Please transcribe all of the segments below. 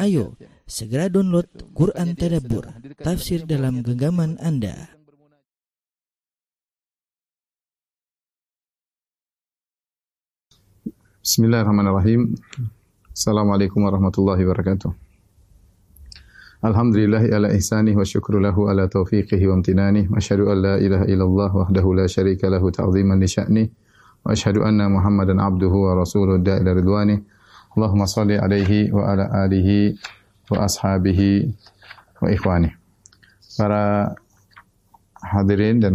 Ayo, segera download Quran Tadabbur, tafsir dalam genggaman Anda. Bismillahirrahmanirrahim. Assalamualaikum warahmatullahi wabarakatuh. Alhamdulillah ala ihsanih wa syukru lahu ala taufiqihi wa amtinanih. Wa asyhadu an la ilaha illallah wahdahu la syarika lahu ta'ziman li sya'nih. Wa asyhadu anna Muhammadan abduhu wa rasuluhu da'ila ridwanih. Allahumma salli alaihi wa ala alihi wa ashabihi wa ikhwani. Para hadirin dan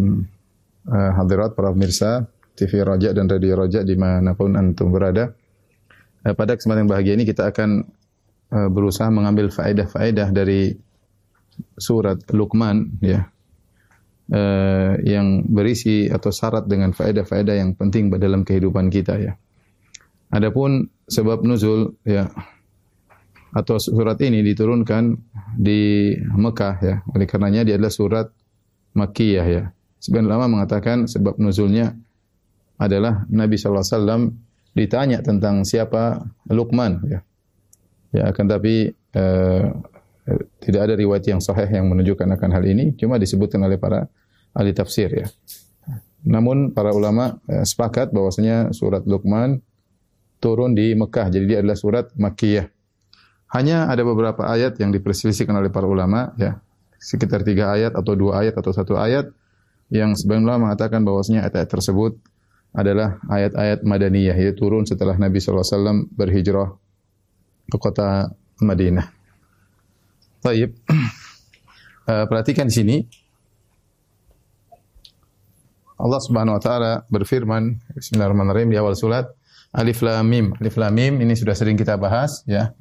uh, hadirat, para pemirsa TV Raja dan Radio Raja dimanapun antum berada. Uh, pada kesempatan yang bahagia ini kita akan uh, berusaha mengambil faedah-faedah dari surat Luqman ya. Uh, yang berisi atau syarat dengan faedah-faedah yang penting dalam kehidupan kita ya. Adapun sebab nuzul ya atau surat ini diturunkan di Mekah ya. Oleh karenanya dia adalah surat Makkiyah ya. Sebagian ulama mengatakan sebab nuzulnya adalah Nabi sallallahu alaihi wasallam ditanya tentang siapa Luqman ya. Ya akan tapi eh, tidak ada riwayat yang sahih yang menunjukkan akan hal ini, cuma disebutkan oleh para ahli tafsir ya. Namun para ulama eh, sepakat bahwasanya surat Luqman turun di Mekah. Jadi dia adalah surat Makkiyah. Hanya ada beberapa ayat yang diperselisihkan oleh para ulama, ya sekitar tiga ayat atau dua ayat atau satu ayat yang sebagian ulama mengatakan bahwasanya ayat-ayat tersebut adalah ayat-ayat Madaniyah, yaitu turun setelah Nabi SAW berhijrah ke kota Madinah. Taib. Uh, perhatikan di sini. Allah Subhanahu wa taala berfirman, Bismillahirrahmanirrahim di awal surat, Alif Lam Mim. Alif Lam Mim ini sudah sering kita bahas ya.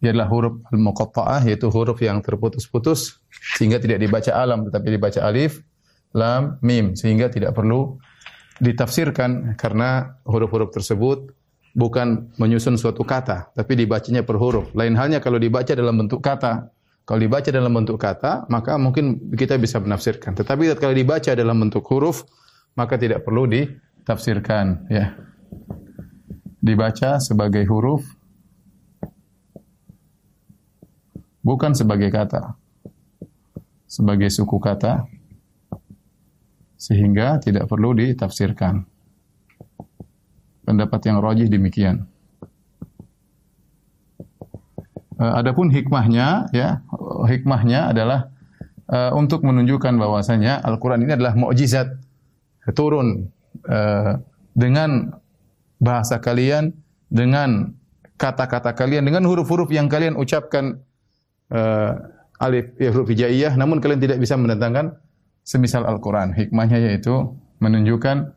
Dia adalah huruf al-muqatta'ah yaitu huruf yang terputus-putus sehingga tidak dibaca alam tetapi dibaca alif lam mim sehingga tidak perlu ditafsirkan karena huruf-huruf tersebut bukan menyusun suatu kata tapi dibacanya per huruf. Lain halnya kalau dibaca dalam bentuk kata. Kalau dibaca dalam bentuk kata, maka mungkin kita bisa menafsirkan. Tetapi kalau dibaca dalam bentuk huruf, maka tidak perlu ditafsirkan ya dibaca sebagai huruf bukan sebagai kata sebagai suku kata sehingga tidak perlu ditafsirkan. Pendapat yang rajih demikian. Uh, adapun hikmahnya ya hikmahnya adalah uh, untuk menunjukkan bahwasanya Al-Qur'an ini adalah mukjizat turun uh, dengan bahasa kalian, dengan kata-kata kalian, dengan huruf-huruf yang kalian ucapkan uh, alif ya, huruf hijaiyah, namun kalian tidak bisa mendatangkan semisal Al-Quran. Hikmahnya yaitu menunjukkan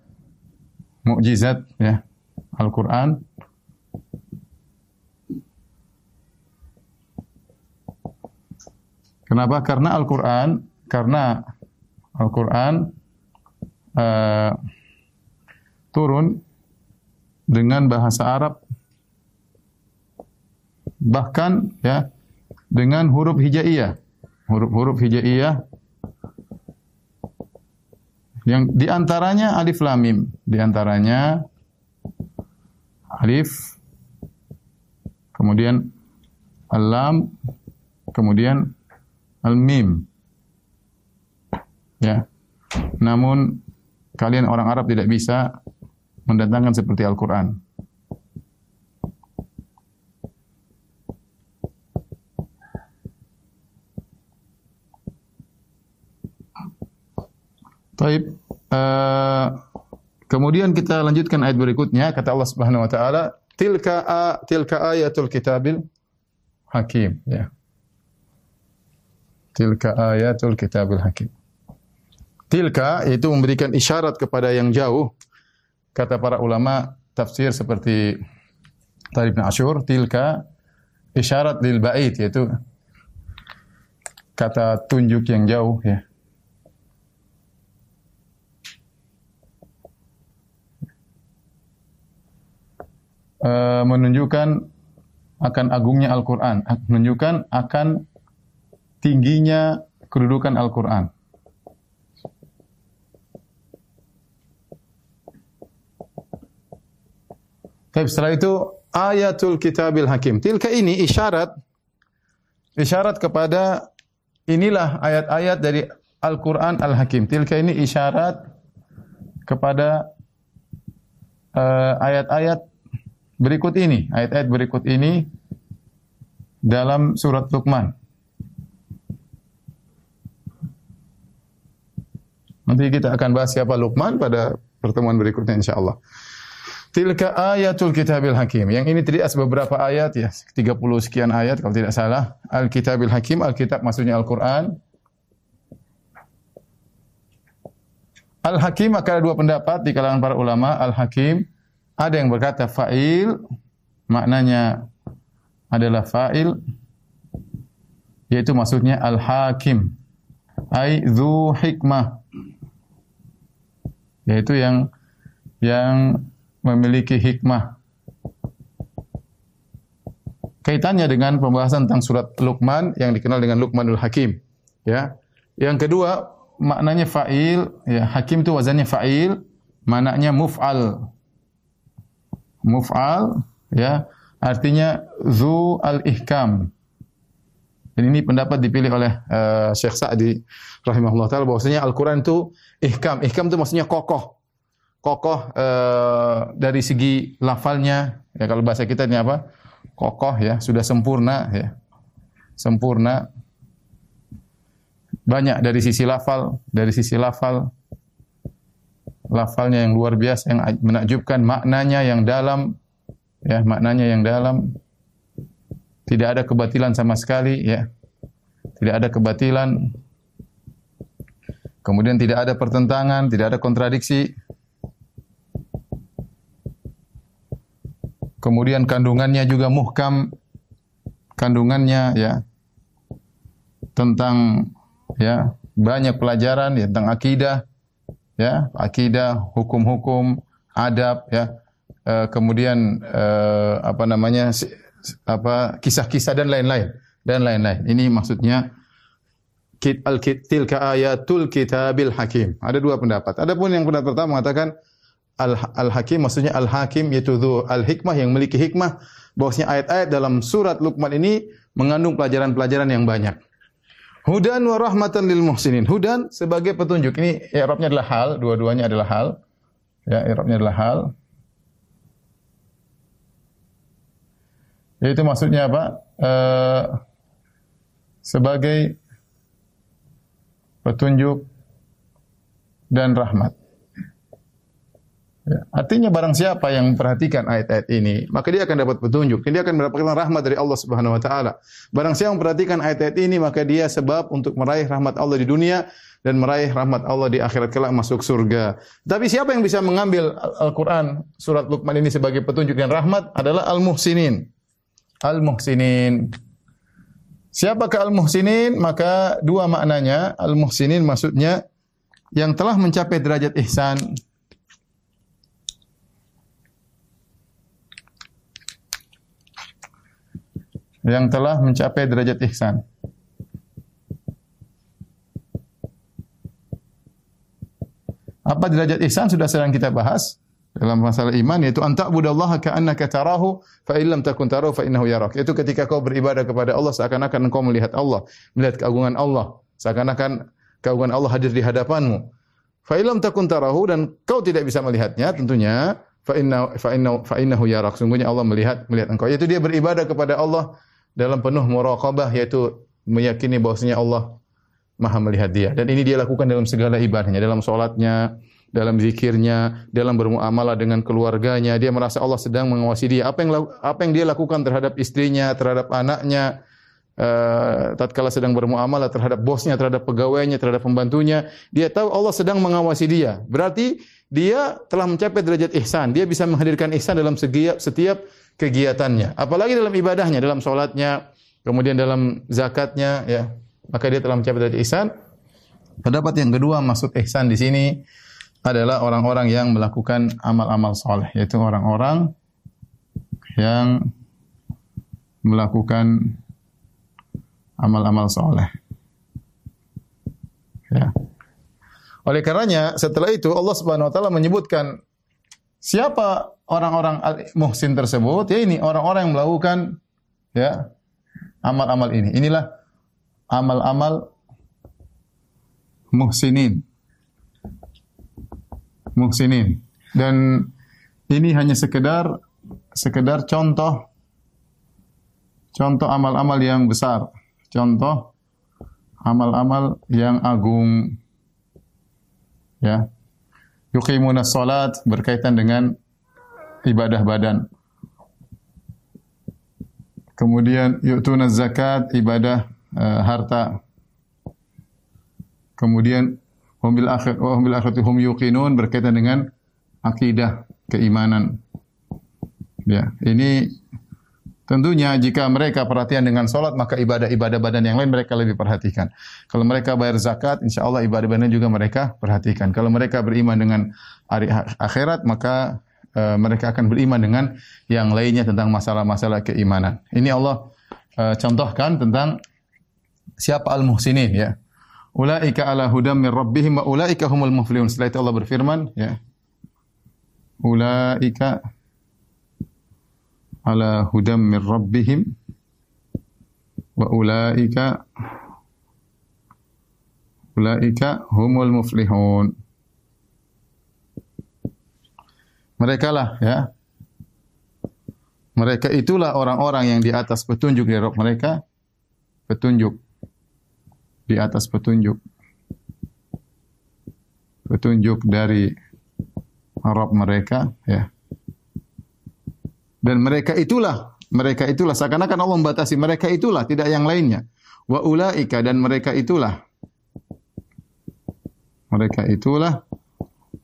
mukjizat ya Al-Quran. Kenapa? Karena Al-Quran, karena Al-Quran uh, turun dengan bahasa Arab. Bahkan ya dengan huruf hijaiyah. Huruf-huruf hijaiyah. Yang di antaranya alif lam mim. Di antaranya alif kemudian alam kemudian al mim ya. Namun kalian orang Arab tidak bisa mendatangkan seperti Al-Quran. Taib. Uh, kemudian kita lanjutkan ayat berikutnya kata Allah Subhanahu wa taala tilka a, tilka ayatul kitabil hakim ya. Tilka ayatul kitabil hakim. Tilka itu memberikan isyarat kepada yang jauh kata para ulama tafsir seperti Tarif bin Ashur, tilka isyarat lil bait yaitu kata tunjuk yang jauh ya. E, menunjukkan akan agungnya Al-Qur'an, menunjukkan akan tingginya kedudukan Al-Qur'an. Tapi setelah itu ayatul kitabil hakim. Tilka ini isyarat isyarat kepada inilah ayat-ayat dari Al-Qur'an Al-Hakim. Tilka ini isyarat kepada uh, ayat-ayat berikut ini, ayat-ayat berikut ini dalam surat Luqman. Nanti kita akan bahas siapa Luqman pada pertemuan berikutnya insyaallah. Tilka ayatul kitabil hakim. Yang ini tadi beberapa ayat ya, 30 sekian ayat kalau tidak salah. Al-kitabil hakim, Al-kitab maksudnya Al-Qur'an. Al-hakim maka ada dua pendapat di kalangan para ulama. Al-hakim ada yang berkata fa'il maknanya adalah fa'il yaitu maksudnya al-hakim ai dzu hikmah yaitu yang yang memiliki hikmah. Kaitannya dengan pembahasan tentang surat Luqman yang dikenal dengan Luqmanul Hakim. Ya. Yang kedua, maknanya fa'il, ya, hakim itu wazannya fa'il, maknanya muf'al. Muf'al, ya, artinya zu al-ihkam. Dan ini pendapat dipilih oleh uh, Syekh Sa'di rahimahullah taala bahwasanya Al-Qur'an itu ihkam. Ihkam itu maksudnya kokoh kokoh uh, dari segi lafalnya ya kalau bahasa kita ini apa? Kokoh ya sudah sempurna ya. Sempurna. Banyak dari sisi lafal dari sisi lafal. Lafalnya yang luar biasa yang menakjubkan maknanya yang dalam ya maknanya yang dalam. Tidak ada kebatilan sama sekali ya. Tidak ada kebatilan. Kemudian tidak ada pertentangan tidak ada kontradiksi Kemudian kandungannya juga muhkam. Kandungannya ya tentang ya banyak pelajaran ya tentang akidah ya akidah hukum-hukum adab ya e, kemudian e, apa namanya apa kisah-kisah dan lain-lain dan lain-lain. Ini maksudnya kit al tilka ayatul kitabil hakim. Ada dua pendapat. Adapun yang pendapat pertama mengatakan Al-Hakim maksudnya Al-Hakim yaitu Al-Hikmah yang memiliki hikmah bahwasanya ayat-ayat dalam surat Luqman ini mengandung pelajaran-pelajaran yang banyak. Hudan wa rahmatan lil muhsinin. Hudan sebagai petunjuk. Ini i'rabnya adalah hal, dua-duanya adalah hal. Ya, i'rabnya adalah hal. Yaitu maksudnya apa? Uh, sebagai petunjuk dan rahmat. Ya. Artinya barang siapa yang memperhatikan ayat-ayat ini, maka dia akan dapat petunjuk. Dia akan mendapatkan rahmat dari Allah Subhanahu wa taala. Barang siapa yang memperhatikan ayat-ayat ini, maka dia sebab untuk meraih rahmat Allah di dunia dan meraih rahmat Allah di akhirat kelak masuk surga. Tapi siapa yang bisa mengambil Al-Qur'an surat Luqman ini sebagai petunjuk dan rahmat adalah al-muhsinin. Al-muhsinin. Siapakah al-muhsinin? Maka dua maknanya. Al-muhsinin maksudnya yang telah mencapai derajat ihsan yang telah mencapai derajat ihsan. Apa derajat ihsan sudah sering kita bahas dalam masalah iman yaitu anta budallaha ka'annaka tarahu fa illam takun tarahu fa innahu yarak. Itu ketika kau beribadah kepada Allah seakan-akan engkau melihat Allah, melihat keagungan Allah, seakan-akan keagungan Allah hadir di hadapanmu. Fa illam takun tarahu dan kau tidak bisa melihatnya tentunya fa inna fa inna fa innahu yarak. Sungguhnya Allah melihat melihat engkau. Yaitu dia beribadah kepada Allah dalam penuh muraqabah yaitu meyakini bahwasanya Allah Maha melihat dia dan ini dia lakukan dalam segala ibadahnya, dalam salatnya, dalam zikirnya, dalam bermuamalah dengan keluarganya, dia merasa Allah sedang mengawasi dia. Apa yang apa yang dia lakukan terhadap istrinya, terhadap anaknya, uh, tatkala sedang bermuamalah terhadap bosnya, terhadap pegawainya, terhadap pembantunya, dia tahu Allah sedang mengawasi dia. Berarti dia telah mencapai derajat ihsan. Dia bisa menghadirkan ihsan dalam setiap setiap kegiatannya. Apalagi dalam ibadahnya, dalam sholatnya, kemudian dalam zakatnya, ya. Maka dia telah mencapai derajat ihsan. Pendapat yang kedua maksud ihsan di sini adalah orang-orang yang melakukan amal-amal soleh, yaitu orang-orang yang melakukan amal-amal soleh. Ya. Oleh karenanya setelah itu Allah Subhanahu wa taala menyebutkan siapa orang-orang muhsin tersebut? Ya ini orang-orang yang melakukan ya amal-amal ini. Inilah amal-amal muhsinin. Muhsinin. Dan ini hanya sekedar sekedar contoh contoh amal-amal yang besar. Contoh amal-amal yang agung. Ya. Yuqimuna salat berkaitan dengan ibadah badan. Kemudian yu'tuna zakat, ibadah uh, harta. Kemudian hum bil akhir wa hum bil akhirati hum yuqinun berkaitan dengan akidah, keimanan. Ya, ini tentunya jika mereka perhatian dengan salat maka ibadah-ibadah badan yang lain mereka lebih perhatikan. Kalau mereka bayar zakat, insya Allah ibadah badan juga mereka perhatikan. Kalau mereka beriman dengan akhirat maka uh, mereka akan beriman dengan yang lainnya tentang masalah-masalah keimanan. Ini Allah uh, contohkan tentang siapa al-muhsinin ya. Ulaika ala hudam min rabbihim wa ulaika humul muflihun. Setelah itu Allah berfirman, ya. Ulaika ala hudam min rabbihim wa ulaika ulaika humul muflihun. Mereka lah ya. Mereka itulah orang-orang yang di atas petunjuk dari Rabb mereka. Petunjuk di atas petunjuk. Petunjuk dari Arab mereka, ya. Dan mereka itulah, mereka itulah seakan-akan Allah membatasi mereka itulah, tidak yang lainnya. Wa ulaika dan mereka itulah. Mereka itulah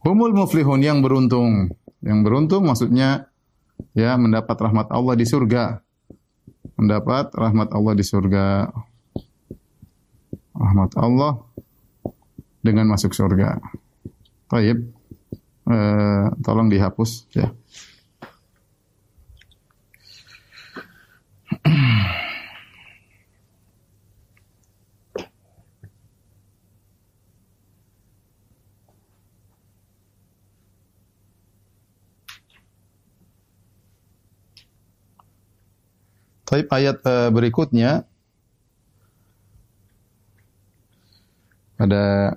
humul muflihun yang beruntung. Yang beruntung maksudnya ya mendapat rahmat Allah di surga. Mendapat rahmat Allah di surga rahmat Allah dengan masuk surga. Baik. Eh, tolong dihapus ya. Taib ayat uh, berikutnya Pada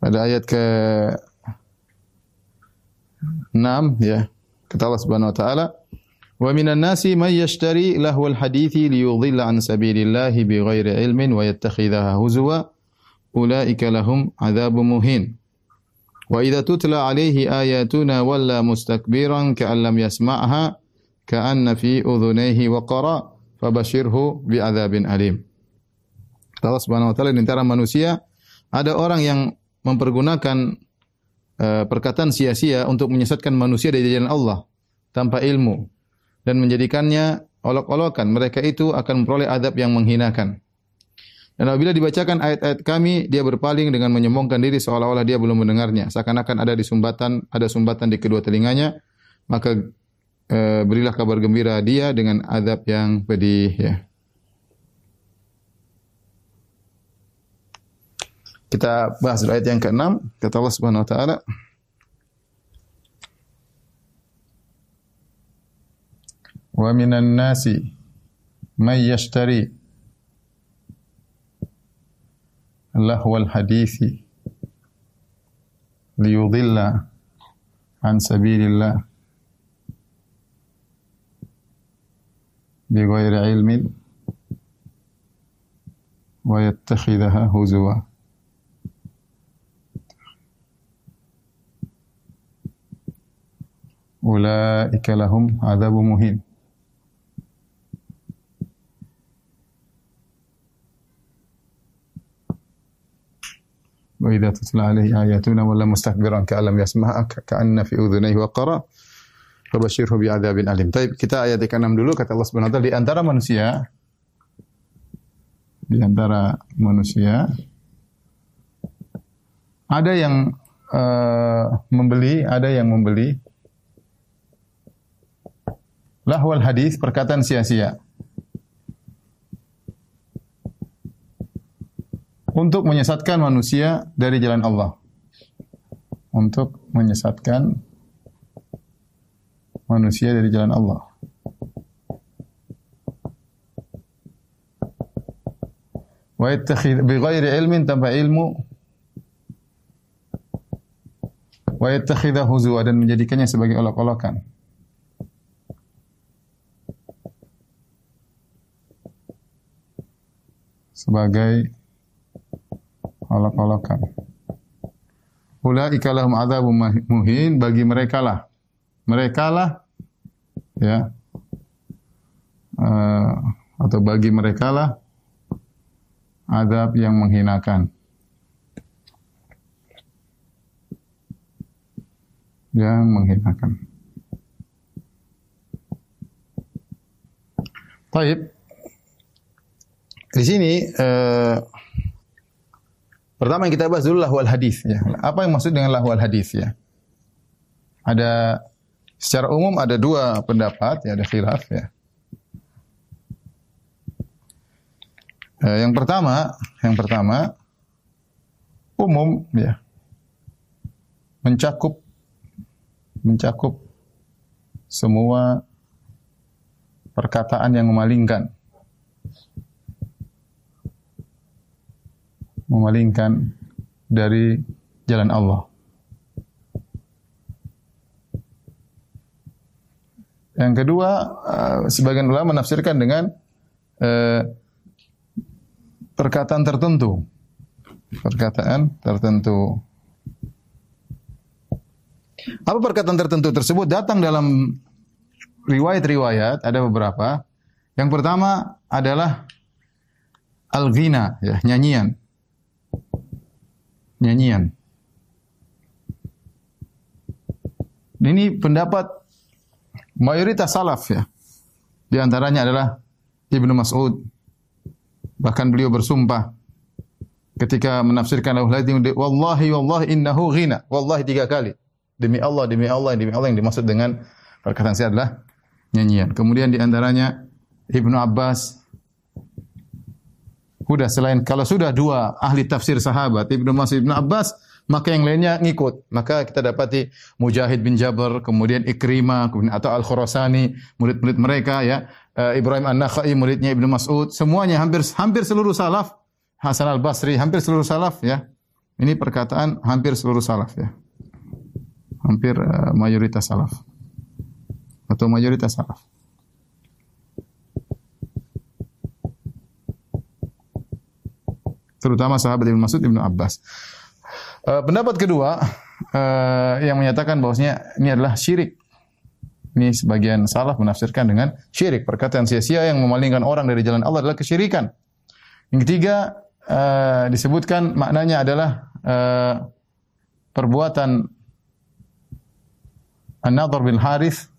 pada ayat ke 6 ya. Kata Allah Subhanahu wa taala, "Wa minan nasi may yashtari lahwal hadithi liyudhilla an sabilillahi bighairi ilmin wa yattakhidhaha huzwa, ulaika lahum adzabun muhin." Wa idza tutla alaihi ayatuna walla mustakbiran ka'an lam yasma'ha ka'anna fi udhunayhi waqara fabashirhu bi'adzabin alim. Allah Subhanahu wa taala di antara manusia ada orang yang mempergunakan uh, perkataan sia-sia untuk menyesatkan manusia dari jalan Allah tanpa ilmu dan menjadikannya olok-olokan. Mereka itu akan memperoleh adab yang menghinakan. Dan apabila dibacakan ayat-ayat kami, dia berpaling dengan menyombongkan diri seolah-olah dia belum mendengarnya. Seakan-akan ada di sumbatan, ada sumbatan di kedua telinganya, maka e, berilah kabar gembira dia dengan azab yang pedih ya. Kita bahas ayat yang ke-6 kata Allah Subhanahu wa taala Wa minan nasi may yashtari لهو الحديث ليضل عن سبيل الله بغير علم ويتخذها هزوا. أولئك لهم عذاب مهين. wa idza tutla alaihi ayatuna wala mustakbiran ka'alam yasma'a ka'anna fi udhunayhi waqara fabashirhu bi'adzabin alim. طيب kita ayat ke-6 dulu kata Allah Subhanahu wa taala di antara manusia di antara manusia ada yang uh, membeli, ada yang membeli lahwal hadis perkataan sia-sia. Untuk menyesatkan manusia dari jalan Allah. Untuk menyesatkan manusia dari jalan Allah. Wa yattakhid bi ghairi ilmin tanpa ilmu wa yattakhidha huzwa dan menjadikannya sebagai olok-olokan. Sebagai olok-olokan. Ulaika lahum adzabun muhin bagi mereka lah. Mereka lah ya uh, atau bagi mereka lah adab yang menghinakan. Yang menghinakan. Baik. Di sini uh, pertama yang kita bahas dulu lahwal hadis ya. Apa yang maksud dengan lahwal hadis ya? Ada secara umum ada dua pendapat ya, ada khilaf ya. Eh, yang pertama, yang pertama umum ya. Mencakup mencakup semua perkataan yang memalingkan. Memalingkan dari jalan Allah. Yang kedua, uh, sebagian ulama menafsirkan dengan uh, perkataan tertentu. Perkataan tertentu. Apa perkataan tertentu tersebut datang dalam riwayat-riwayat ada beberapa. Yang pertama adalah al-ghina ya, nyanyian. Nyanyian. Ini pendapat mayoritas salaf ya. Di antaranya adalah Ibnu Mas'ud, Bahkan beliau bersumpah ketika menafsirkan al-hadid wallahi wallahi innahu ghina. Wallahi tiga kali. Demi Allah, demi Allah, demi Allah yang dimaksud dengan perkataan saya adalah nyanyian. Kemudian di antaranya Ibnu Abbas Sudah selain kalau sudah dua ahli tafsir sahabat Ibnu Mas'ud Ibnu Abbas maka yang lainnya ngikut. Maka kita dapati Mujahid bin Jabir, kemudian Ikrimah, kemudian atau Al-Khurasani, murid-murid mereka ya. uh, Ibrahim An-Nakhai muridnya Ibnu Mas'ud, semuanya hampir hampir seluruh salaf, Hasan Al-Basri, hampir seluruh salaf ya. Ini perkataan hampir seluruh salaf ya. Hampir uh, mayoritas salaf. Atau mayoritas salaf. Terutama sahabat Ibnu Mas'ud Ibnu Abbas. Uh, pendapat kedua uh, yang menyatakan bahwasanya ini adalah syirik ini sebagian salaf menafsirkan dengan syirik. Perkataan sia-sia yang memalingkan orang dari jalan Allah adalah kesyirikan. Yang ketiga uh, disebutkan maknanya adalah uh, perbuatan An-Nadhr bin Harith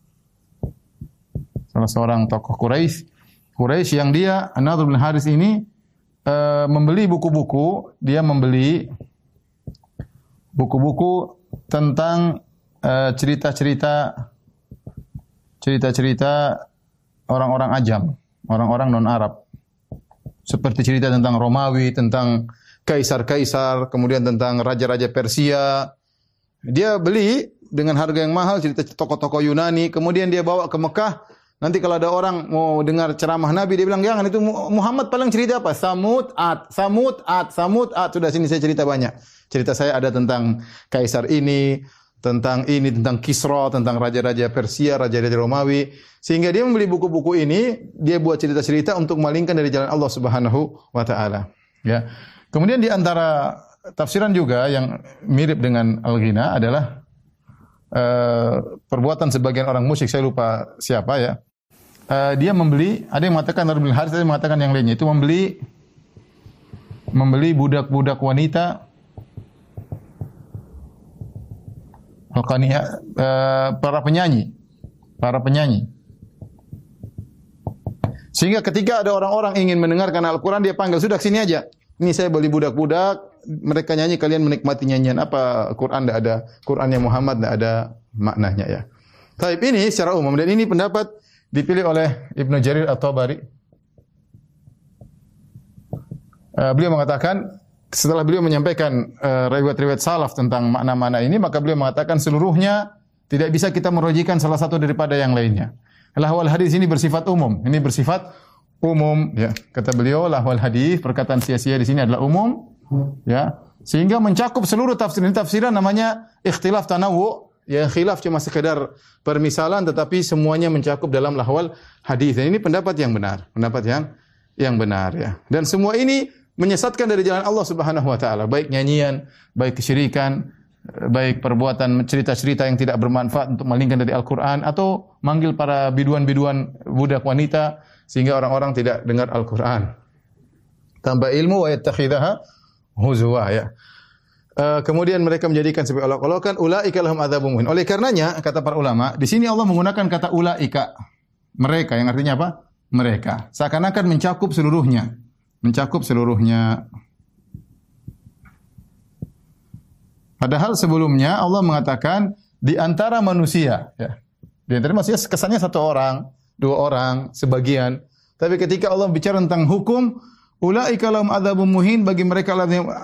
salah seorang tokoh Quraisy Quraisy yang dia An-Nadhr bin Harith ini uh, membeli buku-buku, dia membeli buku-buku tentang cerita-cerita cerita-cerita orang-orang ajam, orang-orang non-Arab. Seperti cerita tentang Romawi, tentang kaisar-kaisar, kemudian tentang raja-raja Persia. Dia beli dengan harga yang mahal cerita tokoh-tokoh Yunani, kemudian dia bawa ke Mekah. Nanti kalau ada orang mau dengar ceramah Nabi, dia bilang, jangan itu Muhammad paling cerita apa? Samud, Ad, Samud, Ad, Samud, Ad. Sudah sini saya cerita banyak. Cerita saya ada tentang kaisar ini, tentang ini, tentang Kisra, tentang raja-raja Persia, raja-raja Romawi. Sehingga dia membeli buku-buku ini, dia buat cerita-cerita untuk malingkan dari jalan Allah Subhanahu wa taala. Ya. Kemudian di antara tafsiran juga yang mirip dengan al-ghina adalah uh, perbuatan sebagian orang musyrik, saya lupa siapa ya. Uh, dia membeli, ada yang mengatakan Nabi Haris, ada yang mengatakan yang lainnya itu membeli membeli budak-budak wanita Hakania uh, eh, para penyanyi, para penyanyi. Sehingga ketika ada orang-orang ingin mendengarkan Al-Quran, dia panggil, sudah sini aja. Ini saya beli budak-budak, mereka nyanyi, kalian menikmati nyanyian. Apa Quran tidak ada, Qurannya Muhammad tidak ada maknanya ya. Tapi ini secara umum, dan ini pendapat dipilih oleh Ibnu Jarir atau Bari. Uh, beliau mengatakan setelah beliau menyampaikan uh, riwayat-riwayat salaf tentang makna-makna ini, maka beliau mengatakan seluruhnya Tidak bisa kita merojikan salah satu daripada yang lainnya. Lahwal hadis ini bersifat umum. Ini bersifat umum ya. Kata beliau lahwal hadis perkataan sia-sia di sini adalah umum ya. Sehingga mencakup seluruh tafsir. Ini tafsiran namanya ikhtilaf tanawu. Ya khilaf cuma sekedar permisalan tetapi semuanya mencakup dalam lahwal hadis. Ini pendapat yang benar, pendapat yang yang benar ya. Dan semua ini menyesatkan dari jalan Allah Subhanahu wa taala, baik nyanyian, baik kesyirikan, baik perbuatan cerita-cerita yang tidak bermanfaat untuk malingkan dari Al-Qur'an atau manggil para biduan-biduan budak wanita sehingga orang-orang tidak dengar Al-Qur'an. Tambah ilmu wa yattakhidaha huzwa ya. Uh, kemudian mereka menjadikan sebagai olok-olokan ulaika lahum adzabun muhin. Oleh karenanya kata para ulama, di sini Allah menggunakan kata ulaika mereka yang artinya apa? Mereka. Seakan-akan mencakup seluruhnya. Mencakup seluruhnya. Padahal sebelumnya Allah mengatakan di antara manusia, ya. Di antara manusia kesannya satu orang, dua orang, sebagian. Tapi ketika Allah bicara tentang hukum, ulaika lahum adzabun muhin bagi mereka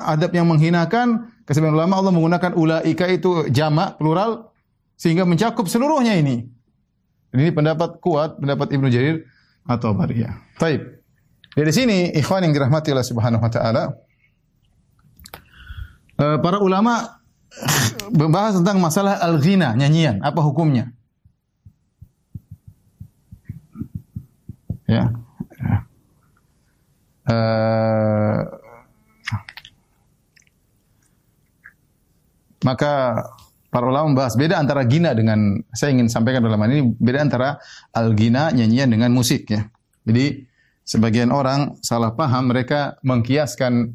adab yang menghinakan. Kesebagian ulama Allah menggunakan ulaika itu jamak plural sehingga mencakup seluruhnya ini. Ini pendapat kuat, pendapat Ibnu Jarir atau Bariyah. Baik. Dari sini ikhwan yang dirahmati Allah Subhanahu wa taala eh, para ulama membahas tentang masalah al-ghina, nyanyian, apa hukumnya? Ya. Uh, maka para ulama membahas beda antara gina dengan saya ingin sampaikan dalam hal ini beda antara al-gina nyanyian dengan musik ya. Jadi sebagian orang salah paham mereka mengkiaskan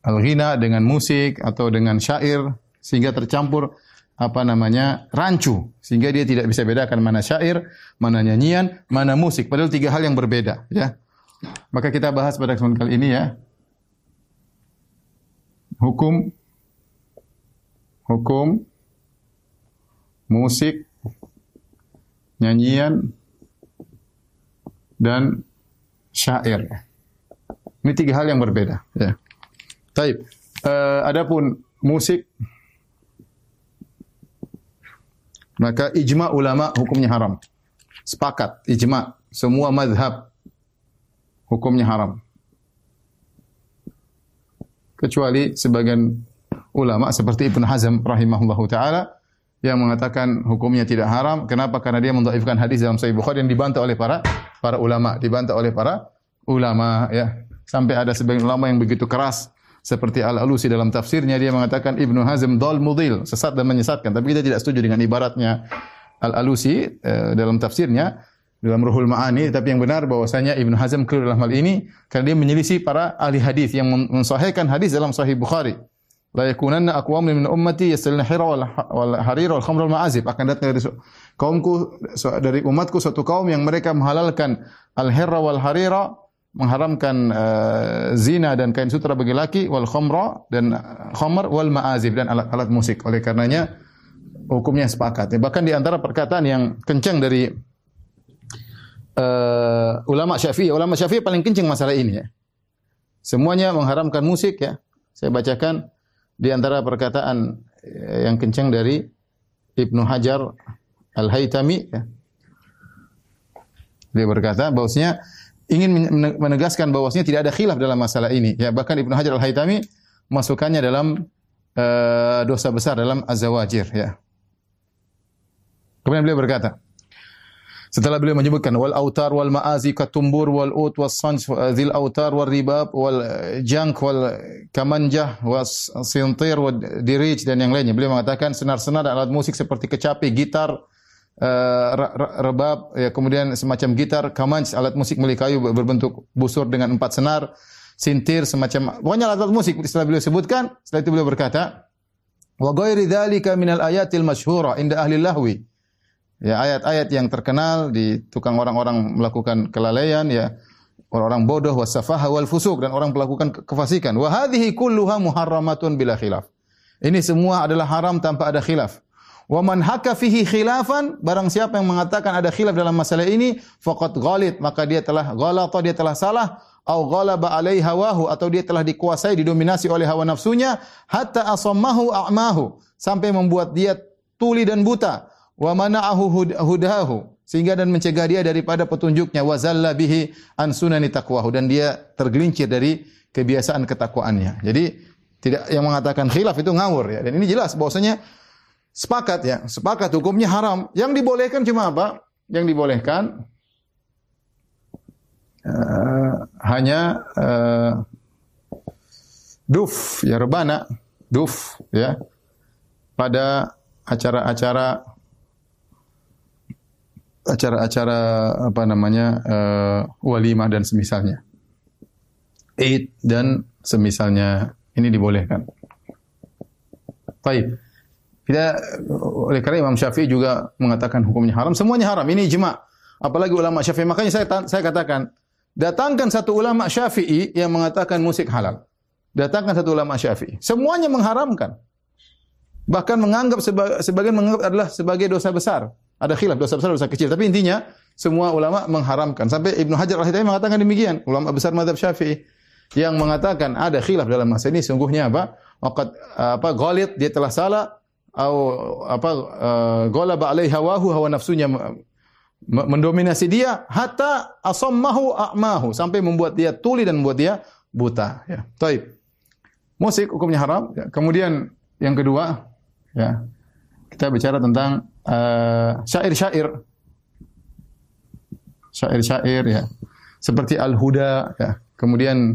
al-ghina dengan musik atau dengan syair sehingga tercampur apa namanya rancu sehingga dia tidak bisa bedakan mana syair, mana nyanyian, mana musik padahal tiga hal yang berbeda ya. Maka kita bahas pada kesempatan kali ini ya. Hukum hukum musik nyanyian dan syair. Ini tiga hal yang berbeda ya. Taib. Uh, adapun musik maka ijma ulama hukumnya haram. Sepakat ijma semua mazhab hukumnya haram. Kecuali sebagian ulama seperti Ibn Hazm rahimahullahu taala yang mengatakan hukumnya tidak haram. Kenapa? Karena dia mendhaifkan hadis dalam Sahih Bukhari yang dibantah oleh para para ulama, dibantah oleh para ulama ya. Sampai ada sebagian ulama yang begitu keras seperti Al-Alusi dalam tafsirnya dia mengatakan Ibnu Hazm dal mudil, sesat dan menyesatkan. Tapi kita tidak setuju dengan ibaratnya Al-Alusi eh, dalam tafsirnya dalam Ruhul Ma'ani tapi yang benar bahwasanya Ibnu Hazm keliru dalam hal ini karena dia menyelisih para ahli hadis yang mensahihkan hadis dalam Sahih Bukhari. La yakunanna aqwam min ummati yasalna hira wal, harira wal khamr wal ma'azib akan datang dari kaumku dari umatku suatu kaum yang mereka menghalalkan al hira wal harira mengharamkan uh, zina dan kain sutra bagi laki wal khamra dan uh, khamr wal ma'azib dan alat-alat musik. Oleh karenanya hukumnya sepakat. Ya, bahkan di antara perkataan yang kencang dari uh, ulama Syafi'i, ulama Syafi'i paling kencang masalah ini ya. Semuanya mengharamkan musik ya. Saya bacakan di antara perkataan yang kencang dari Ibnu Hajar Al-Haytami ya. Dia berkata bahwasanya ingin menegaskan bahwasanya tidak ada khilaf dalam masalah ini. Ya, bahkan Ibnu Hajar Al-Haytami masukannya dalam uh, dosa besar dalam azawajir ya. Kemudian beliau berkata, setelah beliau menyebutkan wal autar wal maazi katumbur wal ut was sanj dzil autar wal ribab wal jank wal kamanjah was sintir wal dirij dan yang lainnya. Beliau mengatakan senar-senar dan alat musik seperti kecapi, gitar, uh, rebab, ya, kemudian semacam gitar, kamanj, alat musik milik kayu berbentuk busur dengan empat senar, sintir, semacam pokoknya alat musik setelah beliau sebutkan, setelah itu beliau berkata, wa ghairi dzalika minal ayatil masyhura inda ahli lahwi. Ya, ayat-ayat yang terkenal di tukang orang-orang melakukan kelalaian ya, orang-orang bodoh wasafaha wal fusuk dan orang melakukan kefasikan. Wa hadhihi kulluha muharramatun bila khilaf. Ini semua adalah haram tanpa ada khilaf. Wa man haka fihi khilafan, barang siapa yang mengatakan ada khilaf dalam masalah ini, faqad ghalit, maka dia telah ghalata, dia telah salah, au ghalaba alaihi hawahu atau dia telah dikuasai, didominasi oleh hawa nafsunya, hatta asammahu a'mahu, sampai membuat dia tuli dan buta wa mana'ahu hudahu sehingga dan mencegah dia daripada petunjuknya wa zalla bihi an sunani taqwahu dan dia tergelincir dari kebiasaan ketakwaannya. Jadi tidak yang mengatakan khilaf itu ngawur ya. Dan ini jelas bahwasanya sepakat ya, sepakat hukumnya haram. Yang dibolehkan cuma apa? Yang dibolehkan uh, hanya uh, duf ya rebana, duf ya pada acara-acara acara-acara apa namanya uh, walimah dan semisalnya. Eid dan semisalnya ini dibolehkan. Baik. Kita oleh karena Imam Syafi'i juga mengatakan hukumnya haram, semuanya haram. Ini ijma. Apalagi ulama Syafi'i. Makanya saya saya katakan, datangkan satu ulama Syafi'i yang mengatakan musik halal. Datangkan satu ulama Syafi'i. Semuanya mengharamkan. Bahkan menganggap sebagian menganggap adalah sebagai dosa besar. Ada khilaf dosa besar dosa kecil, tapi intinya semua ulama mengharamkan. Sampai Ibnu Hajar al-Haytami mengatakan demikian, ulama besar mazhab Syafi'i yang mengatakan ada khilaf dalam masa ini sungguhnya apa? Waqad apa ghalid dia telah salah atau apa uh, ghalaba alaihi hawahu hawa nafsunya mendominasi dia hatta asammahu a'mahu sampai membuat dia tuli dan membuat dia buta ya. Taib. Musik hukumnya haram. Ya. Kemudian yang kedua ya kita bicara tentang uh, syair-syair. Syair-syair ya. Seperti Al-Huda ya. Kemudian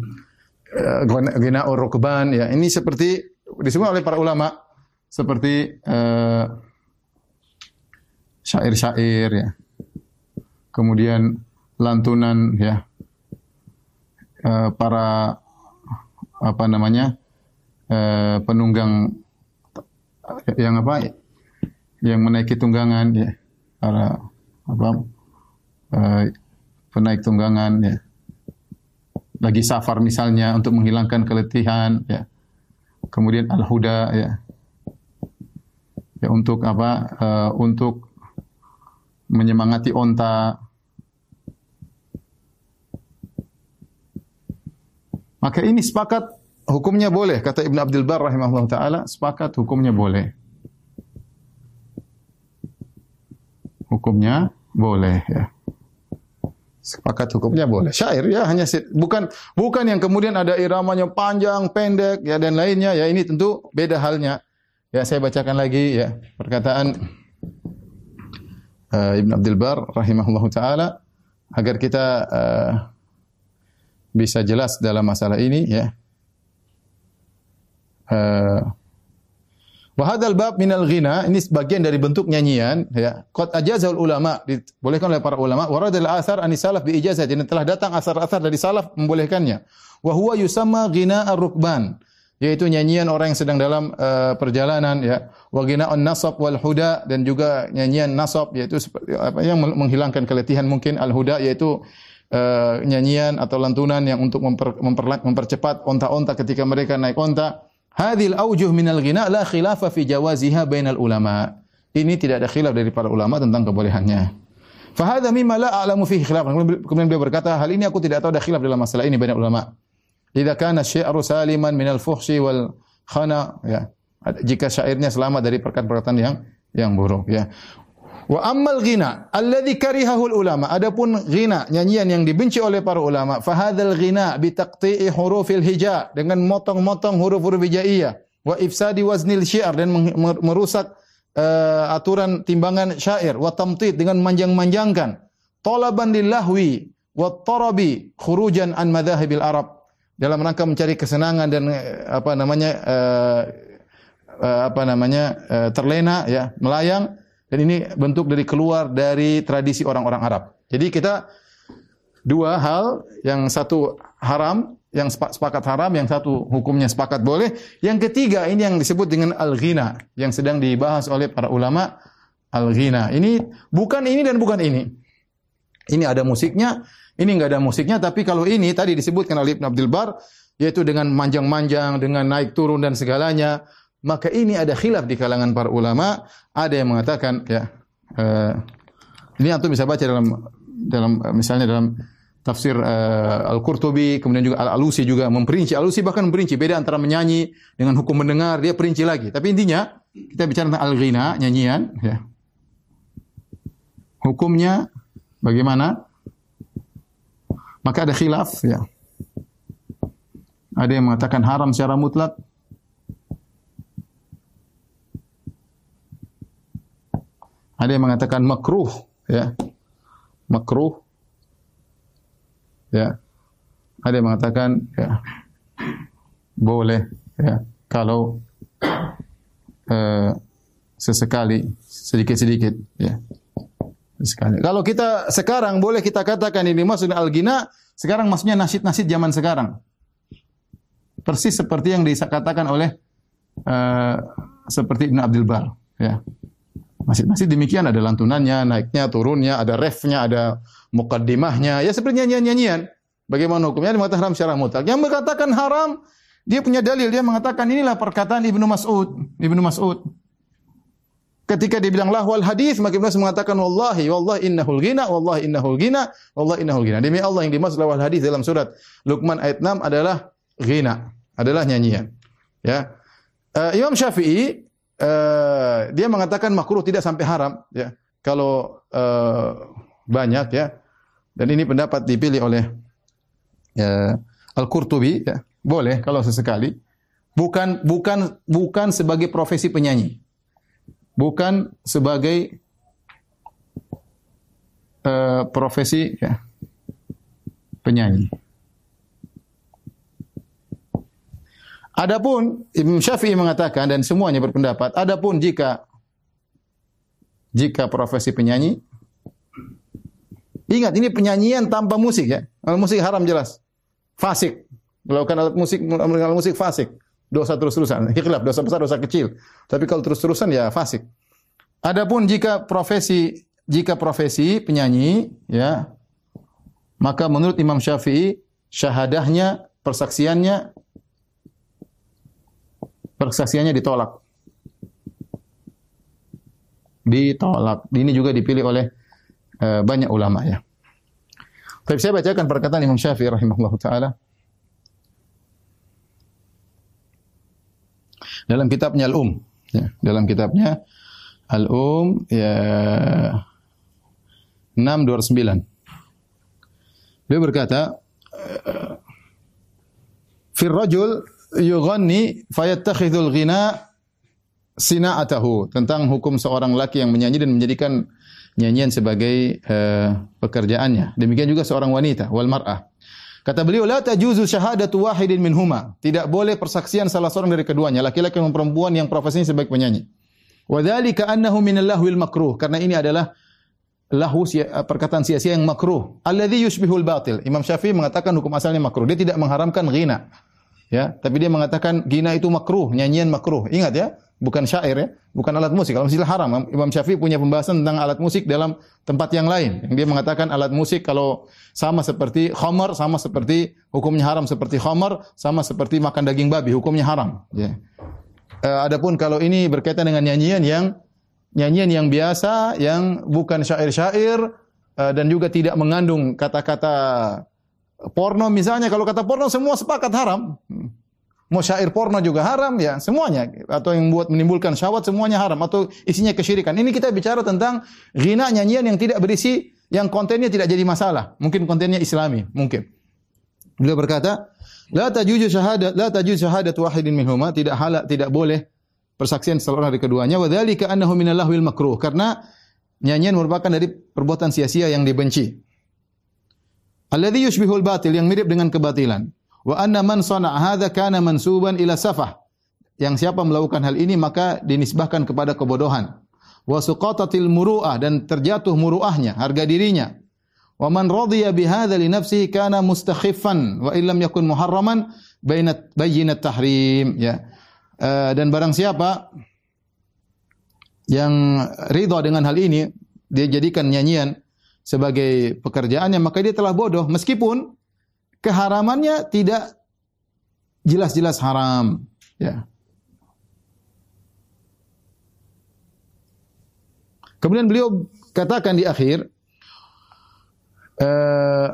uh, Gina Rukban ya. Ini seperti disebut oleh para ulama seperti uh, syair-syair ya. Kemudian lantunan ya. Uh, para apa namanya? Uh, penunggang yang apa? Yang menaiki tunggangan ya. Para apa? Uh, penaik tunggangan ya lagi safar misalnya untuk menghilangkan keletihan ya. Kemudian al-huda ya. Ya untuk apa? Uh, untuk menyemangati onta. Maka ini sepakat hukumnya boleh kata Ibn Abdul Bar rahimahullah taala sepakat hukumnya boleh. Hukumnya boleh ya. Sepakat hukumnya boleh. Syair ya hanya bukan bukan yang kemudian ada iramanya panjang, pendek ya dan lainnya ya ini tentu beda halnya. Ya saya bacakan lagi ya perkataan uh, Ibn Abdul Bar rahimahullahu taala agar kita uh, bisa jelas dalam masalah ini ya. Uh, Wa hadzal bab minal ghina ini sebagian dari bentuk nyanyian ya. Qad ajazal ulama dibolehkan oleh para ulama wa radal athar anis salaf bi ijazah dan telah datang asar-asar dari salaf membolehkannya. Wa huwa yusamma ghina ar-rukban yaitu nyanyian orang yang sedang dalam uh, perjalanan ya. Wa ghina an-nasab wal huda dan juga nyanyian nasab yaitu apa yang menghilangkan keletihan mungkin al-huda yaitu uh, nyanyian atau lantunan yang untuk memper, memper, mempercepat onta-onta ketika mereka naik onta Hadil aujuh minal ghina la khilafa fi jawaziha bainal ulama. Ini tidak ada khilaf dari para ulama tentang kebolehannya. Fahadha mimma la a'lamu fihi khilaf. Kemudian beliau berkata, hal ini aku tidak tahu ada khilaf dalam masalah ini banyak ulama. Idza kana syi'ru saliman minal fuhshi wal khana ya. Jika syairnya selamat dari perkataan-perkataan yang yang buruk ya. Wa ammal ghina alladhi karihahul ulama. Adapun ghina, nyanyian yang dibenci oleh para ulama, fa hadzal ghina bi taqti'i hurufil hija dengan motong-motong huruf-huruf hijaiyah wa ifsadi waznil syiar dan merusak uh, aturan timbangan syair wa tamtid dengan manjang-manjangkan. Talaban lillahwi wa tarabi khurujan an madhahibil arab. Dalam rangka mencari kesenangan dan eh, apa namanya uh, uh, apa namanya uh, terlena ya melayang dan ini bentuk dari keluar dari tradisi orang-orang Arab. Jadi kita dua hal, yang satu haram, yang sepakat haram, yang satu hukumnya sepakat boleh. Yang ketiga ini yang disebut dengan al-ghina yang sedang dibahas oleh para ulama al-ghina. Ini bukan ini dan bukan ini. Ini ada musiknya, ini enggak ada musiknya, tapi kalau ini tadi disebutkan oleh Ibn Abdul Bar yaitu dengan manjang-manjang, dengan naik turun dan segalanya, maka ini ada khilaf di kalangan para ulama. Ada yang mengatakan ya uh, ini antum bisa baca dalam dalam misalnya dalam tafsir uh, Al-Qurtubi, kemudian juga Al-Alusi juga memperinci. Al-Alusi bahkan memperinci beda antara menyanyi dengan hukum mendengar, dia perinci lagi. Tapi intinya kita bicara tentang al-ghina, nyanyian, ya. Hukumnya bagaimana? Maka ada khilaf, ya. Ada yang mengatakan haram secara mutlak. Ada yang mengatakan makruh, ya. Makruh. Ya. Ada yang mengatakan ya boleh ya kalau uh, sesekali sedikit-sedikit ya. Sekali. Kalau kita sekarang boleh kita katakan ini maksud al-ghina, sekarang maksudnya nasid-nasid zaman sekarang. Persis seperti yang dikatakan oleh uh, seperti Ibn Abdul Bar, ya. Nasid-nasid demikian ada lantunannya, naiknya, turunnya, ada refnya, ada mukaddimahnya, ya seperti nyanyian-nyanyian. Bagaimana hukumnya? Dia mengatakan haram secara mutlak. Yang mengatakan haram, dia punya dalil. Dia mengatakan inilah perkataan Ibnu Mas'ud. Ibnu Mas'ud. Ketika dia bilang lahwal hadis, maka Ibnu Mas'ud mengatakan wallahi wallahi innahul ghina, wallahi innahul ghina, wallahi innahul ghina. Demi Allah yang dimaksud lahwal hadis dalam surat Luqman ayat 6 adalah ghina, adalah nyanyian. Ya. Uh, Imam Syafi'i uh, dia mengatakan makruh tidak sampai haram ya. Kalau uh, banyak ya. Dan ini pendapat dipilih oleh ya, Al-Qurtubi ya. Boleh kalau sesekali. Bukan bukan bukan sebagai profesi penyanyi. Bukan sebagai uh, profesi ya, penyanyi. Adapun Imam Syafi'i mengatakan dan semuanya berpendapat, adapun jika jika profesi penyanyi ingat ini penyanyian tanpa musik ya. Musik haram jelas. Fasik. Melakukan alat musik melakukan alat musik fasik. Dosa terus-terusan. Khilaf, dosa besar, dosa kecil. Tapi kalau terus-terusan ya fasik. Adapun jika profesi jika profesi penyanyi ya maka menurut Imam Syafi'i syahadahnya persaksiannya persaksiannya ditolak. Ditolak. Ini juga dipilih oleh uh, banyak ulama ya. Tapi saya bacakan perkataan Imam Syafi'i rahimahullah taala. Dalam kitabnya Al-Um, ya, dalam kitabnya Al-Um ya 629. Beliau berkata, "Fir rajul yughanni fayattakhidhul ghina sina'atahu tentang hukum seorang laki yang menyanyi dan menjadikan nyanyian sebagai uh, pekerjaannya. Demikian juga seorang wanita wal mar'ah. Kata beliau, la tajuzu syahadatu wahidin minhuma. Tidak boleh persaksian salah seorang dari keduanya, laki-laki dan perempuan yang profesinya sebagai penyanyi. Wa dzalika annahu minal lahwil makruh. Karena ini adalah lahu perkataan sia-sia yang makruh. Alladhi yushbihul batil. Imam Syafi'i mengatakan hukum asalnya makruh. Dia tidak mengharamkan ghina. Ya, tapi dia mengatakan gina itu makruh, nyanyian makruh. Ingat ya, bukan syair ya, bukan alat musik. Kalau musik haram, Imam Syafi'i punya pembahasan tentang alat musik dalam tempat yang lain. Yang dia mengatakan alat musik kalau sama seperti khamar, sama seperti hukumnya haram seperti khamar, sama seperti makan daging babi, hukumnya haram. Ya. E, adapun kalau ini berkaitan dengan nyanyian yang nyanyian yang biasa, yang bukan syair-syair e, dan juga tidak mengandung kata-kata Porno misalnya, kalau kata porno semua sepakat haram. Mau syair porno juga haram ya, semuanya. Atau yang buat menimbulkan syahwat semuanya haram. Atau isinya kesyirikan. Ini kita bicara tentang ghina nyanyian yang tidak berisi, yang kontennya tidak jadi masalah. Mungkin kontennya islami, mungkin. Beliau berkata, La tajuju syahadat, la tajuju syahadat wahidin minhuma, tidak halal, tidak boleh persaksian salah dari keduanya. Wa dzalika annahu minallahwil makruh. Karena nyanyian merupakan dari perbuatan sia-sia yang dibenci. Alladhi yushbihul batil yang mirip dengan kebatilan. Wa anna man sana'a hadza kana mansuban ila safah. Yang siapa melakukan hal ini maka dinisbahkan kepada kebodohan. Wa suqatatil muru'ah dan terjatuh muru'ahnya, harga dirinya. Wa man radiya bihadza li nafsihi kana mustakhiffan wa illam yakun muharraman bainat bayyinat tahrim ya. Uh, dan barang siapa yang ridha dengan hal ini dia jadikan nyanyian sebagai pekerjaannya, maka dia telah bodoh meskipun keharamannya tidak jelas-jelas haram, ya. Kemudian beliau katakan di akhir, eh,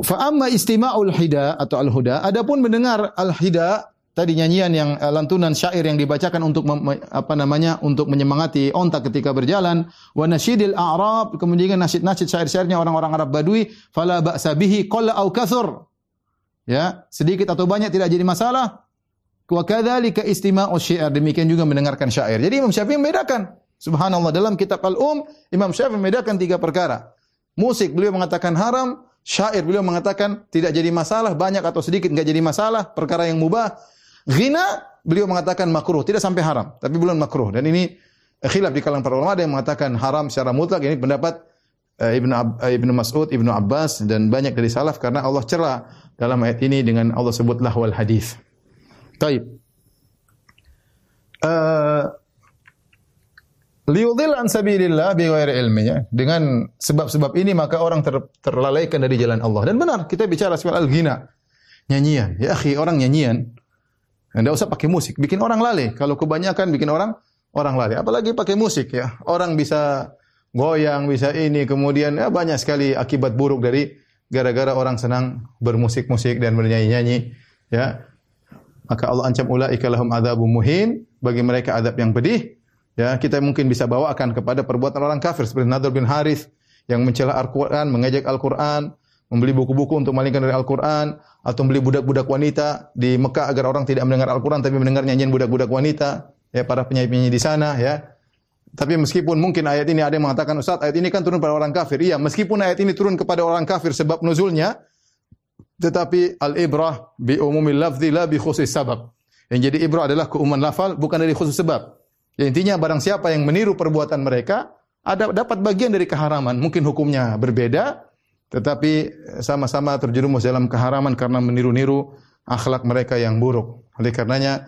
fa istima'ul hida atau al-huda, adapun mendengar al-hida tadi nyanyian yang uh, lantunan syair yang dibacakan untuk mem, apa namanya untuk menyemangati onta ketika berjalan. Wa nasyidil a'rab kemudian nasyid-nasyid syair-syairnya orang-orang Arab Badui fala ba'sa bihi qalla au kathur. Ya sedikit atau banyak tidak jadi masalah. Wa kadzalika istima'u syair demikian juga mendengarkan syair. Jadi Imam Syafi'i membedakan. Subhanallah dalam kitab Al-Um Imam Syafi'i membedakan tiga perkara. Musik beliau mengatakan haram. Syair beliau mengatakan tidak jadi masalah. Banyak atau sedikit enggak jadi masalah. Perkara yang mubah ghina beliau mengatakan makruh tidak sampai haram tapi belum makruh dan ini khilaf di kalangan para ulama ada yang mengatakan haram secara mutlak ini pendapat uh, Ibnu uh, Ibnu Mas'ud Ibnu Abbas dan banyak dari salaf karena Allah cerah dalam ayat ini dengan Allah sebut lahwal hadis. Taib. Liudil an sabilillah bi ghairi ilminya. Dengan sebab-sebab ini maka orang ter, terlalaikan dari jalan Allah. Dan benar, kita bicara soal al-ghina. Nyanyian. Ya akhi, orang nyanyian. Enggak usah pakai musik, bikin orang lalai. Kalau kebanyakan bikin orang orang lalai. Apalagi pakai musik ya. Orang bisa goyang, bisa ini, kemudian ya banyak sekali akibat buruk dari gara-gara orang senang bermusik-musik dan bernyanyi-nyanyi, ya. Maka Allah ancam ulaika lahum adzabum muhin, bagi mereka adab yang pedih. Ya, kita mungkin bisa bawakan kepada perbuatan orang kafir seperti Nadir bin Harith yang mencela Al-Qur'an, mengejek Al-Qur'an, membeli buku-buku untuk malingkan dari Al-Qur'an atau membeli budak-budak wanita di Mekah agar orang tidak mendengar Al-Qur'an tapi mendengar nyanyian budak-budak wanita, ya para penyanyi-penyanyi di sana ya. Tapi meskipun mungkin ayat ini ada yang mengatakan Ustaz, ayat ini kan turun pada orang kafir. Iya, meskipun ayat ini turun kepada orang kafir sebab nuzulnya, tetapi al-ibrah bi umumil lafzi la bi khusus sabab. Yang jadi ibrah adalah keumuman lafal bukan dari khusus sebab. Ya, intinya barang siapa yang meniru perbuatan mereka ada dapat bagian dari keharaman. Mungkin hukumnya berbeda, tetapi sama-sama terjerumus dalam keharaman karena meniru-niru akhlak mereka yang buruk. Oleh karenanya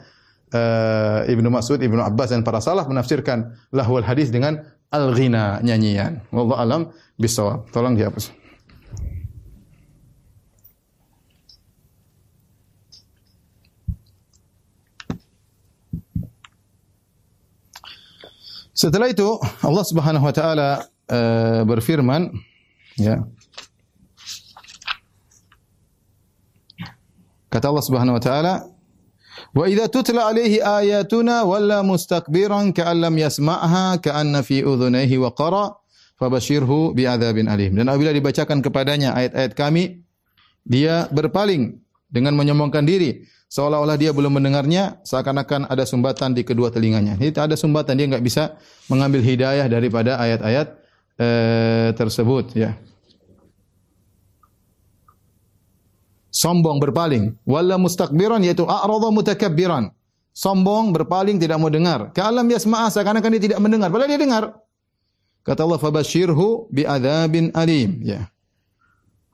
uh, Ibnu Mas'ud, Ibnu Abbas dan para salaf menafsirkan lahwal hadis dengan al-ghina, nyanyian. Wallahu alam bisawab. Tolong dihapus. Setelah itu Allah Subhanahu wa taala uh, berfirman ya. Kata Allah Subhanahu wa taala, "Wa idza tutla alaihi ayatuna walla mustakbiran ka'an lam yasma'ha ka'anna fi udhunayhi wa qara fabashirhu bi'adzabin alim." Dan apabila dibacakan kepadanya ayat-ayat kami, dia berpaling dengan menyombongkan diri seolah-olah dia belum mendengarnya, seakan-akan ada sumbatan di kedua telinganya. Ini ada sumbatan, dia enggak bisa mengambil hidayah daripada ayat-ayat eh, tersebut. Ya. Sombong berpaling. Walla mustakbiran yaitu a'radha mutakabbiran. Sombong berpaling tidak mau dengar. Ka'alam yasma'a seakan-akan dia tidak mendengar. Padahal dia dengar. Kata Allah fabashirhu bi'adzabin alim. Ya.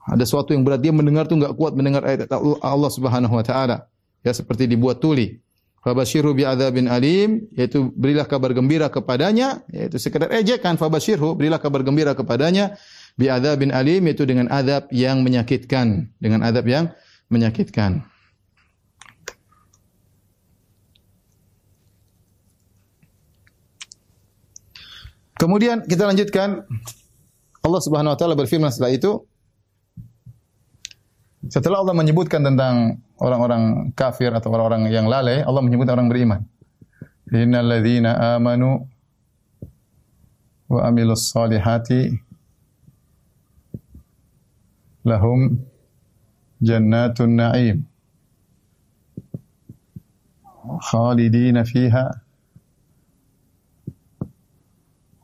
Ada sesuatu yang berat dia mendengar tu enggak kuat mendengar ayat Allah Subhanahu wa taala ya seperti dibuat tuli. Fabashiru bi'adzabin alim yaitu berilah kabar gembira kepadanya yaitu sekedar ejekan fabashiru berilah kabar gembira kepadanya bi'adzabin alim yaitu dengan azab yang menyakitkan dengan azab yang menyakitkan. Kemudian kita lanjutkan Allah Subhanahu wa taala berfirman setelah itu setelah Allah menyebutkan tentang orang-orang kafir atau orang-orang yang lalai, Allah menyebut orang beriman. Innal ladzina amanu wa amilus salihati lahum jannatun na'im khalidina fiha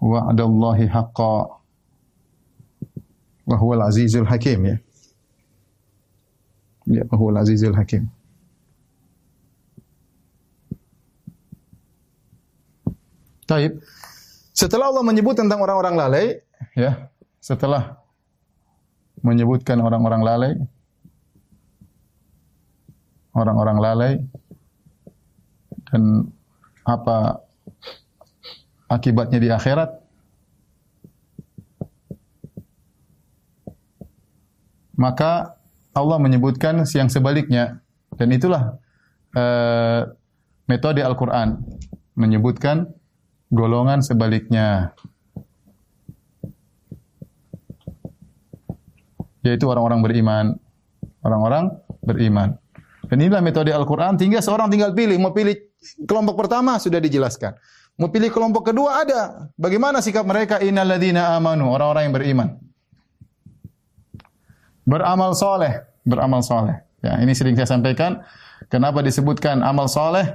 wa'dallahi haqqan wa huwal azizul hakim ya Ya, huwal azizul hakim. Taib. Setelah Allah menyebut tentang orang-orang lalai, ya, setelah menyebutkan orang-orang lalai, orang-orang lalai. Dan apa akibatnya di akhirat, maka Allah menyebutkan yang sebaliknya. Dan itulah uh, metode Al-Qur'an menyebutkan golongan sebaliknya yaitu orang-orang beriman orang-orang beriman Dan inilah metode Al-Quran. Tinggal seorang tinggal pilih. Mau pilih kelompok pertama sudah dijelaskan. Mau pilih kelompok kedua ada. Bagaimana sikap mereka? Innalladzina amanu. Orang-orang yang beriman. Beramal soleh. Beramal soleh. Ya, ini sering saya sampaikan. Kenapa disebutkan amal soleh?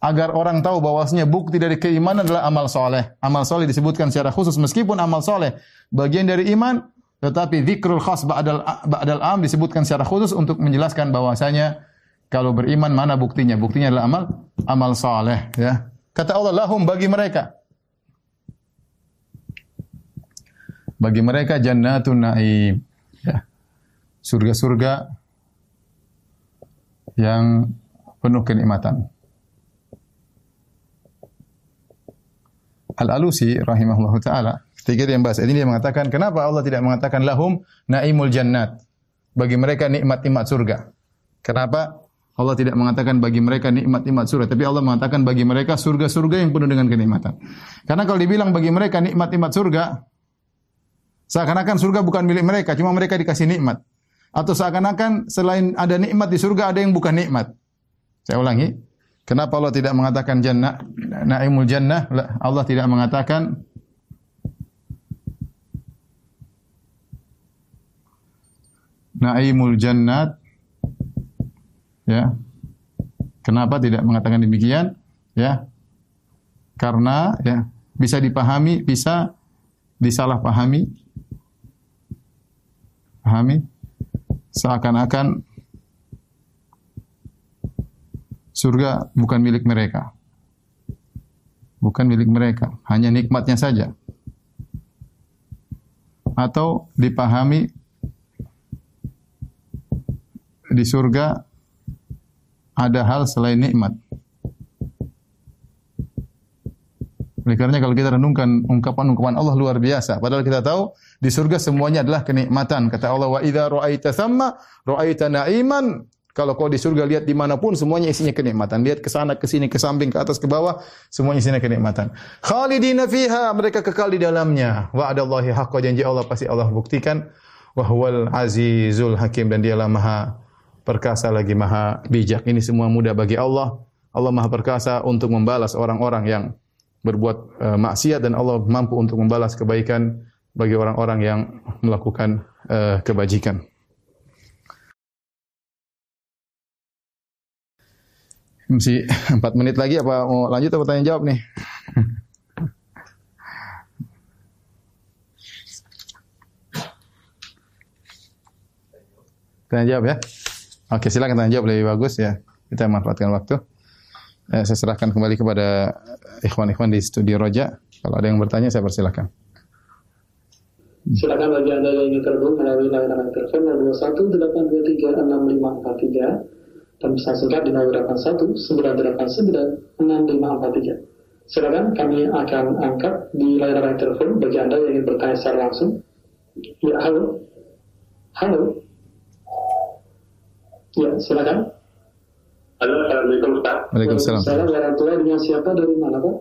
Agar orang tahu bahwasanya bukti dari keimanan adalah amal soleh. Amal soleh disebutkan secara khusus meskipun amal soleh bagian dari iman, tetapi zikrul khas ba'dal ba'dal am disebutkan secara khusus untuk menjelaskan bahwasanya kalau beriman mana buktinya? Buktinya adalah amal amal saleh ya. Kata Allah lahum bagi mereka. Bagi mereka jannatun naim ya. Surga-surga yang penuh kenikmatan. Al-Alusi rahimahullah taala Dia yang bahas. Ini dia mengatakan, kenapa Allah tidak mengatakan lahum naimul jannat? Bagi mereka nikmat-nikmat surga. Kenapa Allah tidak mengatakan bagi mereka nikmat-nikmat surga, tapi Allah mengatakan bagi mereka surga-surga yang penuh dengan kenikmatan. Karena kalau dibilang bagi mereka nikmat-nikmat surga, seakan-akan surga bukan milik mereka, cuma mereka dikasih nikmat. Atau seakan-akan selain ada nikmat di surga ada yang bukan nikmat. Saya ulangi, kenapa Allah tidak mengatakan jannah naimul jannah? Allah tidak mengatakan naimul jannat. Ya. Kenapa tidak mengatakan demikian? Ya. Karena ya bisa dipahami bisa disalahpahami. Pahami? Seakan-akan surga bukan milik mereka. Bukan milik mereka hanya nikmatnya saja. Atau dipahami di surga ada hal selain nikmat. Oleh karena kalau kita renungkan ungkapan-ungkapan Allah luar biasa. Padahal kita tahu di surga semuanya adalah kenikmatan. Kata Allah, wa idza ra'aita thamma ra'aita na'iman. Kalau kau di surga lihat di mana pun semuanya isinya kenikmatan. Lihat ke sana, ke sini, ke samping, ke atas, ke bawah, semuanya isinya kenikmatan. Khalidina fiha, mereka kekal di dalamnya. Wa'adallahi haqqa janji Allah pasti Allah buktikan. Wahwal azizul hakim dan dialah maha perkasa lagi maha bijak. Ini semua mudah bagi Allah. Allah maha perkasa untuk membalas orang-orang yang berbuat uh, maksiat dan Allah mampu untuk membalas kebaikan bagi orang-orang yang melakukan uh, kebajikan. Masih empat menit lagi apa mau lanjut atau tanya jawab nih? tanya jawab ya. Oke, silakan tanya jawab lebih bagus ya. Kita manfaatkan waktu. Eh, saya serahkan kembali kepada ikhwan-ikhwan di studio Roja. Kalau ada yang bertanya, saya persilakan. Silakan bagi Anda yang ingin terhubung melalui layanan telepon 212386543 dan pesan singkat di 081 989 6543. Silakan kami akan angkat di layanan telepon bagi Anda yang ingin bertanya secara langsung. Ya, halo. Halo. Ya, silakan. Halo, Assalamualaikum Ustaz. Waalaikumsalam. Saya warahmatullahi dengan siapa dari mana Pak?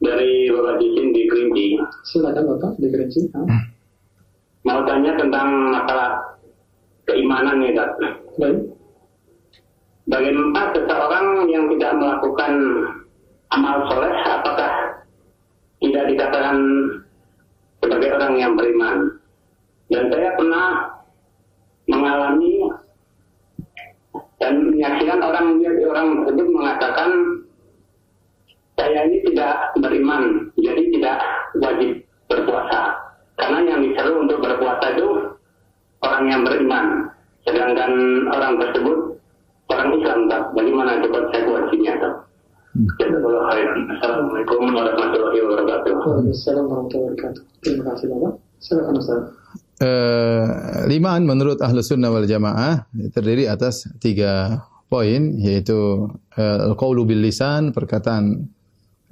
Dari Bapak Jicin di Kerinci. Silakan Bapak di Kerinci. Ha? Mau tanya tentang masalah keimanan nih, Ustaz. Baik. Bagaimana seseorang yang tidak melakukan amal soleh, apakah tidak dikatakan sebagai orang yang beriman? Dan saya pernah mengalami dan menyaksikan orang orang tersebut mengatakan saya ini tidak beriman, jadi tidak wajib berpuasa. Karena yang disuruh untuk berpuasa itu orang yang beriman, sedangkan orang tersebut orang Islam. Tak? Bagaimana itu konsekuensinya? Tak? Assalamualaikum warahmatullahi wabarakatuh. Waalaikumsalam warahmatullahi wabarakatuh. Terima kasih Bapak. Silakan Ustaz. Uh, limaan menurut ahlu sunnah wal jamaah terdiri atas tiga poin yaitu uh, al-qawlu bil lisan perkataan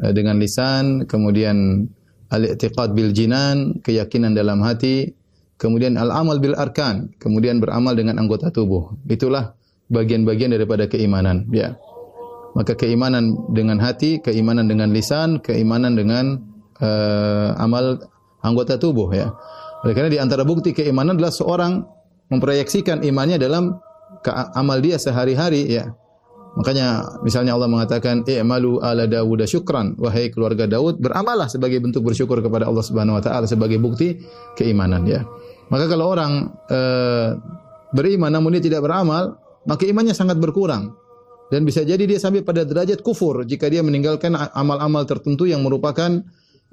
uh, dengan lisan kemudian al-i'tiqad bil jinan keyakinan dalam hati kemudian al-amal bil arkan kemudian beramal dengan anggota tubuh. Itulah bagian-bagian daripada keimanan ya. Maka keimanan dengan hati keimanan dengan lisan keimanan dengan uh, amal anggota tubuh ya. Oleh karena di antara bukti keimanan adalah seorang memproyeksikan imannya dalam amal dia sehari-hari ya. Makanya misalnya Allah mengatakan i'malu ala Dawud syukran wahai keluarga Daud beramallah sebagai bentuk bersyukur kepada Allah Subhanahu wa taala sebagai bukti keimanan ya. Maka kalau orang e, beriman namun dia tidak beramal, maka imannya sangat berkurang. Dan bisa jadi dia sampai pada derajat kufur jika dia meninggalkan amal-amal tertentu yang merupakan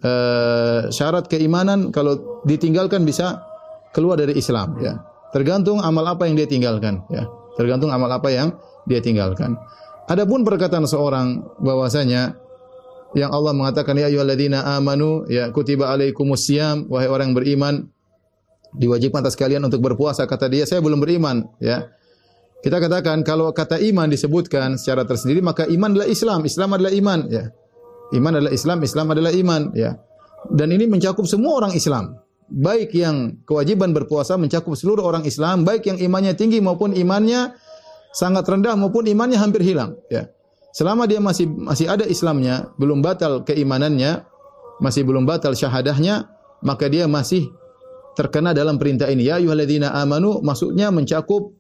uh, syarat keimanan kalau ditinggalkan bisa keluar dari Islam ya. Tergantung amal apa yang dia tinggalkan ya. Tergantung amal apa yang dia tinggalkan. Adapun perkataan seorang bahwasanya yang Allah mengatakan ya ayyuhalladzina amanu ya kutiba alaikumusiyam wahai orang yang beriman diwajibkan atas kalian untuk berpuasa kata dia saya belum beriman ya kita katakan kalau kata iman disebutkan secara tersendiri maka iman adalah Islam, Islam adalah iman ya. Iman adalah Islam, Islam adalah iman ya. Dan ini mencakup semua orang Islam. Baik yang kewajiban berpuasa mencakup seluruh orang Islam, baik yang imannya tinggi maupun imannya sangat rendah maupun imannya hampir hilang ya. Selama dia masih masih ada Islamnya, belum batal keimanannya, masih belum batal syahadahnya, maka dia masih terkena dalam perintah ini. Ya ayyuhalladzina amanu maksudnya mencakup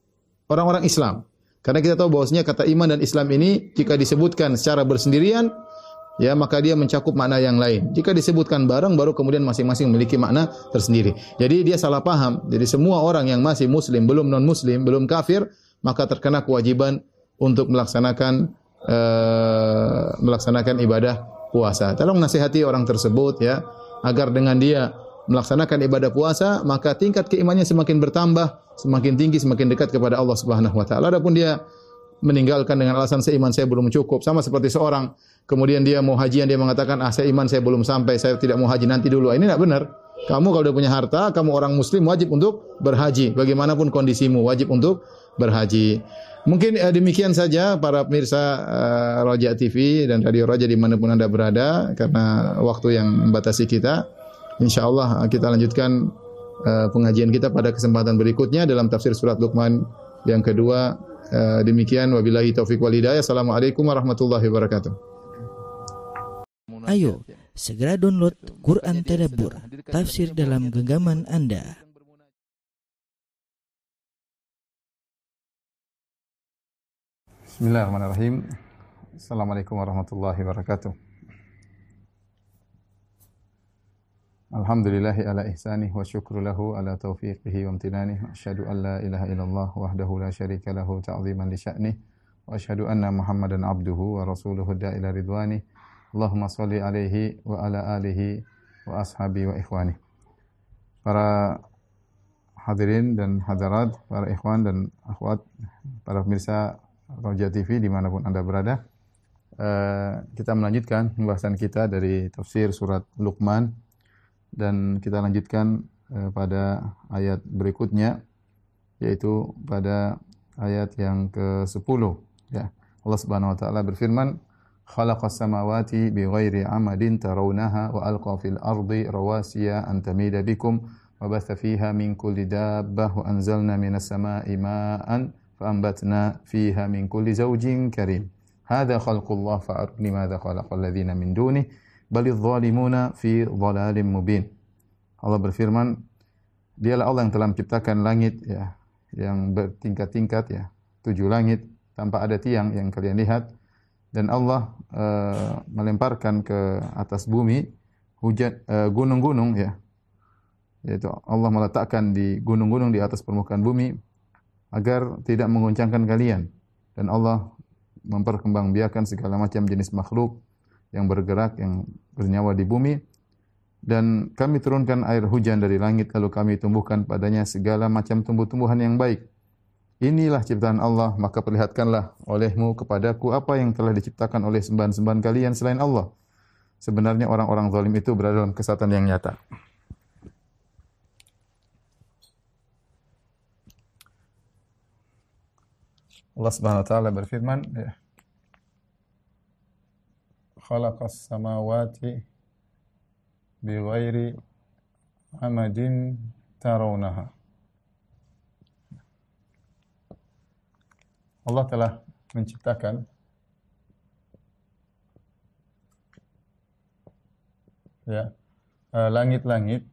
orang-orang Islam. Karena kita tahu bahwasanya kata iman dan Islam ini jika disebutkan secara bersendirian ya maka dia mencakup makna yang lain. Jika disebutkan bareng baru kemudian masing-masing memiliki makna tersendiri. Jadi dia salah paham. Jadi semua orang yang masih muslim, belum non muslim, belum kafir, maka terkena kewajiban untuk melaksanakan uh, melaksanakan ibadah puasa. Tolong nasihati orang tersebut ya agar dengan dia melaksanakan ibadah puasa, maka tingkat keimannya semakin bertambah, semakin tinggi, semakin dekat kepada Allah Subhanahu wa taala. Adapun dia meninggalkan dengan alasan seiman saya belum cukup, sama seperti seorang kemudian dia mau hajian dia mengatakan ah saya iman saya belum sampai, saya tidak mau haji nanti dulu. Ini tidak benar. Kamu kalau sudah punya harta, kamu orang muslim wajib untuk berhaji. Bagaimanapun kondisimu wajib untuk berhaji. Mungkin eh, demikian saja para pemirsa eh, Roja TV dan Radio Roja di mana pun anda berada karena waktu yang membatasi kita. Insya Allah kita lanjutkan uh, pengajian kita pada kesempatan berikutnya dalam tafsir surat Luqman yang kedua. Uh, demikian wabillahi taufik wal hidayah. Assalamualaikum warahmatullahi wabarakatuh. Ayo, segera download Quran Tadabbur, tafsir dalam genggaman Anda. Bismillahirrahmanirrahim. Assalamualaikum warahmatullahi wabarakatuh. Alhamdulillahi ala ihsanih wa syukru lahu ala taufiqihi wa amtinanih. Asyhadu an la ilaha illallah wahdahu la syarika lahu ta'ziman li sya'nih. Wa asyhadu anna Muhammadan abduhu wa rasuluhu da'ila ridwani. Allahumma salli alaihi wa ala alihi wa ashabi wa ikhwani. Para hadirin dan hadirat, para ikhwan dan akhwat, para pemirsa Roja TV di mana pun anda berada. Uh, kita melanjutkan pembahasan kita dari tafsir surat Luqman dan kita lanjutkan uh, pada ayat berikutnya yaitu pada ayat yang ke-10 ya. Allah Subhanahu wa taala berfirman khalaqas samawati bighairi amadin tarawnaha wa alqa fil ardi rawasiya an tamida bikum wa batha fiha min kulli dabbah wa anzalna minas samai ma'an fa anbatna fiha min kulli zawjin karim hadha khalqullah fa'arni madza khalaqal ladzina min zalimuna fi dhalalim mubin. Allah berfirman, Dialah Allah yang telah menciptakan langit ya, yang bertingkat-tingkat ya, tujuh langit. Tanpa ada tiang yang kalian lihat dan Allah uh, melemparkan ke atas bumi hujan uh, gunung-gunung ya. Yaitu Allah meletakkan di gunung-gunung di atas permukaan bumi agar tidak mengoncangkan kalian dan Allah memperkembangbiakan segala macam jenis makhluk yang bergerak, yang bernyawa di bumi. Dan kami turunkan air hujan dari langit, lalu kami tumbuhkan padanya segala macam tumbuh-tumbuhan yang baik. Inilah ciptaan Allah, maka perlihatkanlah olehmu kepadaku apa yang telah diciptakan oleh sembahan-sembahan kalian selain Allah. Sebenarnya orang-orang zalim itu berada dalam kesatan yang nyata. Allah Subhanahu wa taala berfirman, ya, khalaqas samawati bighairi amadin tarawnaha. Allah telah menciptakan ya eh, langit-langit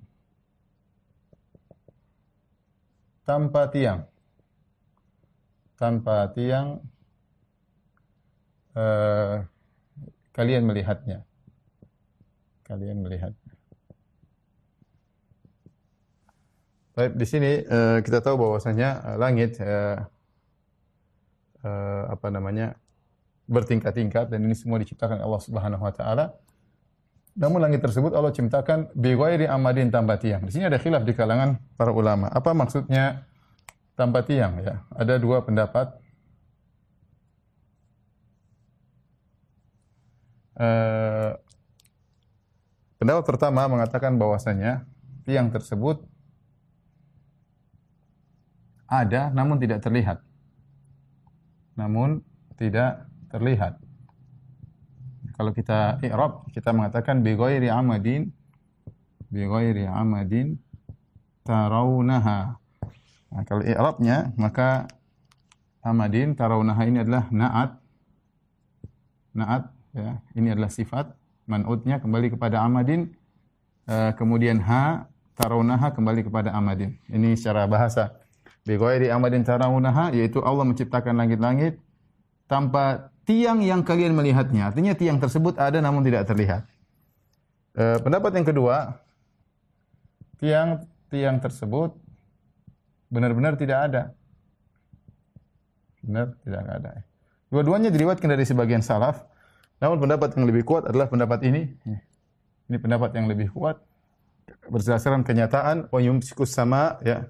tanpa tiang. tanpa tiang uh, kalian melihatnya. Kalian melihat. Baik, di sini uh, kita tahu bahwasanya uh, langit uh, uh, apa namanya bertingkat-tingkat dan ini semua diciptakan Allah Subhanahu wa taala. Namun langit tersebut Allah ciptakan bi ghairi amadin tanpa tiang. Di sini ada khilaf di kalangan para ulama. Apa maksudnya tanpa tiang ya? Ada dua pendapat. Uh, pendapat pertama mengatakan bahwasanya tiang tersebut ada namun tidak terlihat. Namun tidak terlihat. Kalau kita i'rab, kita mengatakan bi ghairi amadin bi ghairi amadin tarawunaha. Nah, kalau i'rabnya maka amadin tarawunaha ini adalah na'at. Na'at ya, ini adalah sifat man'utnya kembali kepada amadin uh, kemudian ha tarawunaha kembali kepada amadin. Ini secara bahasa. Bi ghairi amadin tarawunaha yaitu Allah menciptakan langit-langit tanpa tiang yang kalian melihatnya. Artinya tiang tersebut ada namun tidak terlihat. E, pendapat yang kedua, tiang tiang tersebut benar-benar tidak ada. Benar tidak ada. Dua-duanya diriwayatkan dari sebagian salaf. Namun pendapat yang lebih kuat adalah pendapat ini. Ini pendapat yang lebih kuat berdasarkan kenyataan wa yumsikus sama ya.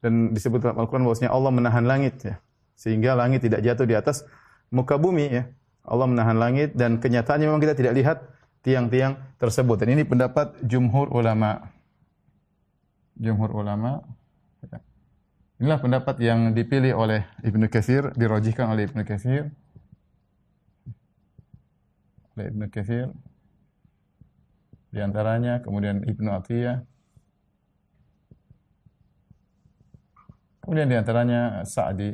Dan disebut dalam Al-Qur'an bahwasanya Allah menahan langit ya. Sehingga langit tidak jatuh di atas muka bumi ya. Allah menahan langit dan kenyataannya memang kita tidak lihat tiang-tiang tersebut. Dan ini pendapat jumhur ulama. Jumhur ulama. Inilah pendapat yang dipilih oleh Ibnu Katsir, dirojihkan oleh Ibnu Katsir. Oleh Ibnu Katsir. Di antaranya kemudian Ibnu Atiyah. Kemudian di antaranya Sa'di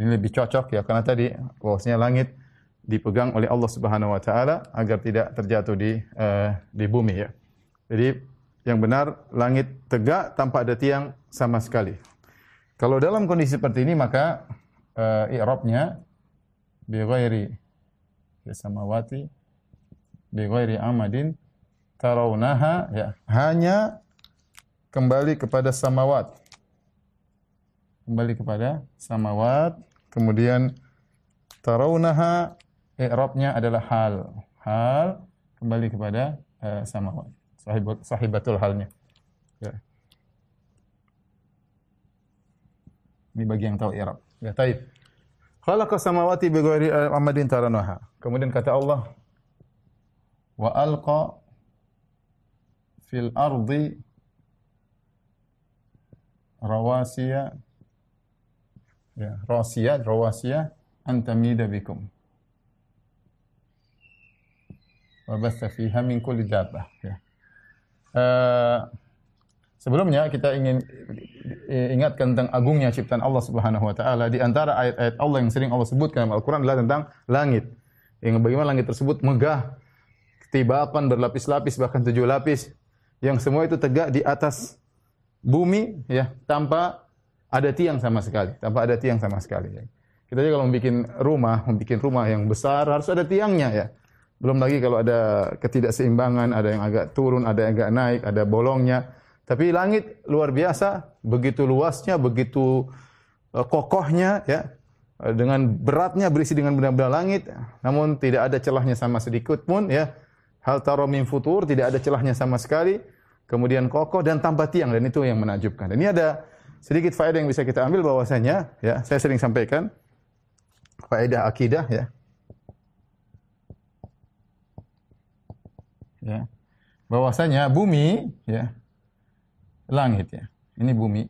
ini lebih cocok ya karena tadi bahwasanya langit dipegang oleh Allah Subhanahu wa taala agar tidak terjatuh di uh, di bumi ya. Jadi yang benar langit tegak tanpa ada tiang sama sekali. Kalau dalam kondisi seperti ini maka uh, i'rabnya bi ghairi samawati bi ghairi amadin tarawunaha ya hanya kembali kepada samawat kembali kepada samawat Kemudian tarawunaha i'rabnya adalah hal. Hal kembali kepada uh, samawat. Sahibat, sahibatul halnya. Ya. Ini bagi yang tahu i'rab. Ya, taib. Khalaqa samawati bighairi amadin taranaha. Kemudian kata Allah wa alqa fil ardi rawasiya ya rawasiyah rawasiyah. Antamida bikum. Wa basta fiha min kulli dabbah ya. Uh, sebelumnya kita ingin ingatkan tentang agungnya ciptaan Allah Subhanahu wa taala. Di antara ayat-ayat Allah yang sering Allah sebutkan dalam Al-Qur'an adalah tentang langit. Yang bagaimana langit tersebut megah ketibakan berlapis-lapis bahkan tujuh lapis. Yang semua itu tegak di atas bumi ya tanpa ada tiang sama sekali, tanpa ada tiang sama sekali. Ya. Kita aja kalau membuat rumah, membuat rumah yang besar harus ada tiangnya ya. Belum lagi kalau ada ketidakseimbangan, ada yang agak turun, ada yang agak naik, ada bolongnya. Tapi langit luar biasa, begitu luasnya, begitu uh, kokohnya ya. Uh, dengan beratnya berisi dengan benda-benda langit, namun tidak ada celahnya sama sedikit pun ya. Hal taro min futur, tidak ada celahnya sama sekali. Kemudian kokoh dan tanpa tiang dan itu yang menakjubkan. Dan ini ada sedikit faedah yang bisa kita ambil bahwasanya ya saya sering sampaikan faedah akidah ya. Ya. Bahwasanya bumi ya langit ya. Ini bumi.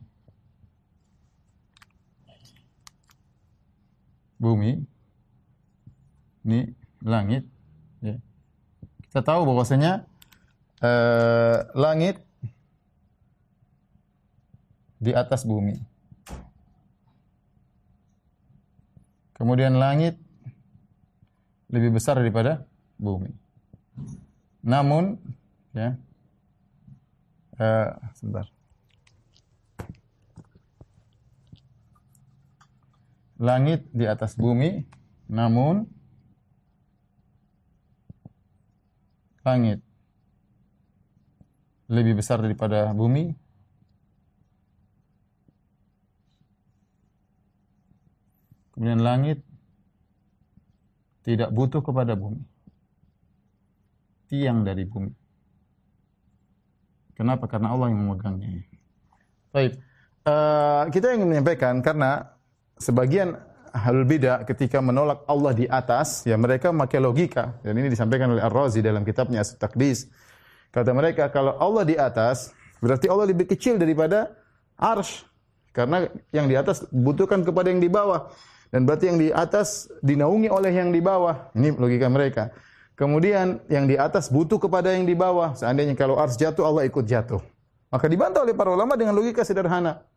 Bumi ini langit ya. Kita tahu bahwasanya eh, langit di atas bumi. Kemudian langit lebih besar daripada bumi. Namun, ya, uh, sebentar. langit di atas bumi, namun langit lebih besar daripada bumi. Kemudian langit tidak butuh kepada bumi. Tiang dari bumi. Kenapa? Karena Allah yang memegangnya. Baik. Uh, kita ingin menyampaikan karena sebagian ahlul bidah ketika menolak Allah di atas, ya mereka memakai logika. Dan ini disampaikan oleh Ar-Razi dalam kitabnya As-Taqdis. Kata mereka, kalau Allah di atas, berarti Allah lebih kecil daripada arsh. Karena yang di atas butuhkan kepada yang di bawah. Dan berarti yang di atas dinaungi oleh yang di bawah. Ini logika mereka. Kemudian yang di atas butuh kepada yang di bawah. Seandainya kalau arsh jatuh, Allah ikut jatuh. Maka dibantah oleh para ulama dengan logika sederhana.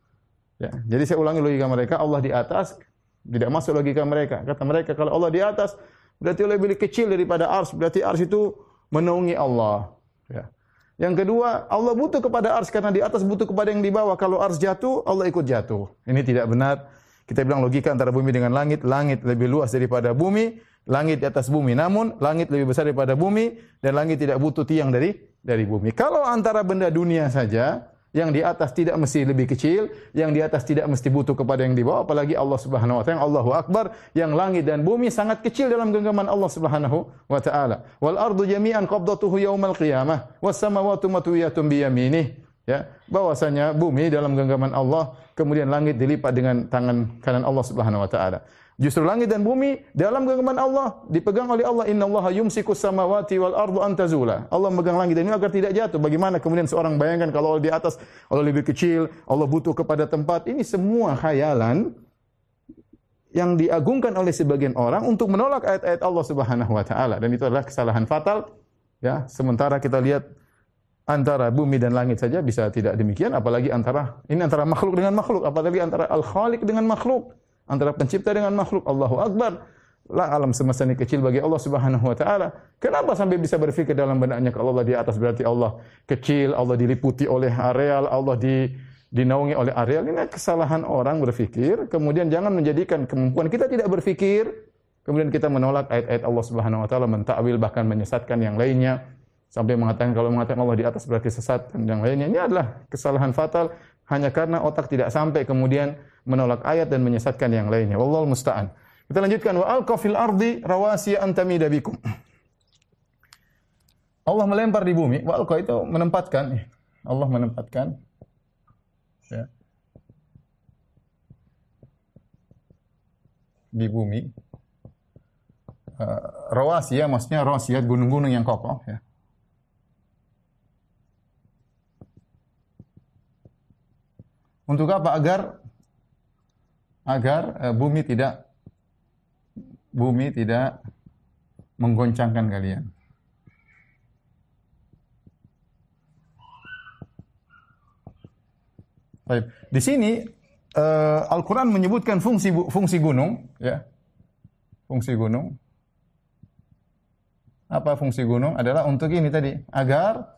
Ya, jadi saya ulangi logika mereka, Allah di atas, tidak masuk logika mereka. Kata mereka, kalau Allah di atas, berarti lebih kecil daripada ars. Berarti ars itu menaungi Allah. Ya. Yang kedua, Allah butuh kepada ars karena di atas butuh kepada yang di bawah. Kalau ars jatuh, Allah ikut jatuh. Ini tidak benar. Kita bilang logika antara bumi dengan langit. Langit lebih luas daripada bumi. Langit di atas bumi. Namun, langit lebih besar daripada bumi. Dan langit tidak butuh tiang dari dari bumi. Kalau antara benda dunia saja, yang di atas tidak mesti lebih kecil, yang di atas tidak mesti butuh kepada yang di bawah, apalagi Allah Subhanahu wa taala, Allahu Akbar, yang langit dan bumi sangat kecil dalam genggaman Allah Subhanahu wa taala. Wal ardu jami'an qabdatuhu yaumal qiyamah, was samawati matwiyatun bi yaminih. Ya, bahwasanya bumi dalam genggaman Allah, kemudian langit dilipat dengan tangan kanan Allah Subhanahu wa taala. Justru langit dan bumi dalam genggaman Allah dipegang oleh Allah. Inna Allah yumsikus samawati wal ardu antazula. Allah memegang langit dan bumi agar tidak jatuh. Bagaimana kemudian seorang bayangkan kalau Allah di atas, Allah lebih kecil, Allah butuh kepada tempat. Ini semua khayalan yang diagungkan oleh sebagian orang untuk menolak ayat-ayat Allah Subhanahu wa taala dan itu adalah kesalahan fatal. Ya, sementara kita lihat antara bumi dan langit saja bisa tidak demikian apalagi antara ini antara makhluk dengan makhluk apalagi antara al-khaliq dengan makhluk antara pencipta dengan makhluk. Allahu Akbar. Lah alam semesta ini kecil bagi Allah Subhanahu wa taala. Kenapa sampai bisa berpikir dalam benaknya kalau Allah di atas berarti Allah kecil, Allah diliputi oleh areal, Allah di dinaungi oleh areal. Ini kesalahan orang berpikir, kemudian jangan menjadikan kemampuan kita tidak berpikir, kemudian kita menolak ayat-ayat Allah Subhanahu wa taala, mentakwil bahkan menyesatkan yang lainnya sampai mengatakan kalau mengatakan Allah di atas berarti sesat dan yang lainnya. Ini adalah kesalahan fatal hanya karena otak tidak sampai kemudian menolak ayat dan menyesatkan yang lainnya. Wallahu musta'an. Kita lanjutkan wa alqa fil ardi rawasiya an tamida bikum. Allah melempar di bumi, wa alqa itu menempatkan Allah menempatkan ya, di bumi uh, rawasiya maksudnya rawasiya gunung-gunung yang kokoh ya. Untuk apa? Agar agar uh, bumi tidak bumi tidak menggoncangkan kalian. Baik. Di sini uh, Al-Qur'an menyebutkan fungsi fungsi gunung, ya. Fungsi gunung. Apa fungsi gunung? Adalah untuk ini tadi, agar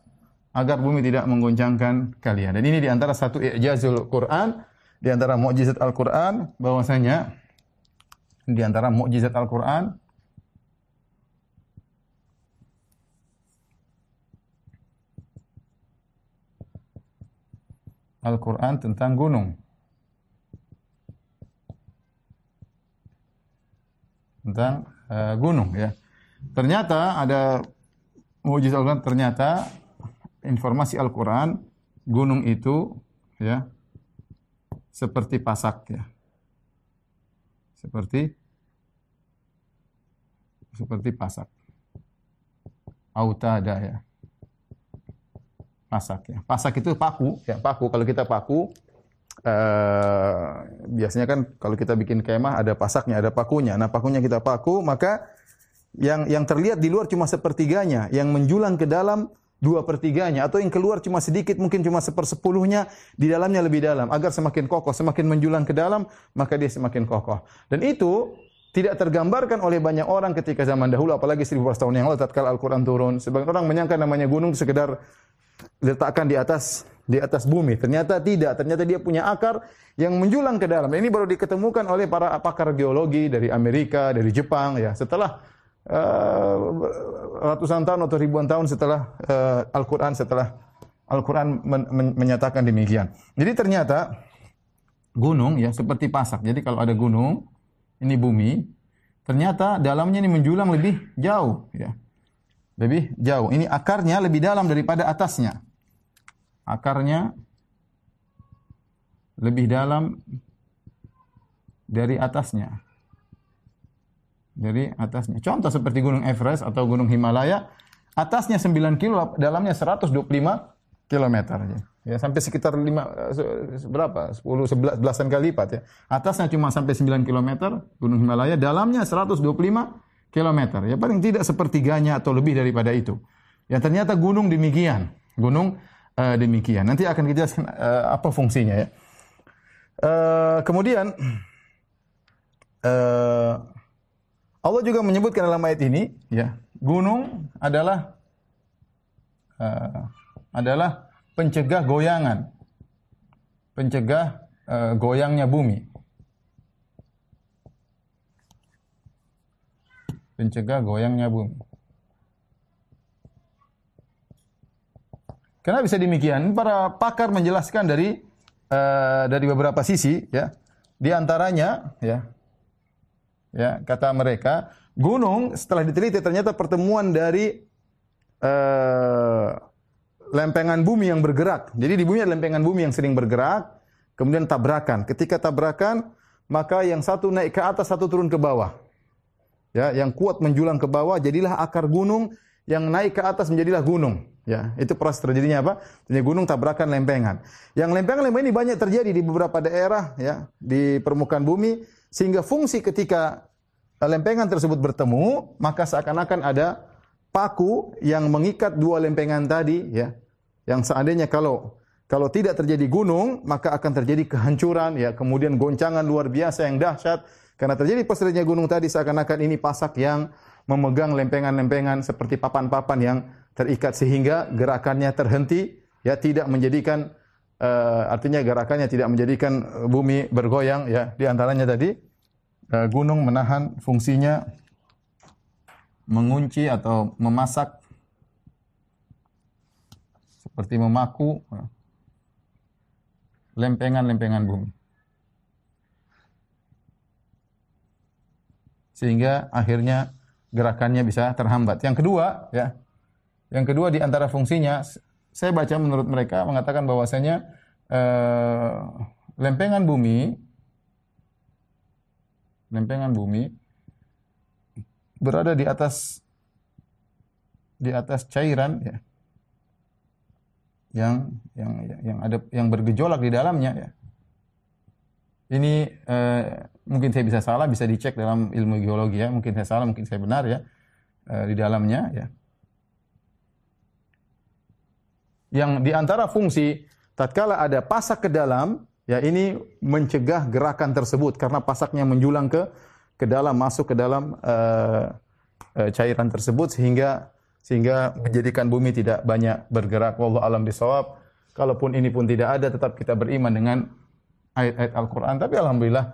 agar bumi tidak menggoncangkan kalian. Dan ini di antara satu i'jazul Quran, di antara mukjizat Al-Quran, bahwasanya di antara mukjizat Al-Quran, Al-Quran tentang gunung. Tentang uh, gunung ya. Ternyata ada mukjizat Al-Quran ternyata informasi Al-Quran, gunung itu ya seperti pasak ya. Seperti seperti pasak. Autada ya. Pasak ya. Pasak itu paku ya, paku. Kalau kita paku eh, biasanya kan kalau kita bikin kemah ada pasaknya, ada pakunya. Nah, pakunya kita paku, maka yang yang terlihat di luar cuma sepertiganya, yang menjulang ke dalam dua pertiganya atau yang keluar cuma sedikit mungkin cuma sepersepuluhnya di dalamnya lebih dalam agar semakin kokoh semakin menjulang ke dalam maka dia semakin kokoh dan itu tidak tergambarkan oleh banyak orang ketika zaman dahulu apalagi 1400 tahun yang lalu tatkala Al-Qur'an turun sebagian orang menyangka namanya gunung sekedar diletakkan di atas di atas bumi. Ternyata tidak. Ternyata dia punya akar yang menjulang ke dalam. Ini baru diketemukan oleh para pakar geologi dari Amerika, dari Jepang ya. Setelah ratusan tahun atau ribuan tahun setelah uh, Al-Qur'an setelah Al-Qur'an men men menyatakan demikian. Jadi ternyata gunung ya seperti pasak. Jadi kalau ada gunung, ini bumi, ternyata dalamnya ini menjulang lebih jauh ya. Lebih jauh. Ini akarnya lebih dalam daripada atasnya. Akarnya lebih dalam dari atasnya. Dari atasnya. Contoh seperti Gunung Everest atau Gunung Himalaya, atasnya 9 kilo, dalamnya 125 kilometer. Ya, sampai sekitar 5 berapa? 10 11 belasan kali lipat ya. Atasnya cuma sampai 9 km Gunung Himalaya, dalamnya 125 km. Ya paling tidak sepertiganya atau lebih daripada itu. Ya ternyata gunung demikian. Gunung uh, demikian. Nanti akan kita jelaskan uh, apa fungsinya ya. Uh, kemudian uh, Allah juga menyebutkan dalam ayat ini ya, gunung adalah uh, adalah pencegah goyangan. Pencegah uh, goyangnya bumi. Pencegah goyangnya bumi. Kenapa bisa demikian? Para pakar menjelaskan dari uh, dari beberapa sisi ya. Di antaranya ya ya kata mereka gunung setelah diteliti ternyata pertemuan dari uh, lempengan bumi yang bergerak. Jadi di bumi ada lempengan bumi yang sering bergerak, kemudian tabrakan. Ketika tabrakan, maka yang satu naik ke atas, satu turun ke bawah. Ya, yang kuat menjulang ke bawah, jadilah akar gunung, yang naik ke atas menjadilah gunung. Ya, itu proses terjadinya apa? Terjadi gunung tabrakan lempengan. Yang lempengan-lempengan ini banyak terjadi di beberapa daerah ya, di permukaan bumi sehingga fungsi ketika lempengan tersebut bertemu, maka seakan-akan ada paku yang mengikat dua lempengan tadi ya. Yang seandainya kalau kalau tidak terjadi gunung, maka akan terjadi kehancuran ya, kemudian goncangan luar biasa yang dahsyat. Karena terjadi pas gunung tadi seakan-akan ini pasak yang memegang lempengan-lempengan seperti papan-papan yang terikat. Sehingga gerakannya terhenti ya. Tidak menjadikan uh, artinya gerakannya tidak menjadikan bumi bergoyang ya di antaranya tadi gunung menahan fungsinya mengunci atau memasak seperti memaku lempengan-lempengan bumi. Sehingga akhirnya gerakannya bisa terhambat. Yang kedua, ya. Yang kedua di antara fungsinya saya baca menurut mereka mengatakan bahwasanya eh, lempengan bumi lempengan bumi berada di atas di atas cairan ya yang yang yang ada yang bergejolak di dalamnya ya. Ini eh, mungkin saya bisa salah, bisa dicek dalam ilmu geologi ya. Mungkin saya salah, mungkin saya benar ya eh, di dalamnya ya. Yang di antara fungsi tatkala ada pasak ke dalam, ya ini mencegah gerakan tersebut karena pasaknya menjulang ke ke dalam masuk ke dalam uh, uh, cairan tersebut sehingga sehingga menjadikan bumi tidak banyak bergerak. Wallahu alam bisawab. Kalaupun ini pun tidak ada, tetap kita beriman dengan ayat-ayat Al-Quran. Tapi alhamdulillah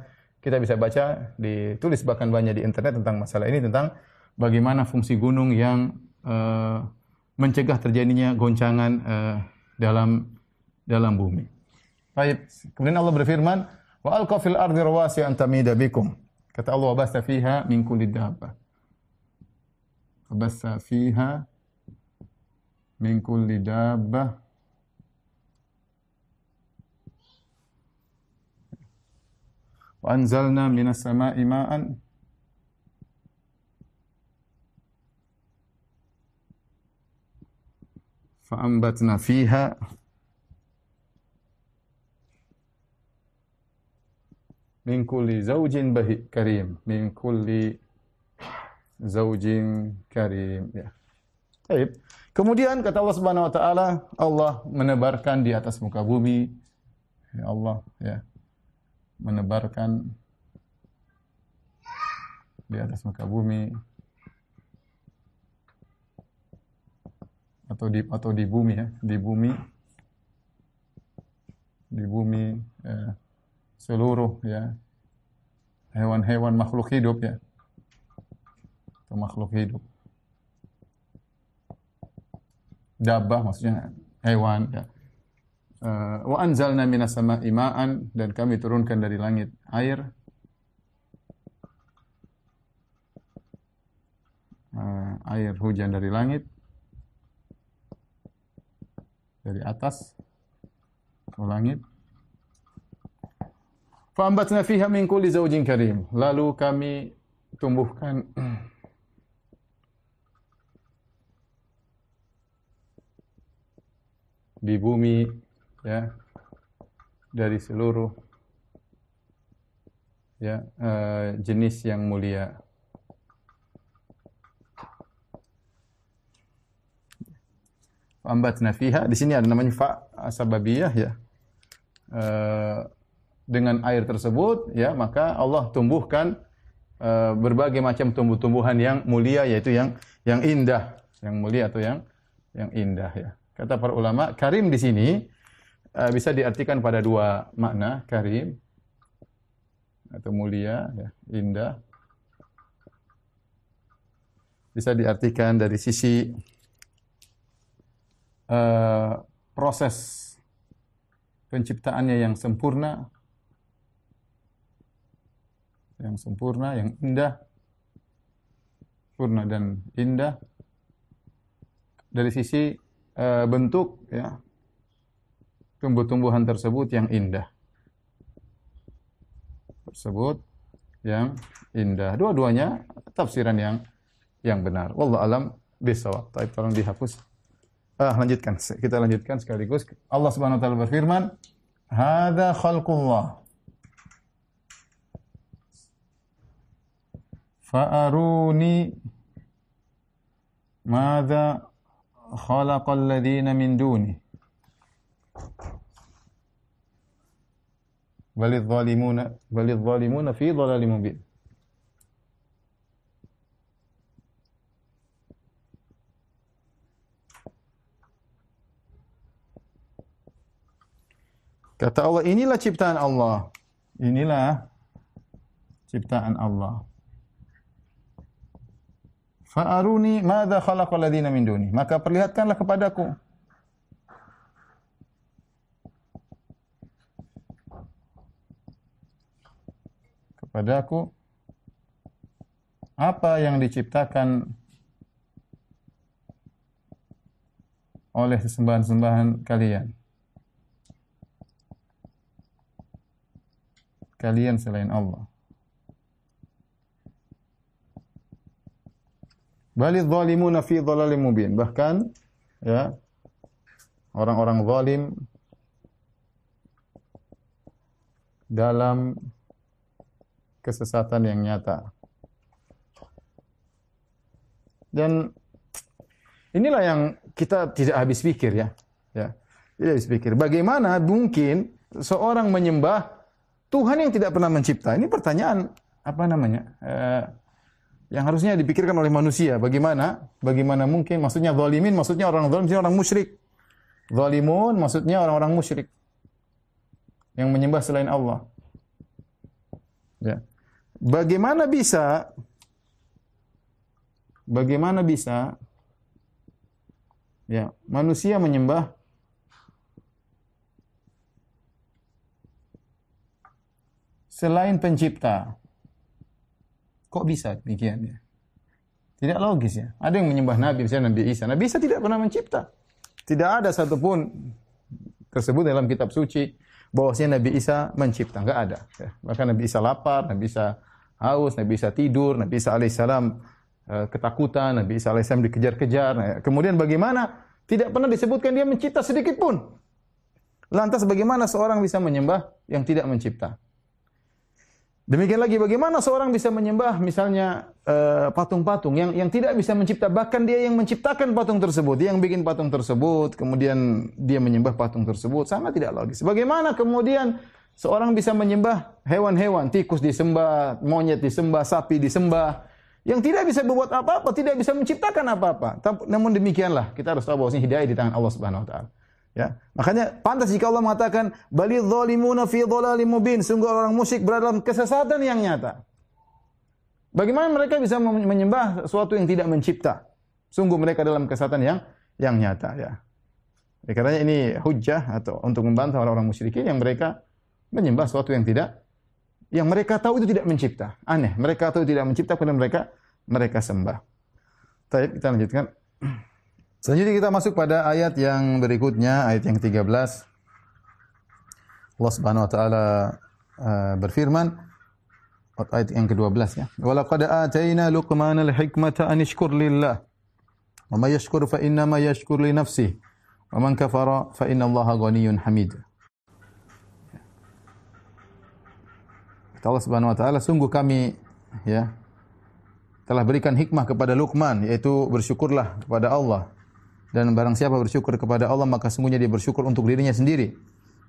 kita bisa baca ditulis bahkan banyak di internet tentang masalah ini tentang bagaimana fungsi gunung yang uh, mencegah terjadinya goncangan uh, dalam dalam bumi. Baik. Kemudian Allah berfirman, "Wa alqa fil ardi rawasi an tamida bikum." Kata Allah, "Wabasa fiha min kulli dabbah." Wabasa fiha min kulli dabbah. Wa anzalna minas sama'i ma'an فأنبتنا فيها min kulli zaujin bahi karim. Min kulli zaujin karim. Ya. Baik. Kemudian kata Allah Subhanahu wa taala, Allah menebarkan di atas muka bumi. Ya Allah ya. Menebarkan di atas muka bumi. Atau di atau di bumi ya, di bumi. Di bumi ya, seluruh ya. Hewan-hewan makhluk hidup ya. Atau makhluk hidup. Dabah maksudnya hewan ya. Uh, wa anzalna minas sama'i ma'an dan kami turunkan dari langit air. Uh, air hujan dari langit. Dari atas ke langit Fa'ambatna fiha min kulli zawjin karim. Lalu kami tumbuhkan di bumi ya dari seluruh ya uh, jenis yang mulia. Fa'ambatna fiha di sini ada namanya fa sababiyah ya. Uh, dengan air tersebut ya maka Allah tumbuhkan uh, berbagai macam tumbuh-tumbuhan yang mulia yaitu yang yang indah, yang mulia atau yang yang indah ya. Kata para ulama, karim di sini uh, bisa diartikan pada dua makna, karim atau mulia ya, indah. Bisa diartikan dari sisi uh, proses penciptaannya yang sempurna yang sempurna, yang indah, sempurna dan indah. Dari sisi uh, bentuk ya. Tumbuh-tumbuhan tersebut yang indah. Tersebut yang indah. Dua-duanya tafsiran yang yang benar. Wallahu alam bisawab tapi tolong dihapus. Ah lanjutkan. Kita lanjutkan sekaligus. Allah Subhanahu wa taala berfirman hadza khalqullah فأروني ماذا خلق الذين من دونه بل الظالمون بل الظالمون في ضلال مبين Kata Allah, inilah ciptaan Allah. Inilah ciptaan Allah. Fa'aruni madza khalaqal ladzina min duni. Maka perlihatkanlah kepadaku kepadaku apa yang diciptakan oleh sembahan-sembahan kalian. Kalian selain Allah. Balidh zalimuna fi dhalalim mubin. Bahkan ya orang-orang zalim dalam kesesatan yang nyata. Dan inilah yang kita tidak habis pikir ya. Ya. Tidak habis pikir. Bagaimana mungkin seorang menyembah Tuhan yang tidak pernah mencipta? Ini pertanyaan apa namanya? Eh, yang harusnya dipikirkan oleh manusia. Bagaimana? Bagaimana mungkin? Maksudnya zalimin, maksudnya orang zalim, maksudnya orang musyrik. Zalimun maksudnya orang-orang musyrik yang menyembah selain Allah. Ya. Bagaimana bisa bagaimana bisa ya manusia menyembah selain pencipta? Kok bisa demikian ya? Tidak logis ya. Ada yang menyembah Nabi, misalnya Nabi Isa. Nabi Isa tidak pernah mencipta. Tidak ada satupun tersebut dalam kitab suci bahwasanya Nabi Isa mencipta. Enggak ada. Ya. Bahkan Nabi Isa lapar, Nabi Isa haus, Nabi Isa tidur, Nabi Isa alaihissalam uh, ketakutan, Nabi Isa alaihissalam dikejar-kejar. Nah, kemudian bagaimana? Tidak pernah disebutkan dia mencipta sedikit pun. Lantas bagaimana seorang bisa menyembah yang tidak mencipta? Demikian lagi bagaimana seorang bisa menyembah misalnya eh, patung-patung uh, yang yang tidak bisa mencipta bahkan dia yang menciptakan patung tersebut, dia yang bikin patung tersebut, kemudian dia menyembah patung tersebut sangat tidak logis. Bagaimana kemudian seorang bisa menyembah hewan-hewan, tikus disembah, monyet disembah, sapi disembah yang tidak bisa berbuat apa-apa, tidak bisa menciptakan apa-apa. Namun demikianlah kita harus tahu bahwa hidayah di tangan Allah Subhanahu wa taala. Ya. Makanya pantas jika Allah mengatakan bali zalimuna fi dhalalim mubin, sungguh orang musyrik berada dalam kesesatan yang nyata. Bagaimana mereka bisa menyembah sesuatu yang tidak mencipta? Sungguh mereka dalam kesesatan yang yang nyata ya. ya karena ini hujah atau untuk membantah orang-orang musyrikin yang mereka menyembah sesuatu yang tidak yang mereka tahu itu tidak mencipta. Aneh, mereka tahu tidak mencipta kemudian mereka mereka sembah. Baik, kita lanjutkan. Selanjutnya kita masuk pada ayat yang berikutnya, ayat yang 13. Allah Subhanahu wa taala uh, berfirman ayat yang ke-12 ya. Wa laqad atayna Luqmanal hikmata an yashkur lillah. Wa may yashkur fa inna ma yashkur li nafsihi. Wa man kafara fa inna Allaha ghaniyyun hamid. Kata Allah Subhanahu wa taala, sungguh kami ya telah berikan hikmah kepada Luqman yaitu bersyukurlah kepada Allah dan barang siapa bersyukur kepada Allah maka sungguhnya dia bersyukur untuk dirinya sendiri.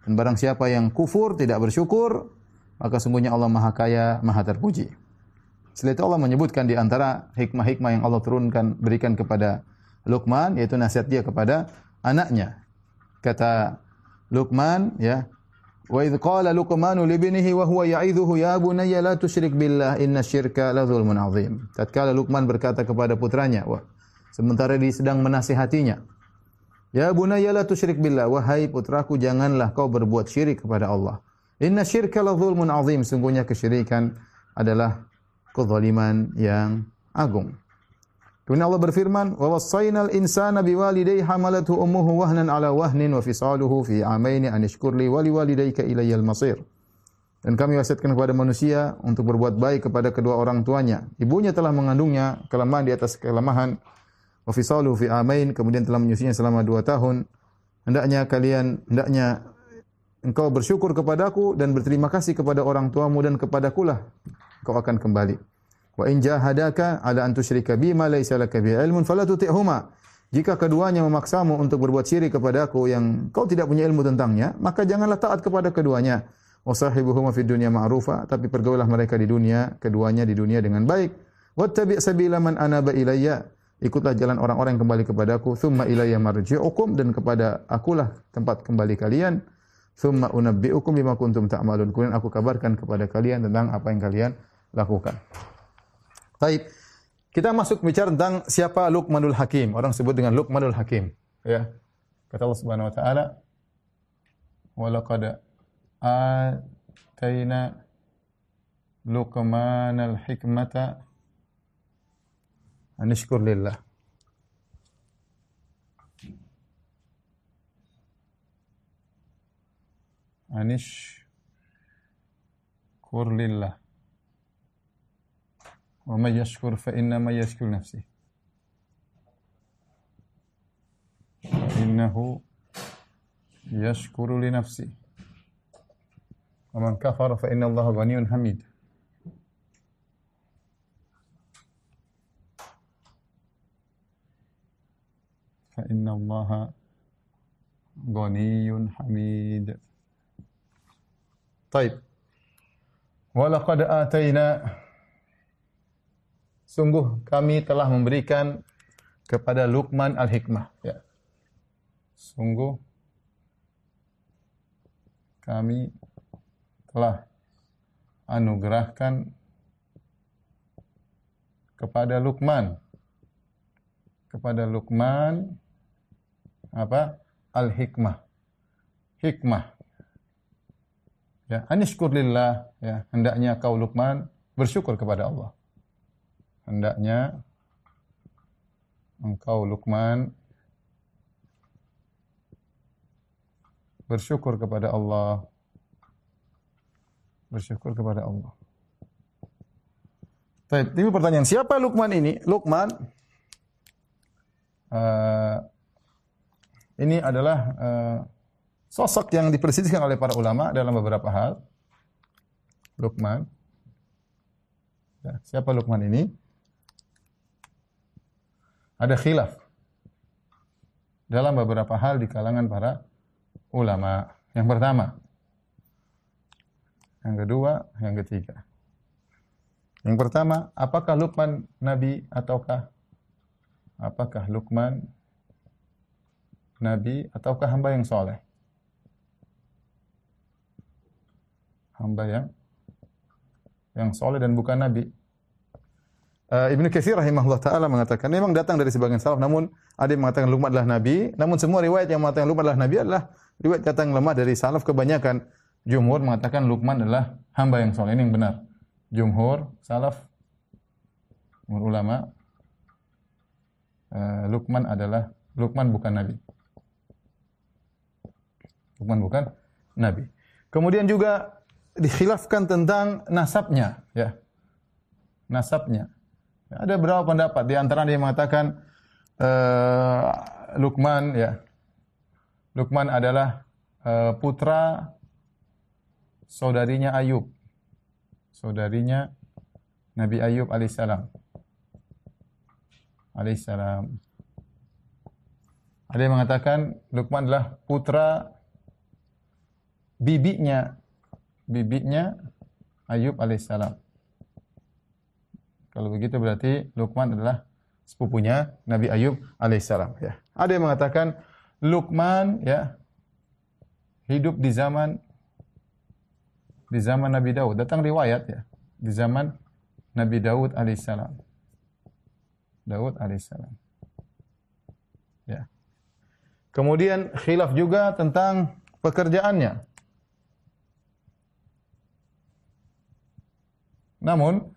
Dan barang siapa yang kufur tidak bersyukur maka sungguhnya Allah Maha Kaya, Maha Terpuji. Setelah itu Allah menyebutkan di antara hikmah-hikmah yang Allah turunkan berikan kepada Luqman yaitu nasihat dia kepada anaknya. Kata Luqman ya, li ibnihi wa huwa ya'idhuhu ya bunayya la tusyrik billah inna syirka la dzulmun 'adzim. Tatkala Luqman berkata kepada putranya, wah Sementara dia sedang menasihatinya. Ya bunayya la tusyrik billah. Wahai putraku janganlah kau berbuat syirik kepada Allah. Inna syirka la zulmun azim. Sungguhnya kesyirikan adalah kezaliman yang agung. Kemudian Allah berfirman, "Wa wassaynal insana biwalidayhi hamalathu ummuhu wahnan ala wahnin wa fisaluhu fi amaini an ishkur li wa liwalidayka ilayyal masir." Dan kami wasiatkan kepada manusia untuk berbuat baik kepada kedua orang tuanya. Ibunya telah mengandungnya kelemahan di atas kelemahan wa fisalu fi amain kemudian telah menyusuinya selama dua tahun. Hendaknya kalian hendaknya engkau bersyukur kepadaku dan berterima kasih kepada orang tuamu dan kepadakulah engkau akan kembali. Wa in jahadaka ala an tusyrika ma laysa laka bi ilmun fala tuti'huma. Jika keduanya memaksamu untuk berbuat syirik kepadaku yang kau tidak punya ilmu tentangnya maka janganlah taat kepada keduanya. Wasahibuhuma fid dunya ma'rufa tapi pergaulah mereka di dunia keduanya di dunia dengan baik. Wattabi' sabila man anaba ilayya ikutlah jalan orang-orang yang kembali kepadaku. Thumma ilayya marji'ukum dan kepada akulah tempat kembali kalian. Thumma unabbi'ukum bima kuntum ta'malun. Kemudian aku kabarkan kepada kalian tentang apa yang kalian lakukan. Baik kita masuk bicara tentang siapa Luqmanul Hakim. Orang sebut dengan Luqmanul Hakim ya. Kata Allah Subhanahu wa taala wa laqad atayna Luqmanal hikmata Anishkur lillah. Anishkur lillah. Wa may yashkur fa inna ma yashkur nafsi. Innahu yashkuru li nafsi. Wa man kafara fa inna Allah ghaniyun hamid. Taib. Walaqad atayna Sungguh kami telah memberikan kepada Luqman al-hikmah. Ya. Sungguh kami telah anugerahkan kepada Luqman kepada Luqman apa? Al-hikmah. Hikmah. Ya, anishkur lillah, ya, hendaknya kau Luqman bersyukur kepada Allah. Hendaknya engkau Luqman bersyukur kepada Allah. Bersyukur kepada Allah. Ini pertanyaan, siapa Luqman ini? Luqman uh, ini adalah uh, sosok yang diperselisihkan oleh para ulama dalam beberapa hal. Luqman. Ya, siapa Luqman ini? Ada khilaf dalam beberapa hal di kalangan para ulama. Yang pertama, yang kedua, yang ketiga. Yang pertama, apakah Luqman nabi ataukah apakah Luqman nabi ataukah hamba yang soleh? Hamba yang yang soleh dan bukan nabi. Uh, Ibnu Katsir rahimahullah taala mengatakan memang datang dari sebagian salaf namun ada yang mengatakan Luqman adalah nabi. Namun semua riwayat yang mengatakan Luqman adalah nabi adalah riwayat datang lemah dari salaf. Kebanyakan jumhur mengatakan Luqman adalah hamba yang soleh. Ini yang benar. Jumhur salaf ulama uh, Luqman adalah Luqman bukan nabi Luqman bukan nabi kemudian juga dikhilafkan tentang nasabnya ya nasabnya ada beberapa pendapat di antara dia mengatakan uh, Luqman ya. Luqman adalah uh, putra saudarinya Ayub. Saudarinya Nabi Ayub alaihissalam. Alaihissalam. Ada yang mengatakan Luqman adalah putra bibinya bibinya Ayub alaihissalam. Kalau begitu berarti Luqman adalah sepupunya Nabi Ayub alaihissalam. Ya. Ada yang mengatakan Luqman ya hidup di zaman di zaman Nabi Daud. Datang riwayat ya di zaman Nabi Daud alaihissalam. Daud alaihissalam. Ya. Kemudian khilaf juga tentang pekerjaannya. Namun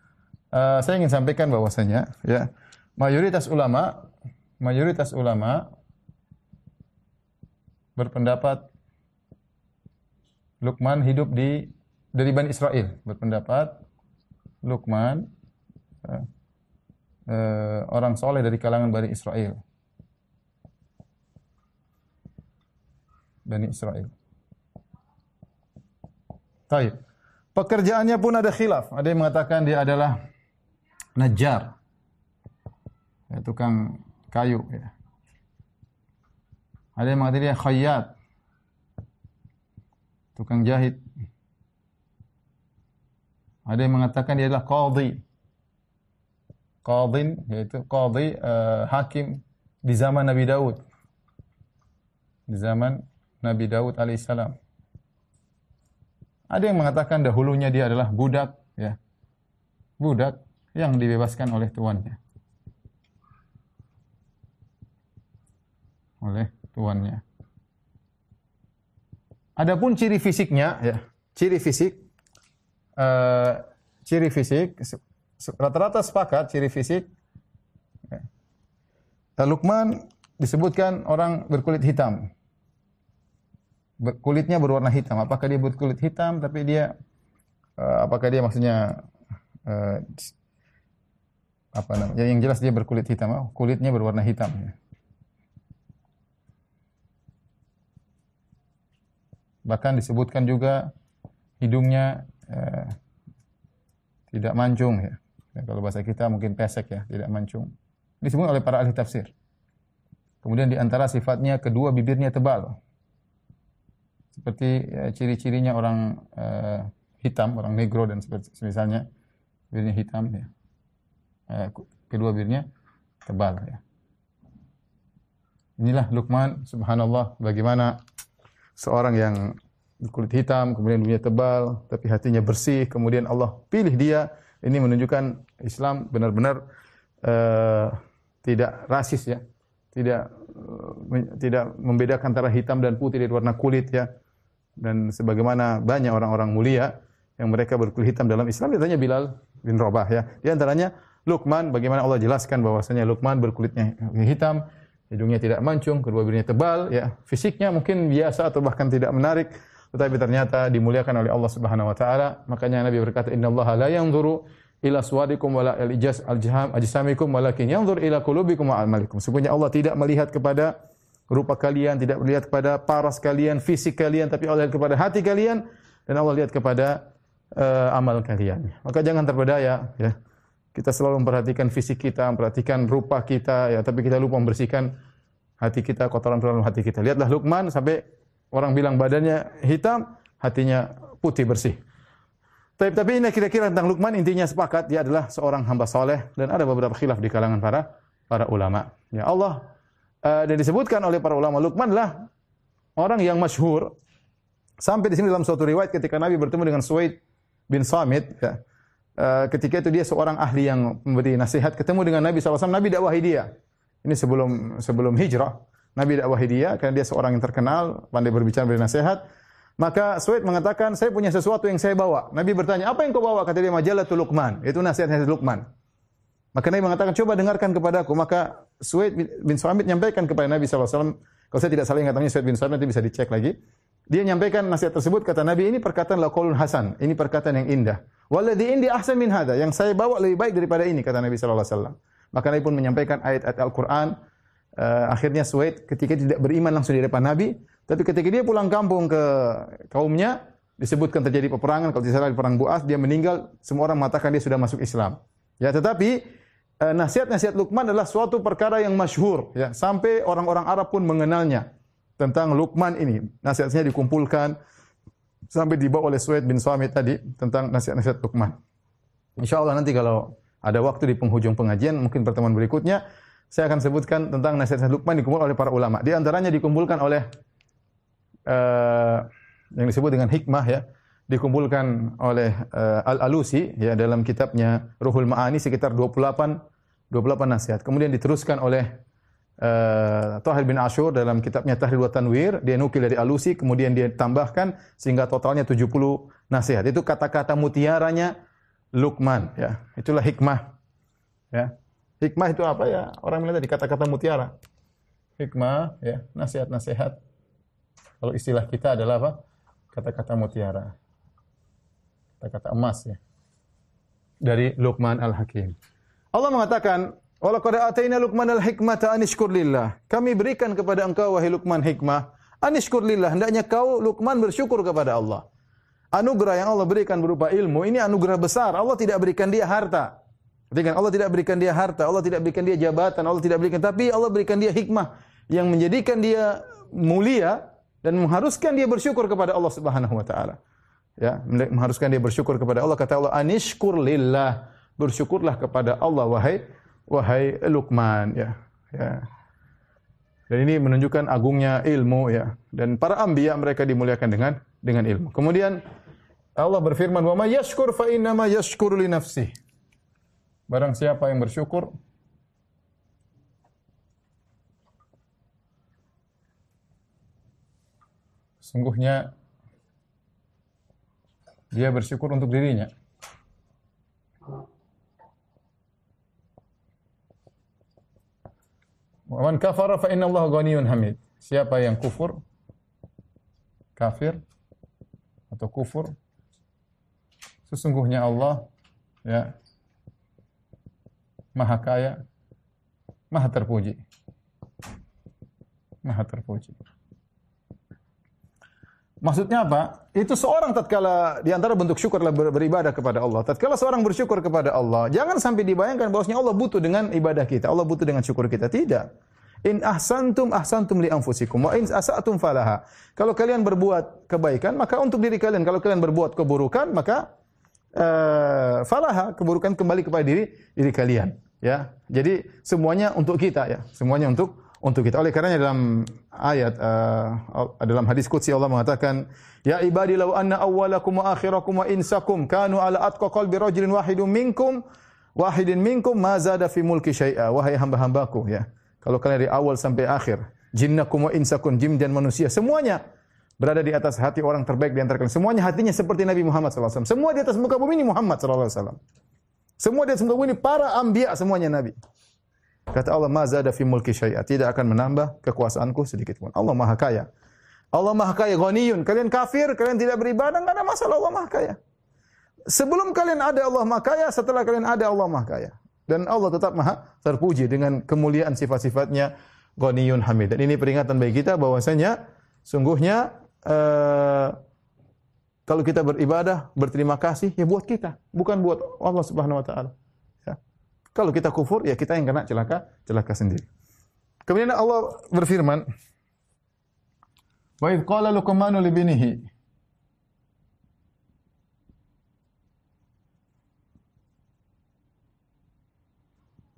uh, saya ingin sampaikan bahwasanya ya mayoritas ulama mayoritas ulama berpendapat Luqman hidup di dari Bani Israel. Berpendapat Luqman uh, uh, orang soleh dari kalangan Bani Israel. Bani Israel. Taib. Pekerjaannya pun ada khilaf. Ada yang mengatakan dia adalah najjar. Ya, tukang kayu ya. Ada yang mengatakan dia khayyat. Tukang jahit. Ada yang mengatakan dia adalah qadhi. Qadhin yaitu qadhi uh, hakim di zaman Nabi Daud. Di zaman Nabi Daud alaihissalam. Ada yang mengatakan dahulunya dia adalah budak ya. Budak yang dibebaskan oleh tuannya. Oleh tuannya. Adapun ciri fisiknya ya, ciri fisik uh, ciri fisik rata-rata sepakat ciri fisik ya. Luqman disebutkan orang berkulit hitam. Kulitnya berwarna hitam. Apakah dia berkulit hitam tapi dia uh, apakah dia maksudnya uh, apa namanya? Yang jelas dia berkulit hitam, oh, kulitnya berwarna hitam. Bahkan disebutkan juga hidungnya eh, tidak mancung ya. ya. Kalau bahasa kita mungkin pesek ya, tidak mancung. Disebut oleh para ahli tafsir. Kemudian di antara sifatnya kedua bibirnya tebal. Seperti ya, ciri-cirinya orang eh, hitam, orang negro dan seperti misalnya bibirnya hitam ya eh, kedua bibirnya tebal ya. Inilah Luqman, subhanallah, bagaimana seorang yang kulit hitam, kemudian bibirnya tebal, tapi hatinya bersih, kemudian Allah pilih dia. Ini menunjukkan Islam benar-benar uh, tidak rasis ya, tidak uh, tidak membedakan antara hitam dan putih dari warna kulit ya. Dan sebagaimana banyak orang-orang mulia yang mereka berkulit hitam dalam Islam, ditanya Bilal bin Rabah ya. Di antaranya Luqman bagaimana Allah jelaskan bahwasanya Luqman berkulitnya hitam, hidungnya tidak mancung, kedua bibirnya tebal, ya. Fisiknya mungkin biasa atau bahkan tidak menarik, tetapi ternyata dimuliakan oleh Allah Subhanahu wa taala. Makanya Nabi berkata, "Innallaha la yanzuru ila suwadikum wala al-ijaz al-jaham ajsamikum walakin yanzur ila qulubikum wa amalikum." Sesungguhnya Allah tidak melihat kepada rupa kalian, tidak melihat kepada paras kalian, fisik kalian, tapi Allah lihat kepada hati kalian dan Allah lihat kepada uh, amal kalian. Maka jangan terpedaya ya. Kita selalu memperhatikan fisik kita, memperhatikan rupa kita, ya, tapi kita lupa membersihkan hati kita, kotoran-kotoran hati kita. Lihatlah Luqman sampai orang bilang badannya hitam, hatinya putih bersih. Tapi, tapi ini kira-kira tentang Luqman intinya sepakat dia adalah seorang hamba soleh dan ada beberapa khilaf di kalangan para para ulama. Ya Allah uh, dan disebutkan oleh para ulama Luqman adalah orang yang masyhur. Sampai di sini dalam suatu riwayat ketika Nabi bertemu dengan Suwaid bin Samit ya. Uh, ketika itu dia seorang ahli yang memberi nasihat ketemu dengan Nabi SAW Nabi dakwahi dia. Ini sebelum sebelum hijrah. Nabi dakwahi dia karena dia seorang yang terkenal pandai berbicara beri nasihat. Maka Suwaid mengatakan saya punya sesuatu yang saya bawa. Nabi bertanya apa yang kau bawa? Kata dia majalatul Luqman. Itu nasihat-nasihat Luqman. Maka Nabi mengatakan, coba dengarkan kepadaku. Maka Suwaid bin Samit menyampaikan kepada Nabi SAW. Kalau saya tidak salah ingat namanya Suwaid bin Samit, nanti bisa dicek lagi. Dia menyampaikan nasihat tersebut, kata Nabi, ini perkataan laqulun hasan. Ini perkataan yang indah. Waladhi indi ahsan min hada. Yang saya bawa lebih baik daripada ini, kata Nabi SAW. Maka Nabi pun menyampaikan ayat-ayat Al-Quran. Uh, akhirnya Suwaid ketika tidak beriman langsung di depan Nabi. Tapi ketika dia pulang kampung ke kaumnya, disebutkan terjadi peperangan. Kalau tidak salah di perang Buas, dia meninggal. Semua orang mengatakan dia sudah masuk Islam. Ya, tetapi nasihat-nasihat Luqman adalah suatu perkara yang masyhur ya. Sampai orang-orang Arab pun mengenalnya tentang Luqman ini. Nasihatnya dikumpulkan sampai dibawa oleh Suwaid bin Samit tadi tentang nasihat-nasihat Luqman. Insyaallah nanti kalau ada waktu di penghujung pengajian mungkin pertemuan berikutnya saya akan sebutkan tentang nasihat-nasihat Luqman dikumpulkan oleh para ulama. Di antaranya dikumpulkan oleh uh, yang disebut dengan hikmah ya dikumpulkan oleh uh, Al-Alusi ya dalam kitabnya Ruhul Ma'ani sekitar 28 28 nasihat. Kemudian diteruskan oleh uh, Tahir bin Ashur dalam kitabnya Tahrir wa Tanwir, dia nukil dari Alusi kemudian dia tambahkan sehingga totalnya 70 nasihat. Itu kata-kata mutiaranya Luqman ya. Itulah hikmah. Ya. Hikmah itu apa ya? Orang bilang tadi kata-kata mutiara. Hikmah ya, nasihat-nasihat. Kalau istilah kita adalah apa? Kata-kata mutiara kata-kata emas ya. Dari Luqman Al-Hakim. Allah mengatakan, "Walaqad ataina Luqman al-hikmata an lillah." Kami berikan kepada engkau wahai Luqman hikmah, an lillah. Hendaknya kau Luqman bersyukur kepada Allah. Anugerah yang Allah berikan berupa ilmu, ini anugerah besar. Allah tidak berikan dia harta. Perhatikan, Allah tidak berikan dia harta, Allah tidak berikan dia jabatan, Allah tidak berikan, tapi Allah berikan dia hikmah yang menjadikan dia mulia dan mengharuskan dia bersyukur kepada Allah Subhanahu wa taala ya mengharuskan dia bersyukur kepada Allah. Kata Allah anishkur lillah. Bersyukurlah kepada Allah wahai wahai Luqman. Ya ya. Dan ini menunjukkan agungnya ilmu ya. Dan para anbiya mereka dimuliakan dengan dengan ilmu. Kemudian Allah berfirman wa may yashkur fa inna ma yashkuru li nafsi barang siapa yang bersyukur sungguhnya dia bersyukur untuk dirinya. Man kafara fa inna Allah ghaniyun hamid. Siapa yang kufur, kafir atau kufur, sesungguhnya Allah ya Maha kaya, Maha terpuji. Maha terpuji. Maksudnya apa? Itu seorang tatkala di antara bentuk syukur adalah beribadah kepada Allah. Tatkala seorang bersyukur kepada Allah, jangan sampai dibayangkan bahwasanya Allah butuh dengan ibadah kita, Allah butuh dengan syukur kita. Tidak. In ahsantum ahsantum li anfusikum wa in asatum falaha. Kalau kalian berbuat kebaikan, maka untuk diri kalian. Kalau kalian berbuat keburukan, maka uh, falaha, keburukan kembali kepada diri diri kalian, ya. Jadi semuanya untuk kita ya, semuanya untuk untuk kita. Oleh karenanya dalam ayat uh, dalam hadis qudsi Allah mengatakan, "Ya ibadi law anna awwalakum wa akhirakum wa insakum kanu ala atqa qalbi rajulin wahidin minkum wahidin minkum ma zada fi mulki syai'a." Wahai hamba-hambaku ya. Kalau kalian dari awal sampai akhir, jinnakum wa insakum, jin dan manusia, semuanya berada di atas hati orang terbaik di antara kalian. Semuanya hatinya seperti Nabi Muhammad SAW. Semua di atas muka bumi ini Muhammad SAW. Semua di atas muka bumi ini para anbiya semuanya Nabi. Kata Allah, "Mazada fi mulki syai'a." Tidak akan menambah kekuasaanku sedikit pun. Allah Maha Kaya. Allah Maha Kaya, ghaniyun. Kalian kafir, kalian tidak beribadah, enggak ada masalah Allah Maha Kaya. Sebelum kalian ada Allah Maha Kaya, setelah kalian ada Allah Maha Kaya. Dan Allah tetap Maha terpuji dengan kemuliaan sifat-sifatnya ghaniyun hamid. Dan ini peringatan bagi kita bahwasanya sungguhnya uh, kalau kita beribadah, berterima kasih ya buat kita, bukan buat Allah Subhanahu wa taala. Kalau kita kufur, ya kita yang kena celaka, celaka sendiri. Kemudian Allah berfirman, Wa idh qala Luqmanu li binihi.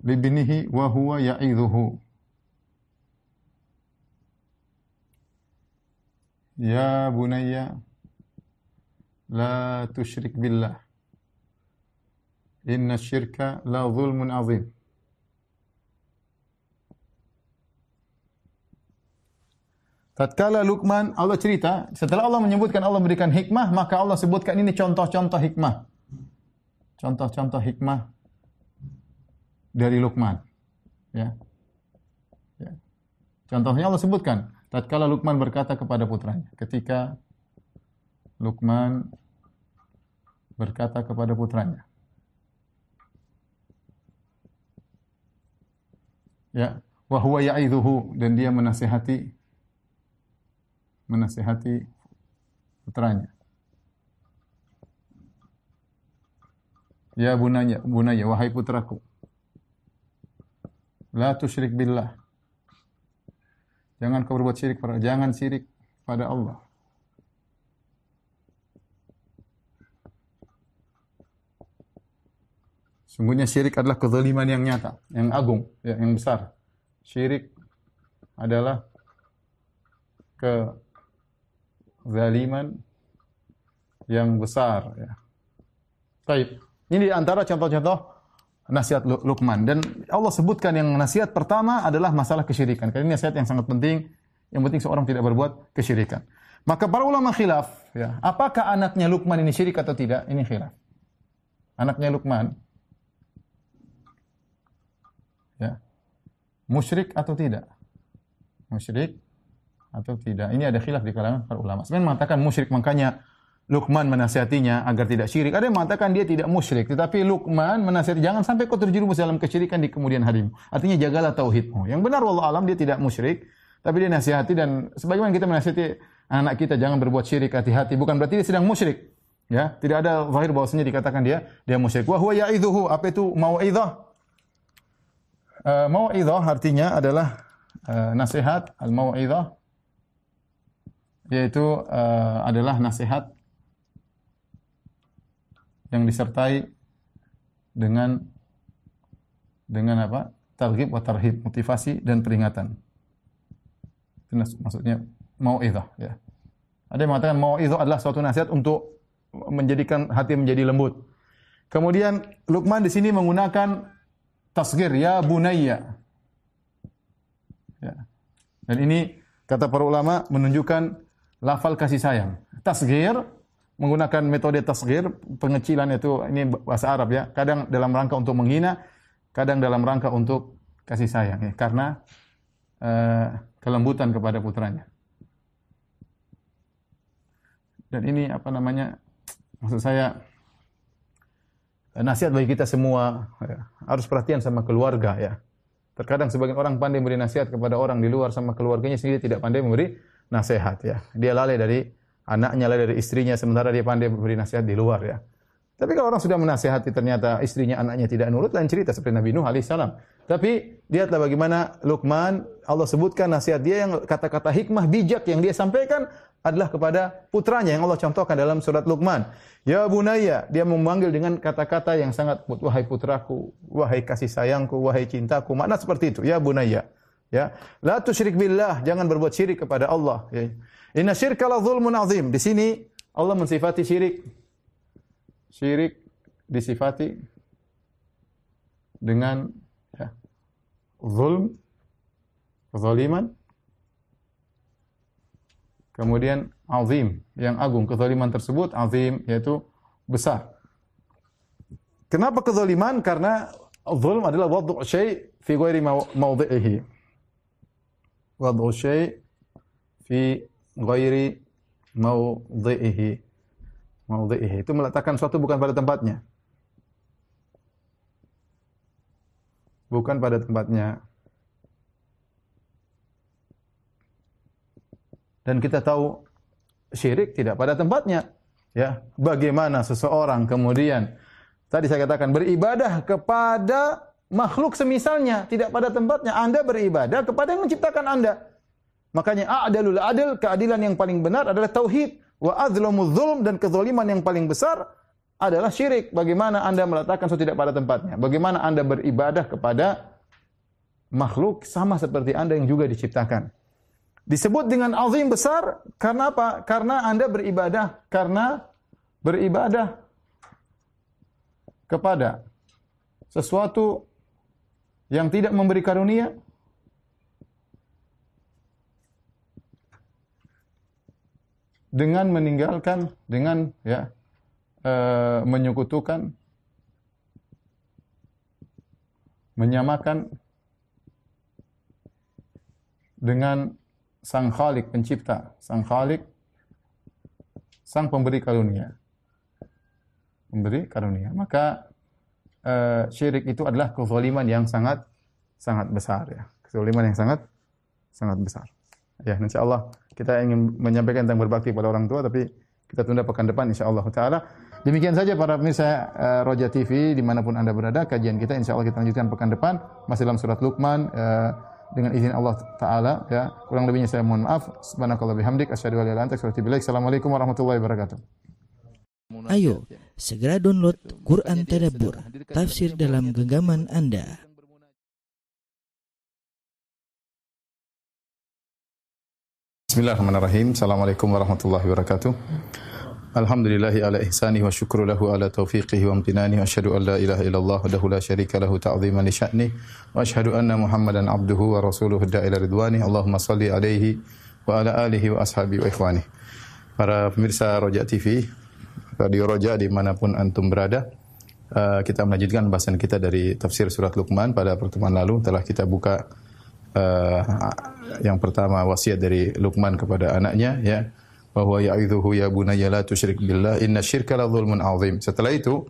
Li binihi wa huwa ya'idhuhu. Ya bunayya la tusyrik billah. Inna syirka la zulmun azim. Tatkala Luqman Allah cerita, setelah Allah menyebutkan Allah memberikan hikmah, maka Allah sebutkan ini contoh-contoh hikmah. Contoh-contoh hikmah dari Luqman. Ya. ya. Contohnya Allah sebutkan, tatkala Luqman berkata kepada putranya, ketika Luqman berkata kepada putranya, ya, wa huwa ya'idhuhu dan dia menasihati menasihati putranya. Ya bunanya, bunaya, wahai putraku. La tusyrik billah. Jangan kau berbuat syirik pada jangan syirik pada Allah. Sungguhnya syirik adalah kezaliman yang nyata, yang agung, ya, yang besar. Syirik adalah ke zaliman yang besar ya. Baik. Ini di antara contoh-contoh nasihat Luqman dan Allah sebutkan yang nasihat pertama adalah masalah kesyirikan. Karena ini nasihat yang sangat penting. Yang penting seorang tidak berbuat kesyirikan. Maka para ulama khilaf, ya, apakah anaknya Luqman ini syirik atau tidak? Ini khilaf. Anaknya Luqman ya, musyrik atau tidak? Musyrik atau tidak. Ini ada khilaf di kalangan para ulama. Sebenarnya mengatakan musyrik makanya Luqman menasihatinya agar tidak syirik. Ada yang mengatakan dia tidak musyrik, tetapi Luqman menasihati jangan sampai kau terjerumus dalam kesyirikan di kemudian hari. Artinya jagalah tauhidmu. Yang benar wallah alam dia tidak musyrik, tapi dia nasihati dan sebagaimana kita menasihati anak kita jangan berbuat syirik, hati-hati. Bukan berarti dia sedang musyrik. Ya, tidak ada zahir bahwasanya dikatakan dia dia musyrik. Wa huwa ya'idhuhu. Apa itu mau'idhah? Uh, mau'idhah artinya adalah uh, nasihat, al-mau'idhah yaitu uh, adalah nasihat yang disertai dengan dengan apa? Targhib wa tarhib, motivasi dan peringatan. Itu maksudnya mau'izah ya. Ada yang mengatakan mau'izah adalah suatu nasihat untuk menjadikan hati menjadi lembut. Kemudian Luqman di sini menggunakan tasgir ya bunayya. Ya. Dan ini kata para ulama menunjukkan lafal kasih sayang. Tasgir menggunakan metode tasgir, pengecilan itu ini bahasa Arab ya. Kadang dalam rangka untuk menghina, kadang dalam rangka untuk kasih sayang ya. Karena uh, kelembutan kepada putranya. Dan ini apa namanya? Maksud saya nasihat bagi kita semua ya. harus perhatian sama keluarga ya. Terkadang sebagian orang pandai memberi nasihat kepada orang di luar sama keluarganya sendiri tidak pandai memberi nasihat ya. Dia lalai dari anaknya, lalai dari istrinya sementara dia pandai memberi nasihat di luar ya. Tapi kalau orang sudah menasihati ternyata istrinya, anaknya tidak nurut, lain cerita seperti Nabi Nuh alaihissalam. Tapi lihatlah bagaimana Luqman, Allah sebutkan nasihat dia yang kata-kata hikmah bijak yang dia sampaikan adalah kepada putranya yang Allah contohkan dalam surat Luqman. Ya bunaya, dia memanggil dengan kata-kata yang sangat wahai putraku, wahai kasih sayangku, wahai cintaku. Makna seperti itu, ya bunaya. Ya, la tusyrik billah, jangan berbuat syirik kepada Allah. Ya. Inna syirka la zulmun azim. Di sini Allah mensifati syirik. Syirik disifati dengan ya, zulm, kezaliman, kemudian azim, yang agung. Kezaliman tersebut azim, yaitu besar. Kenapa kezaliman? Karena zulm adalah waddu' syai' fi ghairi mawdhi'ihi wad'u syai' fi ghairi mawdhi'ihi. Mawdhi'ihi itu meletakkan suatu bukan pada tempatnya. Bukan pada tempatnya. Dan kita tahu syirik tidak pada tempatnya. Ya, bagaimana seseorang kemudian tadi saya katakan beribadah kepada makhluk semisalnya tidak pada tempatnya. Anda beribadah kepada yang menciptakan Anda. Makanya a'dalul adil, keadilan yang paling benar adalah tauhid. Wa adzlamuz zulm dan kezaliman yang paling besar adalah syirik. Bagaimana Anda meletakkan sesuatu tidak pada tempatnya? Bagaimana Anda beribadah kepada makhluk sama seperti Anda yang juga diciptakan? Disebut dengan azim besar karena apa? Karena Anda beribadah, karena beribadah kepada sesuatu yang tidak memberi karunia dengan meninggalkan dengan ya e, menyekutukan menyamakan dengan sang khalik pencipta, sang khalik sang pemberi karunia. Memberi karunia. Maka uh, syirik itu adalah kezaliman yang sangat sangat besar ya. Kezaliman yang sangat sangat besar. Ya, insyaallah kita ingin menyampaikan tentang berbakti pada orang tua tapi kita tunda pekan depan insyaallah taala. Demikian saja para pemirsa uh, Roja TV di mana pun anda berada kajian kita insyaallah kita lanjutkan pekan depan masih dalam surat Luqman uh, dengan izin Allah taala ya. Kurang lebihnya saya mohon maaf. Subhanakallah bihamdik anta astaghfiruka Assalamualaikum warahmatullahi wabarakatuh. Ayo, segera download Quran Tadabbur, tafsir dalam genggaman Anda. Bismillahirrahmanirrahim. Assalamualaikum warahmatullahi wabarakatuh. Alhamdulillahi ala ihsani wa syukru lahu ala taufiqihi wa amtinani wa asyhadu an la ilaha illallah wahdahu la syarika lahu ta'ziman li sya'ni wa asyhadu anna Muhammadan abduhu wa rasuluhu da'ila ridwani Allahumma salli alaihi wa ala alihi wa ashabi wa ikhwani. Para pemirsa Roja TV, Radio Roja di mana pun antum berada. Uh, kita melanjutkan bahasan kita dari tafsir surat Luqman pada pertemuan lalu telah kita buka uh, yang pertama wasiat dari Luqman kepada anaknya ya bahwa ya'idhuhu ya bunayya la tusyrik billah inna syirka la dzulmun azim. Setelah itu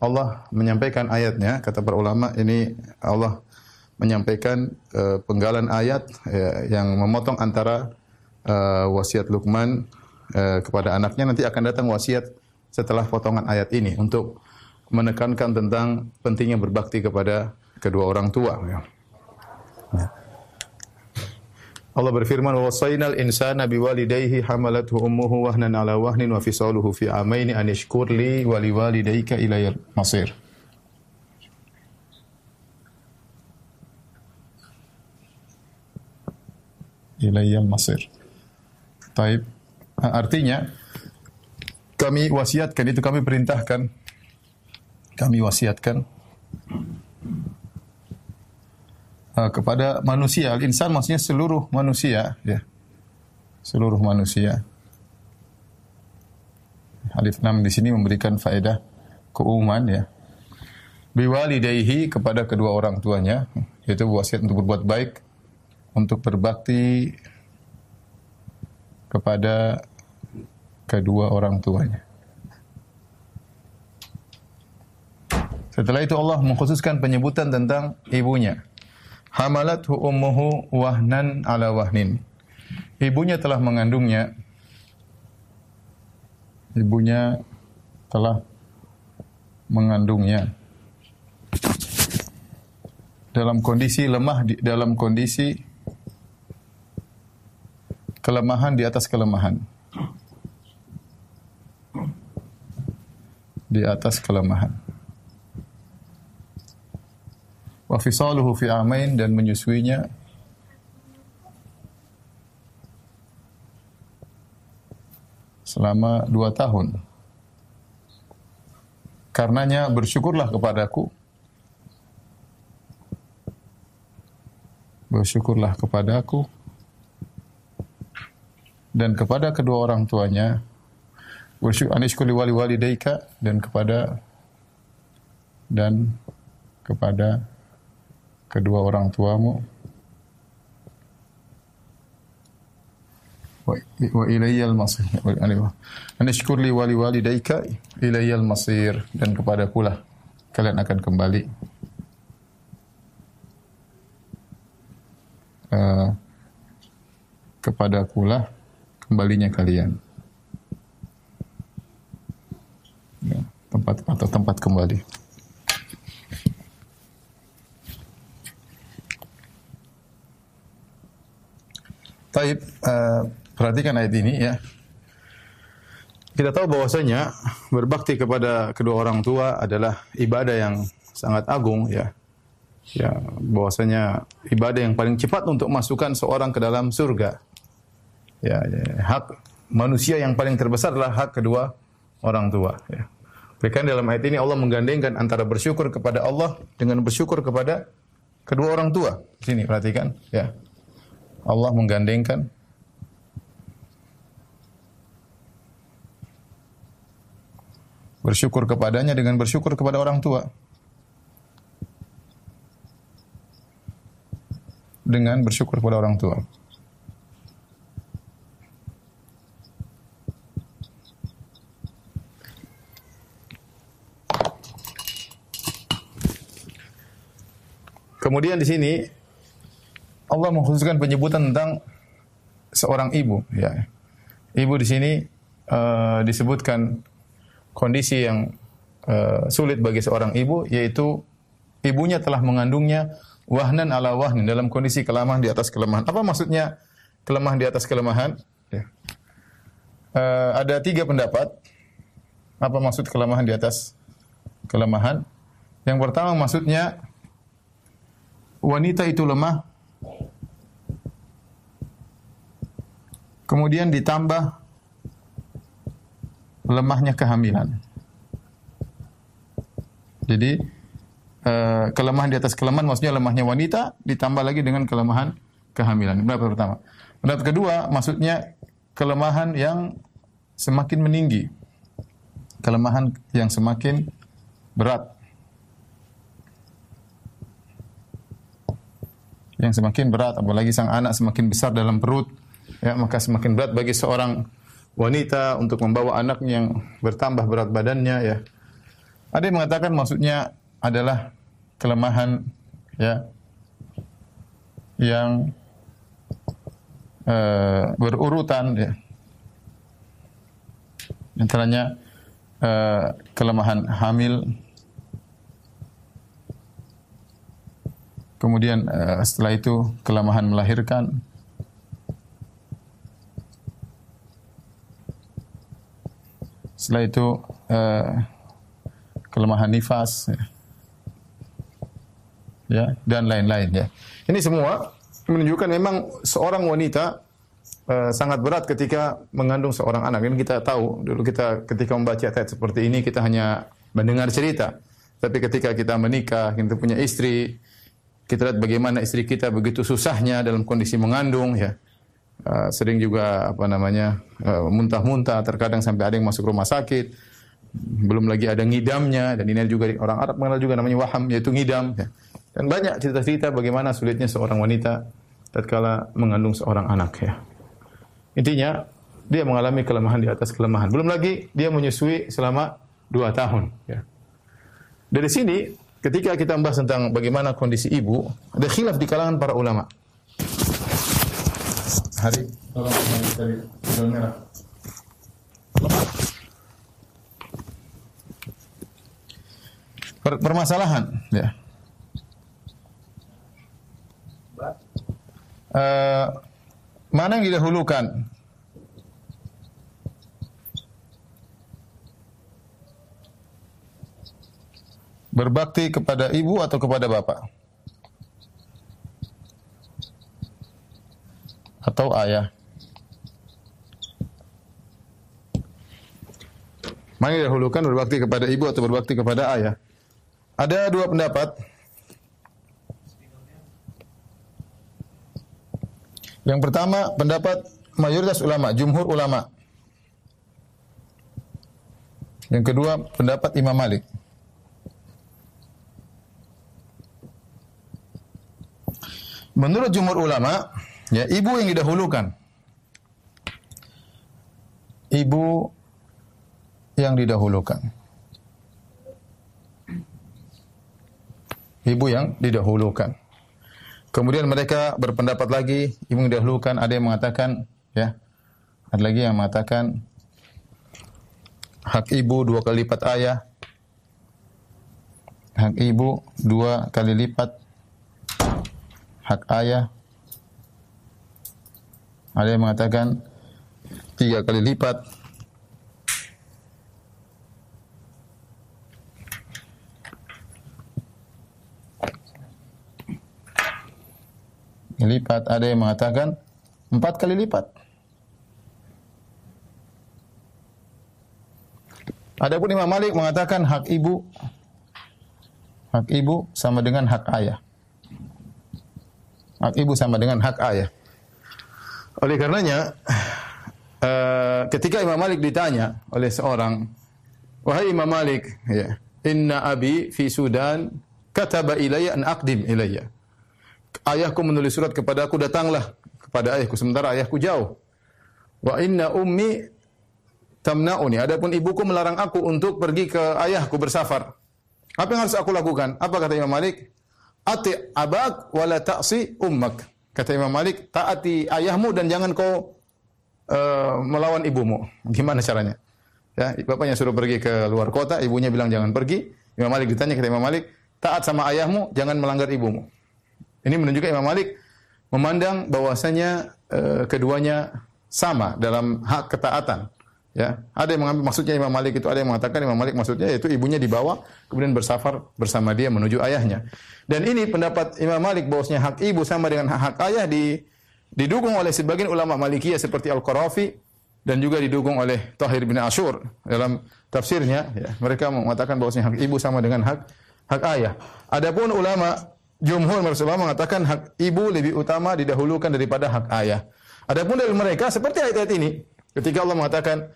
Allah menyampaikan ayatnya kata para ulama ini Allah menyampaikan uh, penggalan ayat uh, yang memotong antara uh, wasiat Luqman uh, kepada anaknya nanti akan datang wasiat setelah potongan ayat ini untuk menekankan tentang pentingnya berbakti kepada kedua orang tua. Ya. Ya. Allah berfirman, "Wasainal insana biwalidayhi hamalathu ummuhu wahnan ala wahnin wa fisaluhu fi amaini an ishkur li wa liwalidayka ilayal masir." Ilayal masir. Taib. Artinya, kami wasiatkan itu kami perintahkan kami wasiatkan uh, kepada manusia al-insan maksudnya seluruh manusia ya seluruh manusia alif lam di sini memberikan faedah keumuman ya biwalidayhi kepada kedua orang tuanya yaitu wasiat untuk berbuat baik untuk berbakti kepada kedua orang tuanya. Setelah itu Allah mengkhususkan penyebutan tentang ibunya. Hamalathu ummuhu wahnan ala wahnin. Ibunya telah mengandungnya. Ibunya telah mengandungnya dalam kondisi lemah dalam kondisi kelemahan di atas kelemahan. di atas kelemahan. Wa fisaluhu fi amain dan menyusuinya selama dua tahun. Karenanya bersyukurlah kepadaku. Bersyukurlah kepadaku dan kepada kedua orang tuanya Bersyukur anishkuli wali walidaika dan kepada dan kepada kedua orang tuamu. Wa ilayyal masir anishkur li wali walidaika ilayyal masir. Dan kepada kulah kalian akan kembali. Uh, kepada kulah kembalinya kalian. Ya, tempat atau tempat kembali. Taib, uh, perhatikan ayat ini ya. Kita tahu bahwasanya berbakti kepada kedua orang tua adalah ibadah yang sangat agung ya. Ya, bahwasanya ibadah yang paling cepat untuk masukkan seorang ke dalam surga. Ya, ya, hak manusia yang paling terbesar adalah hak kedua orang tua. Ya. Bahkan dalam ayat ini Allah menggandengkan antara bersyukur kepada Allah dengan bersyukur kepada kedua orang tua. Sini perhatikan, ya. Allah menggandengkan bersyukur kepadanya dengan bersyukur kepada orang tua. Dengan bersyukur kepada orang tua. Kemudian di sini Allah mengkhususkan penyebutan tentang seorang ibu ya. Ibu di sini uh, disebutkan kondisi yang uh, sulit bagi seorang ibu yaitu ibunya telah mengandungnya wahnan ala wahnin dalam kondisi kelemahan di atas kelemahan. Apa maksudnya kelemahan di atas kelemahan? Ya. Uh, ada tiga pendapat. Apa maksud kelemahan di atas kelemahan? Yang pertama maksudnya wanita itu lemah, kemudian ditambah lemahnya kehamilan. Jadi uh, kelemahan di atas kelemahan maksudnya lemahnya wanita ditambah lagi dengan kelemahan kehamilan. Berapa pertama. Pendapat kedua maksudnya kelemahan yang semakin meninggi. Kelemahan yang semakin berat. yang semakin berat apalagi sang anak semakin besar dalam perut ya maka semakin berat bagi seorang wanita untuk membawa anaknya yang bertambah berat badannya ya. Ada yang mengatakan maksudnya adalah kelemahan ya yang uh, berurutan ya. Antaranya uh, kelemahan hamil. Kemudian uh, setelah itu kelemahan melahirkan. Setelah itu uh, kelemahan nifas ya. ya dan lain-lain ya. Ini semua menunjukkan memang seorang wanita uh, sangat berat ketika mengandung seorang anak. Ini kita tahu dulu kita ketika membaca ayat seperti ini kita hanya mendengar cerita. Tapi ketika kita menikah, kita punya istri, kita lihat bagaimana istri kita begitu susahnya dalam kondisi mengandung ya. Uh, sering juga apa namanya uh, muntah-muntah, terkadang sampai ada yang masuk rumah sakit. Belum lagi ada ngidamnya dan ini juga orang Arab mengenal juga namanya waham yaitu ngidam ya. Dan banyak cerita-cerita bagaimana sulitnya seorang wanita tatkala mengandung seorang anak ya. Intinya dia mengalami kelemahan di atas kelemahan. Belum lagi dia menyusui selama dua tahun ya. Dari sini ketika kita membahas tentang bagaimana kondisi ibu, ada khilaf di kalangan para ulama. Hari tolong dari merah. permasalahan ya. Uh, mana yang didahulukan Berbakti kepada ibu atau kepada bapak? Atau ayah? Mana dahulukan berbakti kepada ibu atau berbakti kepada ayah? Ada dua pendapat. Yang pertama, pendapat mayoritas ulama, jumhur ulama. Yang kedua, pendapat Imam Malik. Menurut jumhur ulama, ya ibu yang didahulukan. Ibu yang didahulukan. Ibu yang didahulukan. Kemudian mereka berpendapat lagi, ibu yang didahulukan, ada yang mengatakan, ya, ada lagi yang mengatakan hak ibu dua kali lipat ayah, hak ibu dua kali lipat hak ayah. Ada yang mengatakan tiga kali lipat. Lipat ada yang mengatakan empat kali lipat. Ada pun Imam Malik mengatakan hak ibu hak ibu sama dengan hak ayah. Hak ibu sama dengan hak ayah. Oleh karenanya uh, ketika Imam Malik ditanya oleh seorang wahai Imam Malik ya inna abi fi Sudan kataba ilayya an aqdim ilayya ayahku menulis surat kepada aku datanglah kepada ayahku sementara ayahku jauh wa inna ummi tamna'uni. Adapun ibuku melarang aku untuk pergi ke ayahku bersafar. Apa yang harus aku lakukan? Apa kata Imam Malik? Ati abak wala ta'si ummak. Kata Imam Malik, taati ayahmu dan jangan kau uh, melawan ibumu. Gimana caranya? Ya, bapaknya suruh pergi ke luar kota, ibunya bilang jangan pergi. Imam Malik ditanya kata Imam Malik, taat sama ayahmu, jangan melanggar ibumu. Ini menunjukkan Imam Malik memandang bahwasanya uh, keduanya sama dalam hak ketaatan. Ya, ada yang mengambil maksudnya Imam Malik itu ada yang mengatakan Imam Malik maksudnya yaitu ibunya dibawa kemudian bersafar bersama dia menuju ayahnya. Dan ini pendapat Imam Malik bahwasanya hak ibu sama dengan hak, hak ayah di, didukung oleh sebagian ulama Malikiyah seperti Al-Qarafi dan juga didukung oleh Tahir bin Ashur dalam tafsirnya ya, mereka mengatakan bahwasanya hak ibu sama dengan hak hak ayah. Adapun ulama jumhur mereka mengatakan hak ibu lebih utama didahulukan daripada hak ayah. Adapun dari mereka seperti ayat-ayat ini ketika Allah mengatakan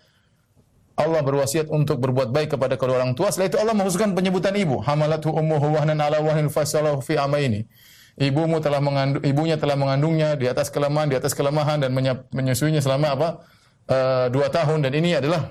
Allah berwasiat untuk berbuat baik kepada kedua orang tua. Setelah itu Allah menghususkan penyebutan ibu. Hamalathu ummuhu wahnan ala wahnin fasalahu fi amaini. Ibumu telah mengandung, ibunya telah mengandungnya di atas kelemahan, di atas kelemahan dan menyusuinya selama apa? Uh, dua tahun dan ini adalah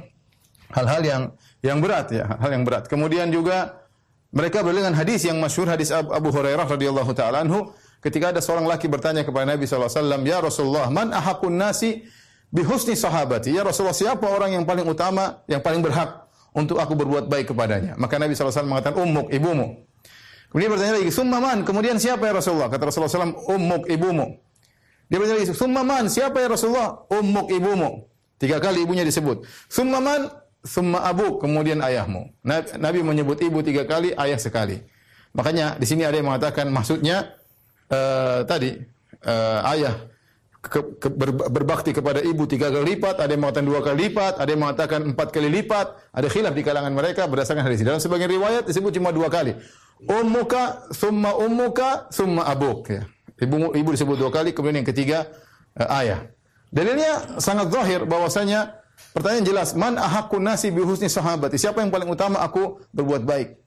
hal-hal yang yang berat ya, hal yang berat. Kemudian juga mereka dengan hadis yang masyhur hadis Abu Hurairah radhiyallahu taala anhu ketika ada seorang laki bertanya kepada Nabi sallallahu alaihi wasallam, "Ya Rasulullah, man ahakun nasi bihusni sahabati. Ya Rasulullah, siapa orang yang paling utama, yang paling berhak untuk aku berbuat baik kepadanya? Maka Nabi SAW mengatakan, ummuk, ibumu. Kemudian bertanya lagi, summa man? Kemudian siapa ya Rasulullah? Kata Rasulullah SAW, ummuk, ibumu. Dia bertanya lagi, summa man? Siapa ya Rasulullah? Ummuk, ibumu. Tiga kali ibunya disebut. Summa man? Summa abu, kemudian ayahmu. Nabi menyebut ibu tiga kali, ayah sekali. Makanya di sini ada yang mengatakan maksudnya uh, tadi uh, ayah ke, ke, ber, berbakti kepada ibu tiga kali lipat, ada yang mengatakan dua kali lipat, ada yang mengatakan empat kali lipat, ada khilaf di kalangan mereka berdasarkan hadis. Dalam sebagian riwayat disebut cuma dua kali. Ummuka, summa ummuka, summa abuk. Ya. Ibu, ibu disebut dua kali, kemudian yang ketiga uh, ayah. Dalilnya sangat zahir bahwasanya pertanyaan jelas, man ahakun nasi bihusni sahabati? Siapa yang paling utama aku berbuat baik?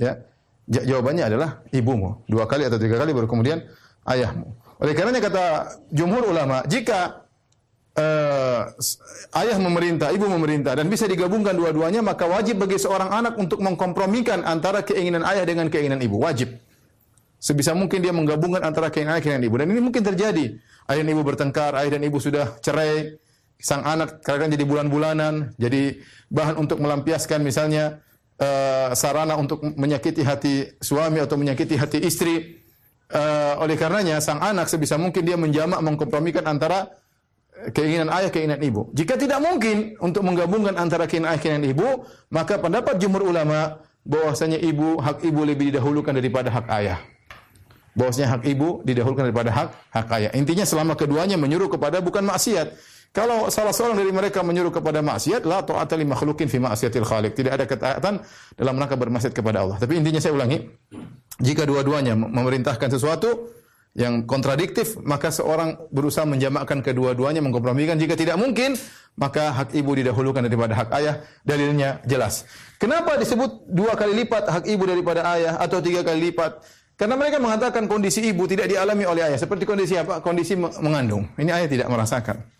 Ya. Jawabannya adalah ibumu. Dua kali atau tiga kali baru kemudian ayahmu. Oleh karenanya kata jumhur ulama, jika uh, ayah memerintah, ibu memerintah dan bisa digabungkan dua-duanya, maka wajib bagi seorang anak untuk mengkompromikan antara keinginan ayah dengan keinginan ibu. Wajib. Sebisa mungkin dia menggabungkan antara keinginan ayah dan ibu. Dan ini mungkin terjadi. Ayah dan ibu bertengkar, ayah dan ibu sudah cerai, sang anak kadang jadi bulan-bulanan, jadi bahan untuk melampiaskan misalnya uh, sarana untuk menyakiti hati suami atau menyakiti hati istri Uh, oleh karenanya sang anak sebisa mungkin dia menjamak mengkompromikan antara keinginan ayah keinginan ibu. Jika tidak mungkin untuk menggabungkan antara keinginan ayah keinginan ibu, maka pendapat jumhur ulama bahwasanya ibu hak ibu lebih didahulukan daripada hak ayah. Bahwasanya hak ibu didahulukan daripada hak hak ayah. Intinya selama keduanya menyuruh kepada bukan maksiat. Kalau salah seorang dari mereka menyuruh kepada maksiat, la ta'ata li makhlukin fi ma'siyatil khaliq. Tidak ada ketaatan dalam rangka bermaksiat kepada Allah. Tapi intinya saya ulangi, jika dua-duanya memerintahkan sesuatu yang kontradiktif, maka seorang berusaha menjamakkan kedua-duanya, mengkompromikan. Jika tidak mungkin, maka hak ibu didahulukan daripada hak ayah. Dalilnya jelas. Kenapa disebut dua kali lipat hak ibu daripada ayah atau tiga kali lipat? Karena mereka mengatakan kondisi ibu tidak dialami oleh ayah. Seperti kondisi apa? Kondisi mengandung. Ini ayah tidak merasakan.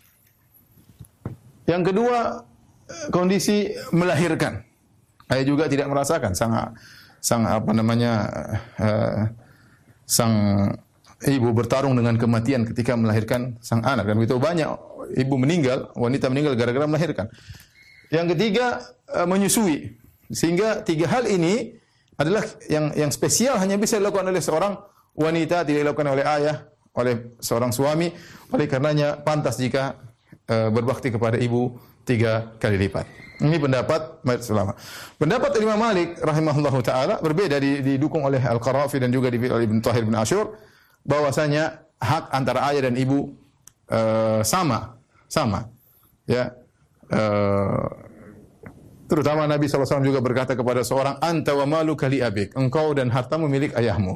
Yang kedua, kondisi melahirkan. Ayah juga tidak merasakan sang sang apa namanya uh, sang ibu bertarung dengan kematian ketika melahirkan sang anak dan begitu banyak ibu meninggal, wanita meninggal gara-gara melahirkan. Yang ketiga uh, menyusui. Sehingga tiga hal ini adalah yang yang spesial hanya bisa dilakukan oleh seorang wanita, tidak dilakukan oleh ayah, oleh seorang suami. Oleh karenanya pantas jika berbakti kepada ibu tiga kali lipat. Ini pendapat mayat ulama. Pendapat Imam Malik rahimahullah taala berbeda didukung oleh Al-Qarafi dan juga oleh Ibn Tahir bin Ashur bahwasanya hak antara ayah dan ibu uh, sama, sama. Ya. Uh, Terutama Nabi SAW juga berkata kepada seorang, Anta wa malu kali abik. Engkau dan hartamu milik ayahmu.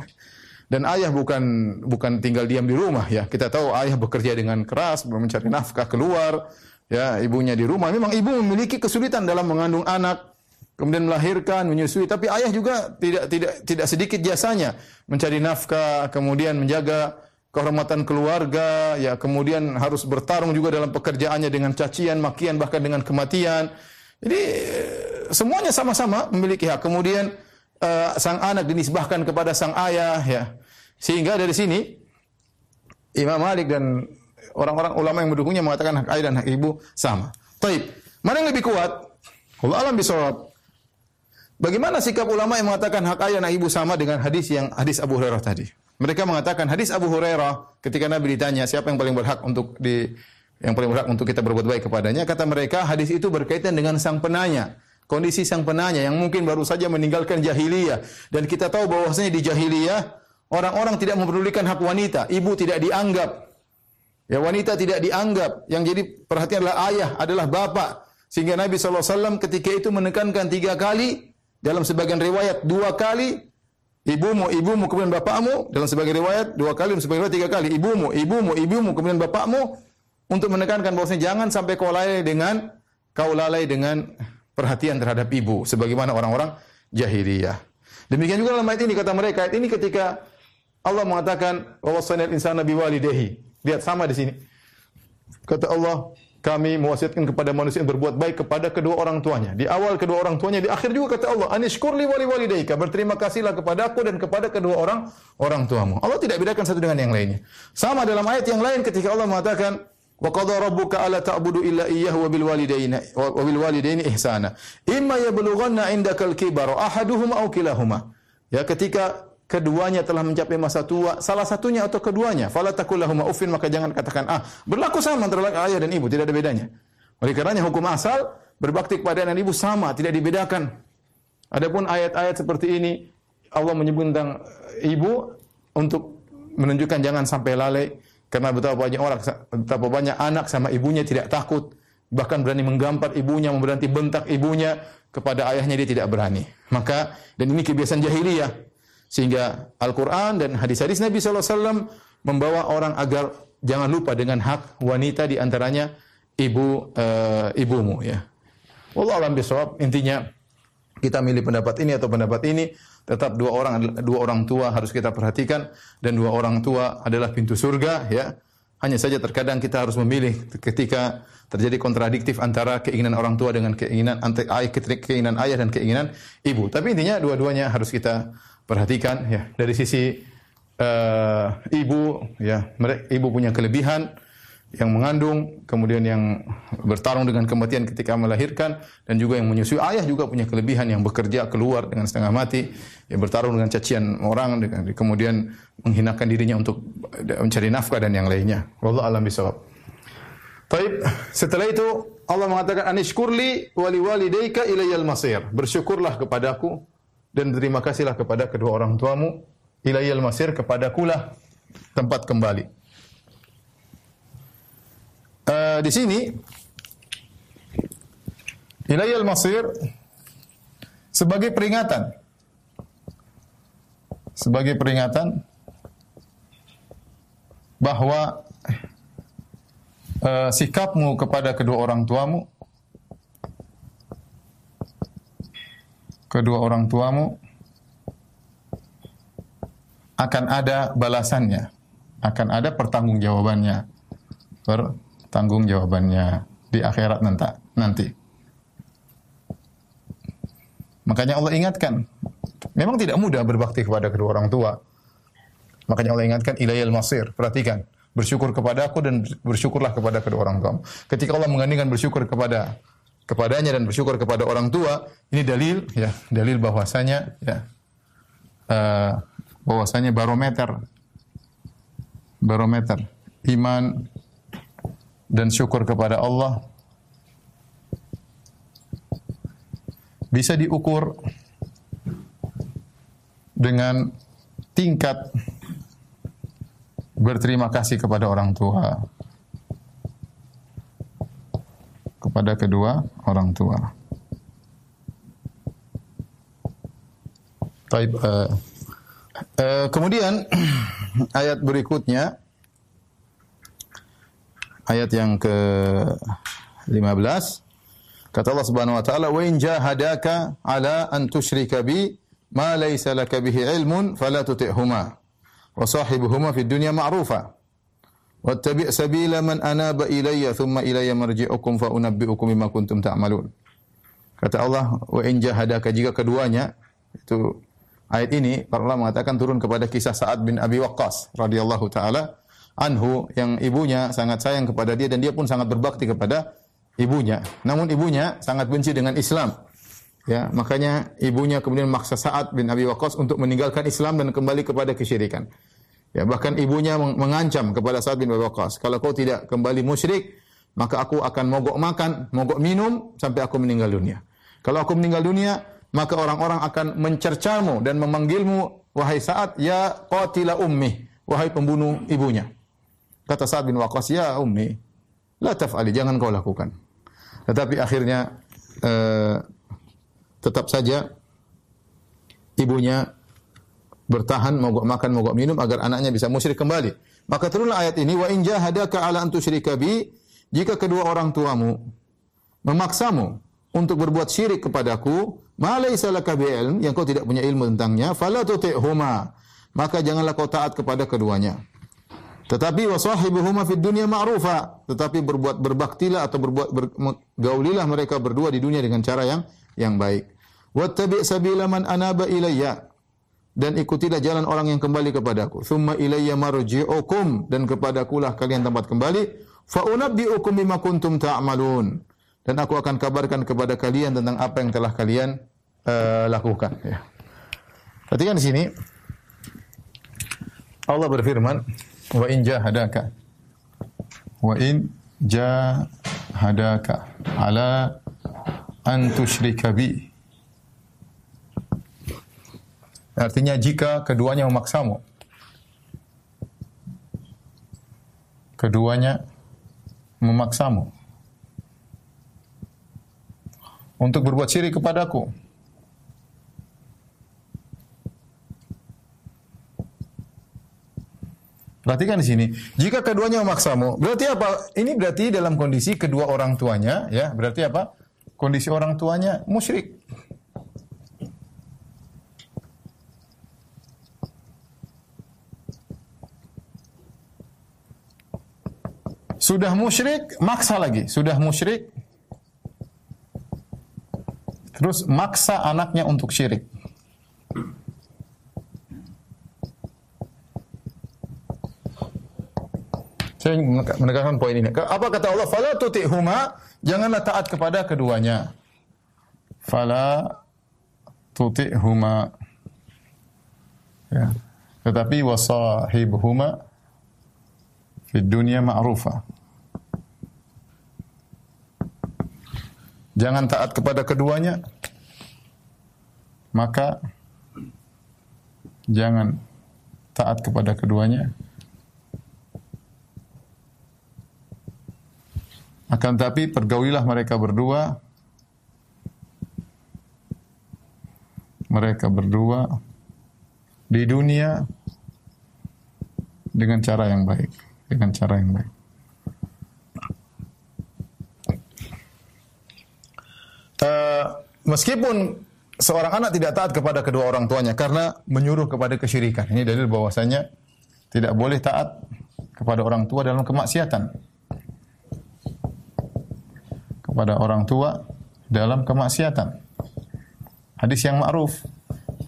Dan ayah bukan bukan tinggal diam di rumah ya. Kita tahu ayah bekerja dengan keras, mencari nafkah keluar. Ya, ibunya di rumah. Memang ibu memiliki kesulitan dalam mengandung anak, kemudian melahirkan, menyusui. Tapi ayah juga tidak tidak tidak sedikit jasanya mencari nafkah, kemudian menjaga kehormatan keluarga, ya kemudian harus bertarung juga dalam pekerjaannya dengan cacian, makian, bahkan dengan kematian. Jadi semuanya sama-sama memiliki hak. Kemudian uh, sang anak dinisbahkan kepada sang ayah ya. Sehingga dari sini Imam Malik dan orang-orang ulama yang mendukungnya mengatakan hak ayah dan hak ibu sama. Taib. Mana yang lebih kuat? Allah alam bisawab. Bagaimana sikap ulama yang mengatakan hak ayah dan ibu sama dengan hadis yang hadis Abu Hurairah tadi? Mereka mengatakan hadis Abu Hurairah ketika Nabi ditanya siapa yang paling berhak untuk di yang paling berhak untuk kita berbuat baik kepadanya. Kata mereka, hadis itu berkaitan dengan sang penanya. Kondisi sang penanya yang mungkin baru saja meninggalkan jahiliyah. Dan kita tahu bahwasanya di jahiliyah, orang-orang tidak memperdulikan hak wanita. Ibu tidak dianggap. Ya wanita tidak dianggap. Yang jadi perhatian adalah ayah, adalah bapak. Sehingga Nabi SAW ketika itu menekankan tiga kali, dalam sebagian riwayat dua kali, ibumu, ibumu, kemudian bapakmu. Dalam sebagian riwayat dua kali, dalam sebagian riwayat tiga kali. Ibumu, ibumu, ibumu, kemudian bapakmu untuk menekankan bahwasanya jangan sampai kau lalai dengan kau lalai dengan perhatian terhadap ibu sebagaimana orang-orang jahiliyah. Demikian juga dalam ayat ini kata mereka, ayat ini ketika Allah mengatakan wa wasanil insana biwalidehi. Lihat sama di sini. Kata Allah, kami mewasiatkan kepada manusia yang berbuat baik kepada kedua orang tuanya. Di awal kedua orang tuanya, di akhir juga kata Allah, anishkurli wali walidayka. Berterima kasihlah kepada aku dan kepada kedua orang orang tuamu. Allah tidak bedakan satu dengan yang lainnya. Sama dalam ayat yang lain ketika Allah mengatakan, Wa qadha rabbuka alla ta'budu illa iyyahu wa bil walidayni wa bil walidayni ihsana. Imma yablughanna indakal kibar ahaduhuma aw kilahuma. Ya ketika keduanya telah mencapai masa tua, salah satunya atau keduanya, fala takul lahum uffin maka jangan katakan ah. Berlaku sama antara ayah dan ibu, tidak ada bedanya. Oleh karenanya hukum asal berbakti kepada anak dan ibu sama, tidak dibedakan. Adapun ayat-ayat seperti ini Allah menyebut tentang ibu untuk menunjukkan jangan sampai lalai karena betapa banyak orang, betapa banyak anak sama ibunya tidak takut, bahkan berani menggampar ibunya, berani bentak ibunya, kepada ayahnya dia tidak berani. Maka dan ini kebiasaan jahiliyah. Sehingga Al-Qur'an dan hadis-hadis Nabi SAW membawa orang agar jangan lupa dengan hak wanita di antaranya ibu uh, ibumu ya. Allah alam bisawab intinya kita milih pendapat ini atau pendapat ini tetap dua orang dua orang tua harus kita perhatikan dan dua orang tua adalah pintu surga ya. Hanya saja terkadang kita harus memilih ketika terjadi kontradiktif antara keinginan orang tua dengan keinginan keinginan ayah dan keinginan ibu. Tapi intinya dua-duanya harus kita perhatikan ya. Dari sisi uh, ibu ya, ibu punya kelebihan yang mengandung, kemudian yang bertarung dengan kematian ketika melahirkan, dan juga yang menyusui. Ayah juga punya kelebihan yang bekerja keluar dengan setengah mati, yang bertarung dengan cacian orang, dengan, kemudian menghinakan dirinya untuk mencari nafkah dan yang lainnya. Wallah alam bisawab. Taib, setelah itu Allah mengatakan anishkurli wali walidayka ilayal masir. Bersyukurlah kepadaku dan terima kasihlah kepada kedua orang tuamu ilayal masir kepadakulah tempat kembali. Uh, di sini ilayal masir sebagai peringatan. Sebagai peringatan bahwa uh, sikapmu kepada kedua orang tuamu kedua orang tuamu akan ada balasannya akan ada pertanggungjawabannya. Per tanggung jawabannya di akhirat nanti. Makanya Allah ingatkan, memang tidak mudah berbakti kepada kedua orang tua. Makanya Allah ingatkan ilayal masir. Perhatikan, bersyukur kepada aku dan bersyukurlah kepada kedua orang tua. Ketika Allah mengandungkan bersyukur kepada kepadanya dan bersyukur kepada orang tua, ini dalil ya, dalil bahwasanya ya uh, bahwasanya barometer barometer iman dan syukur kepada Allah. Bisa diukur dengan tingkat berterima kasih kepada orang tua. Kepada kedua orang tua. Taib, uh, eh, uh, eh, kemudian ayat berikutnya ayat yang ke 15 kata Allah Subhanahu wa taala wa in jahadaka ala an tusyrika bi ma laysa laka bihi ilmun fala tuti'huma wa sahibuhuma fid dunya ma'rufa. Wattabi' sabila man anaba ilayya thumma ilayya marji'ukum fa unabbi'ukum bima kuntum ta'malun. Kata Allah wa in jahadaka jika keduanya itu ayat ini para ulama mengatakan turun kepada kisah Sa'ad bin Abi Waqqas radhiyallahu taala anhu yang ibunya sangat sayang kepada dia dan dia pun sangat berbakti kepada ibunya. Namun ibunya sangat benci dengan Islam. Ya, makanya ibunya kemudian memaksa Sa'ad bin Abi Waqqas untuk meninggalkan Islam dan kembali kepada kesyirikan. Ya, bahkan ibunya mengancam kepada Sa'ad bin Abi Waqqas, kalau kau tidak kembali musyrik, maka aku akan mogok makan, mogok minum sampai aku meninggal dunia. Kalau aku meninggal dunia, maka orang-orang akan mencercamu dan memanggilmu wahai Sa'ad ya qatila ummi, wahai pembunuh ibunya. Kata Sa'ad bin Waqqas, "Ya ummi, la taf'ali, jangan kau lakukan." Tetapi akhirnya eh, tetap saja ibunya bertahan mogok makan, mogok minum agar anaknya bisa musyrik kembali. Maka turunlah ayat ini, "Wa in jahadaka 'ala an tusyrika bi" Jika kedua orang tuamu memaksamu untuk berbuat syirik kepadaku, ma laysa laka ilm, yang kau tidak punya ilmu tentangnya, fala tuti'huma. Maka janganlah kau taat kepada keduanya. Tetapi wasahibuhuma fid dunya ma'rufa. Tetapi berbuat berbaktilah atau berbuat bergaulilah mereka berdua di dunia dengan cara yang yang baik. Wattabi' sabila man anaba ilayya. Dan ikutilah jalan orang yang kembali kepadaku. Thumma ilayya marji'ukum dan kepadakulah kalian tempat kembali. Fa unabbi'ukum bima kuntum ta'malun. Dan aku akan kabarkan kepada kalian tentang apa yang telah kalian uh, lakukan ya. Perhatikan di sini Allah berfirman wa in jahadaka. Wa in jahadaka. Ala an tusyrika bi. Artinya jika keduanya memaksamu. Keduanya memaksamu. Untuk berbuat syirik kepadaku Perhatikan di sini. Jika keduanya memaksamu, berarti apa? Ini berarti dalam kondisi kedua orang tuanya, ya. Berarti apa? Kondisi orang tuanya musyrik. Sudah musyrik, maksa lagi. Sudah musyrik, terus maksa anaknya untuk syirik. Saya menekankan poin ini. Apa kata Allah? Fala tuti'huma, janganlah taat kepada keduanya. Fala tuti'huma. Ya. Tetapi wasahibhuma fi dunia ma'rufa. Jangan taat kepada keduanya. Maka jangan taat kepada keduanya Akan tapi pergaulilah mereka berdua mereka berdua di dunia dengan cara yang baik, dengan cara yang baik. Uh, meskipun seorang anak tidak taat kepada kedua orang tuanya karena menyuruh kepada kesyirikan. Ini dalil bahwasanya tidak boleh taat kepada orang tua dalam kemaksiatan kepada orang tua dalam kemaksiatan. Hadis yang ma'ruf,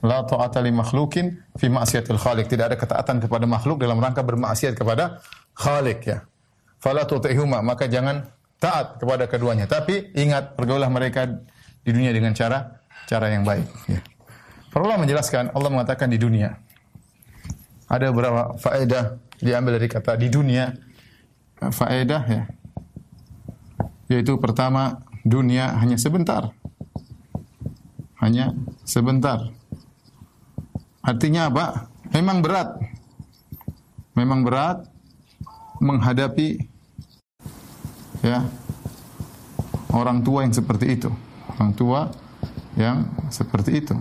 la ta'ata li makhlukin fi ma'siyatil khaliq. Tidak ada ketaatan kepada makhluk dalam rangka bermaksiat kepada khalik ya. Fala tuti'huma, maka jangan taat kepada keduanya. Tapi ingat, pergaulah mereka di dunia dengan cara cara yang baik ya. Para menjelaskan, Allah mengatakan di dunia. Ada beberapa faedah diambil dari kata di dunia. Faedah ya yaitu pertama dunia hanya sebentar. Hanya sebentar. Artinya apa? Memang berat. Memang berat menghadapi ya orang tua yang seperti itu. Orang tua yang seperti itu.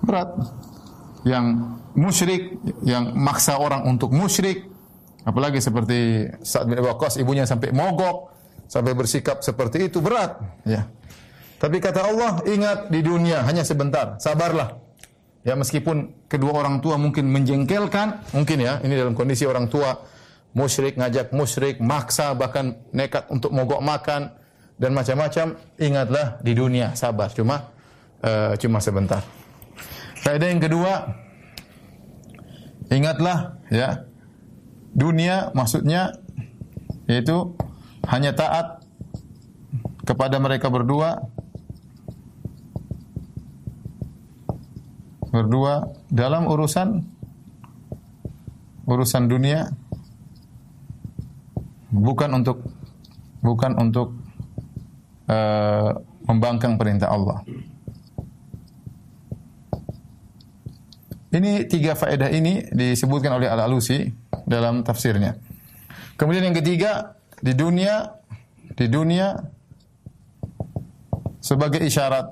berat. Yang musyrik, yang maksa orang untuk musyrik, apalagi seperti saat bin Waqqas ibunya sampai mogok, sampai bersikap seperti itu berat, ya. Tapi kata Allah, ingat di dunia hanya sebentar, sabarlah. Ya meskipun kedua orang tua mungkin menjengkelkan, mungkin ya, ini dalam kondisi orang tua musyrik ngajak musyrik, maksa bahkan nekat untuk mogok makan dan macam-macam, ingatlah di dunia sabar, cuma uh, cuma sebentar. Faedah yang kedua, ingatlah ya, dunia maksudnya yaitu hanya taat kepada mereka berdua berdua dalam urusan urusan dunia bukan untuk bukan untuk uh, membangkang perintah Allah. Ini tiga faedah ini disebutkan oleh Al-Alusi dalam tafsirnya. Kemudian yang ketiga, di dunia di dunia sebagai isyarat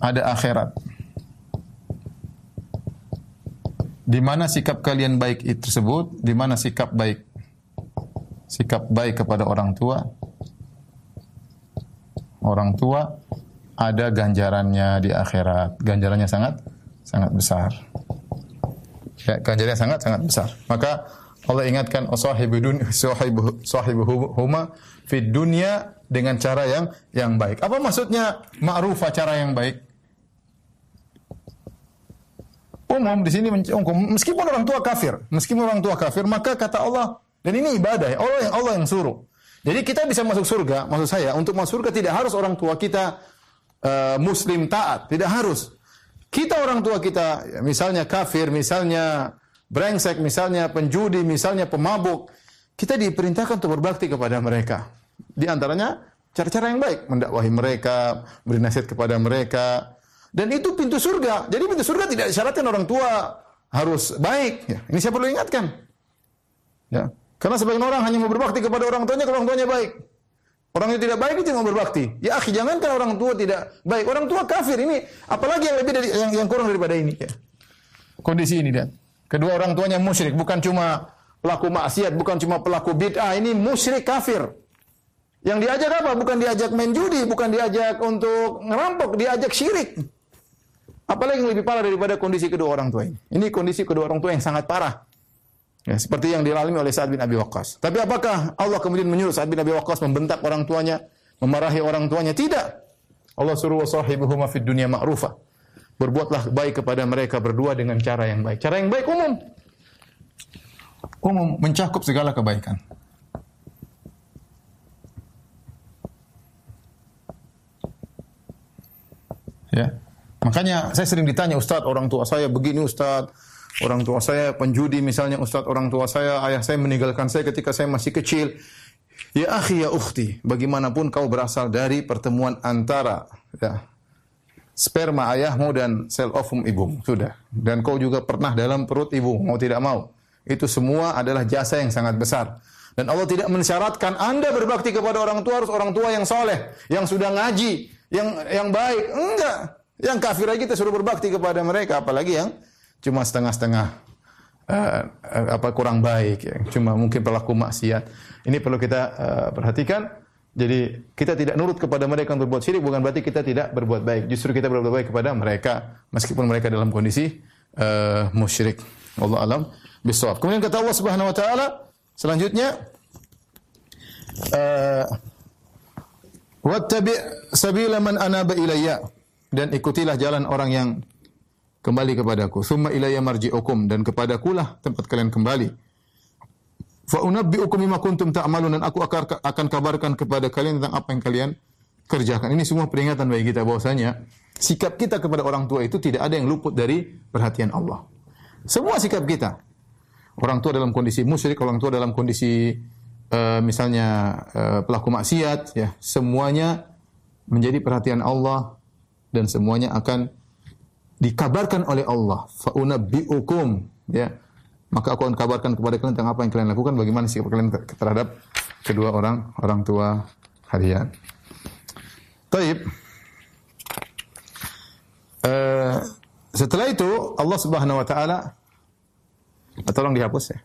ada akhirat. Di mana sikap kalian baik itu tersebut, di mana sikap baik sikap baik kepada orang tua. Orang tua ada ganjarannya di akhirat. Ganjarannya sangat sangat besar. Ya, ganjarannya sangat sangat besar. Maka Allah ingatkan oh, sahibu dunya sahibu sahibuhuma fid dunya dengan cara yang yang baik. Apa maksudnya ma'rufah cara yang baik? Umum di sini umum meskipun orang tua kafir, meskipun orang tua kafir, maka kata Allah dan ini ibadah, Allah yang Allah yang suruh. Jadi kita bisa masuk surga, maksud saya untuk masuk surga tidak harus orang tua kita uh, muslim taat, tidak harus. Kita orang tua kita, ya, misalnya kafir, misalnya brengsek, misalnya penjudi, misalnya pemabuk, kita diperintahkan untuk berbakti kepada mereka. Di antaranya cara-cara yang baik, mendakwahi mereka, beri nasihat kepada mereka. Dan itu pintu surga. Jadi pintu surga tidak disyaratkan orang tua harus baik. Ya, ini saya perlu ingatkan. Ya. Karena sebagian orang hanya mau berbakti kepada orang tuanya kalau orang tuanya baik. Orang yang tidak baik itu mau berbakti. Ya akhi, jangankan orang tua tidak baik. Orang tua kafir ini, apalagi yang lebih dari yang, yang kurang daripada ini. Ya. Kondisi ini dan kedua orang tuanya musyrik, bukan cuma pelaku maksiat, bukan cuma pelaku bid'ah, ini musyrik kafir. Yang diajak apa? Bukan diajak main judi, bukan diajak untuk ngerampok, diajak syirik. Apalagi yang lebih parah daripada kondisi kedua orang tua ini. Ini kondisi kedua orang tua yang sangat parah. Ya, seperti yang dialami oleh Sa'ad bin Abi Waqqas. Tapi apakah Allah kemudian menyuruh Sa'ad bin Abi Waqqas membentak orang tuanya, memarahi orang tuanya? Tidak. Allah suruh wasahibuhuma fid dunya ma'rufa. Berbuatlah baik kepada mereka berdua dengan cara yang baik. Cara yang baik umum. Umum mencakup segala kebaikan. Ya. Makanya saya sering ditanya, Ustaz, orang tua saya begini Ustaz, Orang tua saya penjudi misalnya Ustaz, orang tua saya, ayah saya meninggalkan saya ketika saya masih kecil. Ya akhi ya ukhti, bagaimanapun kau berasal dari pertemuan antara ya, sperma ayahmu dan sel ovum ibumu. Sudah. Dan kau juga pernah dalam perut ibu, mau tidak mau. Itu semua adalah jasa yang sangat besar. Dan Allah tidak mensyaratkan Anda berbakti kepada orang tua harus orang tua yang soleh, yang sudah ngaji, yang yang baik. Enggak. Yang kafir aja kita suruh berbakti kepada mereka, apalagi yang cuma setengah-setengah uh, apa kurang baik ya. Cuma mungkin pelaku maksiat. Ini perlu kita uh, perhatikan. Jadi kita tidak nurut kepada mereka untuk berbuat syirik bukan berarti kita tidak berbuat baik. Justru kita berbuat baik kepada mereka meskipun mereka dalam kondisi uh, musyrik. Allah alam bisawab. Kemudian kata Allah Subhanahu wa taala selanjutnya uh, wattabi' sabila man anaba ilayya dan ikutilah jalan orang yang kembali kepadaku. Summa ilayya marji'ukum dan kepadakulah tempat kalian kembali. Fa unabbi'ukum bima kuntum ta'malun dan aku akan kabarkan kepada kalian tentang apa yang kalian kerjakan. Ini semua peringatan bagi kita bahwasanya sikap kita kepada orang tua itu tidak ada yang luput dari perhatian Allah. Semua sikap kita. Orang tua dalam kondisi musyrik, orang tua dalam kondisi uh, misalnya uh, pelaku maksiat ya, semuanya menjadi perhatian Allah dan semuanya akan dikabarkan oleh Allah fa unabbiukum ya maka aku akan kabarkan kepada kalian tentang apa yang kalian lakukan bagaimana sikap kalian terhadap kedua orang orang tua kalian. Taib. Uh, setelah itu Allah Subhanahu wa taala ah, tolong dihapus ya.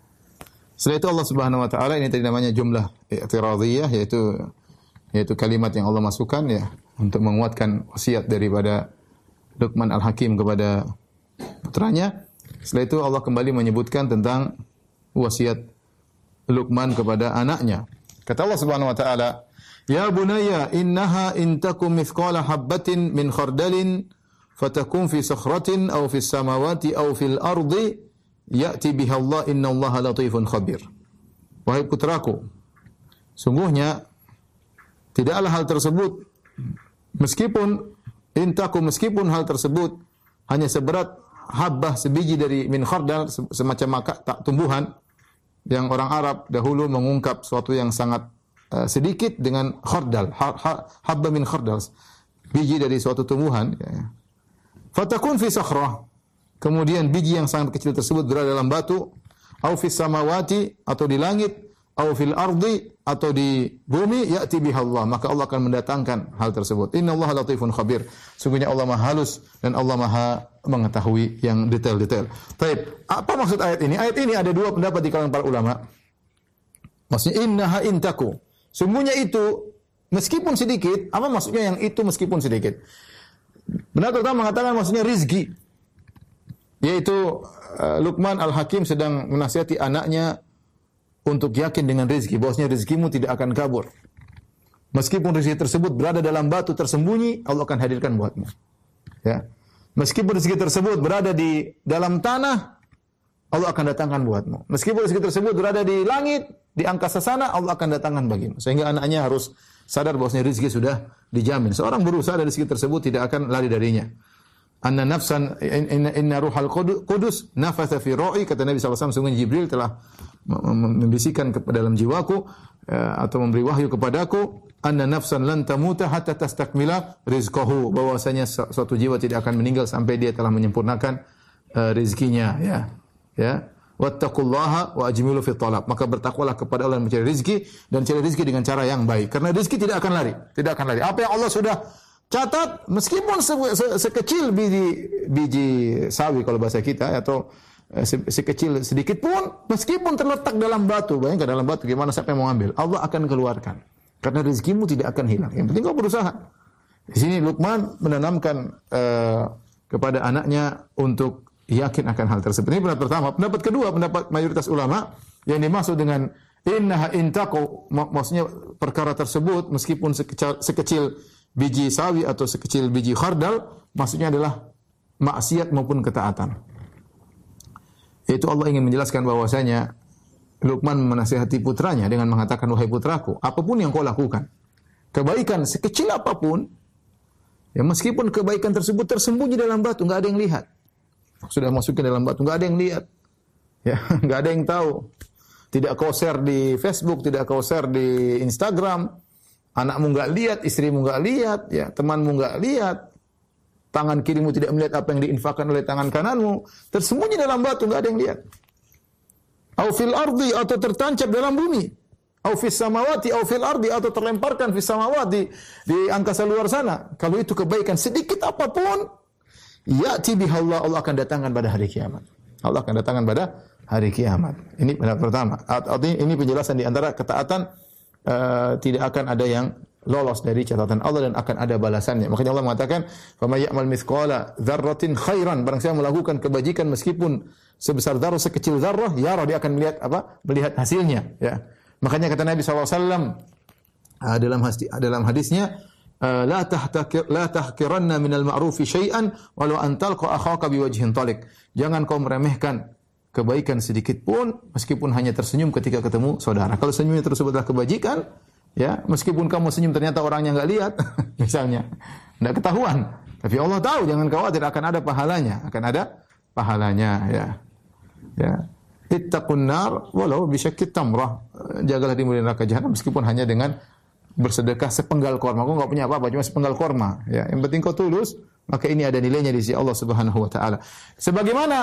Setelah itu Allah Subhanahu wa taala ini tadi namanya jumlah i'tiradiyah yaitu yaitu kalimat yang Allah masukkan ya untuk menguatkan wasiat daripada Luqman Al-Hakim kepada putranya. Setelah itu Allah kembali menyebutkan tentang wasiat Luqman kepada anaknya. Kata Allah Subhanahu wa taala, "Ya bunayya, innaha in takum mithqala habatin min khardalin fatakun fi sakhratin aw fi samawati aw fil ardi ya'ti biha Allah inna Allah latifun khabir. Wahai putraku, sungguhnya tidaklah hal tersebut meskipun intaku meskipun hal tersebut hanya seberat habbah sebiji dari min khardal semacam maka tak tumbuhan yang orang Arab dahulu mengungkap suatu yang sangat uh, sedikit dengan khardal ha, ha, habba min khardal biji dari suatu tumbuhan ya. Fatakun fi sakhrah. Kemudian biji yang sangat kecil tersebut berada dalam batu, au fi samawati atau di langit, au fil ardi atau di bumi ya'ti Allah maka Allah akan mendatangkan hal tersebut. Innallaha latifun khabir. Sungguhnya Allah maha halus dan Allah maha mengetahui yang detail-detail. Taib. Apa maksud ayat ini? Ayat ini ada dua pendapat di kalangan para ulama. Maksudnya innaha intaku. Sungguhnya itu meskipun sedikit apa maksudnya yang itu meskipun sedikit? Benar pertama mengatakan maksudnya rizki. Yaitu uh, Luqman Al-Hakim sedang menasihati anaknya untuk yakin dengan rizki. Bahwasanya rizkimu tidak akan kabur. Meskipun rizki tersebut berada dalam batu tersembunyi, Allah akan hadirkan buatmu. Ya. Meskipun rizki tersebut berada di dalam tanah, Allah akan datangkan buatmu. Meskipun rizki tersebut berada di langit, di angkasa sana, Allah akan datangkan bagimu. Sehingga anaknya harus sadar bahwasanya rezeki sudah dijamin. Seorang berusaha dari rezeki tersebut tidak akan lari darinya. Anna nafsan inna, inna ruhal qudus nafatha fi ra'i kata Nabi SAW sungguh Jibril telah membisikkan ke dalam jiwaku ya, atau memberi wahyu kepadaku anna nafsan lan tamuta hatta tastakmila rizqahu bahwasanya suatu jiwa tidak akan meninggal sampai dia telah menyempurnakan uh, rezekinya ya ya wattaqullaha wa ajmilu fi talab. Maka bertakwalah kepada Allah mencari rezeki dan cari rezeki dengan cara yang baik. Karena rezeki tidak akan lari, tidak akan lari. Apa yang Allah sudah catat meskipun se se sekecil biji biji sawi kalau bahasa kita atau eh, sekecil sedikit pun meskipun terletak dalam batu bayangkan dalam batu gimana siapa yang mau ambil Allah akan keluarkan karena rezekimu tidak akan hilang yang penting kau berusaha di sini Luqman menanamkan uh, kepada anaknya untuk yakin akan hal tersebut. Ini pendapat pertama. Pendapat kedua, pendapat mayoritas ulama yang dimaksud dengan innaha intaqu maksudnya perkara tersebut meskipun sekecil, sekecil biji sawi atau sekecil biji khardal maksudnya adalah maksiat maupun ketaatan. Itu Allah ingin menjelaskan bahwasanya Luqman menasihati putranya dengan mengatakan wahai putraku, apa pun yang kau lakukan, kebaikan sekecil apa pun, ya meskipun kebaikan tersebut tersembunyi dalam batu, nggak ada yang lihat. Sudah masukin dalam batu, nggak ada yang lihat, ya nggak ada yang tahu. Tidak kau share di Facebook, tidak kau share di Instagram, anakmu nggak lihat, istrimu nggak lihat, ya temanmu nggak lihat, tangan kirimu tidak melihat apa yang diinfakkan oleh tangan kananmu, tersembunyi dalam batu, nggak ada yang lihat. Au fil ardi atau tertancap dalam bumi. Au fis samawati au fil ardi atau terlemparkan fis samawati di angkasa luar sana. Kalau itu kebaikan sedikit apa pun, Ya'ti bihallah Allah akan datangkan pada hari kiamat. Allah akan datangkan pada hari kiamat. Ini pendapat pertama. Artinya ini penjelasan di antara ketaatan uh, tidak akan ada yang lolos dari catatan Allah dan akan ada balasannya. Makanya Allah mengatakan, "Fama ya'mal mithqala dzarratin khairan." Barang siapa melakukan kebajikan meskipun sebesar zarrah sekecil zarrah, ya dia akan melihat apa? Melihat hasilnya, ya. Makanya kata Nabi SAW uh, dalam hadis, dalam hadisnya, Eh, la tahtakir la tahkiranna minal ma'rufi syai'an walau an akhaka biwajhin talik. Jangan kau meremehkan kebaikan sedikit pun meskipun hanya tersenyum ketika ketemu saudara. Kalau senyumnya tersebut adalah kebajikan, ya, meskipun kamu senyum ternyata orangnya enggak lihat, misalnya, enggak ketahuan. Tapi Allah tahu, jangan khawatir akan ada pahalanya, akan ada pahalanya, ya. Ya. Ittaqun nar walau bisyakkit tamrah. Jagalah dirimu dari neraka jahanam meskipun hanya dengan bersedekah sepenggal korma. Kau nggak punya apa-apa, cuma sepenggal korma. Ya, yang penting kau tulus, maka ini ada nilainya di sisi Allah Subhanahu wa taala. Sebagaimana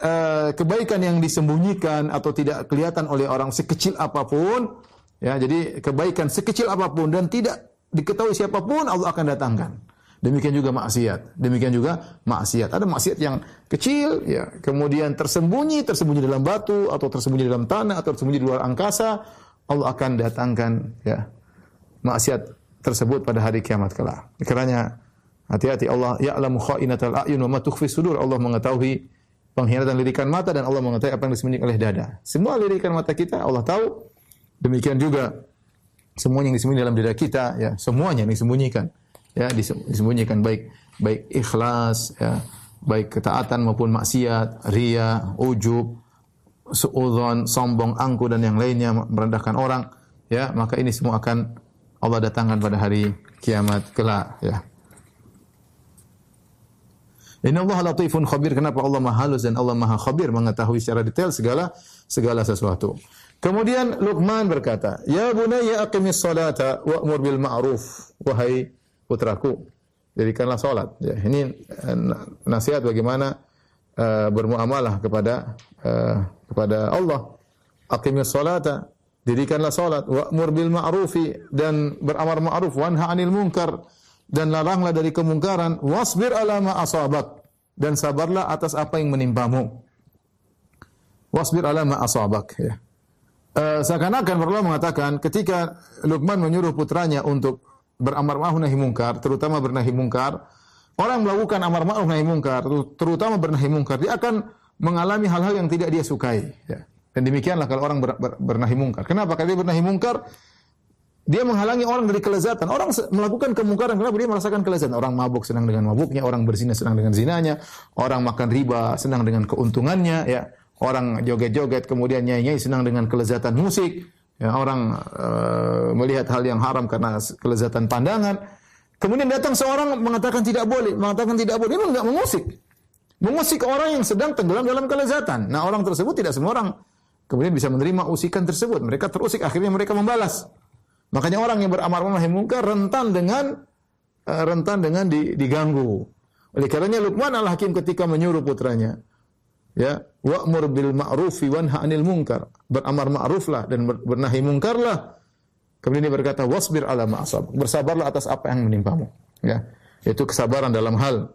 uh, kebaikan yang disembunyikan atau tidak kelihatan oleh orang sekecil apa pun, ya, jadi kebaikan sekecil apa pun dan tidak diketahui siapa pun Allah akan datangkan. Demikian juga maksiat. Demikian juga maksiat. Ada maksiat yang kecil, ya, kemudian tersembunyi, tersembunyi dalam batu atau tersembunyi dalam tanah atau tersembunyi di luar angkasa. Allah akan datangkan ya maksiat tersebut pada hari kiamat kelak. Karena hati-hati Allah ya'lamu kha'inatal a'yun wa ma tukhfi sudur. Allah mengetahui pengkhianatan lirikan mata dan Allah mengetahui apa yang disembunyikan oleh dada. Semua lirikan mata kita Allah tahu. Demikian juga semuanya yang disembunyikan dalam dada kita ya, semuanya yang disembunyikan ya disembunyikan baik baik ikhlas ya baik ketaatan maupun maksiat ria ujub suudzon sombong angku dan yang lainnya merendahkan orang ya maka ini semua akan Allah datangkan pada hari kiamat kelak ya Inna Allah latifun khabir. Kenapa Allah maha halus dan Allah maha khabir mengetahui secara detail segala segala sesuatu. Kemudian Luqman berkata, "Ya bunayya aqimis salata wa'mur bil ma'ruf." Wahai putraku, dirikanlah salat. Ya, ini eh, nasihat bagaimana uh, bermuamalah kepada uh, kepada Allah. Aqimis salata, dirikanlah salat, wa'mur bil ma'rufi dan beramar ma'ruf, wanha 'anil munkar dan laranglah dari kemungkaran, wasbir ala ma asabak dan sabarlah atas apa yang menimpamu. Wasbir ala ma asabak ya. Uh, seakan-akan Allah mengatakan ketika Luqman menyuruh putranya untuk beramar ma'ruf nahi mungkar, terutama bernahi mungkar, orang melakukan amar ma'ruf nahi mungkar, terutama bernahi mungkar, dia akan mengalami hal-hal yang tidak dia sukai. Ya. Dan demikianlah kalau orang ber, ber, bernahi mungkar. Kenapa? Karena dia bernahi mungkar, dia menghalangi orang dari kelezatan. Orang melakukan kemungkaran kenapa dia merasakan kelezatan? Orang mabuk senang dengan mabuknya, orang berzina senang dengan zinanya, orang makan riba senang dengan keuntungannya, ya. Orang joget-joget kemudian nyanyi senang dengan kelezatan musik. Ya, orang uh, melihat hal yang haram karena kelezatan pandangan. Kemudian datang seorang mengatakan tidak boleh, mengatakan tidak boleh. Ini enggak mengusik. Mengusik orang yang sedang tenggelam dalam kelezatan. Nah, orang tersebut tidak semua orang kemudian bisa menerima usikan tersebut. Mereka terusik, akhirnya mereka membalas. Makanya orang yang beramar ma'ruf munkar rentan dengan uh, rentan dengan diganggu. Oleh karenanya Luqman al-Hakim ketika menyuruh putranya, ya wa'mur bil ma'rufi wanha 'anil munkar. Beramar ma'ruflah dan bernahi mungkarlah. Kemudian dia berkata wasbir ala ma'asab bersabarlah atas apa yang menimpamu. Ya itu kesabaran dalam hal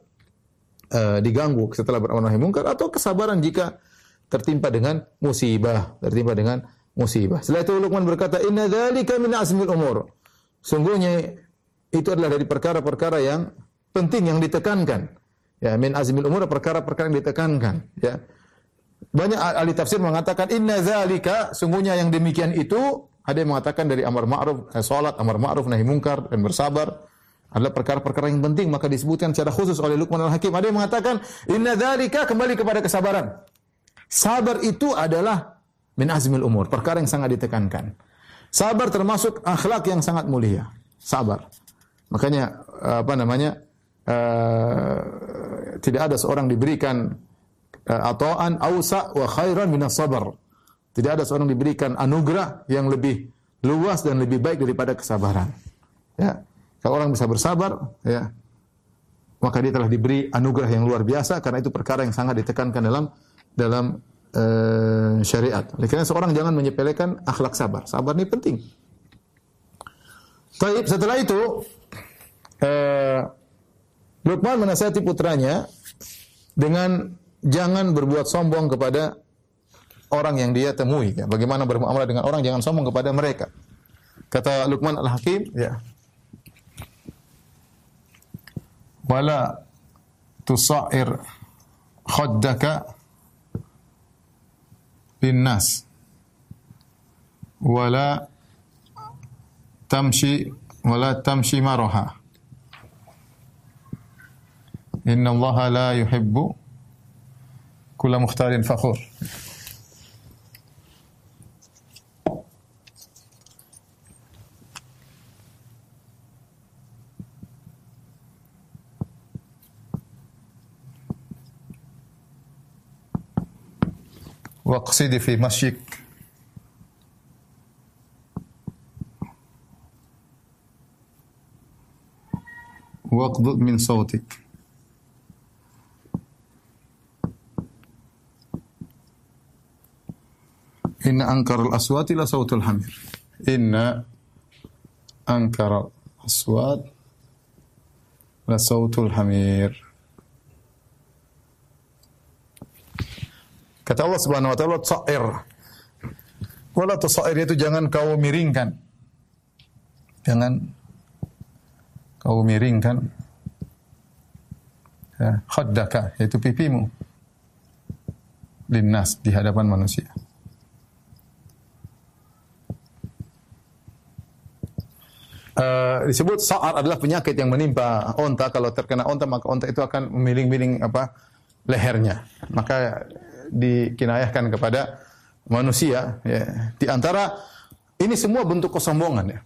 uh, diganggu setelah beramar nahi mungkar atau kesabaran jika tertimpa dengan musibah tertimpa dengan musibah. Setelah itu Luqman berkata inna dzalika min azmil umur. Sungguhnya itu adalah dari perkara-perkara yang penting yang ditekankan. Ya, min azmil umur perkara-perkara yang ditekankan, ya. Banyak ahli tafsir mengatakan inna zalika sungguhnya yang demikian itu ada yang mengatakan dari amar ma'ruf, eh, salat, amar ma'ruf nahi mungkar dan bersabar adalah perkara-perkara yang penting maka disebutkan secara khusus oleh Luqman Al-Hakim. Ada yang mengatakan inna dzalika kembali kepada kesabaran. Sabar itu adalah min azmil umur, perkara yang sangat ditekankan. Sabar termasuk akhlak yang sangat mulia. Sabar. Makanya apa namanya? Uh, tidak ada seorang diberikan uh, atoan ausa wa khairan minas sabar. Tidak ada seorang diberikan anugerah yang lebih luas dan lebih baik daripada kesabaran. Ya. Kalau orang bisa bersabar, ya, maka dia telah diberi anugerah yang luar biasa karena itu perkara yang sangat ditekankan dalam dalam uh, syariat. Oleh karena seorang jangan menyepelekan akhlak sabar. Sabar ini penting. Baik, setelah itu uh, Luqman menasihati putranya dengan jangan berbuat sombong kepada orang yang dia temui. Ya. Bagaimana bermuamalah dengan orang, jangan sombong kepada mereka. Kata Luqman Al-Hakim, ya. Wala tusair khaddaka linnas. Wala tamshi wala tamshi maraha. Inna Allah la yuhibbu كل مختار فخور. واقصدي في مشيك. واقض من صوتك. Inna al aswati la sautul hamir. Inna al aswat La sautul hamir. Kata Allah Subhanahu wa taala, "Sa'ir." Wala tusair itu jangan kau miringkan. Jangan kau miringkan ya, khaddaka yaitu pipimu linnas di hadapan manusia. Uh, disebut sa'ar adalah penyakit yang menimpa onta. Kalau terkena onta maka onta itu akan memiling-miling apa lehernya. Maka dikinayahkan kepada manusia. Ya. Di antara ini semua bentuk kesombongan ya.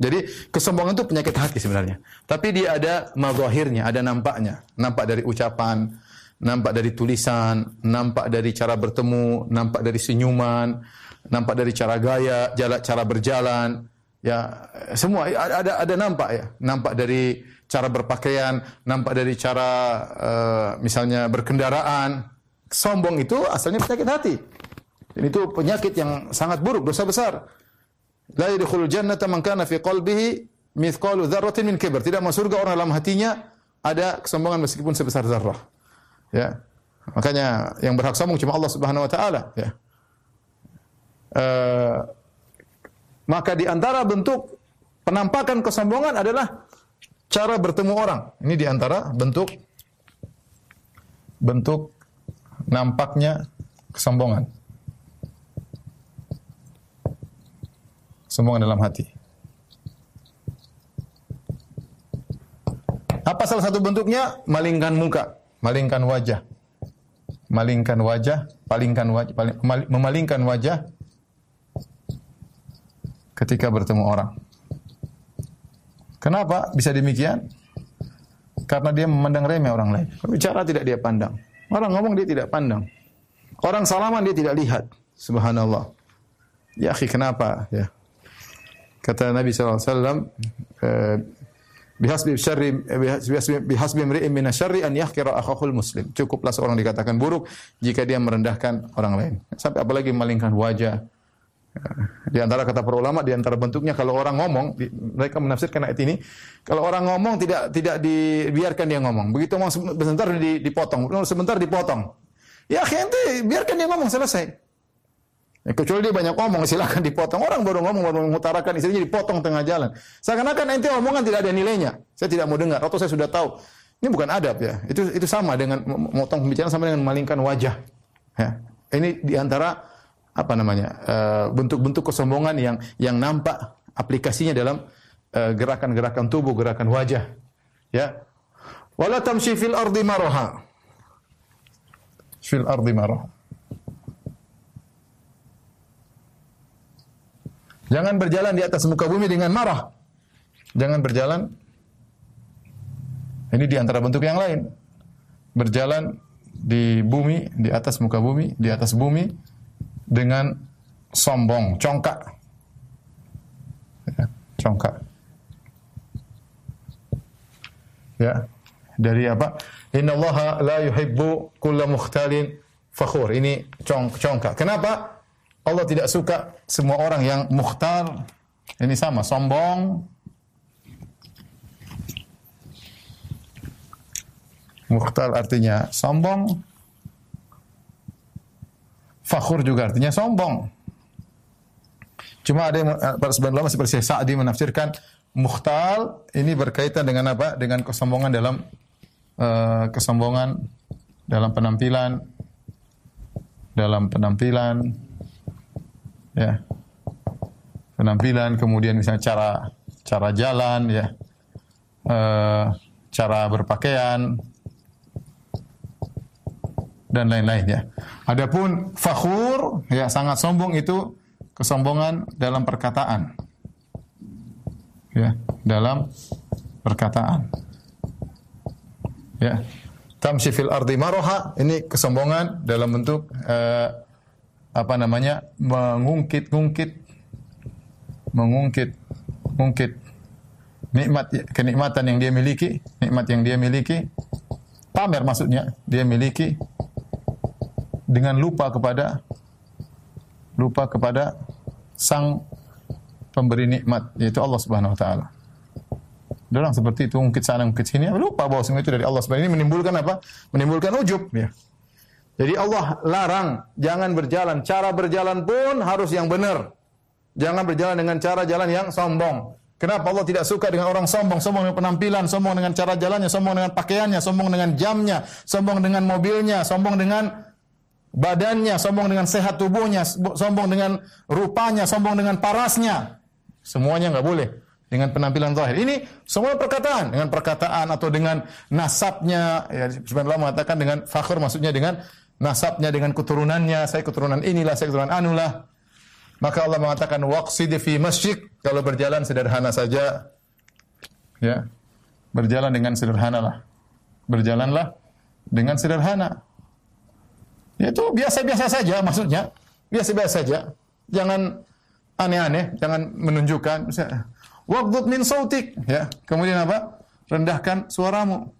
Jadi kesombongan itu penyakit hati sebenarnya. Tapi dia ada mazahirnya, ada nampaknya. Nampak dari ucapan, nampak dari tulisan, nampak dari cara bertemu, nampak dari senyuman, nampak dari cara gaya, cara berjalan, Ya, semua ada ada nampak ya. Nampak dari cara berpakaian, nampak dari cara uh, misalnya berkendaraan. Sombong itu asalnya penyakit hati. Dan itu penyakit yang sangat buruk, dosa besar. La yadkhulul jannata man kana fi qalbihi mithqalu dzarratin min kibr. Tidak masuk surga orang dalam hatinya ada kesombongan meskipun sebesar zarrah. Ya. Makanya yang berhak sombong cuma Allah Subhanahu wa taala, ya. Uh, maka di antara bentuk penampakan kesombongan adalah cara bertemu orang. Ini di antara bentuk bentuk nampaknya kesombongan. Kesombongan dalam hati. Apa salah satu bentuknya? Malingkan muka, malingkan wajah. Malingkan wajah, palingkan wajah, memalingkan wajah ketika bertemu orang. Kenapa bisa demikian? Karena dia memandang remeh orang lain. Bicara tidak dia pandang. Orang ngomong dia tidak pandang. Orang salaman dia tidak lihat. Subhanallah. Ya akhi kenapa? Ya. Kata Nabi SAW, eh, bihasbi syarri bihasbi imri'in min syarri an yahkira akhahul muslim. Cukuplah seorang dikatakan buruk jika dia merendahkan orang lain. Sampai apalagi memalingkan wajah, di antara kata para ulama, di antara bentuknya kalau orang ngomong, mereka menafsirkan ayat ini, kalau orang ngomong tidak tidak dibiarkan dia ngomong. Begitu ngomong sebentar dipotong, sebentar dipotong. Ya ente biarkan dia ngomong selesai. Ya, kecuali dia banyak ngomong, silakan dipotong. Orang baru ngomong, baru mengutarakan istrinya dipotong tengah jalan. Seakan-akan ente omongan tidak ada nilainya. Saya tidak mau dengar, atau saya sudah tahu. Ini bukan adab ya. Itu itu sama dengan memotong pembicaraan sama dengan memalingkan wajah. Ya. Ini di antara apa namanya eh, bentuk-bentuk kesombongan yang yang nampak aplikasinya dalam eh, gerakan-gerakan tubuh, gerakan wajah. Ya. Wala tamshi fil ardi maraha. Fil ardi maraha. Jangan berjalan di atas muka bumi dengan marah. Jangan berjalan ini di antara bentuk yang lain. Berjalan di bumi, di atas muka bumi, di atas bumi dengan sombong, congkak. Ya, congkak. Ya. Dari apa? Inna Allah la yuhibbu kulla mukhtalin fakhur. Ini cong congkak. Kenapa? Allah tidak suka semua orang yang mukhtal. Ini sama, sombong. Mukhtal artinya sombong, Fakhur juga artinya sombong. Cuma ada yang eh, para ulama seperti Syekh Sa'di menafsirkan mukhtal ini berkaitan dengan apa? Dengan kesombongan dalam uh, kesombongan dalam penampilan dalam penampilan ya. Penampilan kemudian misalnya cara cara jalan ya. Uh, cara berpakaian dan lain-lain ya. Adapun fakhur ya sangat sombong itu kesombongan dalam perkataan. Ya, dalam perkataan. Ya. Tamshi fil ardi maroha ini kesombongan dalam bentuk eh, apa namanya? mengungkit-ungkit mengungkit mungkit nikmat kenikmatan yang dia miliki, nikmat yang dia miliki pamer maksudnya dia miliki dengan lupa kepada lupa kepada sang pemberi nikmat yaitu Allah Subhanahu wa taala. Orang seperti itu ungkit sana ungkit sini, lupa bahwa semua itu dari Allah. Sebenarnya ini menimbulkan apa? Menimbulkan ujub, ya. Jadi Allah larang jangan berjalan. Cara berjalan pun harus yang benar. Jangan berjalan dengan cara jalan yang sombong. Kenapa Allah tidak suka dengan orang sombong? Sombong dengan penampilan, sombong dengan cara jalannya, sombong dengan pakaiannya, sombong dengan jamnya, sombong dengan mobilnya, sombong dengan badannya, sombong dengan sehat tubuhnya, sombong dengan rupanya, sombong dengan parasnya. Semuanya nggak boleh dengan penampilan zahir. Ini semua perkataan, dengan perkataan atau dengan nasabnya, ya sebenarnya mengatakan dengan fakhr maksudnya dengan nasabnya, dengan keturunannya, saya keturunan inilah, saya keturunan anulah. Maka Allah mengatakan waqsid fi masjid, kalau berjalan sederhana saja. Ya. Berjalan dengan sederhana lah. Berjalanlah dengan sederhana. Itu biasa-biasa saja maksudnya. Biasa-biasa saja. Jangan aneh-aneh, jangan menunjukkan Waqdud min sautik. Ya. Kemudian apa? Rendahkan suaramu.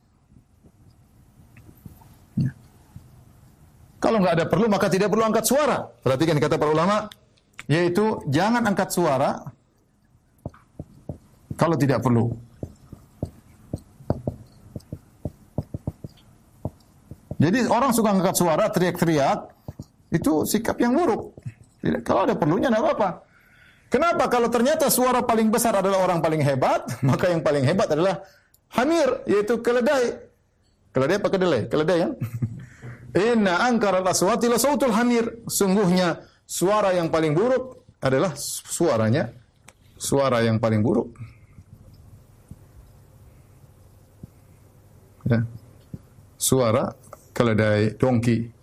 Ya. Kalau nggak ada perlu, maka tidak perlu angkat suara. Perhatikan kata para ulama, yaitu jangan angkat suara kalau tidak perlu. Jadi orang suka angkat suara, teriak-teriak, itu sikap yang buruk. Kalau ada perlunya, tidak apa-apa. Kenapa? Kalau ternyata suara paling besar adalah orang paling hebat, maka yang paling hebat adalah hamir, yaitu keledai. Keledai apa kedelai? Keledai ya? Inna angkara aswati la sautul hamir. Sungguhnya suara yang paling buruk adalah suaranya suara yang paling buruk. Ya. Suara keledai dongki.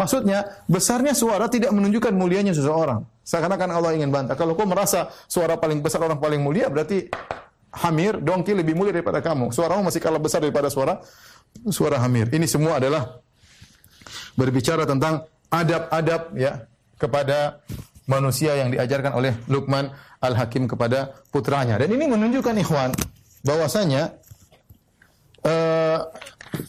Maksudnya, besarnya suara tidak menunjukkan mulianya seseorang. Seakan-akan Allah ingin bantah. Kalau kau merasa suara paling besar orang paling mulia, berarti Hamir, dongki lebih mulia daripada kamu. Suaramu masih kalah besar daripada suara suara Hamir. Ini semua adalah berbicara tentang adab-adab ya kepada manusia yang diajarkan oleh Luqman Al-Hakim kepada putranya. Dan ini menunjukkan ikhwan bahwasanya uh,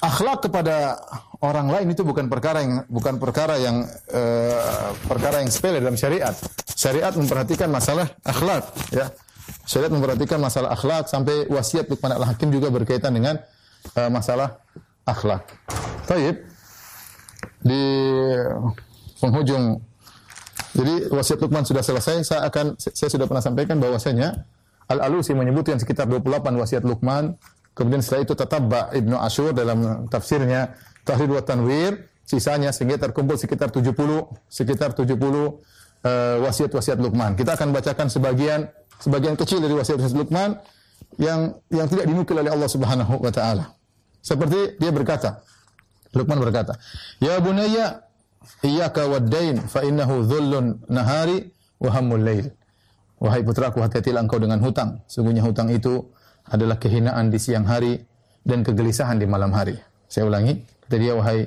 akhlak kepada orang lain itu bukan perkara yang bukan perkara yang uh, perkara yang sepele dalam syariat. Syariat memperhatikan masalah akhlak, ya. Syariat memperhatikan masalah akhlak sampai wasiat Luqman al-Hakim juga berkaitan dengan uh, masalah akhlak. Baik. Di penghujung jadi wasiat Luqman sudah selesai, saya akan saya sudah pernah sampaikan bahwasanya Al-Alusi menyebutkan sekitar 28 wasiat Luqman Kemudian setelah itu tatabba Ibnu Ashur dalam tafsirnya Tahrir wa Tanwir, sisanya sehingga terkumpul sekitar 70 sekitar 70 uh, wasiat-wasiat Luqman. Kita akan bacakan sebagian sebagian kecil dari wasiat-wasiat Luqman yang yang tidak dinukil oleh Allah Subhanahu wa taala. Seperti dia berkata, Luqman berkata, "Ya bunayya, iyyaka wad-dain fa innahu dhullun nahari wa hammul lail." Wahai putraku, hati-hatilah engkau dengan hutang. Sungguhnya hutang itu adalah kehinaan di siang hari dan kegelisahan di malam hari. Saya ulangi, kata dia wahai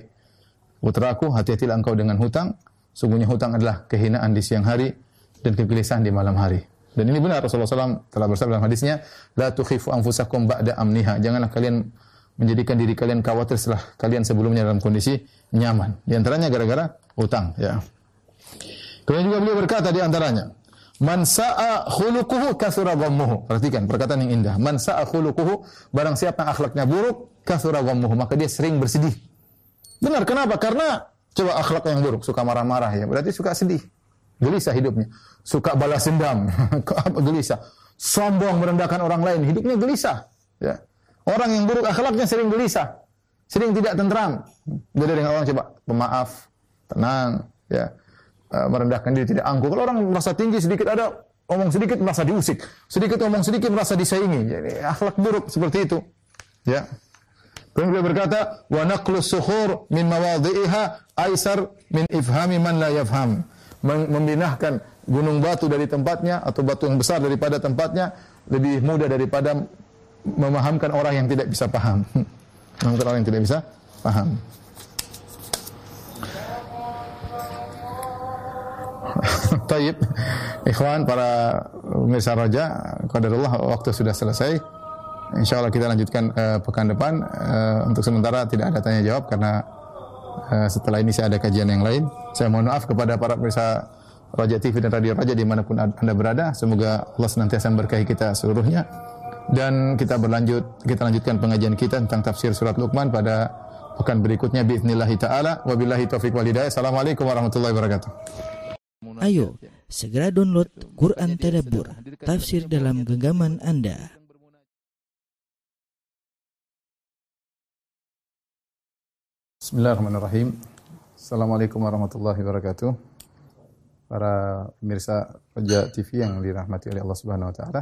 putraku, hati-hatilah engkau dengan hutang. Sungguhnya hutang adalah kehinaan di siang hari dan kegelisahan di malam hari. Dan ini benar Rasulullah SAW telah bersabda dalam hadisnya, la tukhifu anfusakum ba'da amniha. Janganlah kalian menjadikan diri kalian khawatir setelah kalian sebelumnya dalam kondisi nyaman. Di antaranya gara-gara hutang, ya. Kemudian juga beliau berkata di antaranya, Man sa'a khuluquhu kathura ghammuhu. Perhatikan perkataan yang indah. Man sa'a khuluquhu, barang siapa yang akhlaknya buruk, kathura ghammuhu, maka dia sering bersedih. Benar, kenapa? Karena coba akhlak yang buruk, suka marah-marah ya, berarti suka sedih. Gelisah hidupnya. Suka balas dendam, gelisah. Sombong merendahkan orang lain, hidupnya gelisah. Ya. Orang yang buruk akhlaknya sering gelisah. Sering tidak tentram. Beda dengan orang coba pemaaf, tenang, ya merendahkan diri, tidak angkuh. Kalau orang merasa tinggi sedikit ada omong sedikit merasa diusik, sedikit omong sedikit merasa disaingi. Jadi akhlak buruk seperti itu. Ya. Kemudian beliau berkata, "Wa naqlu suhur min mawadhi'iha aisar min ifhami man la yafham." Memindahkan gunung batu dari tempatnya atau batu yang besar daripada tempatnya lebih mudah daripada memahamkan orang yang tidak bisa paham. Memahamkan orang yang tidak bisa paham. Taib, ikhwan para pemirsa raja, qadarullah waktu sudah selesai. Insya Allah kita lanjutkan uh, pekan depan. Uh, untuk sementara tidak ada tanya jawab karena uh, setelah ini saya ada kajian yang lain. Saya mohon maaf kepada para pemirsa Raja TV dan Radio Raja di mana pun Anda berada. Semoga Allah senantiasa memberkahi kita seluruhnya. Dan kita berlanjut, kita lanjutkan pengajian kita tentang tafsir surat Luqman pada pekan berikutnya taala. Wabillahi taufik walhidayah. Assalamualaikum warahmatullahi wabarakatuh. Ayo, segera download Quran Tadabbur, tafsir dalam genggaman Anda. Bismillahirrahmanirrahim. Assalamualaikum warahmatullahi wabarakatuh. Para pemirsa Raja TV yang dirahmati oleh Allah Subhanahu wa taala.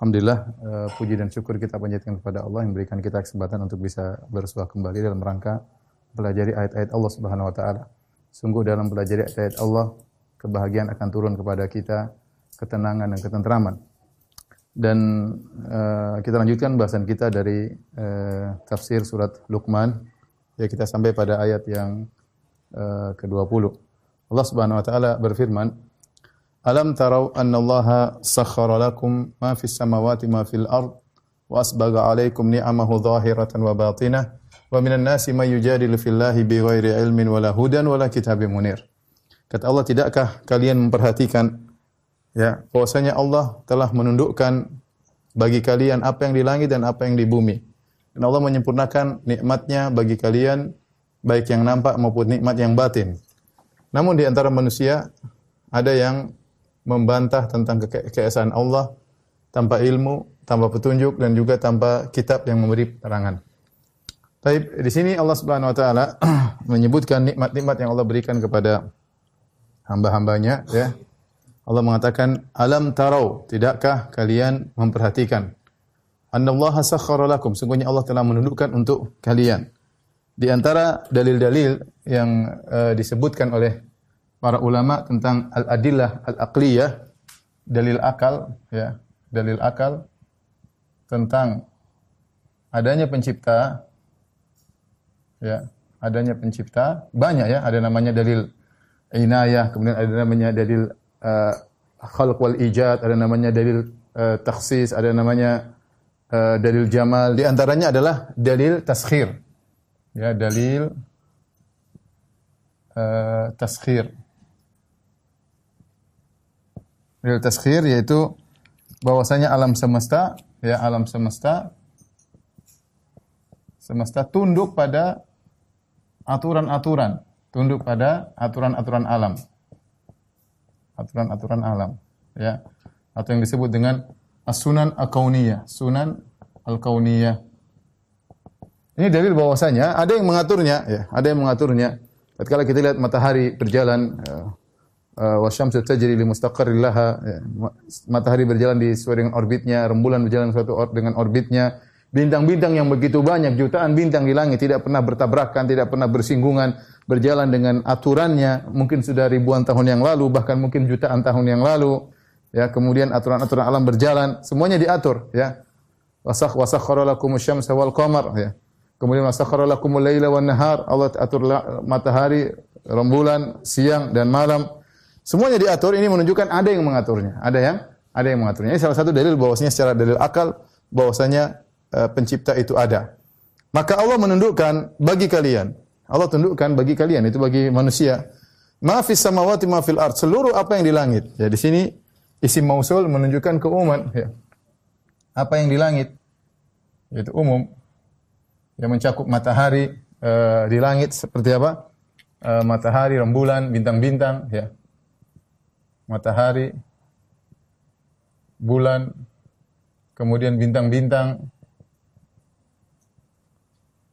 Alhamdulillah uh, puji dan syukur kita panjatkan kepada Allah yang memberikan kita kesempatan untuk bisa bersuah kembali dalam rangka belajar ayat-ayat Allah Subhanahu wa taala. Sungguh dalam belajar ayat-ayat Allah kebahagiaan akan turun kepada kita, ketenangan dan ketentraman. Dan uh, kita lanjutkan bahasan kita dari uh, tafsir surat Luqman Ya kita sampai pada ayat yang uh, ke-20. Allah Subhanahu wa taala berfirman, "Alam tarau anna Allah sakhkhara lakum ma fis samawati ma fil ard wa asbaga 'alaikum ni'amahu dhahiratan wa batinah wa minan nasi may yujadilu fillahi bighairi ilmin wala hudan wala kitabim munir." Kata Allah, tidakkah kalian memperhatikan ya bahwasanya Allah telah menundukkan bagi kalian apa yang di langit dan apa yang di bumi dan Allah menyempurnakan nikmatnya bagi kalian baik yang nampak maupun nikmat yang batin. Namun di antara manusia ada yang membantah tentang ke keesaan Allah tanpa ilmu, tanpa petunjuk dan juga tanpa kitab yang memberi penerangan. Tapi di sini Allah Subhanahu wa taala menyebutkan nikmat-nikmat yang Allah berikan kepada hamba-hambanya ya. Allah mengatakan, "Alam tarau, tidakkah kalian memperhatikan?" Annallaha sakhkhara lakum. Sungguhnya Allah telah menundukkan untuk kalian. Di antara dalil-dalil yang uh, disebutkan oleh para ulama tentang al-adillah al-aqliyah, dalil akal ya, dalil akal tentang adanya pencipta ya, adanya pencipta banyak ya, ada namanya dalil inayah, kemudian ada namanya dalil uh, khalq wal ijad, ada namanya dalil uh, takhsis, ada namanya uh, dalil jamal di antaranya adalah dalil taskhir. Ya, dalil uh, taskhir. Dalil taskhir yaitu bahwasanya alam semesta, ya alam semesta semesta tunduk pada aturan-aturan, tunduk pada aturan-aturan alam. Aturan-aturan alam, ya. Atau yang disebut dengan as-sunan al-kauniyah, sunan al-kauniyah. Ini dalil bahwasanya ada yang mengaturnya, ya, ada yang mengaturnya. Ketika kita lihat matahari berjalan, uh, wa syamsu tajri li mustaqarrin laha, ya, matahari berjalan di sesuai dengan orbitnya, rembulan berjalan suatu or dengan orbitnya, bintang-bintang yang begitu banyak, jutaan bintang di langit tidak pernah bertabrakan, tidak pernah bersinggungan, berjalan dengan aturannya, mungkin sudah ribuan tahun yang lalu, bahkan mungkin jutaan tahun yang lalu ya kemudian aturan-aturan alam berjalan semuanya diatur ya. Wasakh wasakhara lakum syamsa wal ya. Kemudian wasakhara lakum laila wan nahar Allah atur matahari rembulan siang dan malam. Semuanya diatur ini menunjukkan ada yang mengaturnya ada yang ada yang mengaturnya. Ini salah satu dalil bahwasanya secara dalil akal bahwasanya uh, pencipta itu ada maka Allah menundukkan bagi kalian Allah tundukkan bagi kalian itu bagi manusia ma fis samawati ma fil ard seluruh apa yang di langit ya di sini Isim mausul menunjukkan keumuman. Ya. Apa yang di langit, yaitu umum. Yang mencakup matahari e, di langit seperti apa? E, matahari, rembulan, bintang-bintang. Ya. Matahari, bulan, kemudian bintang-bintang.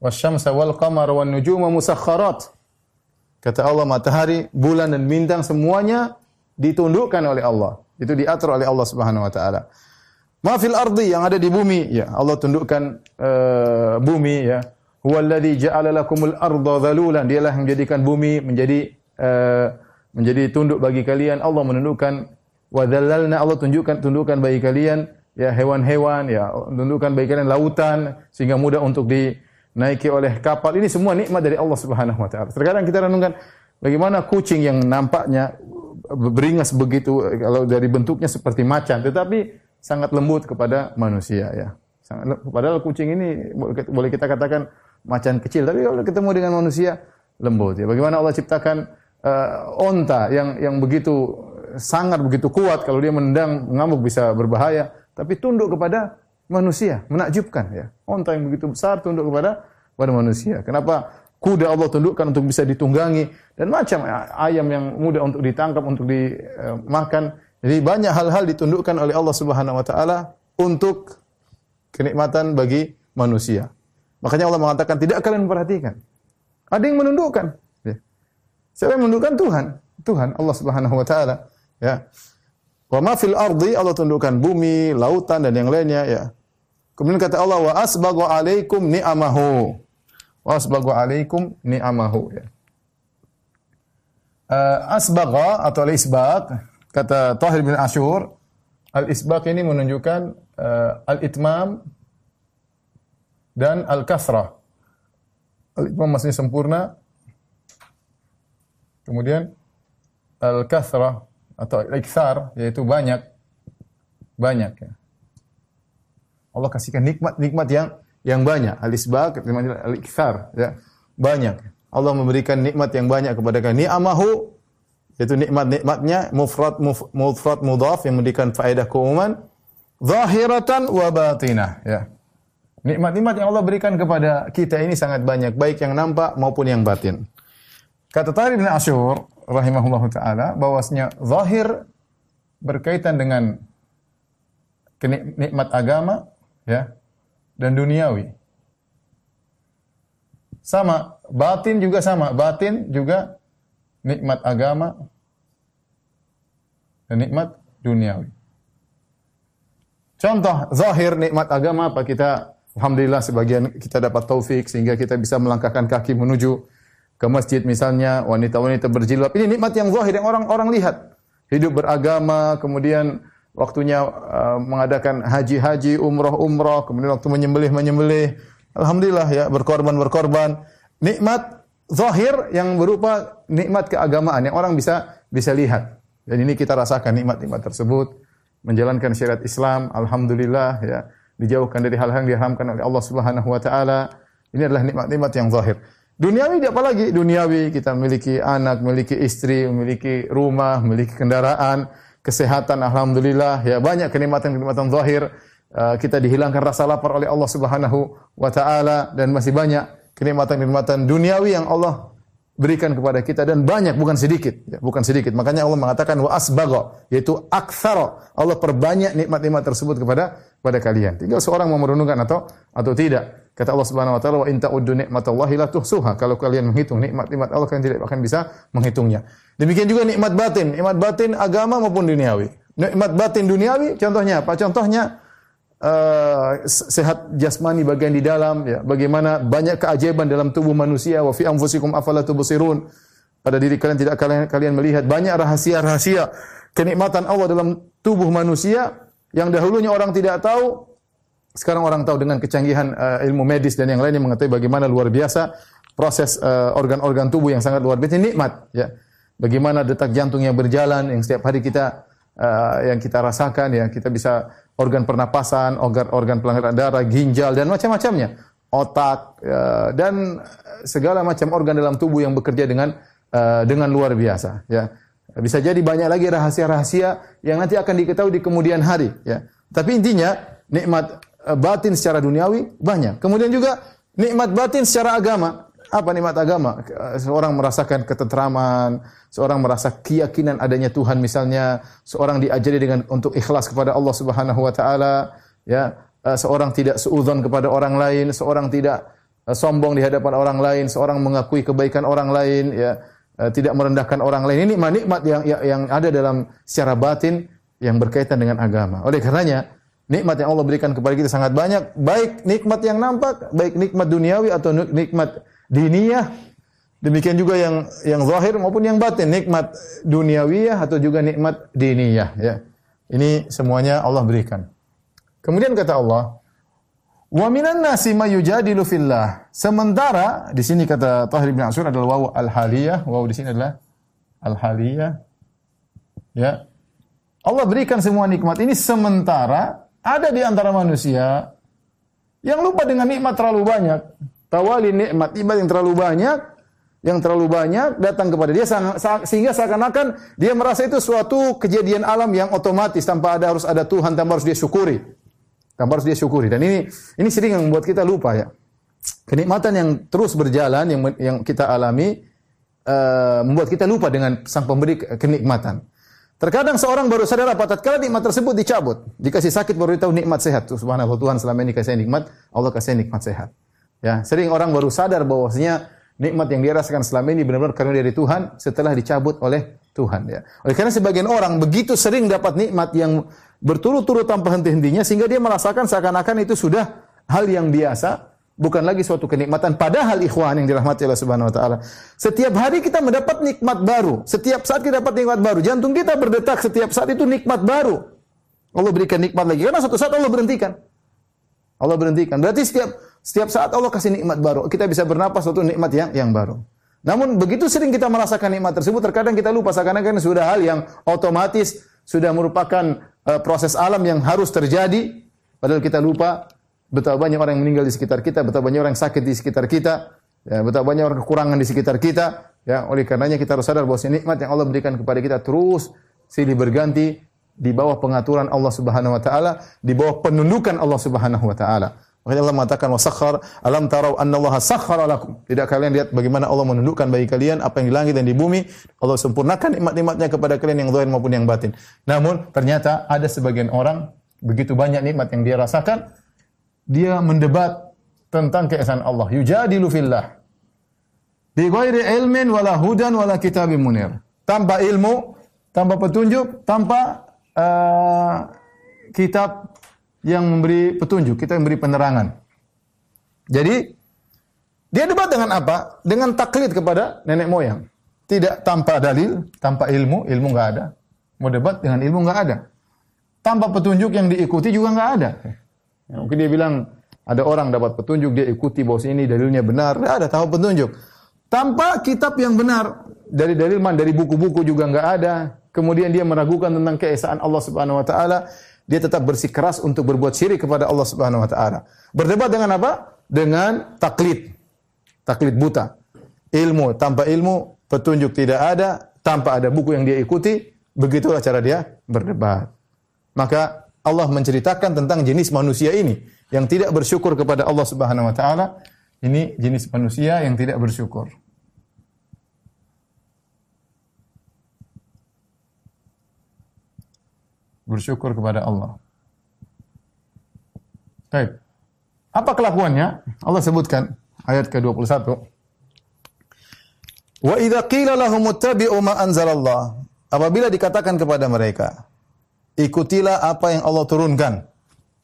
Wasyamsa wal qamar wan nujuma musakharat. Kata Allah matahari, bulan dan bintang semuanya ditundukkan oleh Allah. Itu diatur oleh Allah Subhanahu wa taala. Ma fil ardi yang ada di bumi, ya Allah tundukkan uh, bumi ya. Huwallazi ja'ala lakumul arda dhalulan. Dialah yang menjadikan bumi menjadi uh, menjadi tunduk bagi kalian. Allah menundukkan wa dhallalna Allah tunjukkan tundukkan bagi kalian ya hewan-hewan ya tundukkan bagi kalian lautan sehingga mudah untuk dinaiki oleh kapal. Ini semua nikmat dari Allah Subhanahu wa taala. Terkadang kita renungkan bagaimana kucing yang nampaknya beringas begitu kalau dari bentuknya seperti macan tetapi sangat lembut kepada manusia ya. Sangat, padahal kucing ini boleh kita katakan macan kecil tapi kalau ketemu dengan manusia lembut ya. Bagaimana Allah ciptakan uh, onta yang yang begitu sangat begitu kuat, kalau dia menendang ngamuk bisa berbahaya, tapi tunduk kepada manusia, menakjubkan ya. Onta yang begitu besar tunduk kepada pada manusia. Kenapa kuda Allah tundukkan untuk bisa ditunggangi dan macam ayam yang mudah untuk ditangkap, untuk dimakan. Jadi banyak hal-hal ditundukkan oleh Allah Subhanahu wa taala untuk kenikmatan bagi manusia. Makanya Allah mengatakan tidak kalian memperhatikan. Ada yang menundukkan. Ya. Siapa yang menundukkan Tuhan? Tuhan Allah Subhanahu wa taala. Ya. Wa ma fil ardi Allah tundukkan bumi, lautan dan yang lainnya ya. Kemudian kata Allah wa asbaghu alaikum ni'amahu. Wa asbaghu alaikum ni'amahu ya. Uh, asbagha atau al-isbaq kata Tahir bin Ashur al-isbaq ini menunjukkan uh, al-itmam dan al-kasrah. Al-itmam maksudnya sempurna. Kemudian al-kasrah atau al-iktsar yaitu banyak banyak ya. Allah kasihkan nikmat-nikmat yang yang banyak. Al-isbaq al-iktsar ya. Banyak. Allah memberikan nikmat yang banyak kepada kalian. Ni'amahu yaitu nikmat-nikmatnya mufrad muf, mufrad mudhaf yang memberikan faedah keumuman zahiratan wa batinah ya. Nikmat-nikmat yang Allah berikan kepada kita ini sangat banyak, baik yang nampak maupun yang batin. Kata Tari bin Asyur, rahimahullah ta'ala, bahwasanya zahir berkaitan dengan nikmat agama, ya, dan duniawi. Sama, batin juga sama. Batin juga nikmat agama dan nikmat duniawi. Contoh zahir nikmat agama apa kita Alhamdulillah sebagian kita dapat taufik sehingga kita bisa melangkahkan kaki menuju ke masjid misalnya wanita-wanita berjilbab. Ini nikmat yang zahir yang orang-orang lihat. Hidup beragama, kemudian waktunya uh, mengadakan haji-haji, umroh-umroh, kemudian waktu menyembelih-menyembelih. Alhamdulillah ya, berkorban-berkorban. Nikmat zahir yang berupa nikmat keagamaan yang orang bisa bisa lihat. Dan ini kita rasakan nikmat-nikmat tersebut menjalankan syariat Islam, alhamdulillah ya dijauhkan dari hal-hal yang diharamkan oleh Allah Subhanahu wa taala. Ini adalah nikmat-nikmat yang zahir. Duniawi apa lagi? Duniawi kita memiliki anak, memiliki istri, memiliki rumah, memiliki kendaraan, kesehatan alhamdulillah ya banyak kenikmatan-kenikmatan zahir. Uh, kita dihilangkan rasa lapar oleh Allah Subhanahu wa taala dan masih banyak kenikmatan-kenikmatan duniawi yang Allah berikan kepada kita dan banyak bukan sedikit ya, bukan sedikit makanya Allah mengatakan wa asbagha yaitu aktsara Allah perbanyak nikmat-nikmat tersebut kepada kepada kalian. Tinggal seorang mau merenungkan atau atau tidak. Kata Allah Subhanahu wa taala wa in ta'uddu nikmatallahi la tuhsuha. Kalau kalian menghitung nikmat-nikmat Allah kalian tidak akan bisa menghitungnya. Demikian juga nikmat batin. Nikmat batin agama maupun duniawi. Nikmat batin duniawi contohnya apa? Contohnya uh, sehat jasmani bagian di dalam ya. Bagaimana banyak keajaiban dalam tubuh manusia. Wa fi anfusikum afala tubsirun. Pada diri kalian tidak kalian kalian melihat banyak rahasia-rahasia kenikmatan Allah dalam tubuh manusia yang dahulunya orang tidak tahu sekarang orang tahu dengan kecanggihan uh, ilmu medis dan yang lainnya mengetahui bagaimana luar biasa proses eh, organ-organ uh, tubuh yang sangat luar biasa. Nikmat ya. Bagaimana detak jantung yang berjalan yang setiap hari kita uh, yang kita rasakan ya. Kita bisa organ pernapasan, organ organ pelanggaran darah, ginjal dan macam-macamnya, otak uh, dan segala macam organ dalam tubuh yang bekerja dengan uh, dengan luar biasa ya. Bisa jadi banyak lagi rahasia-rahasia yang nanti akan diketahui di kemudian hari ya. Tapi intinya nikmat uh, batin secara duniawi banyak. Kemudian juga nikmat batin secara agama. Apa nikmat agama? Seorang merasakan ketentraman, seorang merasa keyakinan adanya Tuhan misalnya, seorang diajari dengan untuk ikhlas kepada Allah Subhanahu wa taala, ya. Eh, seorang tidak seudon kepada orang lain, seorang tidak sombong di hadapan orang lain, seorang mengakui kebaikan orang lain, ya. Eh, tidak merendahkan orang lain. Ini nikmat yang yang ada dalam secara batin yang berkaitan dengan agama. Oleh karenanya, nikmat yang Allah berikan kepada kita sangat banyak, baik nikmat yang nampak, baik nikmat duniawi atau nikmat diniyah, demikian juga yang yang zahir maupun yang batin, nikmat duniawiyah atau juga nikmat diniyah ya. Ini semuanya Allah berikan. Kemudian kata Allah, "Wa minan nasi may yujadilu fillah." Sementara di sini kata Tahir bin Ashur adalah waw al-haliyah, waw di sini adalah al-haliyah. Ya. Allah berikan semua nikmat ini sementara ada di antara manusia yang lupa dengan nikmat terlalu banyak tawali nikmat nikmat yang terlalu banyak yang terlalu banyak datang kepada dia sehingga seakan-akan dia merasa itu suatu kejadian alam yang otomatis tanpa ada harus ada Tuhan tanpa harus dia syukuri. Tanpa harus dia syukuri. Dan ini ini sering yang membuat kita lupa ya. Kenikmatan yang terus berjalan yang yang kita alami uh, membuat kita lupa dengan sang pemberi kenikmatan. Terkadang seorang baru sadar apa tatkala nikmat tersebut dicabut, dikasih sakit baru tahu nikmat sehat. Tuh, subhanallah Tuhan selama ini kasih nikmat, Allah kasih nikmat sehat. Ya, sering orang baru sadar bahwasanya nikmat yang dia rasakan selama ini benar-benar karena dari Tuhan setelah dicabut oleh Tuhan ya. Oleh karena sebagian orang begitu sering dapat nikmat yang berturut-turut tanpa henti-hentinya sehingga dia merasakan seakan-akan itu sudah hal yang biasa, bukan lagi suatu kenikmatan padahal ikhwan yang dirahmati Allah Subhanahu wa taala. Setiap hari kita mendapat nikmat baru, setiap saat kita dapat nikmat baru, jantung kita berdetak setiap saat itu nikmat baru. Allah berikan nikmat lagi karena suatu saat Allah berhentikan. Allah berhentikan. Berarti setiap setiap saat Allah kasih nikmat baru. Kita bisa bernapas suatu nikmat yang yang baru. Namun begitu sering kita merasakan nikmat tersebut, terkadang kita lupa seakan-akan sudah hal yang otomatis, sudah merupakan uh, proses alam yang harus terjadi. Padahal kita lupa betapa banyak orang yang meninggal di sekitar kita, betapa banyak orang yang sakit di sekitar kita, ya, betapa banyak orang kekurangan di sekitar kita. Ya, oleh karenanya kita harus sadar bahwa nikmat yang Allah berikan kepada kita terus silih berganti di bawah pengaturan Allah Subhanahu wa taala, di bawah penundukan Allah Subhanahu wa taala. Makanya Allah mengatakan wasakhar alam tarau annallaha sakhkhara lakum. Tidak kalian lihat bagaimana Allah menundukkan bagi kalian apa yang di langit dan di bumi. Allah sempurnakan nikmat-nikmatnya kepada kalian yang zahir maupun yang batin. Namun ternyata ada sebagian orang begitu banyak nikmat yang dia rasakan, dia mendebat tentang keesaan Allah. Yujadilu fillah. Bi ghairi ilmin wala hudan wala kitabim munir. Tanpa ilmu, tanpa petunjuk, tanpa uh, kitab yang memberi petunjuk, kita memberi penerangan. Jadi dia debat dengan apa? Dengan taklid kepada nenek moyang. Tidak tanpa dalil, tanpa ilmu, ilmu nggak ada. Mau debat dengan ilmu nggak ada. Tanpa petunjuk yang diikuti juga nggak ada. Ya, mungkin dia bilang ada orang dapat petunjuk dia ikuti bahwa ini dalilnya benar, nggak ada tahu petunjuk. Tanpa kitab yang benar dari dalil man dari buku-buku juga nggak ada. Kemudian dia meragukan tentang keesaan Allah Subhanahu Wa Taala dia tetap bersikeras untuk berbuat syirik kepada Allah Subhanahu wa taala. Berdebat dengan apa? Dengan taklid. Taklid buta. Ilmu tanpa ilmu, petunjuk tidak ada, tanpa ada buku yang dia ikuti, begitulah cara dia berdebat. Maka Allah menceritakan tentang jenis manusia ini yang tidak bersyukur kepada Allah Subhanahu wa taala. Ini jenis manusia yang tidak bersyukur. Bersyukur kepada Allah. Baik. Apa kelakuannya? Allah sebutkan ayat ke-21. Wa idza qila lahum ittabi'u ma anzalallah. Apabila dikatakan kepada mereka, ikutilah apa yang Allah turunkan.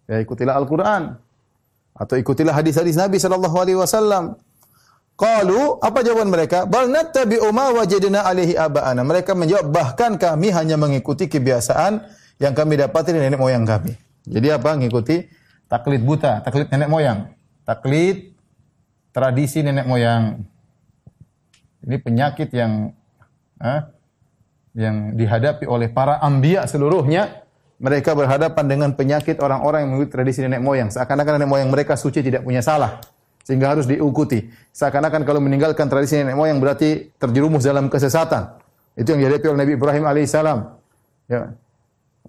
Ya, ikutilah Al-Qur'an atau ikutilah hadis-hadis Nabi sallallahu alaihi wasallam. Qalu, apa jawaban mereka? Bal nattabi'u ma wajadna alaihi aba'ana. Mereka menjawab, bahkan kami hanya mengikuti kebiasaan yang kami dapati dari nenek moyang kami. Jadi apa? Ngikuti taklid buta, taklid nenek moyang. Taklid tradisi nenek moyang. Ini penyakit yang eh, yang dihadapi oleh para ambia seluruhnya. Mereka berhadapan dengan penyakit orang-orang yang mengikuti tradisi nenek moyang. Seakan-akan nenek moyang mereka suci tidak punya salah. Sehingga harus diikuti. Seakan-akan kalau meninggalkan tradisi nenek moyang berarti terjerumus dalam kesesatan. Itu yang dihadapi oleh Nabi Ibrahim alaihissalam. Ya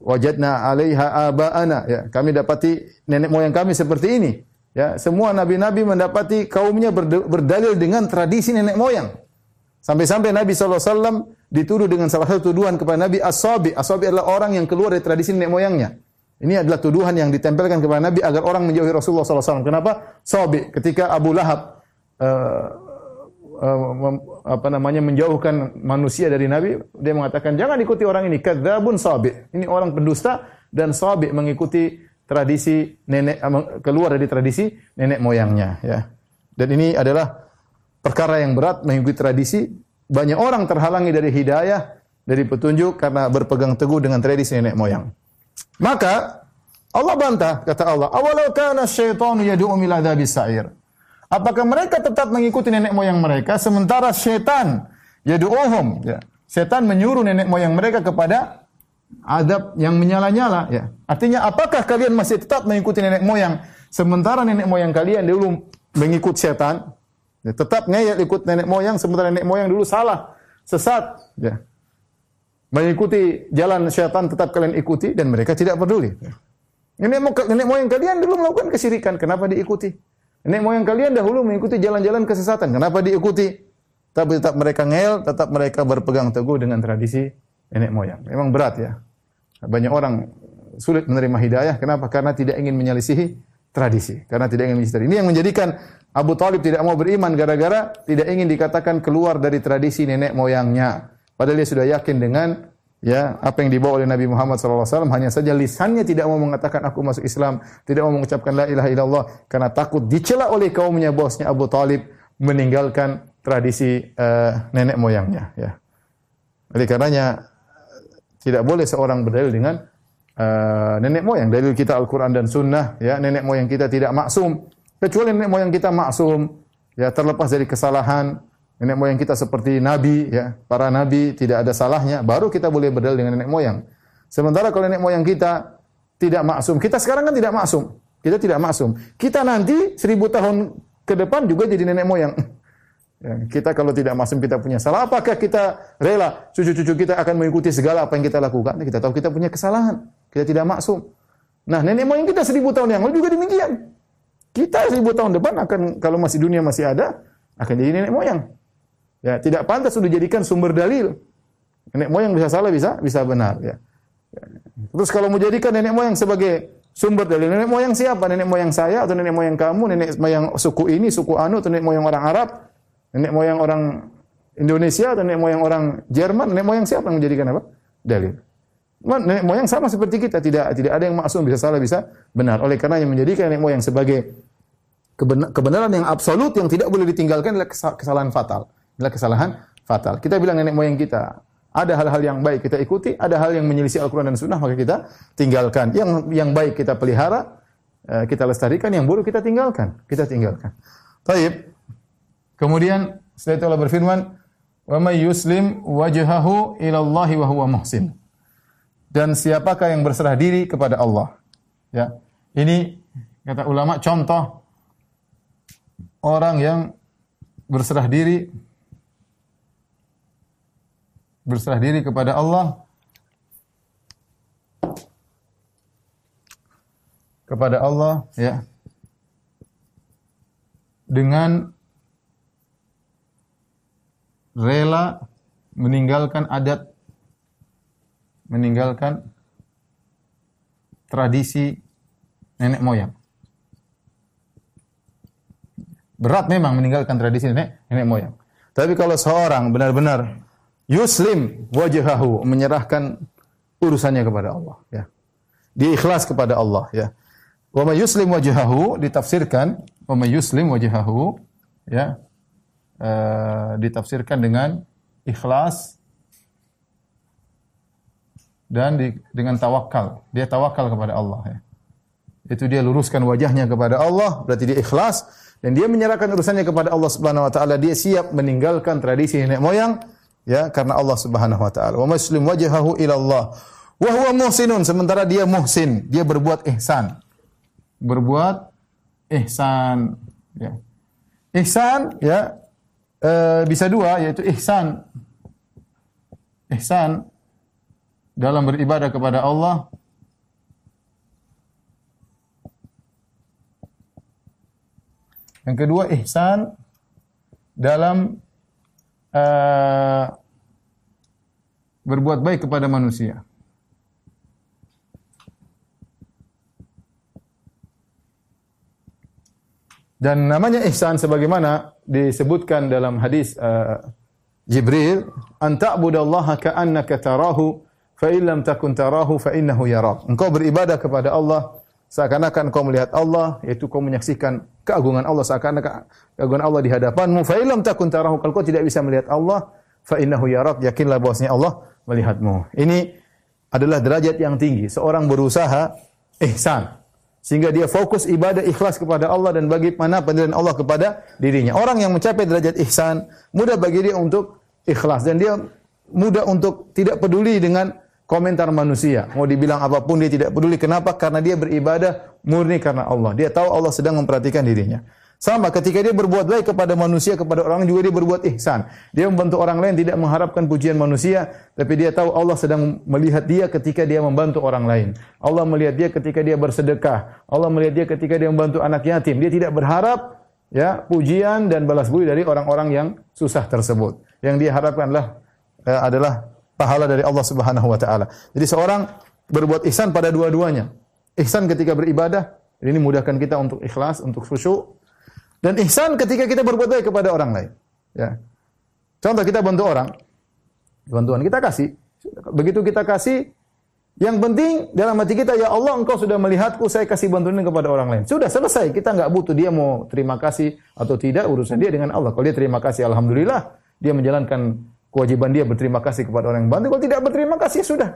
wajadna 'alaiha aba'ana. Ya kami dapati nenek moyang kami seperti ini. Ya semua nabi-nabi mendapati kaumnya berdalil dengan tradisi nenek moyang. Sampai-sampai Nabi SAW dituduh dengan salah satu tuduhan kepada Nabi As-Sabi. As-Sabi adalah orang yang keluar dari tradisi nenek moyangnya. Ini adalah tuduhan yang ditempelkan kepada Nabi agar orang menjauhi Rasulullah SAW. Kenapa? Sabi ketika Abu Lahab uh, apa namanya menjauhkan manusia dari Nabi, dia mengatakan jangan ikuti orang ini kadzabun sabi. Ini orang pendusta dan sabi mengikuti tradisi nenek keluar dari tradisi nenek moyangnya ya. Dan ini adalah perkara yang berat mengikuti tradisi. Banyak orang terhalangi dari hidayah, dari petunjuk karena berpegang teguh dengan tradisi nenek moyang. Maka Allah bantah kata Allah, "Awalau kana syaitanu yad'u ila sa'ir." Apakah mereka tetap mengikuti nenek moyang mereka sementara setan yadu'uhum ya. Setan menyuruh nenek moyang mereka kepada adab yang menyala-nyala ya. Artinya apakah kalian masih tetap mengikuti nenek moyang sementara nenek moyang kalian dulu mengikut setan Ya, tetap ngeyel ikut nenek moyang sementara nenek moyang dulu salah, sesat, ya. Mengikuti jalan syaitan tetap kalian ikuti dan mereka tidak peduli. Ya. Nenek, nenek moyang kalian dulu melakukan kesirikan, kenapa diikuti? Nenek moyang kalian dahulu mengikuti jalan-jalan kesesatan, kenapa diikuti? Tapi tetap mereka ngel, tetap mereka berpegang teguh dengan tradisi nenek moyang. Memang berat ya. Banyak orang sulit menerima hidayah. Kenapa? Karena tidak ingin menyelisihi tradisi. Karena tidak ingin menyelisihi. Ini yang menjadikan Abu Talib tidak mau beriman gara-gara tidak ingin dikatakan keluar dari tradisi nenek moyangnya. Padahal dia sudah yakin dengan ya apa yang dibawa oleh Nabi Muhammad SAW hanya saja lisannya tidak mau mengatakan aku masuk Islam, tidak mau mengucapkan la ilaha illallah karena takut dicela oleh kaumnya bosnya Abu Talib meninggalkan tradisi uh, nenek moyangnya ya. Oleh karenanya tidak boleh seorang berdalil dengan uh, nenek moyang. Dalil kita Al-Qur'an dan Sunnah ya, nenek moyang kita tidak maksum. Kecuali nenek moyang kita maksum, ya terlepas dari kesalahan, nenek moyang kita seperti nabi, ya para nabi tidak ada salahnya, baru kita boleh berdalil dengan nenek moyang. Sementara kalau nenek moyang kita tidak maksum, kita sekarang kan tidak maksum, kita tidak maksum. Kita nanti seribu tahun ke depan juga jadi nenek moyang. Ya, kita kalau tidak maksum kita punya salah, apakah kita rela cucu-cucu kita akan mengikuti segala apa yang kita lakukan? Kita tahu kita punya kesalahan, kita tidak maksum. Nah, nenek moyang kita seribu tahun yang lalu juga demikian. Kita seribu tahun depan akan kalau masih dunia masih ada akan jadi nenek moyang. Ya, tidak pantas sudah dijadikan sumber dalil. Nenek moyang bisa salah, bisa bisa benar. Ya. Terus kalau mau jadikan nenek moyang sebagai sumber dalil, nenek moyang siapa? Nenek moyang saya atau nenek moyang kamu? Nenek moyang suku ini, suku anu atau nenek moyang orang Arab? Nenek moyang orang Indonesia atau nenek moyang orang Jerman? Nenek moyang siapa yang menjadikan apa? Dalil. Nenek moyang sama seperti kita, tidak tidak ada yang maksum bisa salah bisa benar. Oleh karena yang menjadikan nenek moyang sebagai kebenaran yang absolut yang tidak boleh ditinggalkan adalah kesalahan fatal. Adalah kesalahan fatal. Kita bilang nenek moyang kita ada hal-hal yang baik kita ikuti, ada hal yang menyelisih Al-Quran dan Sunnah maka kita tinggalkan. Yang yang baik kita pelihara, eh, kita lestarikan, yang buruk kita tinggalkan. Kita tinggalkan. Taib. Kemudian setelah itu Allah berfirman, "Wa may yuslim Allah wa huwa muhsin." Dan siapakah yang berserah diri kepada Allah? Ya. Ini kata ulama contoh orang yang berserah diri berserah diri kepada Allah. Kepada Allah ya. Dengan rela meninggalkan adat meninggalkan tradisi nenek moyang. Berat memang meninggalkan tradisi nenek nenek moyang. Tapi kalau seorang benar-benar yuslim wajahahu menyerahkan urusannya kepada Allah ya. Dia ikhlas kepada Allah ya. Wa may yuslim wajahahu ditafsirkan wa may yuslim wajahahu ya. Uh, ditafsirkan dengan ikhlas dan di, dengan tawakal. Dia tawakal kepada Allah ya. Itu dia luruskan wajahnya kepada Allah, berarti dia ikhlas dan dia menyerahkan urusannya kepada Allah Subhanahu wa taala. Dia siap meninggalkan tradisi nenek moyang ya karena Allah Subhanahu wa taala. Wa muslim wajhahu ila Allah. Wa huwa muhsinun sementara dia muhsin, dia berbuat ihsan. Berbuat ihsan ya. Ihsan ya e, bisa dua yaitu ihsan ihsan dalam beribadah kepada Allah Yang kedua ihsan dalam uh, berbuat baik kepada manusia. Dan namanya ihsan sebagaimana disebutkan dalam hadis uh, Jibril, "Anta budallaha ka'annaka tarahu, fa in lam takun tarahu fa innahu yarak." Engkau beribadah kepada Allah seakan-akan kau melihat Allah, yaitu kau menyaksikan keagungan Allah seakan-akan keagungan Allah di hadapanmu. Fa illam takun tarahu, kalau kau tidak bisa melihat Allah, fa innahu yarak, yakinlah bahwasanya Allah melihatmu. Ini adalah derajat yang tinggi. Seorang berusaha ihsan sehingga dia fokus ibadah ikhlas kepada Allah dan bagaimana pendirian Allah kepada dirinya. Orang yang mencapai derajat ihsan, mudah bagi dia untuk ikhlas dan dia mudah untuk tidak peduli dengan komentar manusia. Mau dibilang apa pun dia tidak peduli. Kenapa? Karena dia beribadah murni karena Allah. Dia tahu Allah sedang memperhatikan dirinya. Sama ketika dia berbuat baik kepada manusia, kepada orang juga dia berbuat ihsan. Dia membantu orang lain tidak mengharapkan pujian manusia, tapi dia tahu Allah sedang melihat dia ketika dia membantu orang lain. Allah melihat dia ketika dia bersedekah. Allah melihat dia ketika dia membantu anak yatim. Dia tidak berharap ya pujian dan balas budi dari orang-orang yang susah tersebut. Yang dia harapkanlah eh, adalah pahala dari Allah Subhanahu wa taala. Jadi seorang berbuat ihsan pada dua-duanya. Ihsan ketika beribadah, ini mudahkan kita untuk ikhlas, untuk khusyuk, dan ihsan ketika kita berbuat baik kepada orang lain. Ya. Contoh kita bantu orang, bantuan kita kasih. Begitu kita kasih, yang penting dalam hati kita, ya Allah engkau sudah melihatku, saya kasih bantuan kepada orang lain. Sudah selesai, kita nggak butuh dia mau terima kasih atau tidak, urusan dia dengan Allah. Kalau dia terima kasih, Alhamdulillah, dia menjalankan kewajiban dia berterima kasih kepada orang yang bantu. Kalau tidak berterima kasih, ya sudah.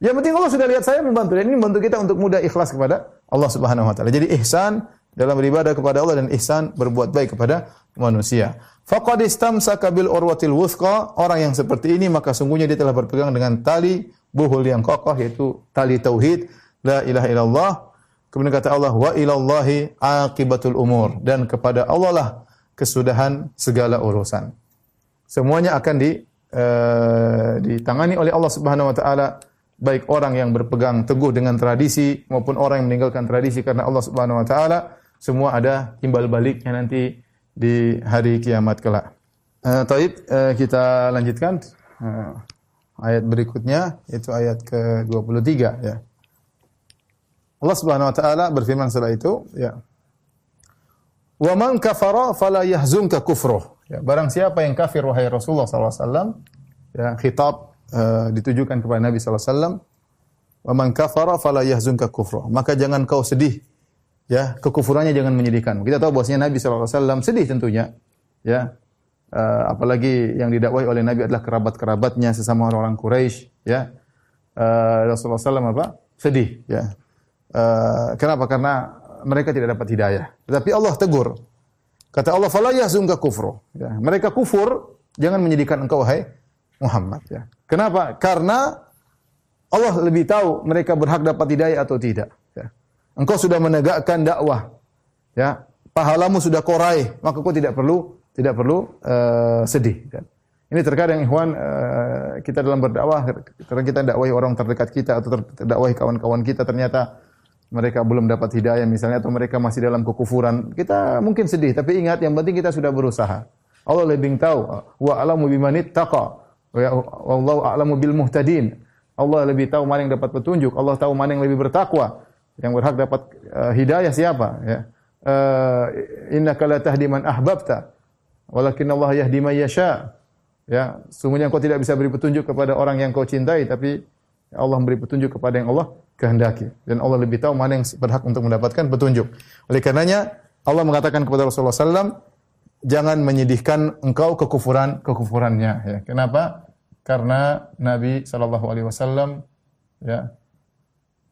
Yang penting Allah sudah lihat saya membantu dan ini membantu kita untuk mudah ikhlas kepada Allah Subhanahu wa taala. Jadi ihsan dalam beribadah kepada Allah dan ihsan berbuat baik kepada manusia. Faqad istamsaka bil urwatil wuthqa, orang yang seperti ini maka sungguhnya dia telah berpegang dengan tali buhul yang kokoh yaitu tali tauhid la ilaha illallah. Kemudian kata Allah wa ilallahi aqibatul umur dan kepada Allah lah kesudahan segala urusan. Semuanya akan di uh, ditangani oleh Allah Subhanahu wa taala baik orang yang berpegang teguh dengan tradisi maupun orang yang meninggalkan tradisi karena Allah Subhanahu wa taala semua ada timbal baliknya nanti di hari kiamat kelak. Uh, taib, uh, kita lanjutkan uh, ayat berikutnya yaitu ayat ke-23 ya. Allah Subhanahu wa taala berfirman setelah itu ya. Wa man kafara fala yahzunka kufruh. Ya, barang siapa yang kafir wahai Rasulullah SAW ya khitab uh, ditujukan kepada Nabi SAW wa man kafara fala yahzunka kufruh. Maka jangan kau sedih ya kekufurannya jangan menyedihkan. Kita tahu bahwasanya Nabi SAW sedih tentunya, ya uh, apalagi yang didakwai oleh Nabi adalah kerabat-kerabatnya sesama orang-orang Quraisy, ya uh, Rasulullah SAW apa sedih, ya uh, kenapa? Karena mereka tidak dapat hidayah. Tetapi Allah tegur. Kata Allah, "Fala yahzunka kufru." Ya, mereka kufur, jangan menyedihkan engkau wahai Muhammad ya. Kenapa? Karena Allah lebih tahu mereka berhak dapat hidayah atau tidak. Engkau sudah menegakkan dakwah. Ya, pahalamu sudah korai, maka kau tidak perlu tidak perlu uh, sedih kan. Ini terkadang ikhwan uh, kita dalam berdakwah karena kita dakwahi orang terdekat kita atau terdakwahi kawan-kawan kita ternyata mereka belum dapat hidayah misalnya atau mereka masih dalam kekufuran. Kita mungkin sedih, tapi ingat yang penting kita sudah berusaha. Allah lebih tahu wa alamu bimanit taqa wa wallahu a'lamu bil muhtadin. Allah lebih tahu mana yang dapat petunjuk, Allah tahu mana yang lebih bertakwa. Yang berhak dapat uh, hidayah siapa? Ya. Uh, innaka la tahdi man ahbabta, walakin Allah yahdi man yasha. Ya, sungguhnya engkau tidak bisa beri petunjuk kepada orang yang kau cintai, tapi Allah memberi petunjuk kepada yang Allah kehendaki. Dan Allah lebih tahu mana yang berhak untuk mendapatkan petunjuk. Oleh karenanya, Allah mengatakan kepada Rasulullah SAW, jangan menyedihkan engkau kekufuran kekufurannya. Ya. Kenapa? Karena Nabi Shallallahu Alaihi Wasallam ya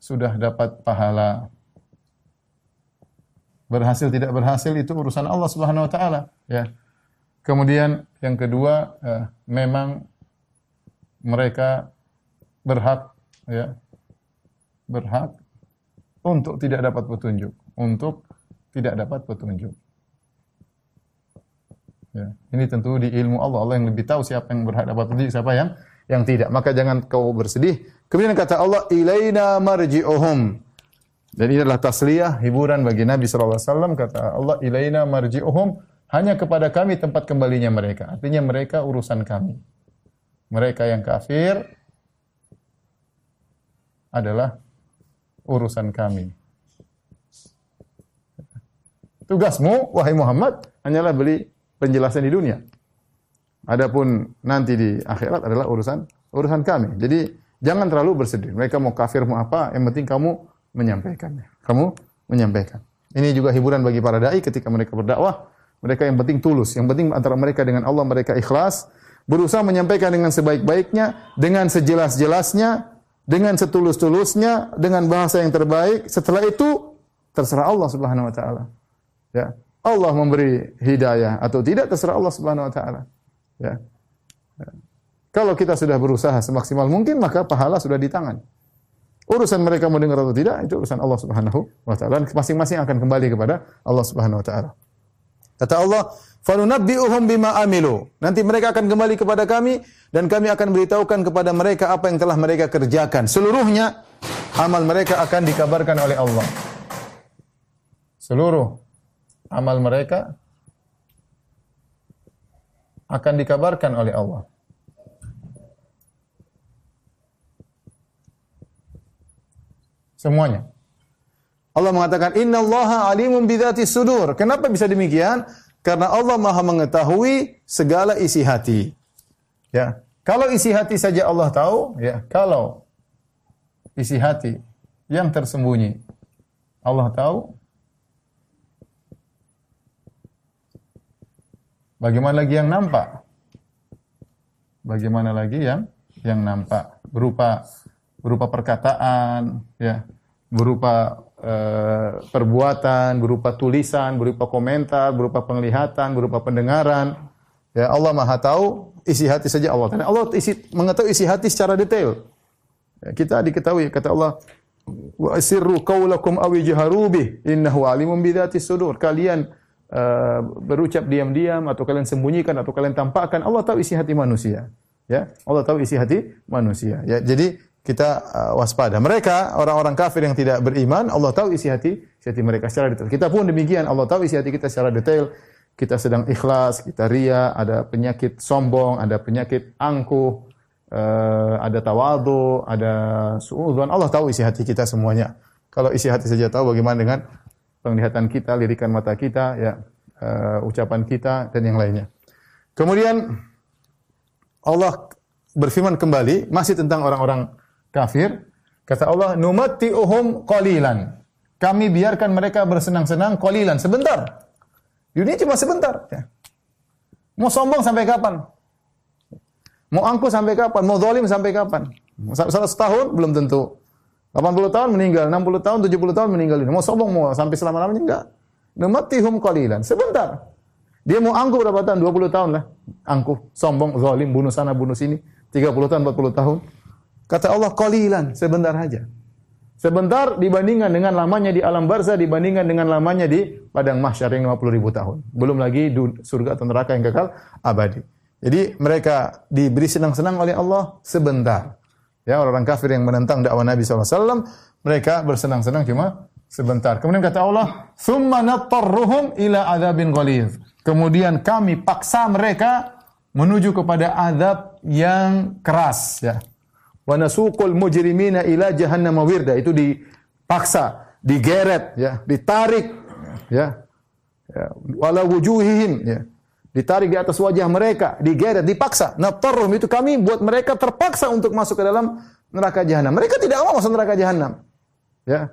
sudah dapat pahala. Berhasil tidak berhasil itu urusan Allah Subhanahu wa taala, ya. Kemudian yang kedua, eh, memang mereka berhak ya berhak untuk tidak dapat petunjuk, untuk tidak dapat petunjuk. Ya, ini tentu di ilmu Allah, Allah yang lebih tahu siapa yang berhak dapat petunjuk, siapa yang yang tidak. Maka jangan kau bersedih. Kemudian kata Allah, ilaina marji'uhum. Dan ini adalah tasliyah, hiburan bagi Nabi SAW. Kata Allah, ilaina marji'uhum. Hanya kepada kami tempat kembalinya mereka. Artinya mereka urusan kami. Mereka yang kafir adalah urusan kami. Tugasmu, wahai Muhammad, hanyalah beli penjelasan di dunia. Adapun nanti di akhirat adalah urusan urusan kami. Jadi jangan terlalu bersedih. Mereka mau kafir mau apa, yang penting kamu menyampaikannya. Kamu menyampaikan. Ini juga hiburan bagi para dai ketika mereka berdakwah. Mereka yang penting tulus, yang penting antara mereka dengan Allah mereka ikhlas, berusaha menyampaikan dengan sebaik-baiknya, dengan sejelas-jelasnya, dengan setulus-tulusnya, dengan bahasa yang terbaik. Setelah itu terserah Allah Subhanahu wa taala. Ya. Allah memberi hidayah atau tidak terserah Allah Subhanahu wa taala. Ya. Kalau kita sudah berusaha semaksimal mungkin maka pahala sudah di tangan. Urusan mereka mau dengar atau tidak itu urusan Allah Subhanahu wa taala. Masing-masing akan kembali kepada Allah Subhanahu wa taala. Kata Allah, "Falunabbi'uhum bima amilu." Nanti mereka akan kembali kepada kami dan kami akan beritahukan kepada mereka apa yang telah mereka kerjakan. Seluruhnya amal mereka akan dikabarkan oleh Allah. Seluruh amal mereka akan dikabarkan oleh Allah. Semuanya. Allah mengatakan Inna Allah alimun bidzati sudur. Kenapa bisa demikian? Karena Allah Maha mengetahui segala isi hati. Ya. Kalau isi hati saja Allah tahu, ya. Kalau isi hati yang tersembunyi Allah tahu, Bagaimana lagi yang nampak? Bagaimana lagi yang yang nampak berupa berupa perkataan, ya, berupa uh, perbuatan, berupa tulisan, berupa komentar, berupa penglihatan, berupa pendengaran. Ya, Allah Maha tahu isi hati saja Allah. Karena Allah isi, mengetahui isi hati secara detail. Ya, kita diketahui kata Allah wa asirru qaulakum aw ijharu bih innahu alimun sudur. Kalian uh, berucap diam-diam atau kalian sembunyikan atau kalian tampakkan, Allah tahu isi hati manusia. Ya, Allah tahu isi hati manusia. Ya, jadi kita uh, waspada. Mereka orang-orang kafir yang tidak beriman, Allah tahu isi hati, isi hati mereka secara detail. Kita pun demikian, Allah tahu isi hati kita secara detail. Kita sedang ikhlas, kita ria, ada penyakit sombong, ada penyakit angkuh, uh, ada tawadu, ada suudzon. Allah tahu isi hati kita semuanya. Kalau isi hati saja tahu bagaimana dengan penglihatan kita, lirikan mata kita, ya, uh, ucapan kita dan yang lainnya. Kemudian Allah berfirman kembali masih tentang orang-orang kafir. Kata Allah, "Numatti'uhum qalilan." Kami biarkan mereka bersenang-senang qalilan sebentar. Dunia cuma sebentar, ya. Mau sombong sampai kapan? Mau angkuh sampai kapan? Mau zalim sampai kapan? Salah setahun belum tentu. 80 tahun meninggal, 60 tahun, 70 tahun meninggal. Mau sombong mau sampai selama-lamanya enggak. Numatihum qalilan. Sebentar. Dia mau angkuh berapa tahun? 20 tahun lah. Angkuh, sombong, zalim, bunuh sana, bunuh sini. 30 tahun, 40 tahun. Kata Allah qalilan, sebentar saja. Sebentar dibandingkan dengan lamanya di alam barzah dibandingkan dengan lamanya di padang mahsyar yang 50 ribu tahun. Belum lagi surga atau neraka yang kekal abadi. Jadi mereka diberi senang-senang oleh Allah sebentar. Ya, orang-orang kafir yang menentang dakwah Nabi SAW, mereka bersenang-senang cuma sebentar. Kemudian kata Allah, "Tsumma nattarruhum ila adzabin ghalidh." Kemudian kami paksa mereka menuju kepada azab yang keras, ya. Wa nasuqul mujrimina ila jahannam wirda. Itu dipaksa, digeret, ya, ditarik, ya. ya. Wala wujuhihim, ya ditarik di atas wajah mereka, digeret, dipaksa. Natarrum itu kami buat mereka terpaksa untuk masuk ke dalam neraka jahanam. Mereka tidak mau masuk neraka jahanam. Ya.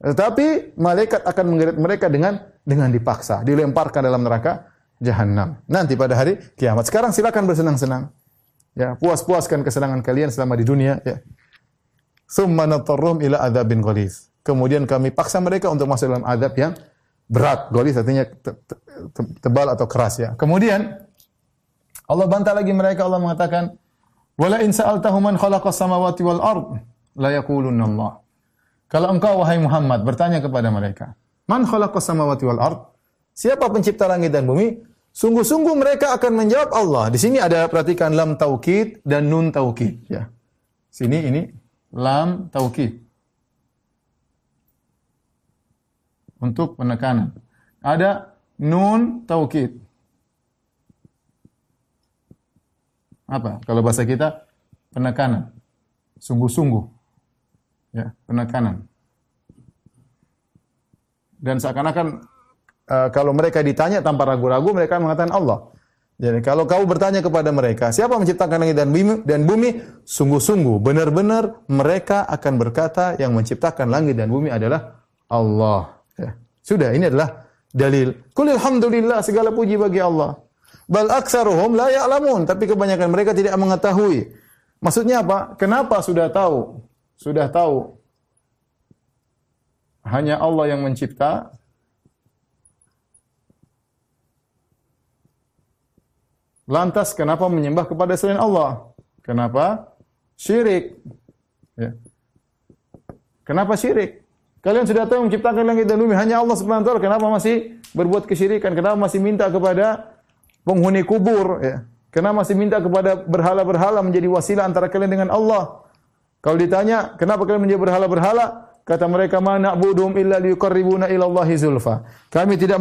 Tetapi malaikat akan menggeret mereka dengan dengan dipaksa, dilemparkan dalam neraka jahanam. Nanti pada hari kiamat. Sekarang silakan bersenang-senang. Ya, puas-puaskan kesenangan kalian selama di dunia, ya. Summa natarrum ila adzabin ghalis. Kemudian kami paksa mereka untuk masuk dalam azab yang berat. Ghalis artinya tebal atau keras ya. Kemudian Allah bantah lagi mereka Allah mengatakan wala in sa'altahum man khalaqas samawati wal ard la yaqulunna Allah. Kalau engkau wahai Muhammad bertanya kepada mereka, man khalaqas samawati wal ard? Siapa pencipta langit dan bumi? Sungguh-sungguh mereka akan menjawab Allah. Di sini ada perhatikan lam taukid dan nun taukid ya. Sini ini lam taukid. Untuk penekanan. Ada nun taukid. Apa? Kalau bahasa kita penekanan. Sungguh-sungguh. Ya, penekanan. Dan seakan-akan uh, kalau mereka ditanya tanpa ragu-ragu mereka mengatakan Allah. Jadi kalau kau bertanya kepada mereka, siapa menciptakan langit dan bumi? Dan bumi sungguh-sungguh benar-benar mereka akan berkata yang menciptakan langit dan bumi adalah Allah. Ya. Sudah, ini adalah dalil. Qul alhamdulillah segala puji bagi Allah. Bal aktsaruhum la ya'lamun, tapi kebanyakan mereka tidak mengetahui. Maksudnya apa? Kenapa sudah tahu? Sudah tahu hanya Allah yang mencipta. Lantas kenapa menyembah kepada selain Allah? Kenapa? Syirik. Ya. Kenapa syirik? Kalian sudah tahu menciptakan langit dan bumi hanya Allah Subhanahu wa taala. Kenapa masih berbuat kesyirikan? Kenapa masih minta kepada penghuni kubur ya? Kenapa masih minta kepada berhala-berhala menjadi wasilah antara kalian dengan Allah? Kalau ditanya, kenapa kalian menjadi berhala-berhala? Kata mereka, "Ma na'buduhum illa liyuqarribuna ila Allahi zulfa." Kami tidak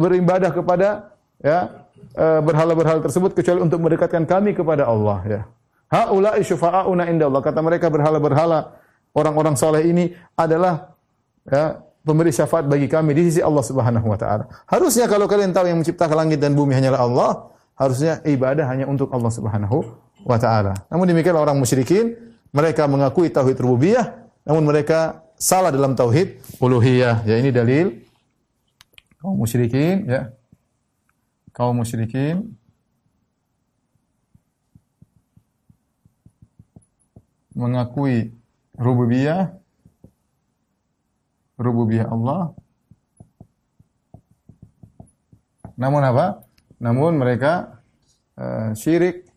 beribadah kepada ya berhala-berhala tersebut kecuali untuk mendekatkan kami kepada Allah ya. Haula'i syufa'auna inda Allah. Kata mereka berhala-berhala orang-orang soleh ini adalah ya, pemberi syafaat bagi kami di sisi Allah Subhanahu wa taala. Harusnya kalau kalian tahu yang menciptakan langit dan bumi hanyalah Allah, harusnya ibadah hanya untuk Allah Subhanahu wa taala. Namun demikian orang musyrikin, mereka mengakui tauhid rububiyah, namun mereka salah dalam tauhid uluhiyah. Ya ini dalil kaum musyrikin ya. Kaum musyrikin mengakui rububiyah rububiyah Allah namun apa? Namun mereka uh, syirik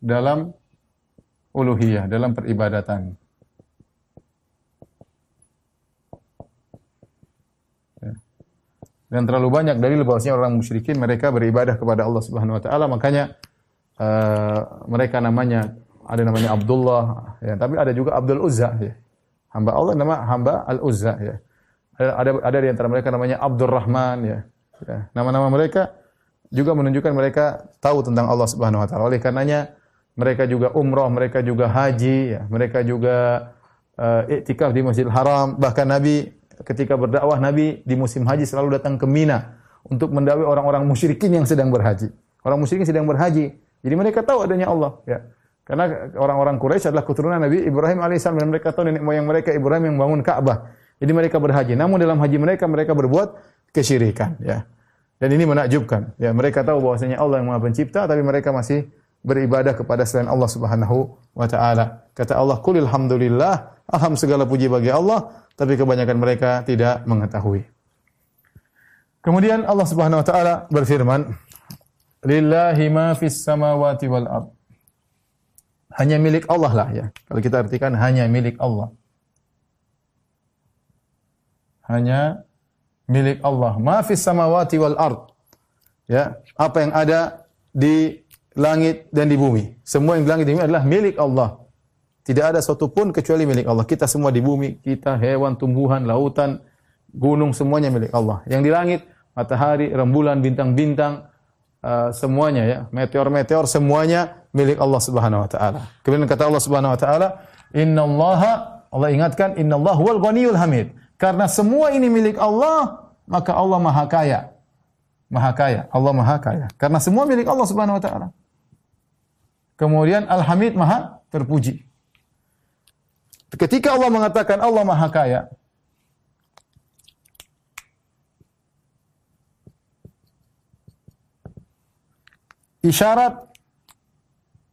dalam uluhiyah, dalam peribadatan. Dan terlalu banyak dalil bahwasanya orang musyrikin mereka beribadah kepada Allah Subhanahu wa taala makanya uh, mereka namanya ada namanya Abdullah ya tapi ada juga Abdul Uzza ya. Hamba Allah nama hamba Al Uzza ya. Ada ada, ada di antara mereka namanya Abdul Rahman ya. ya. Nama-nama mereka juga menunjukkan mereka tahu tentang Allah Subhanahu wa taala. Oleh karenanya mereka juga umroh, mereka juga haji ya. Mereka juga uh, iktikaf di Masjidil Haram, bahkan Nabi ketika berdakwah Nabi di musim haji selalu datang ke Mina untuk mendakwai orang-orang musyrikin yang sedang berhaji. Orang musyrikin sedang berhaji. Jadi mereka tahu adanya Allah, ya. Karena orang-orang Quraisy adalah keturunan Nabi Ibrahim alaihissalam dan mereka tahu nenek moyang mereka Ibrahim yang bangun Ka'bah. Jadi mereka berhaji. Namun dalam haji mereka mereka berbuat kesyirikan, ya. Dan ini menakjubkan. Ya, mereka tahu bahwasanya Allah yang Maha Pencipta tapi mereka masih beribadah kepada selain Allah Subhanahu wa taala. Kata Allah, "Qul alhamdulillah, alham segala puji bagi Allah tapi kebanyakan mereka tidak mengetahui. Kemudian Allah Subhanahu wa taala berfirman, "Lillahi ma fis samawati wal ard." Hanya milik Allah lah ya. Kalau kita artikan hanya milik Allah. Hanya milik Allah. Ma fis samawati wal ard. Ya, apa yang ada di langit dan di bumi. Semua yang di langit dan di bumi adalah milik Allah. Tidak ada satu pun kecuali milik Allah. Kita semua di bumi, kita hewan, tumbuhan, lautan, gunung semuanya milik Allah. Yang di langit, matahari, rembulan, bintang-bintang, uh, semuanya ya, meteor-meteor semuanya milik Allah Subhanahu wa taala. Kemudian kata Allah Subhanahu wa taala, "Innallaha" Allah ingatkan, "Innallaha huwal ghaniyul hamid." Karena semua ini milik Allah, maka Allah Maha Kaya. Maha Kaya, Allah Maha Kaya. Karena semua milik Allah Subhanahu wa taala. Kemudian Al-Hamid Maha terpuji. Ketika Allah mengatakan Allah Maha Kaya, isyarat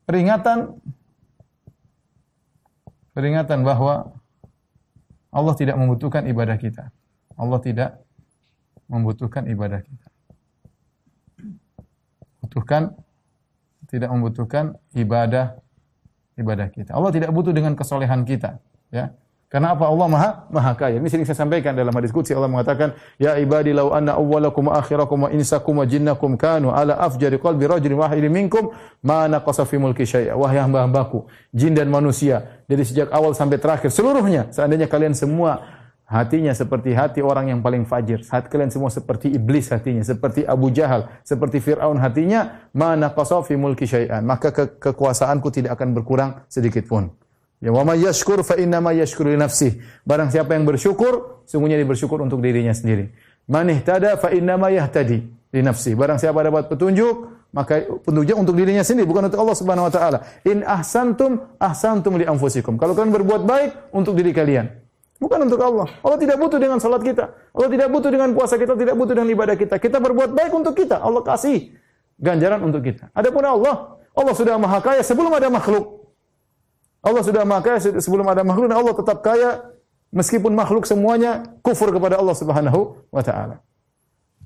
peringatan peringatan bahwa Allah tidak membutuhkan ibadah kita. Allah tidak membutuhkan ibadah kita. Butuhkan tidak membutuhkan ibadah ibadah kita. Allah tidak butuh dengan kesolehan kita. Ya. Karena apa? Allah Maha Maha Kaya. Ini sering saya sampaikan dalam hadis qudsi Allah mengatakan, "Ya ibadi law anna awwalakum wa akhirakum wa insakum wa jinnakum kanu ala afjari qalbi rajulin wahidin minkum ma naqasa fi mulki syai'a." Wahai hamba-hambaku, jin dan manusia, dari sejak awal sampai terakhir seluruhnya, seandainya kalian semua hatinya seperti hati orang yang paling fajir. Hati kalian semua seperti iblis hatinya, seperti Abu Jahal, seperti Fir'aun hatinya, mana qasafi mulki syai'an. Maka ke kekuasaanku tidak akan berkurang sedikit pun. Ya wa may yashkur fa inna ma yashkuru li. Barang siapa yang bersyukur, sungguhnya dia bersyukur untuk dirinya sendiri. Man ihtada fa inna ma yahtadi li nafsih. Barang siapa dapat petunjuk, maka petunjuk untuk dirinya sendiri bukan untuk Allah Subhanahu wa taala. In ahsantum ahsantum li anfusikum. Kalau kalian berbuat baik untuk diri kalian. Bukan untuk Allah. Allah tidak butuh dengan salat kita. Allah tidak butuh dengan puasa kita, tidak butuh dengan ibadah kita. Kita berbuat baik untuk kita. Allah kasih ganjaran untuk kita. Adapun Allah, Allah sudah maha kaya sebelum ada makhluk. Allah sudah maha kaya sebelum ada makhluk dan Allah tetap kaya meskipun makhluk semuanya kufur kepada Allah Subhanahu wa taala.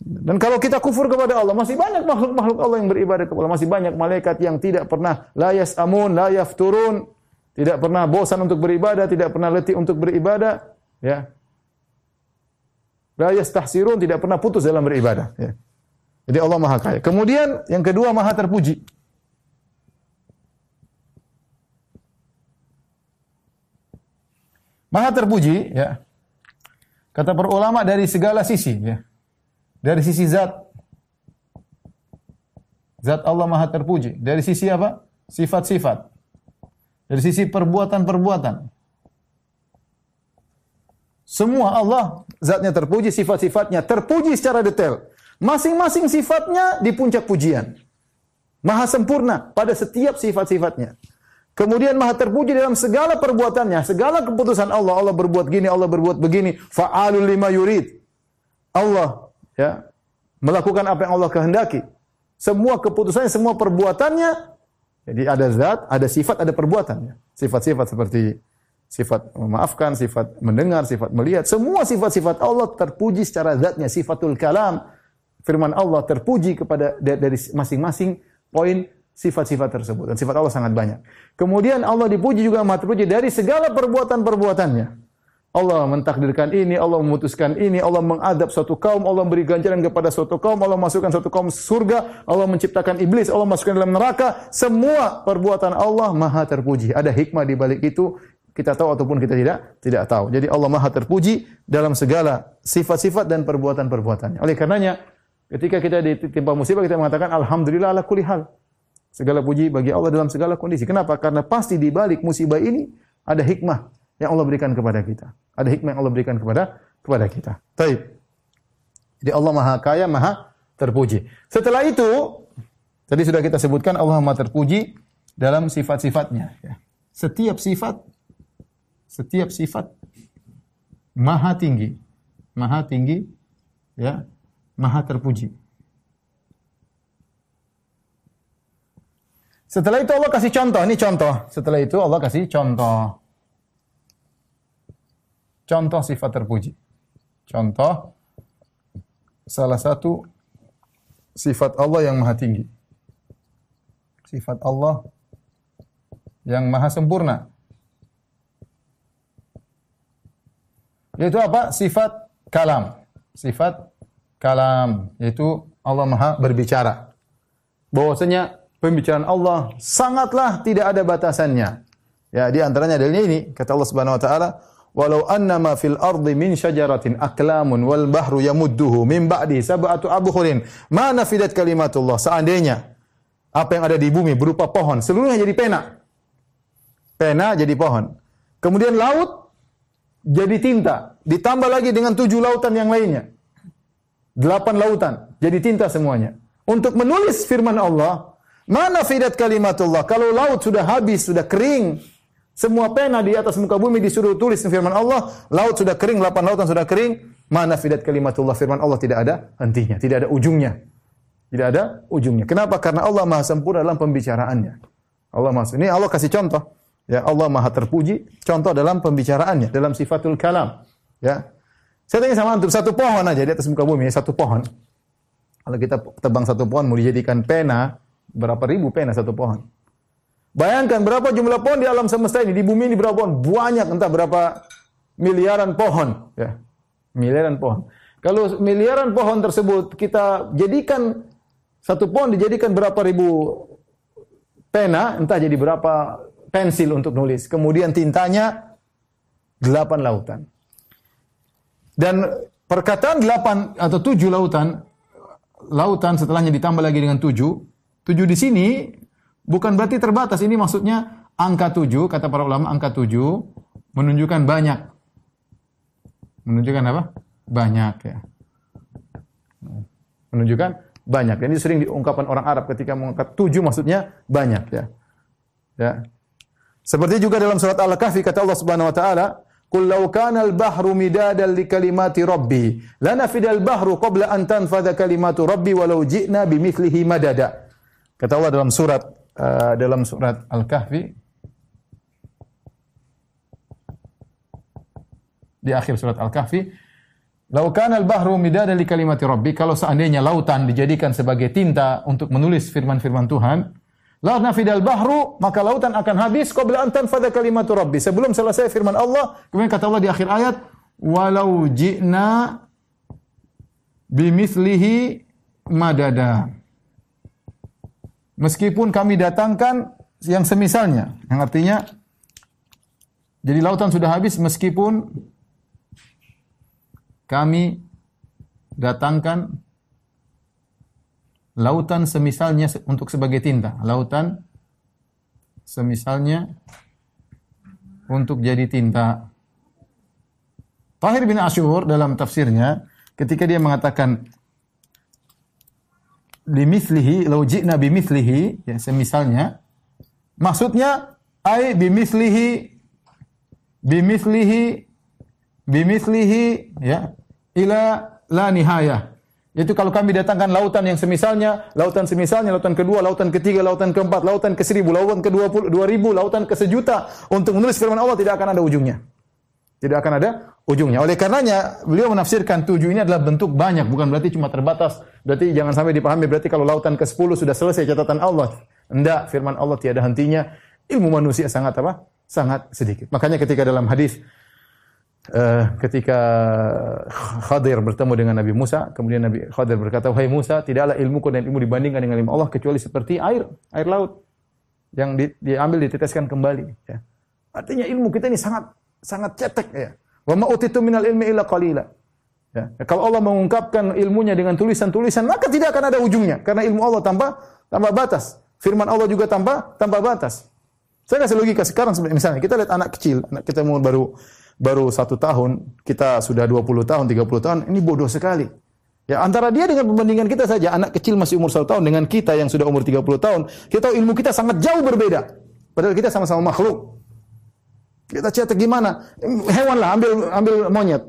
Dan kalau kita kufur kepada Allah, masih banyak makhluk-makhluk Allah yang beribadah kepada Allah. Masih banyak malaikat yang tidak pernah la yasamun, la yafturun, tidak pernah bosan untuk beribadah, tidak pernah letih untuk beribadah. Ya. La yastahsirun tidak pernah putus dalam beribadah, ya. Jadi Allah Maha Kaya. Kemudian yang kedua Maha terpuji. Maha terpuji, ya. Kata para ulama dari segala sisi, ya. Dari sisi zat. Zat Allah Maha terpuji. Dari sisi apa? Sifat-sifat. Dari sisi perbuatan-perbuatan. Semua Allah zatnya terpuji, sifat-sifatnya terpuji secara detail. Masing-masing sifatnya di puncak pujian. Maha sempurna pada setiap sifat-sifatnya. Kemudian maha terpuji dalam segala perbuatannya, segala keputusan Allah. Allah berbuat gini, Allah berbuat begini. Fa'alul lima yurid. Allah ya melakukan apa yang Allah kehendaki. Semua keputusannya, semua perbuatannya. Jadi ada zat, ada sifat, ada perbuatannya. Sifat-sifat seperti sifat memaafkan, sifat mendengar, sifat melihat, semua sifat-sifat Allah terpuji secara zatnya, sifatul kalam. Firman Allah terpuji kepada dari masing-masing poin sifat-sifat tersebut dan sifat Allah sangat banyak. Kemudian Allah dipuji juga maha terpuji dari segala perbuatan-perbuatannya. Allah mentakdirkan ini, Allah memutuskan ini, Allah mengadab suatu kaum, Allah beri ganjaran kepada suatu kaum, Allah masukkan suatu kaum surga, Allah menciptakan iblis, Allah masukkan dalam neraka. Semua perbuatan Allah maha terpuji. Ada hikmah di balik itu kita tahu ataupun kita tidak tidak tahu. Jadi Allah Maha terpuji dalam segala sifat-sifat dan perbuatan-perbuatannya. Oleh karenanya ketika kita ditimpa musibah kita mengatakan alhamdulillah ala kulli hal. Segala puji bagi Allah dalam segala kondisi. Kenapa? Karena pasti di balik musibah ini ada hikmah yang Allah berikan kepada kita. Ada hikmah yang Allah berikan kepada kepada kita. Baik. Jadi Allah Maha Kaya, Maha terpuji. Setelah itu tadi sudah kita sebutkan Allah Maha terpuji dalam sifat-sifatnya ya. Setiap sifat setiap sifat maha tinggi, maha tinggi, ya, maha terpuji. Setelah itu Allah kasih contoh, ini contoh. Setelah itu Allah kasih contoh. Contoh sifat terpuji. Contoh salah satu sifat Allah yang maha tinggi. Sifat Allah yang maha sempurna. Yaitu apa? Sifat kalam. Sifat kalam. Yaitu Allah Maha berbicara. Bahwasanya pembicaraan Allah sangatlah tidak ada batasannya. Ya, di antaranya dalilnya ini kata Allah Subhanahu wa taala, "Walau annama fil ardi min syajaratin aklamun wal bahru yamudduhu min ba'di sab'atu abhurin, ma nafidat kalimatullah." Seandainya apa yang ada di bumi berupa pohon, seluruhnya jadi pena. Pena jadi pohon. Kemudian laut jadi tinta. Ditambah lagi dengan tujuh lautan yang lainnya. Delapan lautan. Jadi tinta semuanya. Untuk menulis firman Allah, mana fidat kalimatullah? Kalau laut sudah habis, sudah kering, semua pena di atas muka bumi disuruh tulis firman Allah, laut sudah kering, delapan lautan sudah kering, mana fidat kalimatullah? Firman Allah tidak ada hentinya, tidak ada ujungnya. Tidak ada ujungnya. Kenapa? Karena Allah Maha sempurna dalam pembicaraannya. Allah Maha Ini Allah kasih contoh. Ya, Allah Maha terpuji. Contoh dalam pembicaraannya, dalam sifatul kalam. Ya. Saya tanya sama antum, satu pohon aja di atas muka bumi, satu pohon. Kalau kita tebang satu pohon mau dijadikan pena, berapa ribu pena satu pohon? Bayangkan berapa jumlah pohon di alam semesta ini, di bumi ini berapa pohon? Banyak, entah berapa miliaran pohon. Ya. Miliaran pohon. Kalau miliaran pohon tersebut kita jadikan satu pohon dijadikan berapa ribu pena, entah jadi berapa pensil untuk nulis. Kemudian tintanya delapan lautan. Dan perkataan delapan atau tujuh lautan, lautan setelahnya ditambah lagi dengan tujuh. Tujuh di sini bukan berarti terbatas. Ini maksudnya angka tujuh, kata para ulama angka tujuh menunjukkan banyak. Menunjukkan apa? Banyak ya. Menunjukkan banyak. Ini sering diungkapkan orang Arab ketika mengangkat tujuh maksudnya banyak ya. Ya. Seperti juga dalam surat Al-Kahfi kata Allah Subhanahu wa taala, "Qul law kana al-bahru midadan li kalimati rabbi, lanafida al-bahru qabla an tanfadha kalimatu rabbi walau ji'na bimithlihi madada." Kata Allah dalam surat uh, dalam surat Al-Kahfi di akhir surat Al-Kahfi, "Lau kana al-bahru midadan li kalimati rabbi," kalau seandainya lautan dijadikan sebagai tinta untuk menulis firman-firman Tuhan, La nafidal bahru, maka lautan akan habis qabla an tanfadha kalimatu rabbi. Sebelum selesai firman Allah, kemudian kata Allah di akhir ayat, walau ji'na bimithlihi madada. Meskipun kami datangkan yang semisalnya, yang artinya jadi lautan sudah habis meskipun kami datangkan lautan semisalnya untuk sebagai tinta. Lautan semisalnya untuk jadi tinta. Tahir bin Ashur dalam tafsirnya ketika dia mengatakan bimithlihi law ji'na bimithlihi ya semisalnya maksudnya ai bimithlihi bimithlihi bimithlihi ya ila la nihayah yaitu kalau kami datangkan lautan yang semisalnya, lautan semisalnya, lautan kedua, lautan ketiga, lautan keempat, lautan ke seribu, lautan ke dua puluh, dua ribu, lautan ke sejuta, untuk menulis firman Allah tidak akan ada ujungnya. Tidak akan ada ujungnya. Oleh karenanya, beliau menafsirkan tujuh ini adalah bentuk banyak, bukan berarti cuma terbatas. Berarti jangan sampai dipahami, berarti kalau lautan ke sepuluh sudah selesai catatan Allah. Tidak, firman Allah tiada hentinya. Ilmu manusia sangat apa? Sangat sedikit. Makanya ketika dalam hadis Uh, ketika Khadir bertemu dengan Nabi Musa, kemudian Nabi Khadir berkata, "Wahai Musa, tidaklah ilmuku dan ilmu dibandingkan dengan ilmu Allah kecuali seperti air, air laut yang di, diambil diteteskan kembali." Ya. Artinya ilmu kita ini sangat sangat cetek ya. Wa ma utitu minal ilmi illa qalila. Ya. Kalau Allah mengungkapkan ilmunya dengan tulisan-tulisan, maka tidak akan ada ujungnya karena ilmu Allah tambah tambah batas. Firman Allah juga tambah tambah batas. Saya kasih logika sekarang misalnya kita lihat anak kecil, anak kita umur baru baru satu tahun, kita sudah 20 tahun, 30 tahun, ini bodoh sekali. Ya, antara dia dengan perbandingan kita saja, anak kecil masih umur satu tahun dengan kita yang sudah umur 30 tahun, kita tahu ilmu kita sangat jauh berbeda. Padahal kita sama-sama makhluk. Kita cetak gimana? Hewan lah, ambil ambil monyet.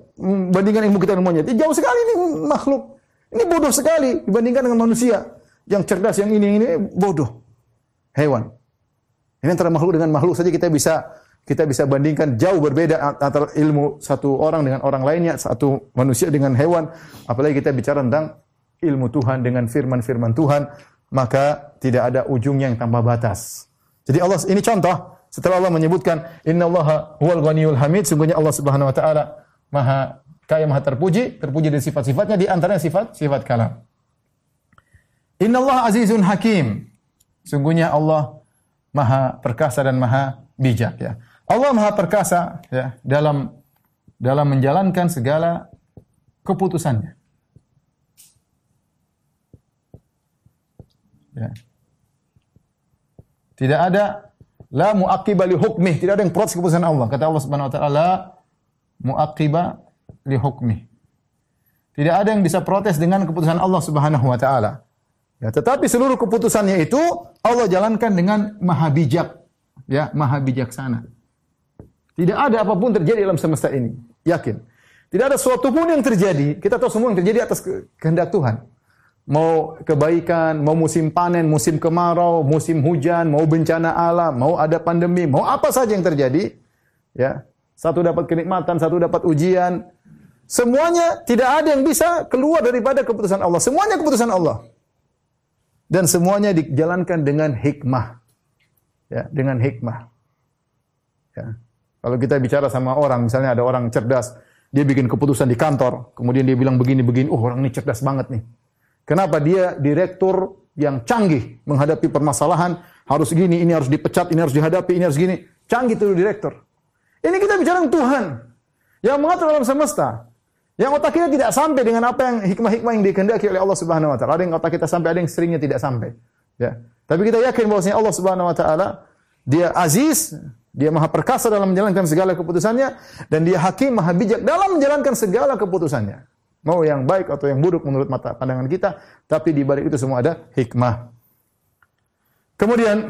Bandingkan ilmu kita dengan monyet. Ini jauh sekali ini makhluk. Ini bodoh sekali dibandingkan dengan manusia. Yang cerdas, yang ini, ini bodoh. Hewan. Ini antara makhluk dengan makhluk saja kita bisa kita bisa bandingkan jauh berbeda antara ilmu satu orang dengan orang lainnya, satu manusia dengan hewan. Apalagi kita bicara tentang ilmu Tuhan dengan firman-firman Tuhan, maka tidak ada ujungnya yang tanpa batas. Jadi Allah ini contoh setelah Allah menyebutkan innallaha huwal ghaniyul hamid, sungguhnya Allah Subhanahu wa taala maha kaya maha terpuji, terpuji dari sifat-sifatnya di antaranya sifat sifat kalam. Innallaha azizun hakim. Sungguhnya Allah maha perkasa dan maha bijak ya. Allah Maha Perkasa ya dalam dalam menjalankan segala keputusannya. Ya. Tidak ada la muaqiba li hukmih, tidak ada yang protes keputusan Allah. Kata Allah Subhanahu wa taala la muaqiba li. Tidak ada yang bisa protes dengan keputusan Allah Subhanahu wa taala. Ya, tetapi seluruh keputusannya itu Allah jalankan dengan maha bijak, ya, maha bijaksana. Tidak ada apa pun terjadi dalam semesta ini. Yakin. Tidak ada suatu pun yang terjadi. Kita tahu semua yang terjadi atas kehendak Tuhan. Mau kebaikan, mau musim panen, musim kemarau, musim hujan, mau bencana alam, mau ada pandemi, mau apa saja yang terjadi. Ya, satu dapat kenikmatan, satu dapat ujian. Semuanya tidak ada yang bisa keluar daripada keputusan Allah. Semuanya keputusan Allah. Dan semuanya dijalankan dengan hikmah. Ya, dengan hikmah. Ya. Kalau kita bicara sama orang, misalnya ada orang cerdas, dia bikin keputusan di kantor, kemudian dia bilang begini-begini, oh orang ini cerdas banget nih. Kenapa dia direktur yang canggih menghadapi permasalahan, harus gini, ini harus dipecat, ini harus dihadapi, ini harus gini. Canggih itu direktur. Ini kita bicara Tuhan yang mengatur alam semesta. Yang otak kita tidak sampai dengan apa yang hikmah-hikmah yang dikehendaki oleh Allah Subhanahu wa taala. Ada yang otak kita sampai, ada yang seringnya tidak sampai. Ya. Tapi kita yakin bahwasanya Allah Subhanahu wa taala dia aziz, dia maha perkasa dalam menjalankan segala keputusannya dan dia hakim maha bijak dalam menjalankan segala keputusannya. Mau yang baik atau yang buruk menurut mata pandangan kita, tapi di balik itu semua ada hikmah. Kemudian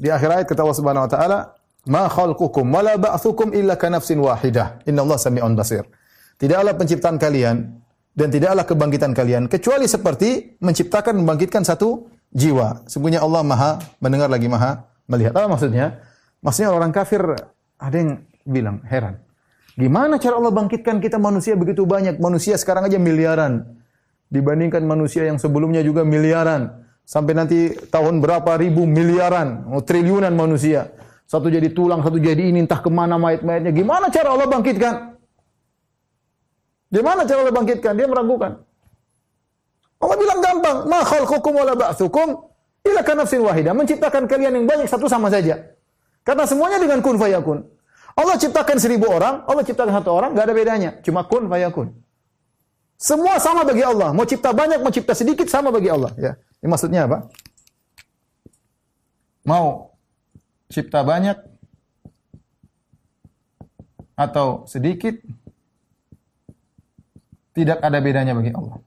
di akhir ayat kata Allah Subhanahu wa taala, "Ma khalqukum wa la ba'thukum illa ka nafsin wahidah. Allah sami'un basir." Tidaklah penciptaan kalian dan tidaklah kebangkitan kalian kecuali seperti menciptakan membangkitkan satu jiwa. Sungguhnya Allah Maha mendengar lagi Maha melihat. Apa maksudnya? Maksudnya orang kafir ada yang bilang heran. Gimana cara Allah bangkitkan kita manusia begitu banyak? Manusia sekarang aja miliaran. Dibandingkan manusia yang sebelumnya juga miliaran. Sampai nanti tahun berapa ribu miliaran, triliunan manusia. Satu jadi tulang, satu jadi ini, entah ke mana mayat-mayatnya. Gimana cara Allah bangkitkan? Gimana cara Allah bangkitkan? Dia meragukan. Allah bilang gampang. Ma khalqukum wala ba'thukum illa kanafsin wahidah. Menciptakan kalian yang banyak satu sama saja. Karena semuanya dengan kun fayakun. Allah ciptakan seribu orang, Allah ciptakan satu orang, gak ada bedanya. Cuma kun fayakun. Semua sama bagi Allah. Mau cipta banyak, mau cipta sedikit, sama bagi Allah. Ya. Ini maksudnya apa? Mau cipta banyak atau sedikit, tidak ada bedanya bagi Allah.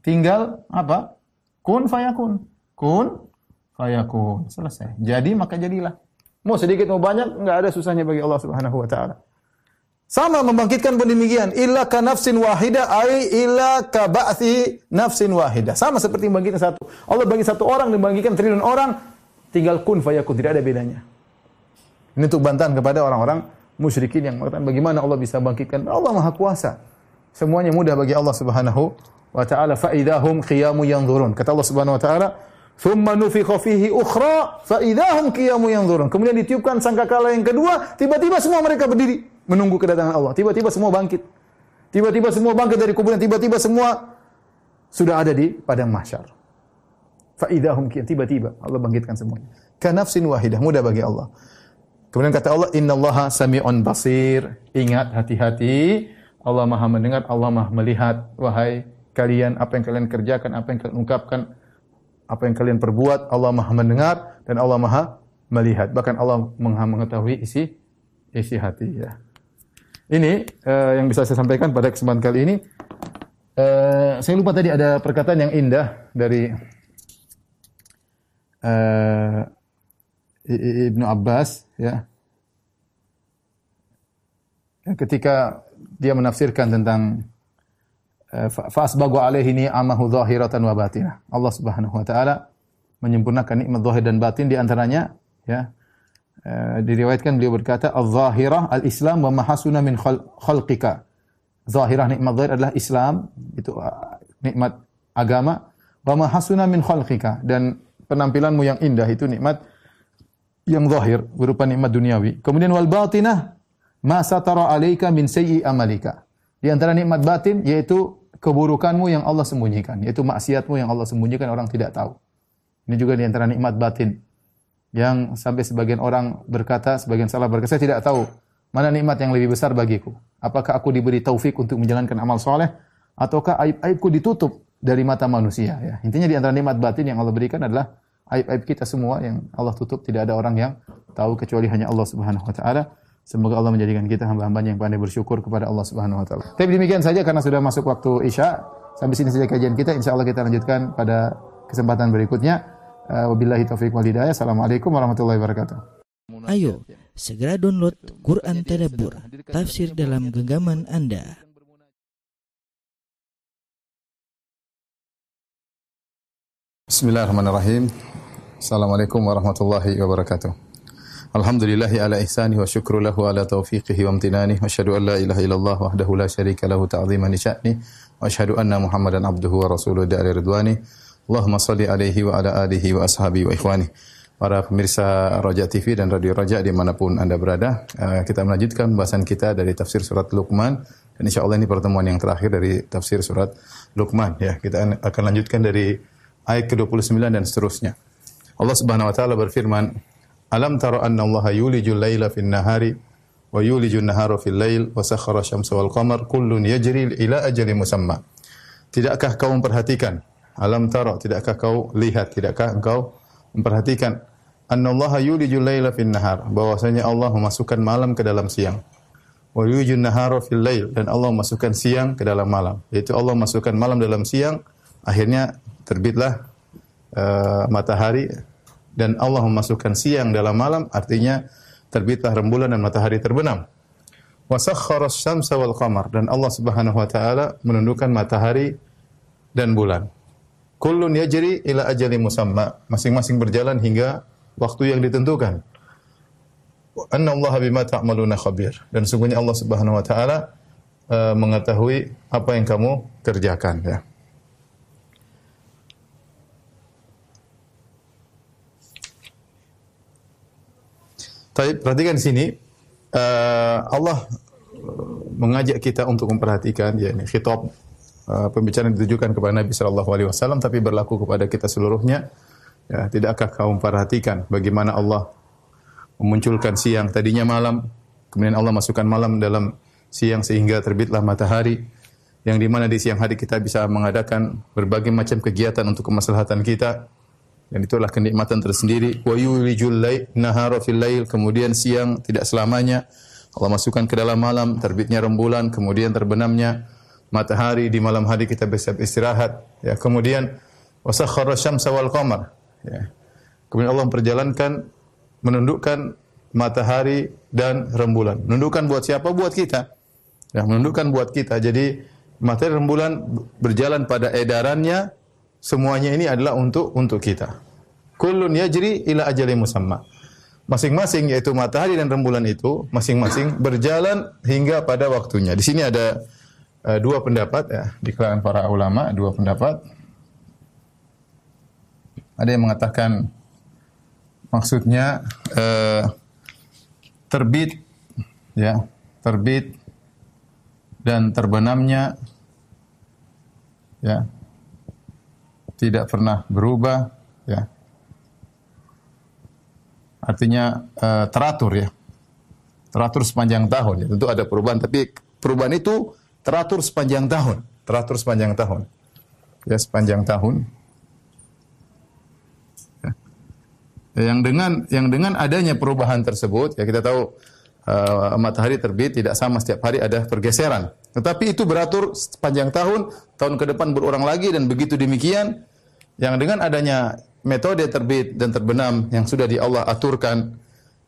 Tinggal apa? Kun fayakun. Kun fayakun. Selesai. Jadi maka jadilah. Mau sedikit mau banyak enggak ada susahnya bagi Allah Subhanahu wa taala. Sama membangkitkan pun demikian. Illa ka nafsin wahida ai illa ka ba'thi nafsin wahida. Sama seperti membangkitkan satu. Allah bagi satu orang dan membangkitkan triliun orang tinggal kun fayakun tidak ada bedanya. Ini untuk bantahan kepada orang-orang musyrikin yang mengatakan bagaimana Allah bisa bangkitkan. Allah Maha Kuasa. Semuanya mudah bagi Allah Subhanahu wa taala fa idahum qiyamu yanzurun. Kata Allah Subhanahu wa taala, "Tsumma nufikha fihi ukhra fa idahum qiyamu yanzurun." Kemudian ditiupkan sangkakala yang kedua, tiba-tiba semua mereka berdiri menunggu kedatangan Allah. Tiba-tiba semua bangkit. Tiba-tiba semua bangkit dari kuburan, tiba-tiba semua sudah ada di padang mahsyar. Fa idahum tiba-tiba Allah bangkitkan semuanya. Kanafsin wahidah, mudah bagi Allah. Kemudian kata Allah, "Innallaha sami'un basir." Ingat hati-hati, Allah Maha mendengar, Allah Maha melihat. Wahai kalian apa yang kalian kerjakan, apa yang kalian ungkapkan, apa yang kalian perbuat, Allah Maha mendengar dan Allah Maha melihat. Bahkan Allah Maha mengetahui isi isi hati ya. Ini uh, yang bisa saya sampaikan pada kesempatan kali ini. Uh, saya lupa tadi ada perkataan yang indah dari uh, Ibnu Abbas ya. Ketika dia menafsirkan tentang fasbagu alaihi ni'amahu zahiratan wa batinah. Allah Subhanahu wa taala menyempurnakan nikmat zahir dan batin di antaranya ya uh, diriwayatkan beliau berkata az-zahirah al-islam wa mahasuna min khalqika. Zahirah nikmat zahir adalah Islam itu uh, nikmat agama wa mahasuna min khalqika dan penampilanmu yang indah itu nikmat yang zahir berupa nikmat duniawi. Kemudian wal batinah ma satara alaika min sayyi amalika. Di antara nikmat batin yaitu keburukanmu yang Allah sembunyikan, yaitu maksiatmu yang Allah sembunyikan orang tidak tahu. Ini juga di antara nikmat batin yang sampai sebagian orang berkata, sebagian salah berkata, saya tidak tahu mana nikmat yang lebih besar bagiku. Apakah aku diberi taufik untuk menjalankan amal soleh, ataukah aib-aibku ditutup dari mata manusia. Ya. Intinya di antara nikmat batin yang Allah berikan adalah aib-aib kita semua yang Allah tutup. Tidak ada orang yang tahu kecuali hanya Allah Subhanahu Wa Taala. Semoga Allah menjadikan kita hamba-hambanya yang pandai bersyukur kepada Allah Subhanahu wa taala. Tapi demikian saja karena sudah masuk waktu Isya. Sampai sini saja kajian kita. Insya Allah kita lanjutkan pada kesempatan berikutnya. Uh, wabillahi taufiq wal hidayah. Assalamualaikum warahmatullahi wabarakatuh. Ayo, segera download Quran Tadabbur, tafsir dalam genggaman Anda. Bismillahirrahmanirrahim. Assalamualaikum warahmatullahi wabarakatuh. Alhamdulillahi ala ihsani wa syukru lahu ala taufiqihi wa amtinani. Wa asyhadu an la ilaha illallah wahdahu la syarika lahu ta'ziman sya'ni. Wa asyhadu anna Muhammadan abduhu wa rasuluhu da'ali ridwani. Allahumma salli alaihi wa ala alihi wa ashabi wa ikhwani. Para pemirsa Raja TV dan Radio Raja di mana pun Anda berada eh, Kita melanjutkan pembahasan kita dari tafsir surat Luqman. Dan insya Allah ini pertemuan yang terakhir dari tafsir surat Luqman ya. Kita akan lanjutkan dari ayat ke-29 dan seterusnya. Allah Subhanahu wa taala berfirman Alam tara anna Allah yulijul laila fin nahari wa yulijun nahara fil lail wa sakhara syamsa wal qamar kullun yajri ila ajalin musamma. Tidakkah kau memperhatikan? Alam tara, tidakkah kau lihat, tidakkah engkau memperhatikan anna Allah yulijul laila fin nahar, bahwasanya Allah memasukkan malam ke dalam siang. Wa yulijun nahara fil lail dan Allah memasukkan siang ke dalam malam. Yaitu Allah memasukkan malam dalam siang, akhirnya terbitlah uh, matahari dan Allah memasukkan siang dalam malam artinya terbitlah rembulan dan matahari terbenam. Wa sakhkhara asy-syamsa wal qamar dan Allah Subhanahu wa taala menundukkan matahari dan bulan. Kullun yajri ila ajali musamma, masing-masing berjalan hingga waktu yang ditentukan. Anna Allah bima ta'maluna khabir dan sungguhnya Allah Subhanahu wa taala uh, mengetahui apa yang kamu kerjakan ya. Tapi perhatikan di sini uh, Allah mengajak kita untuk memperhatikan ya ini khitab uh, pembicaraan ditujukan kepada Nabi sallallahu alaihi wasallam tapi berlaku kepada kita seluruhnya. Ya, tidakkah kau memperhatikan bagaimana Allah memunculkan siang tadinya malam, kemudian Allah masukkan malam dalam siang sehingga terbitlah matahari yang di mana di siang hari kita bisa mengadakan berbagai macam kegiatan untuk kemaslahatan kita dan itulah kenikmatan tersendiri. Wa yulijul nahara fil lail kemudian siang tidak selamanya. Allah masukkan ke dalam malam terbitnya rembulan kemudian terbenamnya matahari. Di malam hari kita bisa istirahat ya. Kemudian wasakhara syamsa wal qamar ya. Kemudian Allah memperjalankan menundukkan matahari dan rembulan. Menundukkan buat siapa? Buat kita. Ya menundukkan buat kita. Jadi matahari rembulan berjalan pada edarannya Semuanya ini adalah untuk untuk kita. Kullun yajri ila ajalin musamma. Masing-masing yaitu matahari dan rembulan itu masing-masing berjalan hingga pada waktunya. Di sini ada uh, dua pendapat ya di kalangan para ulama, dua pendapat. Ada yang mengatakan maksudnya uh, terbit ya, terbit dan terbenamnya ya tidak pernah berubah ya. Artinya uh, teratur ya. Teratur sepanjang tahun ya. Tentu ada perubahan tapi perubahan itu teratur sepanjang tahun. Teratur sepanjang tahun. Ya sepanjang tahun. Ya. yang dengan yang dengan adanya perubahan tersebut ya kita tahu uh, matahari terbit tidak sama setiap hari ada pergeseran. Tetapi itu beratur sepanjang tahun tahun ke depan berulang lagi dan begitu demikian yang dengan adanya metode terbit dan terbenam yang sudah di Allah aturkan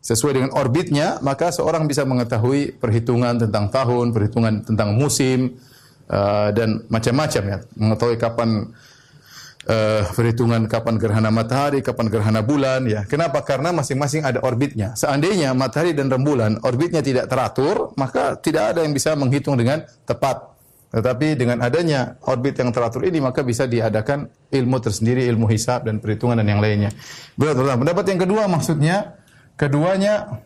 sesuai dengan orbitnya, maka seorang bisa mengetahui perhitungan tentang tahun, perhitungan tentang musim, uh, dan macam-macam ya. Mengetahui kapan uh, perhitungan kapan gerhana matahari, kapan gerhana bulan ya. Kenapa? Karena masing-masing ada orbitnya. Seandainya matahari dan rembulan orbitnya tidak teratur, maka tidak ada yang bisa menghitung dengan tepat. Tetapi dengan adanya orbit yang teratur ini maka bisa diadakan ilmu tersendiri, ilmu hisab dan perhitungan dan yang lainnya. Betul. Pendapat yang kedua maksudnya keduanya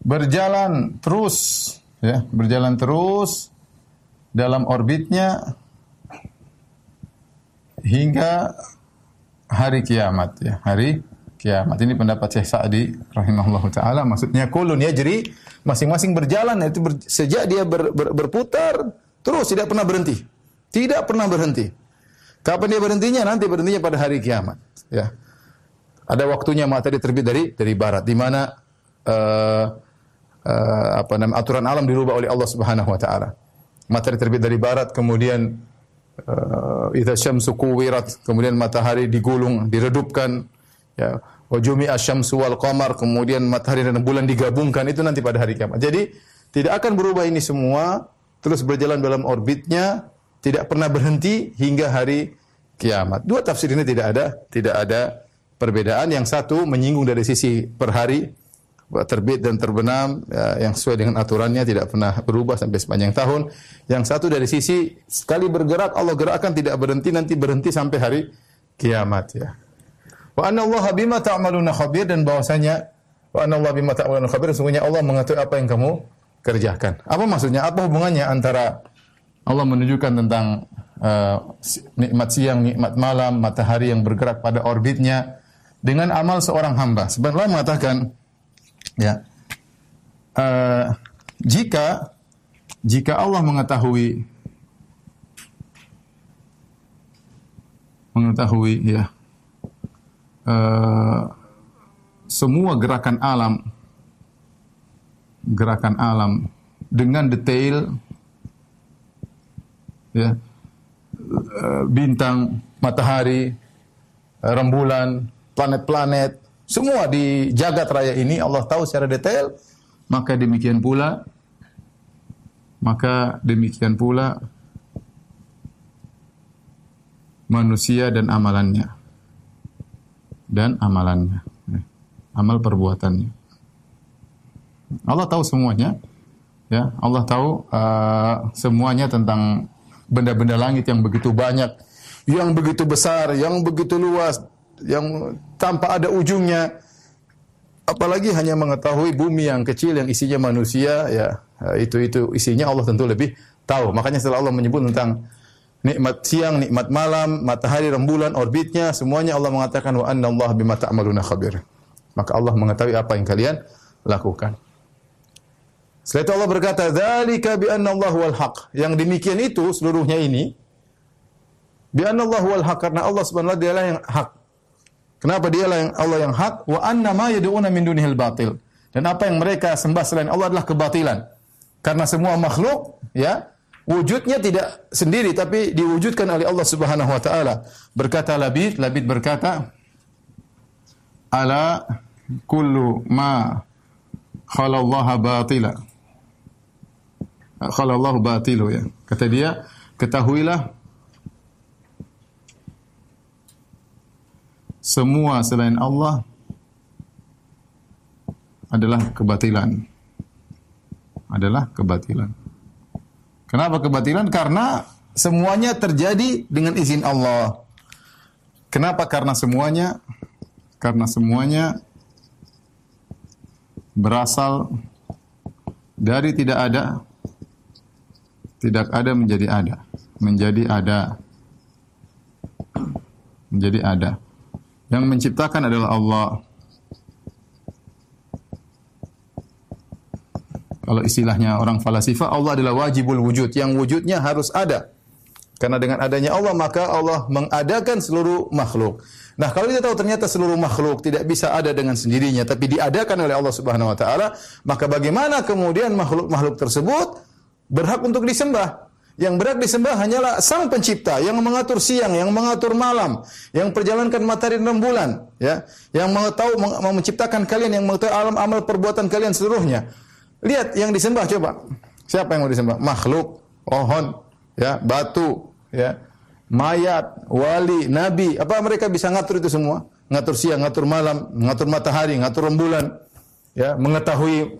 berjalan terus ya, berjalan terus dalam orbitnya hingga hari kiamat ya, hari kiamat. Ini pendapat Syekh Sa'di rahimahullah taala maksudnya kulun yajri masing-masing berjalan itu ber, sejak dia ber, ber, berputar terus tidak pernah berhenti. Tidak pernah berhenti. Kapan dia berhentinya? Nanti berhentinya pada hari kiamat, ya. Ada waktunya matahari terbit dari dari barat di mana uh, uh, apa namanya aturan alam dirubah oleh Allah Subhanahu wa taala. Matahari terbit dari barat kemudian uh, idza syamsu kuwirat kemudian matahari digulung, diredupkan ya Wajumi asyamsu wal qamar, kemudian matahari dan bulan digabungkan itu nanti pada hari kiamat. Jadi tidak akan berubah ini semua, terus berjalan dalam orbitnya, tidak pernah berhenti hingga hari kiamat. Dua tafsir ini tidak ada, tidak ada perbedaan. Yang satu menyinggung dari sisi per hari, terbit dan terbenam ya, yang sesuai dengan aturannya tidak pernah berubah sampai sepanjang tahun. Yang satu dari sisi sekali bergerak Allah gerakkan tidak berhenti nanti berhenti sampai hari kiamat ya. Wa anna Allah bima ta'maluna khabir dan bahwasanya wa anna Allah bima ta'maluna khabir sesungguhnya Allah mengetahui apa yang kamu kerjakan. Apa maksudnya? Apa hubungannya antara Allah menunjukkan tentang uh, nikmat siang, nikmat malam, matahari yang bergerak pada orbitnya dengan amal seorang hamba. Sebenarnya mengatakan ya uh, jika jika Allah mengetahui mengetahui ya uh, semua gerakan alam gerakan alam dengan detail ya uh, bintang matahari uh, rembulan planet-planet semua di jagat raya ini Allah tahu secara detail. Maka demikian pula maka demikian pula manusia dan amalannya dan amalannya. Amal perbuatannya. Allah tahu semuanya. Ya, Allah tahu uh, semuanya tentang benda-benda langit yang begitu banyak, yang begitu besar, yang begitu luas, yang tanpa ada ujungnya. apalagi hanya mengetahui bumi yang kecil yang isinya manusia ya itu itu isinya Allah tentu lebih tahu. Makanya setelah Allah menyebut tentang nikmat siang, nikmat malam, matahari, rembulan, orbitnya, semuanya Allah mengatakan wa anna Allah bima ta'maluna khabir. Maka Allah mengetahui apa yang kalian lakukan. Setelah itu Allah berkata, "Dzalika bi anna Allah wal haq." Yang demikian itu seluruhnya ini bi anna Allah wal haq karena Allah Subhanahu wa taala dialah yang hak. Kenapa dialah yang Allah yang hak? Wa anna ma yad'una min dunihil batil. Dan apa yang mereka sembah selain Allah adalah kebatilan. Karena semua makhluk ya wujudnya tidak sendiri tapi diwujudkan oleh Allah Subhanahu wa taala. Berkata Labid, Labid berkata, "Ala kullu ma khalallaha batila." Khalallahu batilu ya. Kata dia, ketahuilah semua selain Allah adalah kebatilan. Adalah kebatilan. Kenapa kebatilan? Karena semuanya terjadi dengan izin Allah. Kenapa? Karena semuanya karena semuanya berasal dari tidak ada tidak ada menjadi ada, menjadi ada. Menjadi ada. Yang menciptakan adalah Allah. Kalau istilahnya orang falasifah, Allah adalah wajibul wujud, yang wujudnya harus ada. Karena dengan adanya Allah, maka Allah mengadakan seluruh makhluk. Nah, kalau kita tahu ternyata seluruh makhluk tidak bisa ada dengan sendirinya, tapi diadakan oleh Allah Subhanahu wa taala, maka bagaimana kemudian makhluk-makhluk tersebut berhak untuk disembah? Yang berat disembah hanyalah Sang Pencipta yang mengatur siang, yang mengatur malam, yang perjalankan matahari dan bulan, ya, yang mengetahui menciptakan kalian, yang mengetahui alam amal perbuatan kalian seluruhnya. Lihat yang disembah coba. Siapa yang mau disembah? Makhluk, pohon, ya, batu, ya, mayat, wali, nabi. Apa mereka bisa ngatur itu semua? Ngatur siang, ngatur malam, ngatur matahari, ngatur rembulan, ya, mengetahui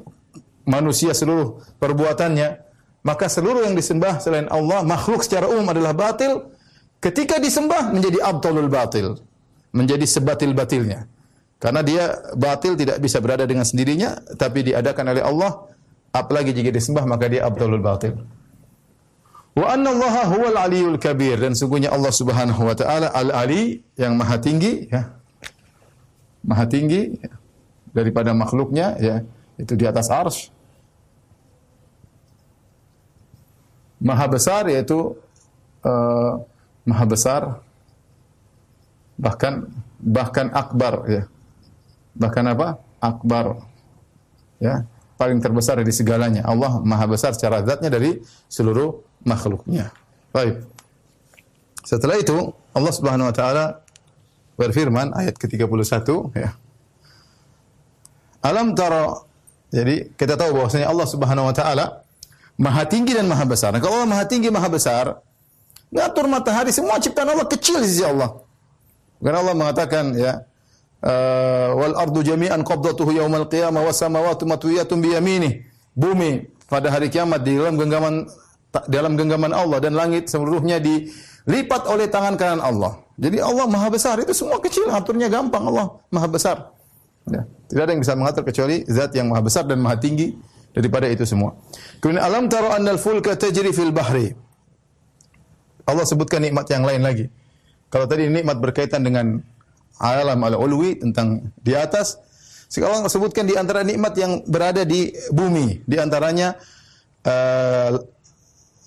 manusia seluruh perbuatannya maka seluruh yang disembah selain Allah makhluk secara umum adalah batil ketika disembah menjadi abdulul batil menjadi sebatil-batilnya karena dia batil tidak bisa berada dengan sendirinya tapi diadakan oleh Allah apalagi jika disembah maka dia abdulul batil. Wa anna Allah huwal aliyul kabir. Dan sungguhnya Allah Subhanahu wa taala al-ali yang maha tinggi ya. Maha tinggi ya, daripada makhluknya ya. Itu di atas arsy maha besar yaitu uh, maha besar bahkan bahkan akbar ya. Bahkan apa? Akbar. Ya, paling terbesar dari segalanya. Allah maha besar secara zatnya dari seluruh makhluknya. Baik. Setelah itu Allah Subhanahu wa taala berfirman ayat ke-31 ya. Alam tara jadi kita tahu bahwasanya Allah Subhanahu wa taala Maha tinggi dan maha besar. Nah, kalau Allah maha tinggi, maha besar, ngatur matahari, semua ciptaan Allah kecil sisi Allah. Karena Allah mengatakan ya, uh, wal ardu jami'an qabdatuhu yaumal qiyamah was samawati matwiyatun bi. Bumi pada hari kiamat di dalam genggaman dalam genggaman Allah dan langit seluruhnya dilipat oleh tangan kanan Allah. Jadi Allah maha besar, itu semua kecil, aturnya gampang Allah maha besar. Ya. Tidak ada yang bisa mengatur kecuali zat yang maha besar dan maha tinggi daripada itu semua. Kemudian alam tara annal fulka tajri fil bahri. Allah sebutkan nikmat yang lain lagi. Kalau tadi nikmat berkaitan dengan alam al-ulwi tentang di atas, sekarang sebutkan di antara nikmat yang berada di bumi, di antaranya uh,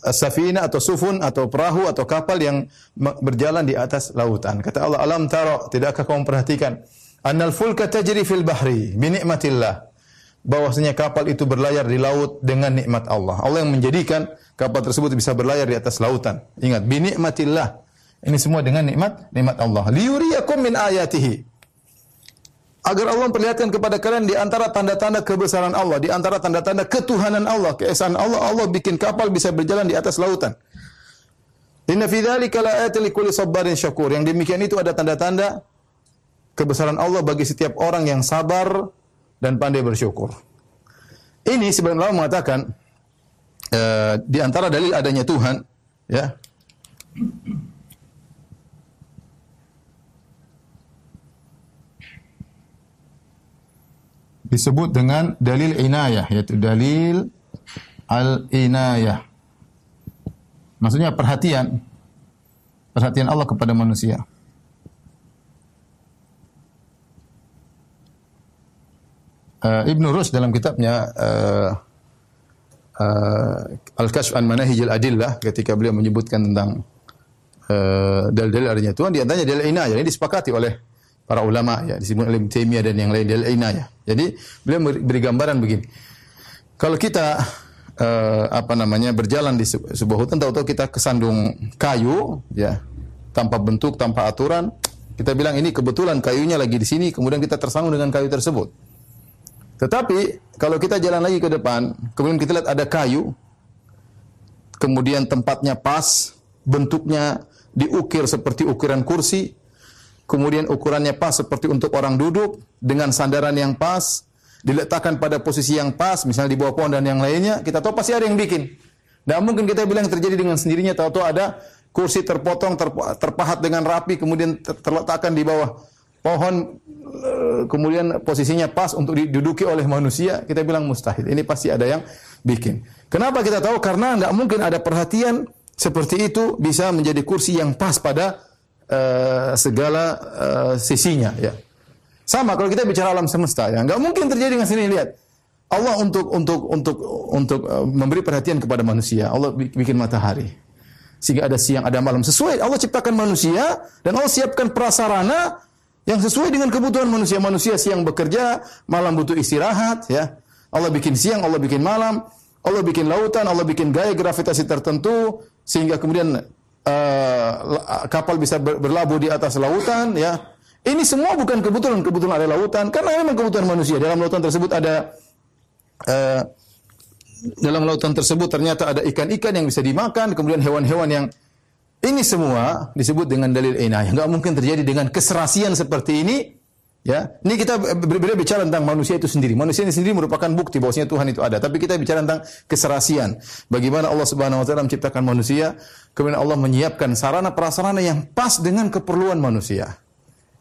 safina atau sufun atau perahu atau kapal yang berjalan di atas lautan. Kata Allah, "Alam tara, tidakkah kamu perhatikan annal fulka tajri fil bahri bi ni'matillah?" bahwasanya kapal itu berlayar di laut dengan nikmat Allah. Allah yang menjadikan kapal tersebut bisa berlayar di atas lautan. Ingat, bi nikmatillah. Ini semua dengan nikmat nikmat Allah. Liyuriyakum min ayatihi. Agar Allah memperlihatkan kepada kalian di antara tanda-tanda kebesaran Allah, di antara tanda-tanda ketuhanan Allah, keesaan Allah, Allah bikin kapal bisa berjalan di atas lautan. Inna fi dzalika laayatin likulli sabarin syakur. Yang demikian itu ada tanda-tanda kebesaran Allah bagi setiap orang yang sabar dan pandai bersyukur. Ini sebenarnya Allah mengatakan uh, di antara dalil adanya Tuhan, ya. Disebut dengan dalil inayah yaitu dalil al-inayah. Maksudnya perhatian perhatian Allah kepada manusia. Uh, Ibnu Rus dalam kitabnya uh, uh, Al-Kashf an Manahij al-Adillah ketika beliau menyebutkan tentang uh, dalil-dalil adanya Tuhan di antaranya dalil inayah ini disepakati oleh para ulama ya disebut oleh Taimiyah dan yang lain dalil inayah. Jadi beliau beri gambaran begini. Kalau kita uh, apa namanya berjalan di sebuah hutan tahu-tahu kita kesandung kayu ya tanpa bentuk, tanpa aturan, kita bilang ini kebetulan kayunya lagi di sini, kemudian kita tersandung dengan kayu tersebut. Tetapi kalau kita jalan lagi ke depan, kemudian kita lihat ada kayu, kemudian tempatnya pas, bentuknya diukir seperti ukiran kursi, kemudian ukurannya pas seperti untuk orang duduk dengan sandaran yang pas, diletakkan pada posisi yang pas, misalnya di bawah pohon dan yang lainnya, kita tahu pasti ada yang bikin. Tidak mungkin kita bilang terjadi dengan sendirinya, tahu-tahu ada kursi terpotong, terpahat dengan rapi, kemudian terletakkan di bawah pohon, eh, kemudian posisinya pas untuk diduduki oleh manusia, kita bilang mustahil. Ini pasti ada yang bikin. Kenapa kita tahu? Karena tidak mungkin ada perhatian seperti itu bisa menjadi kursi yang pas pada uh, segala uh, sisinya ya. Sama kalau kita bicara alam semesta ya, nggak mungkin terjadi dengan sini lihat. Allah untuk untuk untuk untuk uh, memberi perhatian kepada manusia. Allah bikin matahari. Sehingga ada siang, ada malam sesuai. Allah ciptakan manusia dan Allah siapkan prasarana yang sesuai dengan kebutuhan manusia. Manusia siang bekerja, malam butuh istirahat ya. Allah bikin siang, Allah bikin malam, Allah bikin lautan, Allah bikin gaya gravitasi tertentu sehingga kemudian uh, kapal bisa berlabuh di atas lautan ya. Ini semua bukan kebetulan kebetulan ada lautan karena memang kebutuhan manusia. Dalam lautan tersebut ada uh, dalam lautan tersebut ternyata ada ikan-ikan yang bisa dimakan, kemudian hewan-hewan yang ini semua disebut dengan dalil inayah. Enggak mungkin terjadi dengan keserasian seperti ini Ya, ini kita berbeda bicara tentang manusia itu sendiri. Manusia ini sendiri merupakan bukti bahwasanya Tuhan itu ada. Tapi kita bicara tentang keserasian. Bagaimana Allah Subhanahu wa taala menciptakan manusia, kemudian Allah menyiapkan sarana prasarana yang pas dengan keperluan manusia.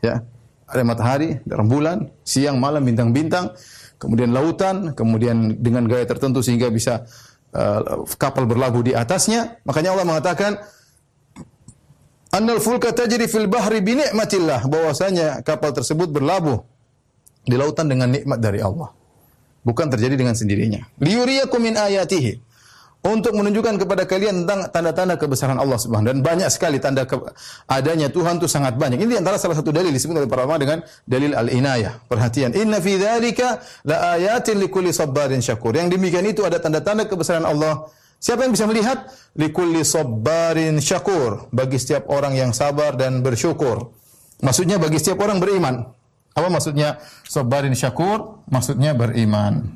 Ya. Ada matahari, ada rembulan, siang, malam, bintang-bintang, kemudian lautan, kemudian dengan gaya tertentu sehingga bisa uh, kapal berlabuh di atasnya. Makanya Allah mengatakan Annal fulka tajri fil bahri bi ni'matillah, bahwasanya kapal tersebut berlabuh di lautan dengan nikmat dari Allah. Bukan terjadi dengan sendirinya. Liyuriyakum min ayatihi. Untuk menunjukkan kepada kalian tentang tanda-tanda kebesaran Allah Subhanahu dan banyak sekali tanda adanya Tuhan itu sangat banyak. Ini antara salah satu dalil disebut oleh para ulama dengan dalil al-inayah. Perhatian, inna fi dzalika la ayatin likulli sabarin syakur. Yang demikian itu ada tanda-tanda kebesaran Allah Siapa yang bisa melihat? Likulli sabbarin syakur. Bagi setiap orang yang sabar dan bersyukur. Maksudnya bagi setiap orang beriman. Apa maksudnya sabbarin syakur? Maksudnya beriman.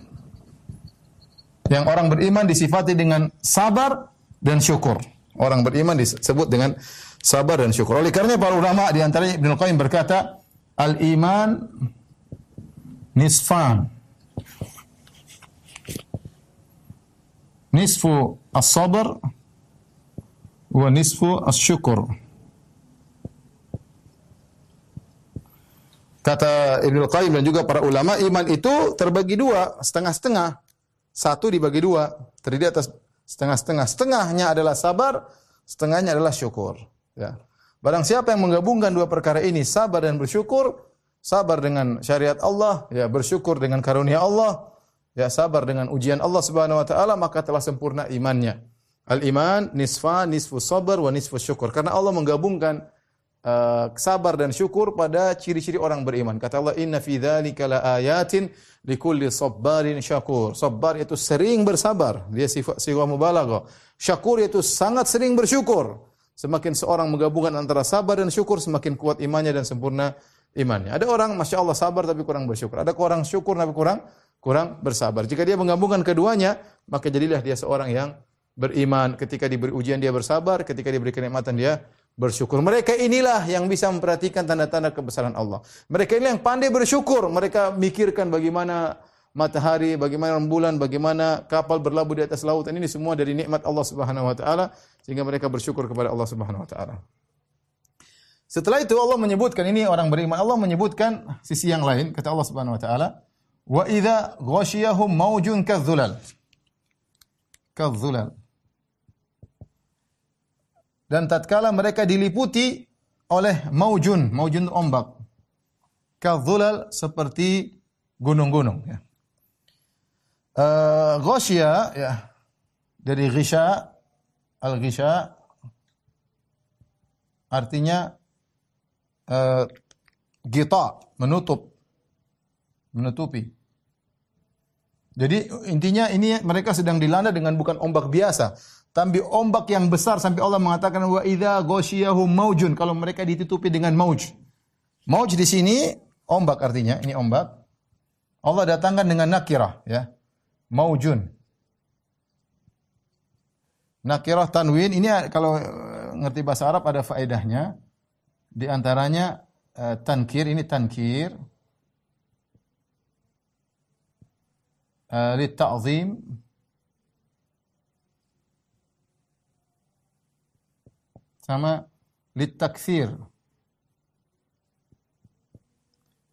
Yang orang beriman disifati dengan sabar dan syukur. Orang beriman disebut dengan sabar dan syukur. Oleh karena para ulama di antaranya Ibnu Qayyim berkata, al-iman nisfan. Nisfu as-sabr wa nisfu as-syukur. Kata Ibnu Qayyim dan juga para ulama, iman itu terbagi dua, setengah-setengah. Satu dibagi dua, terdiri atas setengah-setengah. Setengahnya adalah sabar, setengahnya adalah syukur. Ya. Barang siapa yang menggabungkan dua perkara ini, sabar dan bersyukur, sabar dengan syariat Allah, ya bersyukur dengan karunia Allah, ya sabar dengan ujian Allah Subhanahu wa taala maka telah sempurna imannya. Al iman nisfa nisfu sabar wa nisfu syukur. Karena Allah menggabungkan uh, sabar dan syukur pada ciri-ciri orang beriman. Kata Allah, "Inna fi dzalika laayatin likulli sabbarin syakur." Sabar itu sering bersabar. Dia sifat sifat mubalaghah. Syakur itu sangat sering bersyukur. Semakin seorang menggabungkan antara sabar dan syukur, semakin kuat imannya dan sempurna imannya. Ada orang Masya Allah sabar tapi kurang bersyukur. Ada orang syukur tapi kurang kurang bersabar. Jika dia menggabungkan keduanya, maka jadilah dia seorang yang beriman. Ketika diberi ujian dia bersabar, ketika diberi kenikmatan dia bersyukur. Mereka inilah yang bisa memperhatikan tanda-tanda kebesaran Allah. Mereka ini yang pandai bersyukur. Mereka mikirkan bagaimana matahari, bagaimana rembulan, bagaimana kapal berlabuh di atas lautan. Ini semua dari nikmat Allah Subhanahu wa taala sehingga mereka bersyukur kepada Allah Subhanahu wa taala. Setelah itu Allah menyebutkan ini orang beriman. Allah menyebutkan sisi yang lain kata Allah Subhanahu wa taala Wa idza ghasyiyahum maujun kadzulal. Kadzulal. Dan tatkala mereka diliputi oleh maujun, maujun ombak. Kadzulal seperti gunung-gunung ya. Uh, ghasya ya dari ghisha al-ghisha artinya uh, gita menutup menutupi jadi intinya ini mereka sedang dilanda dengan bukan ombak biasa tapi ombak yang besar sampai Allah mengatakan wa idza maujun. Kalau mereka ditutupi dengan mauj. Mauj di sini ombak artinya ini ombak. Allah datangkan dengan nakirah ya. Maujun. Nakirah tanwin ini kalau eh, ngerti bahasa Arab ada faedahnya. Di antaranya uh, tankir ini tankir li ta'zim sama li taksir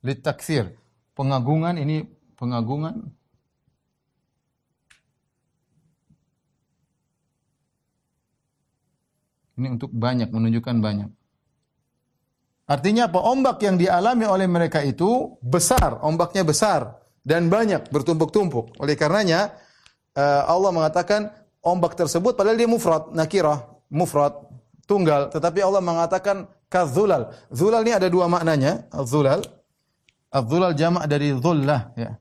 li taksir pengagungan ini pengagungan. Ini untuk banyak, menunjukkan banyak. Artinya apa? Ombak yang dialami oleh mereka itu besar, ombaknya besar dan banyak bertumpuk-tumpuk. Oleh karenanya eh, Allah mengatakan ombak tersebut padahal dia mufrad, nakirah, mufrad, tunggal, tetapi Allah mengatakan kadzulal. Zulal ini ada dua maknanya, zulal. Az-zulal jamak dari zullah ya.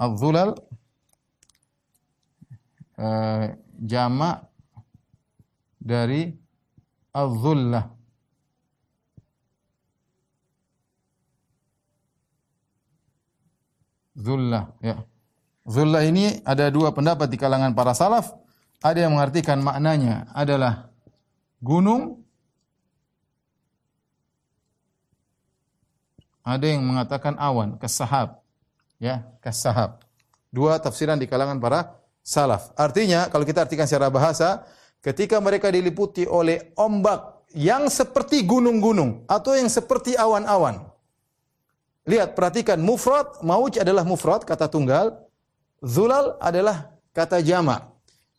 Az-zulal uh, jamak dari az-zullah. Zullah, ya. Zullah ini ada dua pendapat di kalangan para salaf. Ada yang mengartikan maknanya adalah gunung. Ada yang mengatakan awan, kesahab. Ya, kesahab. Dua tafsiran di kalangan para salaf. Artinya, kalau kita artikan secara bahasa, ketika mereka diliputi oleh ombak yang seperti gunung-gunung atau yang seperti awan-awan. Lihat, perhatikan mufrad, mauj adalah mufrad, kata tunggal. Zulal adalah kata jama.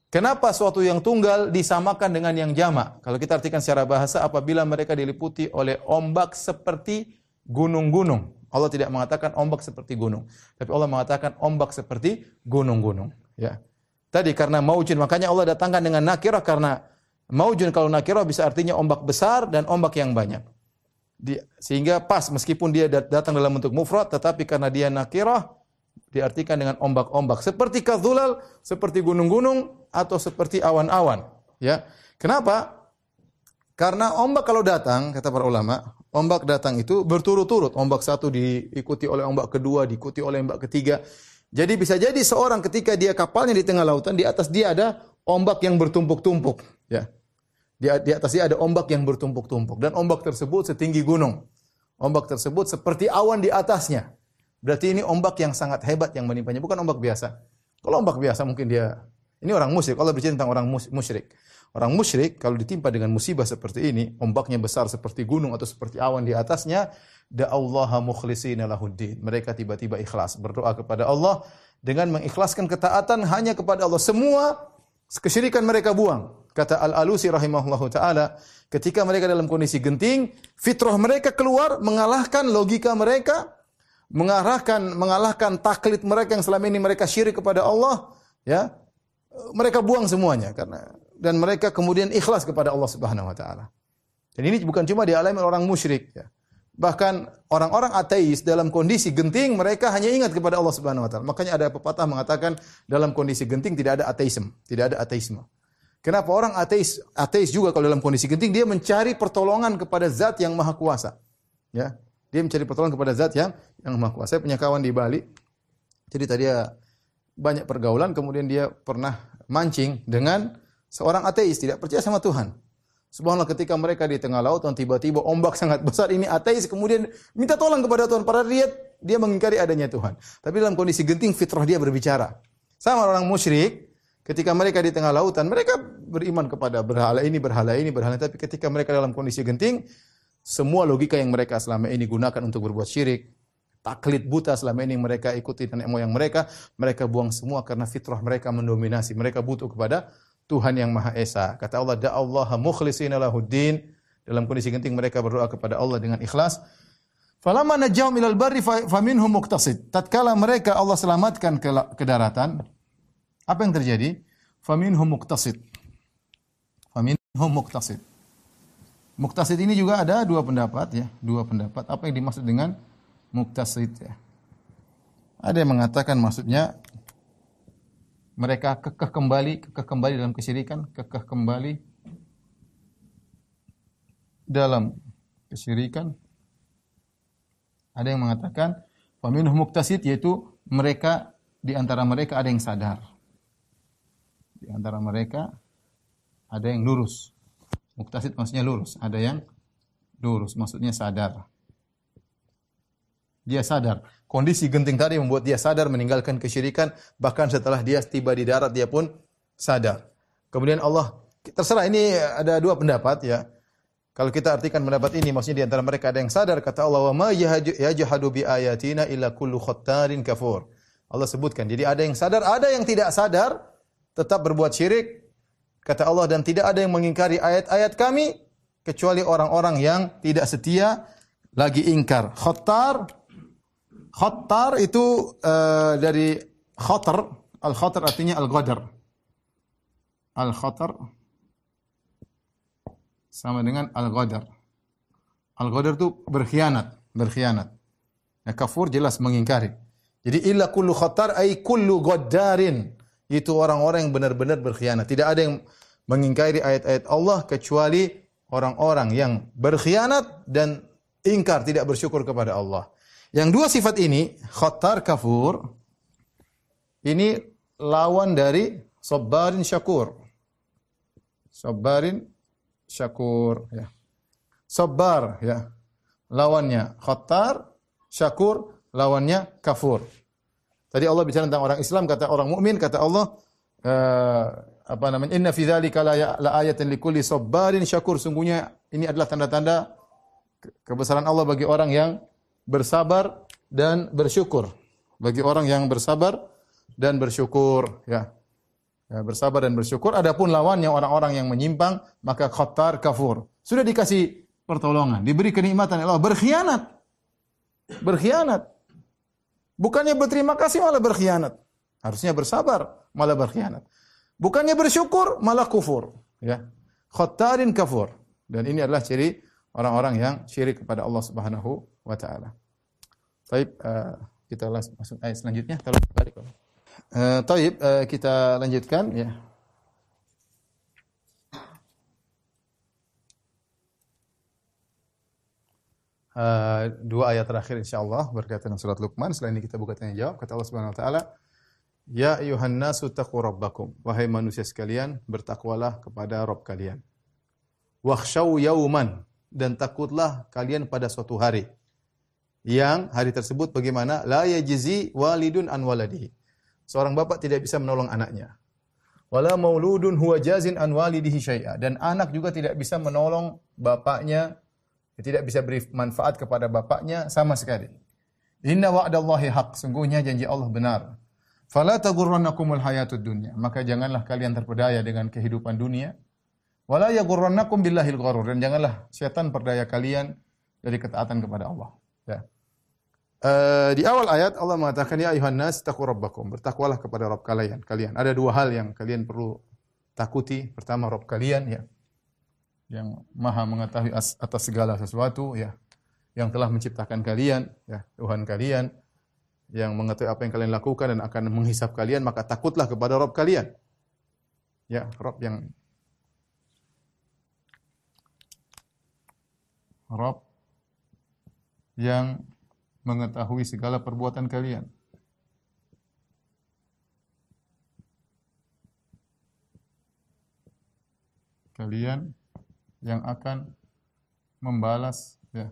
Kenapa suatu yang tunggal disamakan dengan yang jama? Kalau kita artikan secara bahasa, apabila mereka diliputi oleh ombak seperti gunung-gunung. Allah tidak mengatakan ombak seperti gunung. Tapi Allah mengatakan ombak seperti gunung-gunung. Ya. Tadi karena maujun, makanya Allah datangkan dengan nakirah karena maujun kalau nakirah bisa artinya ombak besar dan ombak yang banyak. Di, sehingga pas meskipun dia datang dalam bentuk mufrad tetapi karena dia nakirah diartikan dengan ombak-ombak seperti kadzulal, seperti gunung-gunung atau seperti awan-awan, ya. Kenapa? Karena ombak kalau datang, kata para ulama, ombak datang itu berturut-turut. Ombak satu diikuti oleh ombak kedua, diikuti oleh ombak ketiga. Jadi bisa jadi seorang ketika dia kapalnya di tengah lautan, di atas dia ada ombak yang bertumpuk-tumpuk. Ya. Di, di atas dia ada ombak yang bertumpuk-tumpuk. Dan ombak tersebut setinggi gunung. Ombak tersebut seperti awan di atasnya. Berarti ini ombak yang sangat hebat yang menimpanya. Bukan ombak biasa. Kalau ombak biasa mungkin dia... Ini orang musyrik. Allah bercerita tentang orang musyrik. Orang musyrik kalau ditimpa dengan musibah seperti ini, ombaknya besar seperti gunung atau seperti awan di atasnya, da'allaha mukhlishina lahuddin. Mereka tiba-tiba ikhlas berdoa kepada Allah dengan mengikhlaskan ketaatan hanya kepada Allah. Semua kesyirikan mereka buang. Kata Al-Alusi rahimahullahu taala, ketika mereka dalam kondisi genting, fitrah mereka keluar mengalahkan logika mereka, mengarahkan mengalahkan taklid mereka yang selama ini mereka syirik kepada Allah, ya. Mereka buang semuanya karena dan mereka kemudian ikhlas kepada Allah Subhanahu wa taala. Dan ini bukan cuma dialami orang musyrik ya. Bahkan orang-orang ateis dalam kondisi genting mereka hanya ingat kepada Allah Subhanahu wa taala. Makanya ada pepatah mengatakan dalam kondisi genting tidak ada ateisme, tidak ada ateisme. Kenapa orang ateis ateis juga kalau dalam kondisi genting dia mencari pertolongan kepada zat yang maha kuasa. Ya. Dia mencari pertolongan kepada zat yang yang maha kuasa. Saya punya kawan di Bali. Jadi tadi dia banyak pergaulan kemudian dia pernah mancing dengan seorang ateis tidak percaya sama Tuhan. Subhanallah ketika mereka di tengah laut tiba-tiba ombak sangat besar ini ateis kemudian minta tolong kepada Tuhan. Para dia dia mengingkari adanya Tuhan. Tapi dalam kondisi genting fitrah dia berbicara. Sama orang musyrik ketika mereka di tengah lautan mereka beriman kepada berhala ini berhala ini berhala tapi ketika mereka dalam kondisi genting semua logika yang mereka selama ini gunakan untuk berbuat syirik taklid buta selama ini mereka ikuti nenek moyang mereka, mereka buang semua karena fitrah mereka mendominasi. Mereka butuh kepada Tuhan yang Maha Esa. Kata Allah, "Da Allah mukhlishina lahuddin." Dalam kondisi genting mereka berdoa kepada Allah dengan ikhlas. Falamma najahum ilal barri faminhum muqtasid. Tatkala mereka Allah selamatkan ke daratan, apa yang terjadi? Faminhum muqtasid. Faminhum muqtasid. Muqtasid ini juga ada dua pendapat ya, dua pendapat. Apa yang dimaksud dengan muqtasid ya? Ada yang mengatakan maksudnya mereka kekeh kembali, kekeh kembali dalam kesyirikan, kekeh kembali dalam kesyirikan. Ada yang mengatakan faminhum muqtasid yaitu mereka di antara mereka ada yang sadar. Antara mereka ada yang lurus. Muqtasid maksudnya lurus, ada yang lurus maksudnya sadar. Dia sadar. Kondisi genting tadi membuat dia sadar meninggalkan kesyirikan bahkan setelah dia tiba di darat dia pun sadar. Kemudian Allah terserah ini ada dua pendapat ya. Kalau kita artikan pendapat ini, maksudnya di antara mereka ada yang sadar kata Allah, "Wa ma yajhadu bi ayatina illa kullu khattarin kafur." Allah sebutkan. Jadi ada yang sadar, ada yang tidak sadar, tetap berbuat syirik. Kata Allah dan tidak ada yang mengingkari ayat-ayat kami kecuali orang-orang yang tidak setia lagi ingkar. Khattar Khattar itu uh, dari khatar, al-khatar artinya al-ghadar. Al-khatar sama dengan al-ghadar. Al-ghadar itu berkhianat, berkhianat. Ya, kafur jelas mengingkari. Jadi illa kullu khatar ay kullu ghaddarin. Itu orang-orang yang benar-benar berkhianat. Tidak ada yang mengingkari ayat-ayat Allah kecuali orang-orang yang berkhianat dan ingkar tidak bersyukur kepada Allah. Yang dua sifat ini, khatar kafur, ini lawan dari sabarin syakur. Sabarin syakur ya. Sabar ya. Lawannya khatar, syakur, lawannya kafur. Tadi Allah bicara tentang orang Islam, kata orang mukmin, kata Allah, uh, apa namanya? Inna fi dzalika la, ya, la ayatin likulli sabarin syakur. Sungguhnya ini adalah tanda-tanda kebesaran Allah bagi orang yang bersabar dan bersyukur. Bagi orang yang bersabar dan bersyukur, ya. Ya, bersabar dan bersyukur. Adapun lawannya orang-orang yang menyimpang, maka khatar kafur. Sudah dikasih pertolongan, diberi kenikmatan Allah, berkhianat. Berkhianat. Bukannya berterima kasih malah berkhianat. Harusnya bersabar malah berkhianat. Bukannya bersyukur malah kufur, ya. Khattarin kafur. Dan ini adalah ciri orang-orang yang syirik kepada Allah Subhanahu wa taala. Baik, uh, kita masuk ayat selanjutnya. Tolong balik. Uh, taib, uh, kita lanjutkan ya. Uh, dua ayat terakhir insyaallah berkaitan dengan surat Luqman. Selain ini kita buka tanya jawab. Kata Allah Subhanahu wa taala, "Ya ayuhan nasu rabbakum." Wahai manusia sekalian, bertakwalah kepada Rabb kalian. Wakhshaw yauman dan takutlah kalian pada suatu hari. Yang hari tersebut bagaimana? La yajzi walidun an waladihi Seorang bapak tidak bisa menolong anaknya. Wala mauludun huwa jazin an walidihi syai'a. Dan anak juga tidak bisa menolong bapaknya, tidak bisa beri manfaat kepada bapaknya sama sekali. Inna wa'dallahi haq. Sungguhnya janji Allah benar. Fala tagurrannakumul hayatud dunya. Maka janganlah kalian terpedaya dengan kehidupan dunia. Wala yagurrannakum billahil gharur. Dan janganlah setan perdaya kalian dari ketaatan kepada Allah. Ya. Uh, di awal ayat Allah mengatakan ya ayuhan nas taqu bertakwalah kepada Rabb kalian kalian ada dua hal yang kalian perlu takuti pertama Rabb kalian ya yang maha mengetahui atas segala sesuatu ya. Yang telah menciptakan kalian ya Tuhan kalian. Yang mengetahui apa yang kalian lakukan dan akan menghisap kalian maka takutlah kepada Rabb kalian. Ya Rabb yang Rabb yang mengetahui segala perbuatan kalian. Kalian yang akan membalas ya,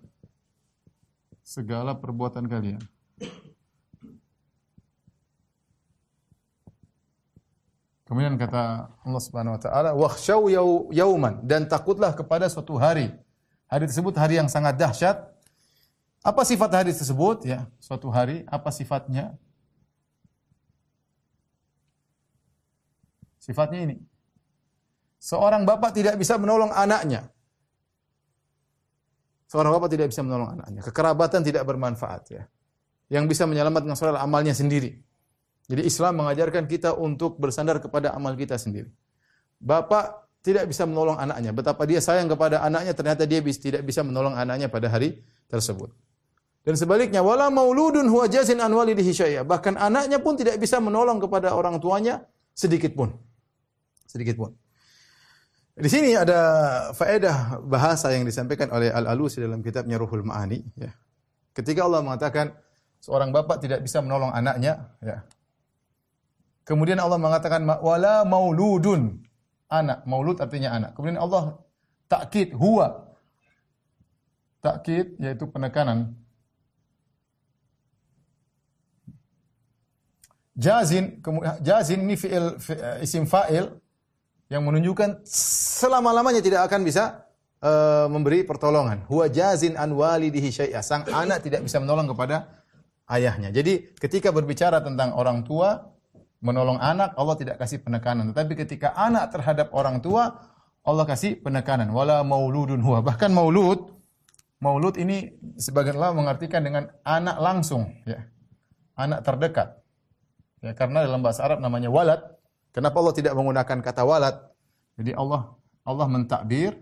segala perbuatan kalian. Kemudian kata Allah Subhanahu wa taala, "Wakhshaw yauman" dan takutlah kepada suatu hari. Hari tersebut hari yang sangat dahsyat Apa sifat hadis tersebut? Ya, suatu hari apa sifatnya? Sifatnya ini. Seorang bapak tidak bisa menolong anaknya. Seorang bapak tidak bisa menolong anaknya. Kekerabatan tidak bermanfaat ya. Yang bisa menyelamatkan seorang amalnya sendiri. Jadi Islam mengajarkan kita untuk bersandar kepada amal kita sendiri. Bapak tidak bisa menolong anaknya. Betapa dia sayang kepada anaknya, ternyata dia tidak bisa menolong anaknya pada hari tersebut. Dan sebaliknya, wala mauludun huwa jazin an walidihi syai'a. Bahkan anaknya pun tidak bisa menolong kepada orang tuanya sedikit pun. Sedikit pun. Di sini ada faedah bahasa yang disampaikan oleh Al-Alusi dalam kitabnya Ruhul Ma'ani. Ya. Ketika Allah mengatakan seorang bapak tidak bisa menolong anaknya, ya. Kemudian Allah mengatakan wala mauludun anak. Maulud artinya anak. Kemudian Allah takkid huwa. Takkid yaitu penekanan Jazin, jazin ini fi'il fi, isim fa'il yang menunjukkan selama-lamanya tidak akan bisa uh, memberi pertolongan. Huwa jazin an walidihi syai'a. Sang anak tidak bisa menolong kepada ayahnya. Jadi ketika berbicara tentang orang tua menolong anak, Allah tidak kasih penekanan. Tetapi ketika anak terhadap orang tua, Allah kasih penekanan. Wala mauludun huwa. Bahkan maulud, maulud ini sebagian Allah mengartikan dengan anak langsung, ya. Anak terdekat. Ya, karena dalam bahasa Arab namanya walad. Kenapa Allah tidak menggunakan kata walad? Jadi Allah Allah mentakbir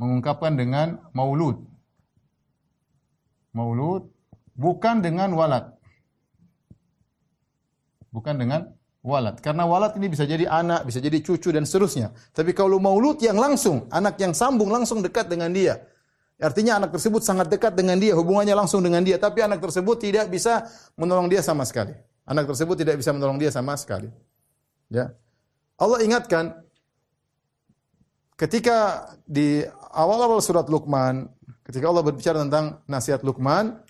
mengungkapkan dengan maulud. Maulud bukan dengan walad. Bukan dengan walad. Karena walad ini bisa jadi anak, bisa jadi cucu dan seterusnya. Tapi kalau maulud yang langsung, anak yang sambung langsung dekat dengan dia. Artinya anak tersebut sangat dekat dengan dia, hubungannya langsung dengan dia, tapi anak tersebut tidak bisa menolong dia sama sekali. Anak tersebut tidak bisa menolong dia sama sekali. Ya. Allah ingatkan ketika di awal-awal surat Luqman, ketika Allah berbicara tentang nasihat Luqman,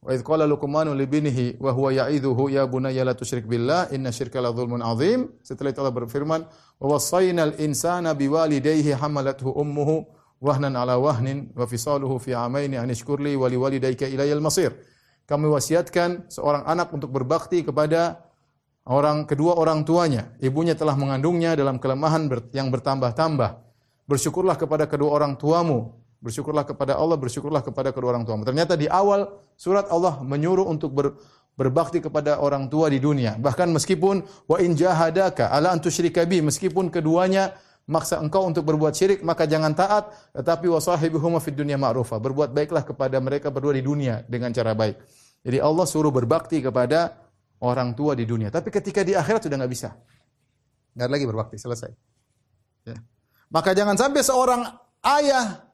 wa idh qala Luqmanu li binihi wa huwa ya'idhuhu ya bunayya la tusyrik billah inna syirka la dzulmun adzim. Setelah itu Allah berfirman, wa wassaynal insana biwalidayhi hamalathu ummuhu wahnan ala wahnin wa fisaluhu fi amaini an ishkurli wa liwalidayka ilayal masir. Kami wasiatkan seorang anak untuk berbakti kepada orang kedua orang tuanya. Ibunya telah mengandungnya dalam kelemahan yang bertambah-tambah. Bersyukurlah kepada kedua orang tuamu. Bersyukurlah kepada Allah, bersyukurlah kepada kedua orang tuamu. Ternyata di awal surat Allah menyuruh untuk ber, berbakti kepada orang tua di dunia. Bahkan meskipun wa in jahadaka ala an tusyrika bi, meskipun keduanya maksa engkau untuk berbuat syirik, maka jangan taat, tetapi wasahibuhuma fid dunya ma'rufa. Berbuat baiklah kepada mereka berdua di dunia dengan cara baik. Jadi Allah suruh berbakti kepada orang tua di dunia. Tapi ketika di akhirat sudah nggak bisa. Nggak lagi berbakti, selesai. Ya. Maka jangan sampai seorang ayah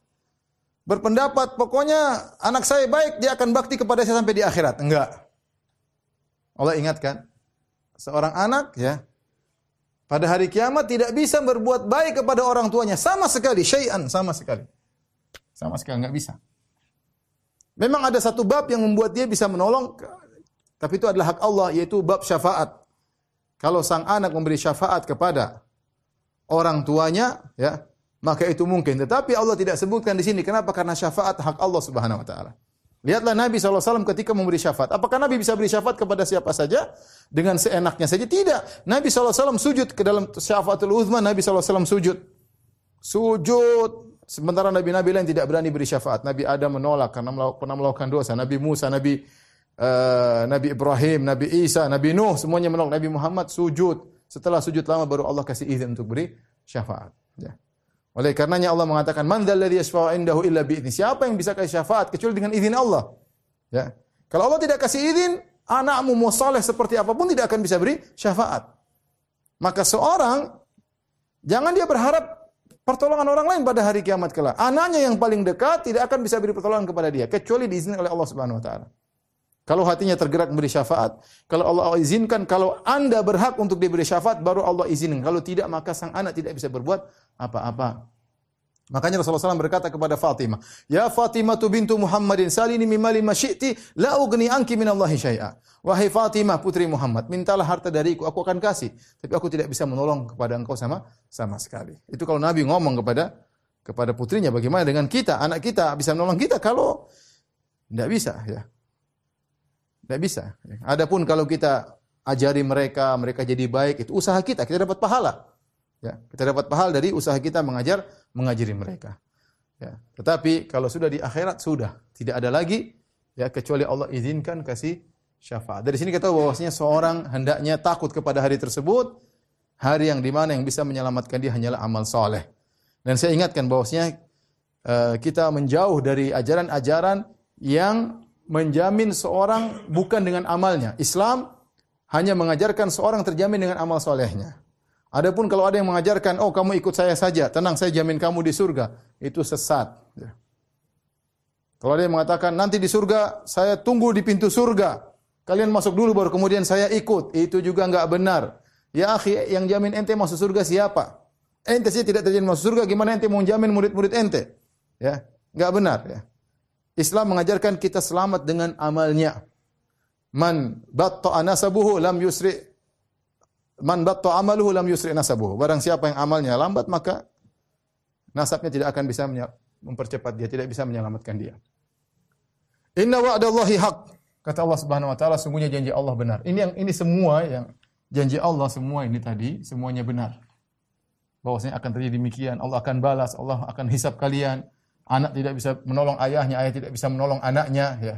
berpendapat pokoknya anak saya baik dia akan bakti kepada saya sampai di akhirat. Enggak. Allah ingatkan seorang anak ya pada hari kiamat tidak bisa berbuat baik kepada orang tuanya sama sekali, syai'an sama sekali. Sama sekali nggak bisa. Memang ada satu bab yang membuat dia bisa menolong tapi itu adalah hak Allah yaitu bab syafaat. Kalau sang anak memberi syafaat kepada orang tuanya, ya, maka itu mungkin. Tetapi Allah tidak sebutkan di sini. Kenapa? Karena syafaat hak Allah Subhanahu wa taala. Lihatlah Nabi SAW ketika memberi syafaat. Apakah Nabi bisa beri syafaat kepada siapa saja? Dengan seenaknya saja? Tidak. Nabi SAW sujud ke dalam syafaatul uzma. Nabi SAW sujud. Sujud. Sementara Nabi-Nabi lain tidak berani beri syafaat. Nabi Adam menolak karena pernah melakukan dosa. Nabi Musa, Nabi uh, Nabi Ibrahim, Nabi Isa, Nabi Nuh. Semuanya menolak. Nabi Muhammad sujud. Setelah sujud lama baru Allah kasih izin untuk beri syafaat. Ya. Oleh karenanya Allah mengatakan, "Man dzalladzi yashfa'u indahu illa bi'idznih." Siapa yang bisa kasih syafaat kecuali dengan izin Allah? Ya. Kalau Allah tidak kasih izin, anakmu mau saleh seperti apa pun tidak akan bisa beri syafaat. Maka seorang jangan dia berharap pertolongan orang lain pada hari kiamat kelak. Anaknya yang paling dekat tidak akan bisa beri pertolongan kepada dia kecuali diizinkan oleh Allah Subhanahu wa taala. Kalau hatinya tergerak memberi syafaat, kalau Allah izinkan, kalau anda berhak untuk diberi syafaat, baru Allah izinkan. Kalau tidak, maka sang anak tidak bisa berbuat apa-apa. Makanya Rasulullah SAW berkata kepada Fatimah, Ya Fatimah tu bintu Muhammadin, salini mimali masyikti, la ugni anki minallahi syai'a. Wahai Fatimah putri Muhammad, mintalah harta dariku, aku akan kasih. Tapi aku tidak bisa menolong kepada engkau sama sama sekali. Itu kalau Nabi ngomong kepada kepada putrinya. Bagaimana dengan kita? Anak kita bisa menolong kita kalau tidak bisa ya. Tidak bisa. Adapun kalau kita ajari mereka, mereka jadi baik, itu usaha kita, kita dapat pahala. Ya, kita dapat pahala dari usaha kita mengajar, mengajari mereka. Ya, tetapi kalau sudah di akhirat sudah tidak ada lagi ya kecuali Allah izinkan kasih syafaat. Dari sini kita tahu bahwasanya seorang hendaknya takut kepada hari tersebut, hari yang di mana yang bisa menyelamatkan dia hanyalah amal soleh. Dan saya ingatkan bahwasanya uh, kita menjauh dari ajaran-ajaran yang menjamin seorang bukan dengan amalnya. Islam hanya mengajarkan seorang terjamin dengan amal solehnya. Adapun kalau ada yang mengajarkan, oh kamu ikut saya saja, tenang saya jamin kamu di surga, itu sesat. Kalau ada yang mengatakan nanti di surga saya tunggu di pintu surga, kalian masuk dulu baru kemudian saya ikut, itu juga enggak benar. Ya akhi, yang jamin ente masuk surga siapa? Ente sih tidak terjamin masuk surga, gimana ente mau jamin murid-murid ente? Ya, enggak benar ya. Islam mengajarkan kita selamat dengan amalnya. Man batta'a nasabuhu lam yusri Man batta'a amaluhu lam yusri nasabuhu. Barang siapa yang amalnya lambat maka nasabnya tidak akan bisa mempercepat dia, tidak bisa menyelamatkan dia. Inna wa'dallahi haq. Kata Allah Subhanahu wa taala, sungguhnya janji Allah benar. Ini yang ini semua yang janji Allah semua ini tadi semuanya benar bahwasanya akan terjadi demikian. Allah akan balas, Allah akan hisap kalian. Anak tidak bisa menolong ayahnya, ayah tidak bisa menolong anaknya, ya.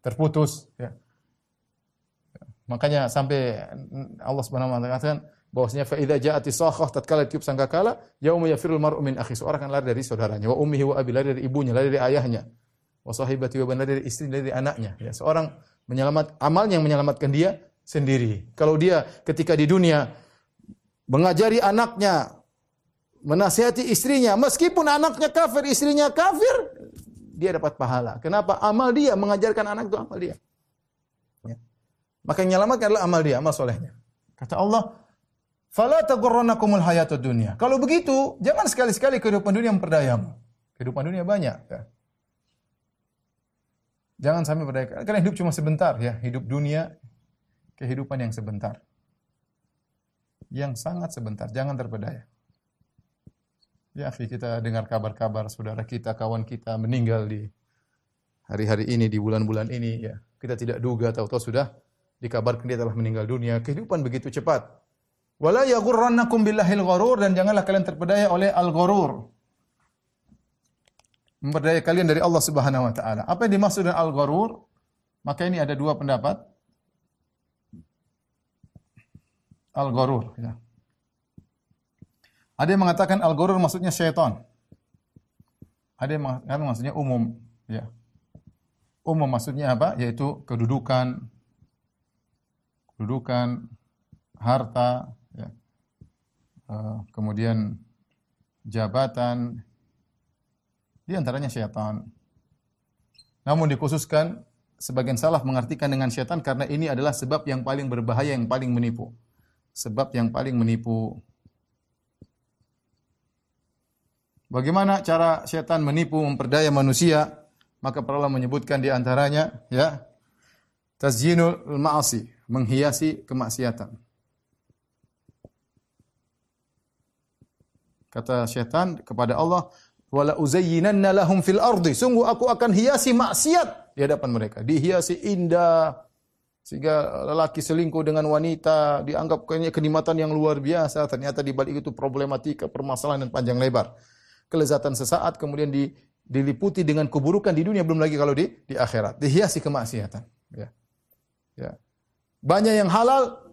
Terputus, ya. Makanya sampai Allah Subhanahu wa taala katakan bahwasanya fa idza ja'ati sakhah tatkala tiup sangkakala yauma yafirul mar'u min akhi seorang akan lari dari saudaranya wa ummihi wa abi lari dari ibunya lari dari ayahnya wa sahibati wa lari dari istri dari anaknya ya seorang menyelamat amalnya yang menyelamatkan dia sendiri kalau dia ketika di dunia mengajari anaknya menasihati istrinya, meskipun anaknya kafir, istrinya kafir, dia dapat pahala. Kenapa? Amal dia mengajarkan anak itu amal dia. Maka yang menyelamatkan adalah amal dia, amal solehnya. Kata Allah, "Fala taghurrannakumul hayatud dunya." Kalau begitu, jangan sekali-sekali kehidupan dunia memperdayamu. Kehidupan dunia banyak, ya. Jangan sampai berdaya. Karena hidup cuma sebentar, ya. Hidup dunia, kehidupan yang sebentar. Yang sangat sebentar. Jangan terpedaya. Ya, kita dengar kabar-kabar saudara kita, kawan kita meninggal di hari-hari ini, di bulan-bulan ini. Ya, kita tidak duga, tahu-tahu sudah dikabarkan dia telah meninggal dunia. Kehidupan begitu cepat. Wala yaghurrannakum billahil gharur dan janganlah kalian terpedaya oleh al-gharur. Memperdaya kalian dari Allah Subhanahu wa taala. Apa yang dimaksud dengan al-gharur? Maka ini ada dua pendapat. Al-gharur, ya. Ada yang mengatakan al-ghurur maksudnya syaitan. Ada yang mengatakan maksudnya umum, ya. Umum maksudnya apa? Yaitu kedudukan, kedudukan, harta, ya. Uh, kemudian jabatan, di antaranya syaitan. Namun dikhususkan sebagian salaf mengartikan dengan syaitan karena ini adalah sebab yang paling berbahaya, yang paling menipu. Sebab yang paling menipu. Bagaimana cara setan menipu memperdaya manusia? Maka para ulama menyebutkan di antaranya ya tazyinul ma'asi, menghiasi kemaksiatan. Kata setan kepada Allah, "Wala uzayyinanna lahum fil ardi." Sungguh aku akan hiasi maksiat di hadapan mereka. Dihiasi indah sehingga lelaki selingkuh dengan wanita dianggap kayaknya kenikmatan yang luar biasa, ternyata di balik itu problematika, permasalahan dan panjang lebar kelezatan sesaat kemudian di, diliputi dengan keburukan di dunia belum lagi kalau di di akhirat dihiasi kemaksiatan ya ya banyak yang halal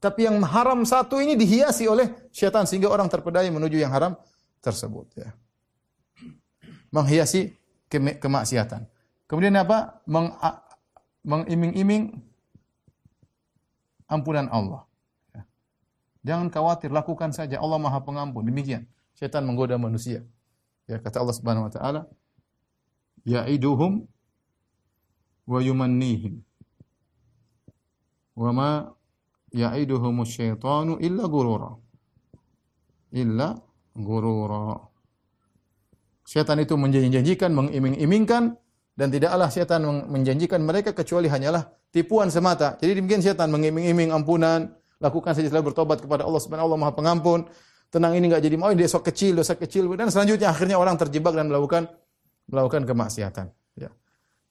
tapi yang haram satu ini dihiasi oleh syaitan sehingga orang terpedaya menuju yang haram tersebut ya menghiasi ke kemaksiatan kemudian apa Meng, mengiming-iming ampunan Allah ya. jangan khawatir lakukan saja Allah Maha Pengampun demikian Syaitan menggoda manusia. Ya kata Allah Subhanahu wa taala, ya'iduhum wa yumannihim. Wa ma ya'iduhum syaitanu illa gurura. Illa gurura. Syaitan itu menjanjikan, mengiming-imingkan dan tidaklah syaitan menjanjikan mereka kecuali hanyalah tipuan semata. Jadi demikian syaitan mengiming-iming ampunan, lakukan saja setelah bertobat kepada Allah Subhanahu taala Maha Pengampun tenang ini nggak jadi mau, ini dosa kecil, dosa kecil dan selanjutnya akhirnya orang terjebak dan melakukan melakukan kemaksiatan. Ya.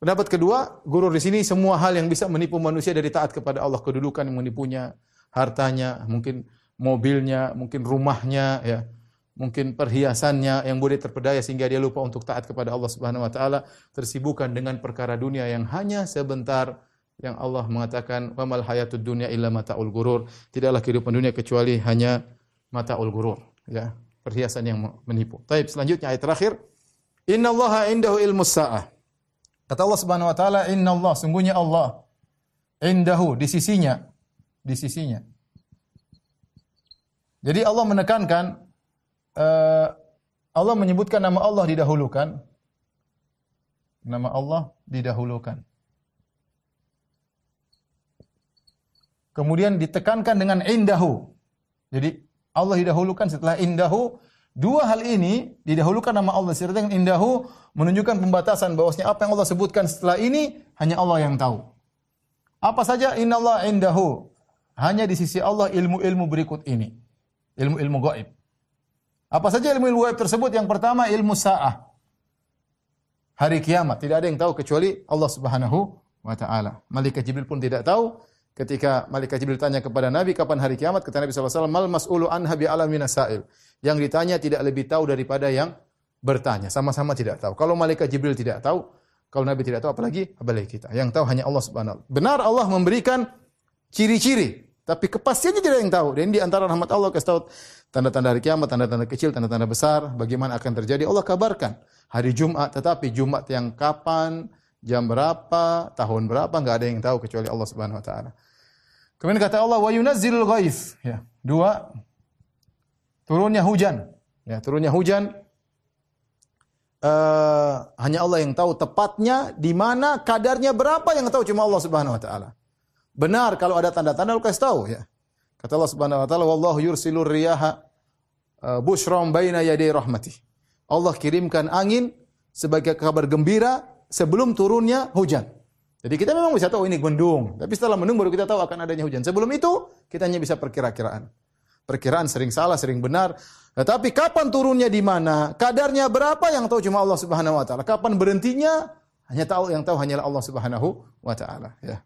Pendapat kedua, guru di sini semua hal yang bisa menipu manusia dari taat kepada Allah, kedudukan yang menipunya, hartanya, mungkin mobilnya, mungkin rumahnya, ya, mungkin perhiasannya yang boleh terpedaya sehingga dia lupa untuk taat kepada Allah Subhanahu wa taala, tersibukkan dengan perkara dunia yang hanya sebentar yang Allah mengatakan wamal hayatud dunya illa mataul gurur. Tidaklah kehidupan dunia kecuali hanya mataul gurur, ya, perhiasan yang menipu. Baik, selanjutnya ayat terakhir. Innallaha indahu ilmus saah. Kata Allah Subhanahu wa taala, "Inna Allah, sungguhnya Allah indahu di sisinya, di sisinya." Jadi Allah menekankan uh, Allah menyebutkan nama Allah didahulukan. Nama Allah didahulukan. Kemudian ditekankan dengan indahu. Jadi Allah didahulukan setelah indahu. Dua hal ini didahulukan nama Allah dengan indahu menunjukkan pembatasan bahwasanya apa yang Allah sebutkan setelah ini hanya Allah yang tahu. Apa saja innallaha indahu. Hanya di sisi Allah ilmu-ilmu berikut ini. Ilmu-ilmu gaib. Apa saja ilmu-ilmu gaib tersebut? Yang pertama ilmu sa'ah. Hari kiamat. Tidak ada yang tahu kecuali Allah Subhanahu wa taala. Malaikat Jibril pun tidak tahu Ketika malaikat Jibril tanya kepada Nabi kapan hari kiamat, kata Nabi SAW, mal mas'ulu anha bi alam sa'il. Yang ditanya tidak lebih tahu daripada yang bertanya. Sama-sama tidak tahu. Kalau malaikat Jibril tidak tahu, kalau Nabi tidak tahu apalagi apalagi kita. Yang tahu hanya Allah Subhanahu Benar Allah memberikan ciri-ciri, tapi kepastiannya tidak yang tahu. Dan di antara rahmat Allah kasih tahu tanda-tanda hari kiamat, tanda-tanda kecil, tanda-tanda besar, bagaimana akan terjadi. Allah kabarkan hari Jumat, tetapi Jumat yang kapan, jam berapa, tahun berapa, enggak ada yang tahu kecuali Allah Subhanahu wa taala. Kemudian kata Allah wa yunazzilul ghaif. Ya. Dua turunnya hujan. Ya, turunnya hujan uh, hanya Allah yang tahu tepatnya di mana, kadarnya berapa yang tahu cuma Allah Subhanahu wa taala. Benar kalau ada tanda-tanda lu kasih tahu ya. Kata Allah Subhanahu wa taala wallahu yursilur riyaha uh, busyram baina yaday rahmati. Allah kirimkan angin sebagai kabar gembira sebelum turunnya hujan. Jadi kita memang bisa tahu ini mendung, tapi setelah mendung baru kita tahu akan adanya hujan. Sebelum itu kita hanya bisa perkira-kiraan. Perkiraan sering salah, sering benar. Tetapi kapan turunnya di mana, kadarnya berapa yang tahu cuma Allah Subhanahu wa taala. Kapan berhentinya hanya tahu yang tahu hanyalah Allah Subhanahu wa taala, ya.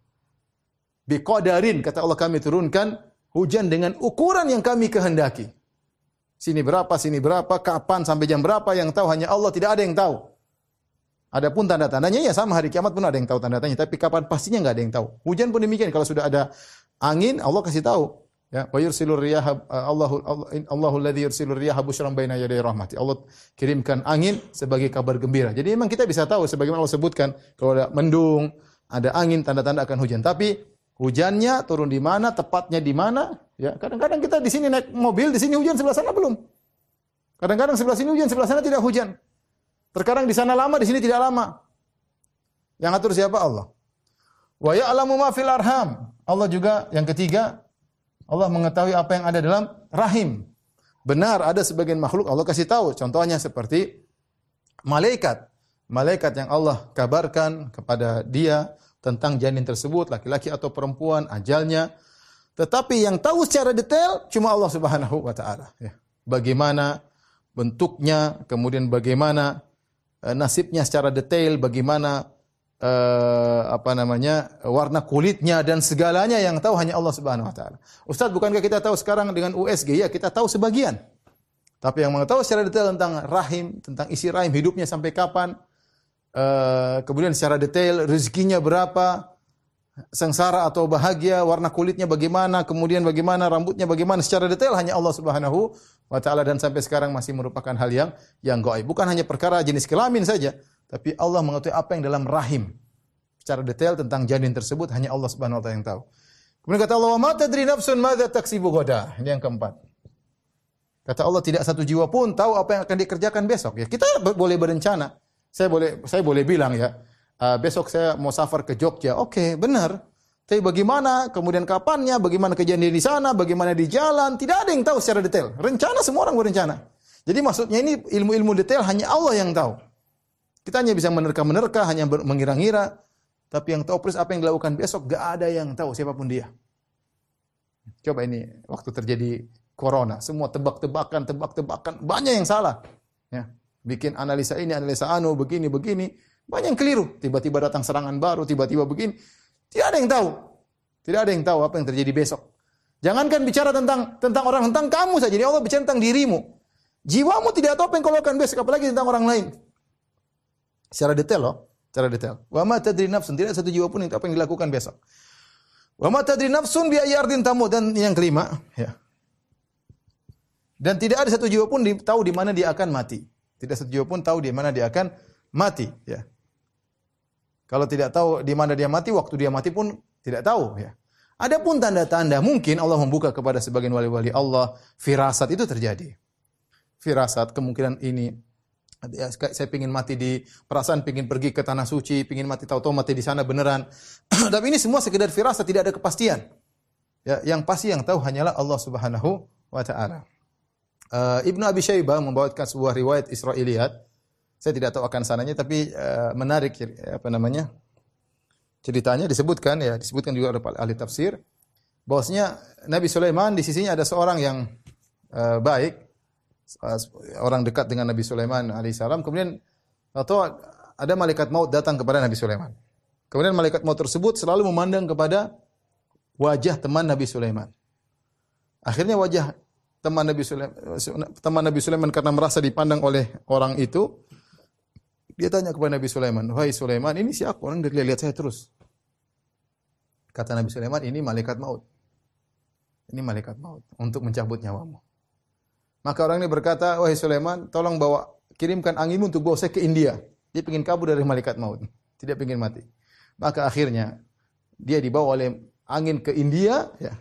Biqadarin kata Allah kami turunkan hujan dengan ukuran yang kami kehendaki. Sini berapa, sini berapa, kapan sampai jam berapa yang tahu hanya Allah, tidak ada yang tahu. Adapun tanda-tandanya ya sama hari kiamat pun ada yang tahu tanda-tandanya, tapi kapan pastinya nggak ada yang tahu. Hujan pun demikian kalau sudah ada angin Allah kasih tahu. Ya, wa yursilur riyaha Allahu Allahu alladzi yursilur riyaha busyran baina yaday rahmati. Allah kirimkan angin sebagai kabar gembira. Jadi memang kita bisa tahu sebagaimana Allah sebutkan kalau ada mendung, ada angin tanda-tanda akan hujan. Tapi hujannya turun di mana, tepatnya di mana? Ya, kadang-kadang kita di sini naik mobil, di sini hujan sebelah sana belum. Kadang-kadang sebelah sini hujan, sebelah sana tidak hujan. Terkadang di sana lama, di sini tidak lama. Yang atur siapa? Allah. Wa ya'lamu ma fil arham. Allah juga yang ketiga, Allah mengetahui apa yang ada dalam rahim. Benar ada sebagian makhluk Allah kasih tahu. Contohnya seperti malaikat. Malaikat yang Allah kabarkan kepada dia tentang janin tersebut, laki-laki atau perempuan, ajalnya. Tetapi yang tahu secara detail cuma Allah Subhanahu wa taala, ya. Bagaimana bentuknya, kemudian bagaimana nasibnya secara detail, bagaimana uh, apa namanya warna kulitnya dan segalanya yang tahu hanya Allah Subhanahu Wa Taala. Ustaz, bukankah kita tahu sekarang dengan USG ya kita tahu sebagian. Tapi yang mengetahui secara detail tentang rahim, tentang isi rahim, hidupnya sampai kapan, uh, kemudian secara detail rezekinya berapa, sengsara atau bahagia, warna kulitnya bagaimana, kemudian bagaimana rambutnya bagaimana secara detail hanya Allah Subhanahu wa taala dan sampai sekarang masih merupakan hal yang yang gaib. Bukan hanya perkara jenis kelamin saja, tapi Allah mengetahui apa yang dalam rahim. Secara detail tentang janin tersebut hanya Allah Subhanahu wa taala yang tahu. Kemudian kata Allah, "Ma tadri nafsun madza taksibu ghadan." Ini yang keempat. Kata Allah tidak satu jiwa pun tahu apa yang akan dikerjakan besok. Ya, kita boleh berencana. Saya boleh saya boleh bilang ya, uh, besok saya mau safar ke Jogja. Oke, okay, benar. Tapi bagaimana, kemudian kapannya, bagaimana kejadian di sana, bagaimana di jalan, tidak ada yang tahu secara detail. Rencana semua orang berencana. Jadi maksudnya ini ilmu-ilmu detail hanya Allah yang tahu. Kita hanya bisa menerka-menerka, hanya mengira-ngira. Tapi yang tahu persis apa yang dilakukan besok, gak ada yang tahu siapa pun dia. Coba ini waktu terjadi corona. Semua tebak-tebakan, tebak-tebakan, banyak yang salah. Ya. Bikin analisa ini, analisa anu, begini, begini. Banyak yang keliru. Tiba-tiba datang serangan baru, tiba-tiba begini. Tidak ada yang tahu. Tidak ada yang tahu apa yang terjadi besok. Jangankan bicara tentang tentang orang, tentang kamu saja. Jadi Allah bicara tentang dirimu. Jiwamu tidak tahu apa yang kau lakukan besok, apalagi tentang orang lain. Secara detail loh, secara detail. Wa ma tadri nafsun, tidak satu jiwa pun yang apa yang dilakukan besok. Wa ma tadri nafsun bi ayyardin tamu dan yang kelima, ya. Dan tidak ada satu jiwa pun tahu di mana dia akan mati. Tidak satu jiwa pun tahu di mana dia akan mati, ya. Kalau tidak tahu di mana dia mati, waktu dia mati pun tidak tahu, ya. Adapun tanda-tanda mungkin Allah membuka kepada sebagian wali-wali Allah, firasat itu terjadi. Firasat kemungkinan ini ya, saya ingin mati di perasaan ingin pergi ke tanah suci, ingin mati tahu-tahu mati di sana beneran. Tapi ini semua sekedar firasat, tidak ada kepastian. Ya, yang pasti yang tahu hanyalah Allah Subhanahu wa taala. Uh, Ibnu Abi Syaibah membawakan sebuah riwayat Israiliyat. Saya tidak tahu akan sananya tapi uh, menarik apa namanya? Ceritanya disebutkan ya, disebutkan juga oleh ahli tafsir bahwasanya Nabi Sulaiman di sisinya ada seorang yang uh, baik, uh, orang dekat dengan Nabi Sulaiman alaihissalam. Kemudian atau ada malaikat maut datang kepada Nabi Sulaiman. Kemudian malaikat maut tersebut selalu memandang kepada wajah teman Nabi Sulaiman. Akhirnya wajah teman Nabi Sulaiman, teman Nabi Sulaiman karena merasa dipandang oleh orang itu, dia tanya kepada Nabi Sulaiman, "Wahai Sulaiman, ini siapa? Orang dari lihat saya terus." Kata Nabi Sulaiman, "Ini malaikat maut." Ini malaikat maut untuk mencabut nyawamu. Maka orang ini berkata, "Wahai Sulaiman, tolong bawa kirimkan anginmu untuk bawa saya ke India." Dia ingin kabur dari malaikat maut, tidak ingin mati. Maka akhirnya dia dibawa oleh angin ke India, ya.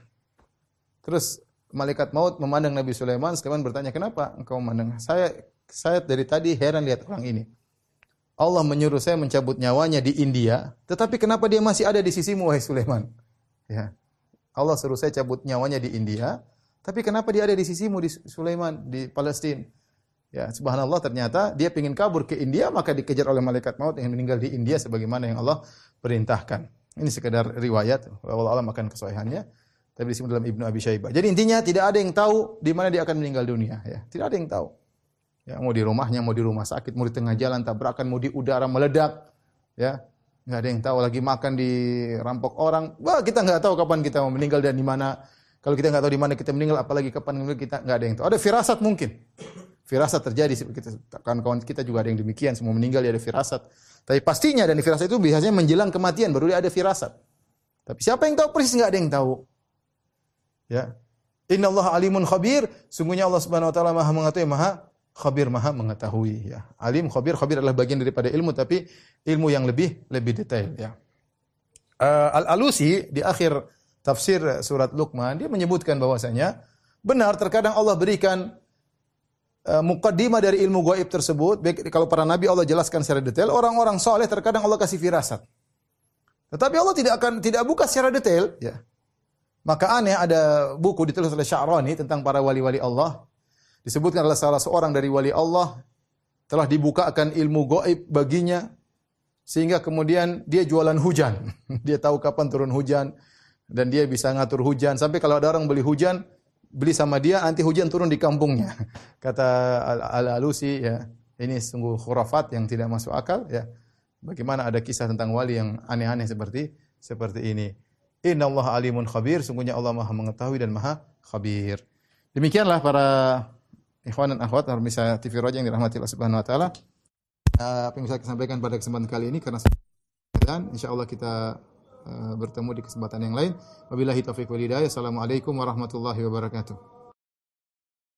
Terus malaikat maut memandang Nabi Sulaiman, Sulaiman bertanya, "Kenapa engkau memandang saya? Saya dari tadi heran lihat orang ini. Allah menyuruh saya mencabut nyawanya di India, tetapi kenapa dia masih ada di sisimu wahai Sulaiman?" Ya. Allah suruh saya cabut nyawanya di India, tapi kenapa dia ada di sisimu di Sulaiman di Palestina? Ya, subhanallah ternyata dia ingin kabur ke India maka dikejar oleh malaikat maut yang meninggal di India sebagaimana yang Allah perintahkan. Ini sekedar riwayat, Allah alam akan kesahihannya. Tapi disebut dalam Ibnu Abi Syaibah. Jadi intinya tidak ada yang tahu di mana dia akan meninggal dunia. Ya, tidak ada yang tahu. Ya, mau di rumahnya, mau di rumah sakit, mau di tengah jalan tabrakan, mau di udara meledak. Ya, nggak ada yang tahu. Lagi makan di rampok orang. Wah, kita nggak tahu kapan kita mau meninggal dan di mana. Kalau kita nggak tahu di mana kita meninggal, apalagi kapan kita nggak ada yang tahu. Ada firasat mungkin. Firasat terjadi. Kita, kawan-kawan kita juga ada yang demikian. Semua meninggal ya ada firasat. Tapi pastinya dan firasat itu biasanya menjelang kematian baru dia ada firasat. Tapi siapa yang tahu persis nggak ada yang tahu. Ya. Inna Allah alimun khabir. Sungguhnya Allah subhanahu wa ta'ala maha mengetahui, maha khabir, maha mengetahui. Ya. Alim, khabir, khabir adalah bagian daripada ilmu, tapi ilmu yang lebih lebih detail. Ya. Uh, Al-Alusi di akhir tafsir surat Luqman, dia menyebutkan bahwasanya benar terkadang Allah berikan uh, mukaddimah dari ilmu gaib tersebut. Baik, kalau para nabi Allah jelaskan secara detail, orang-orang soleh terkadang Allah kasih firasat. Tetapi Allah tidak akan tidak buka secara detail. Ya. Maka aneh ada buku ditulis oleh Sya'rani tentang para wali-wali Allah. Disebutkan adalah salah seorang dari wali Allah telah dibukakan ilmu gaib baginya sehingga kemudian dia jualan hujan. dia tahu kapan turun hujan dan dia bisa ngatur hujan sampai kalau ada orang beli hujan beli sama dia nanti hujan turun di kampungnya. Kata Al-Alusi ya, ini sungguh khurafat yang tidak masuk akal ya. Bagaimana ada kisah tentang wali yang aneh-aneh seperti seperti ini. Inna Allah alimun khabir. Sungguhnya Allah maha mengetahui dan maha khabir. Demikianlah para ikhwan dan akhwat bisa TV Roja yang dirahmati Allah Subhanahu wa taala. Eh, apa yang bisa saya sampaikan pada kesempatan kali ini karena dan insyaallah kita uh, bertemu di kesempatan yang lain. Wabillahi taufiq wal hidayah. Assalamualaikum warahmatullahi wabarakatuh.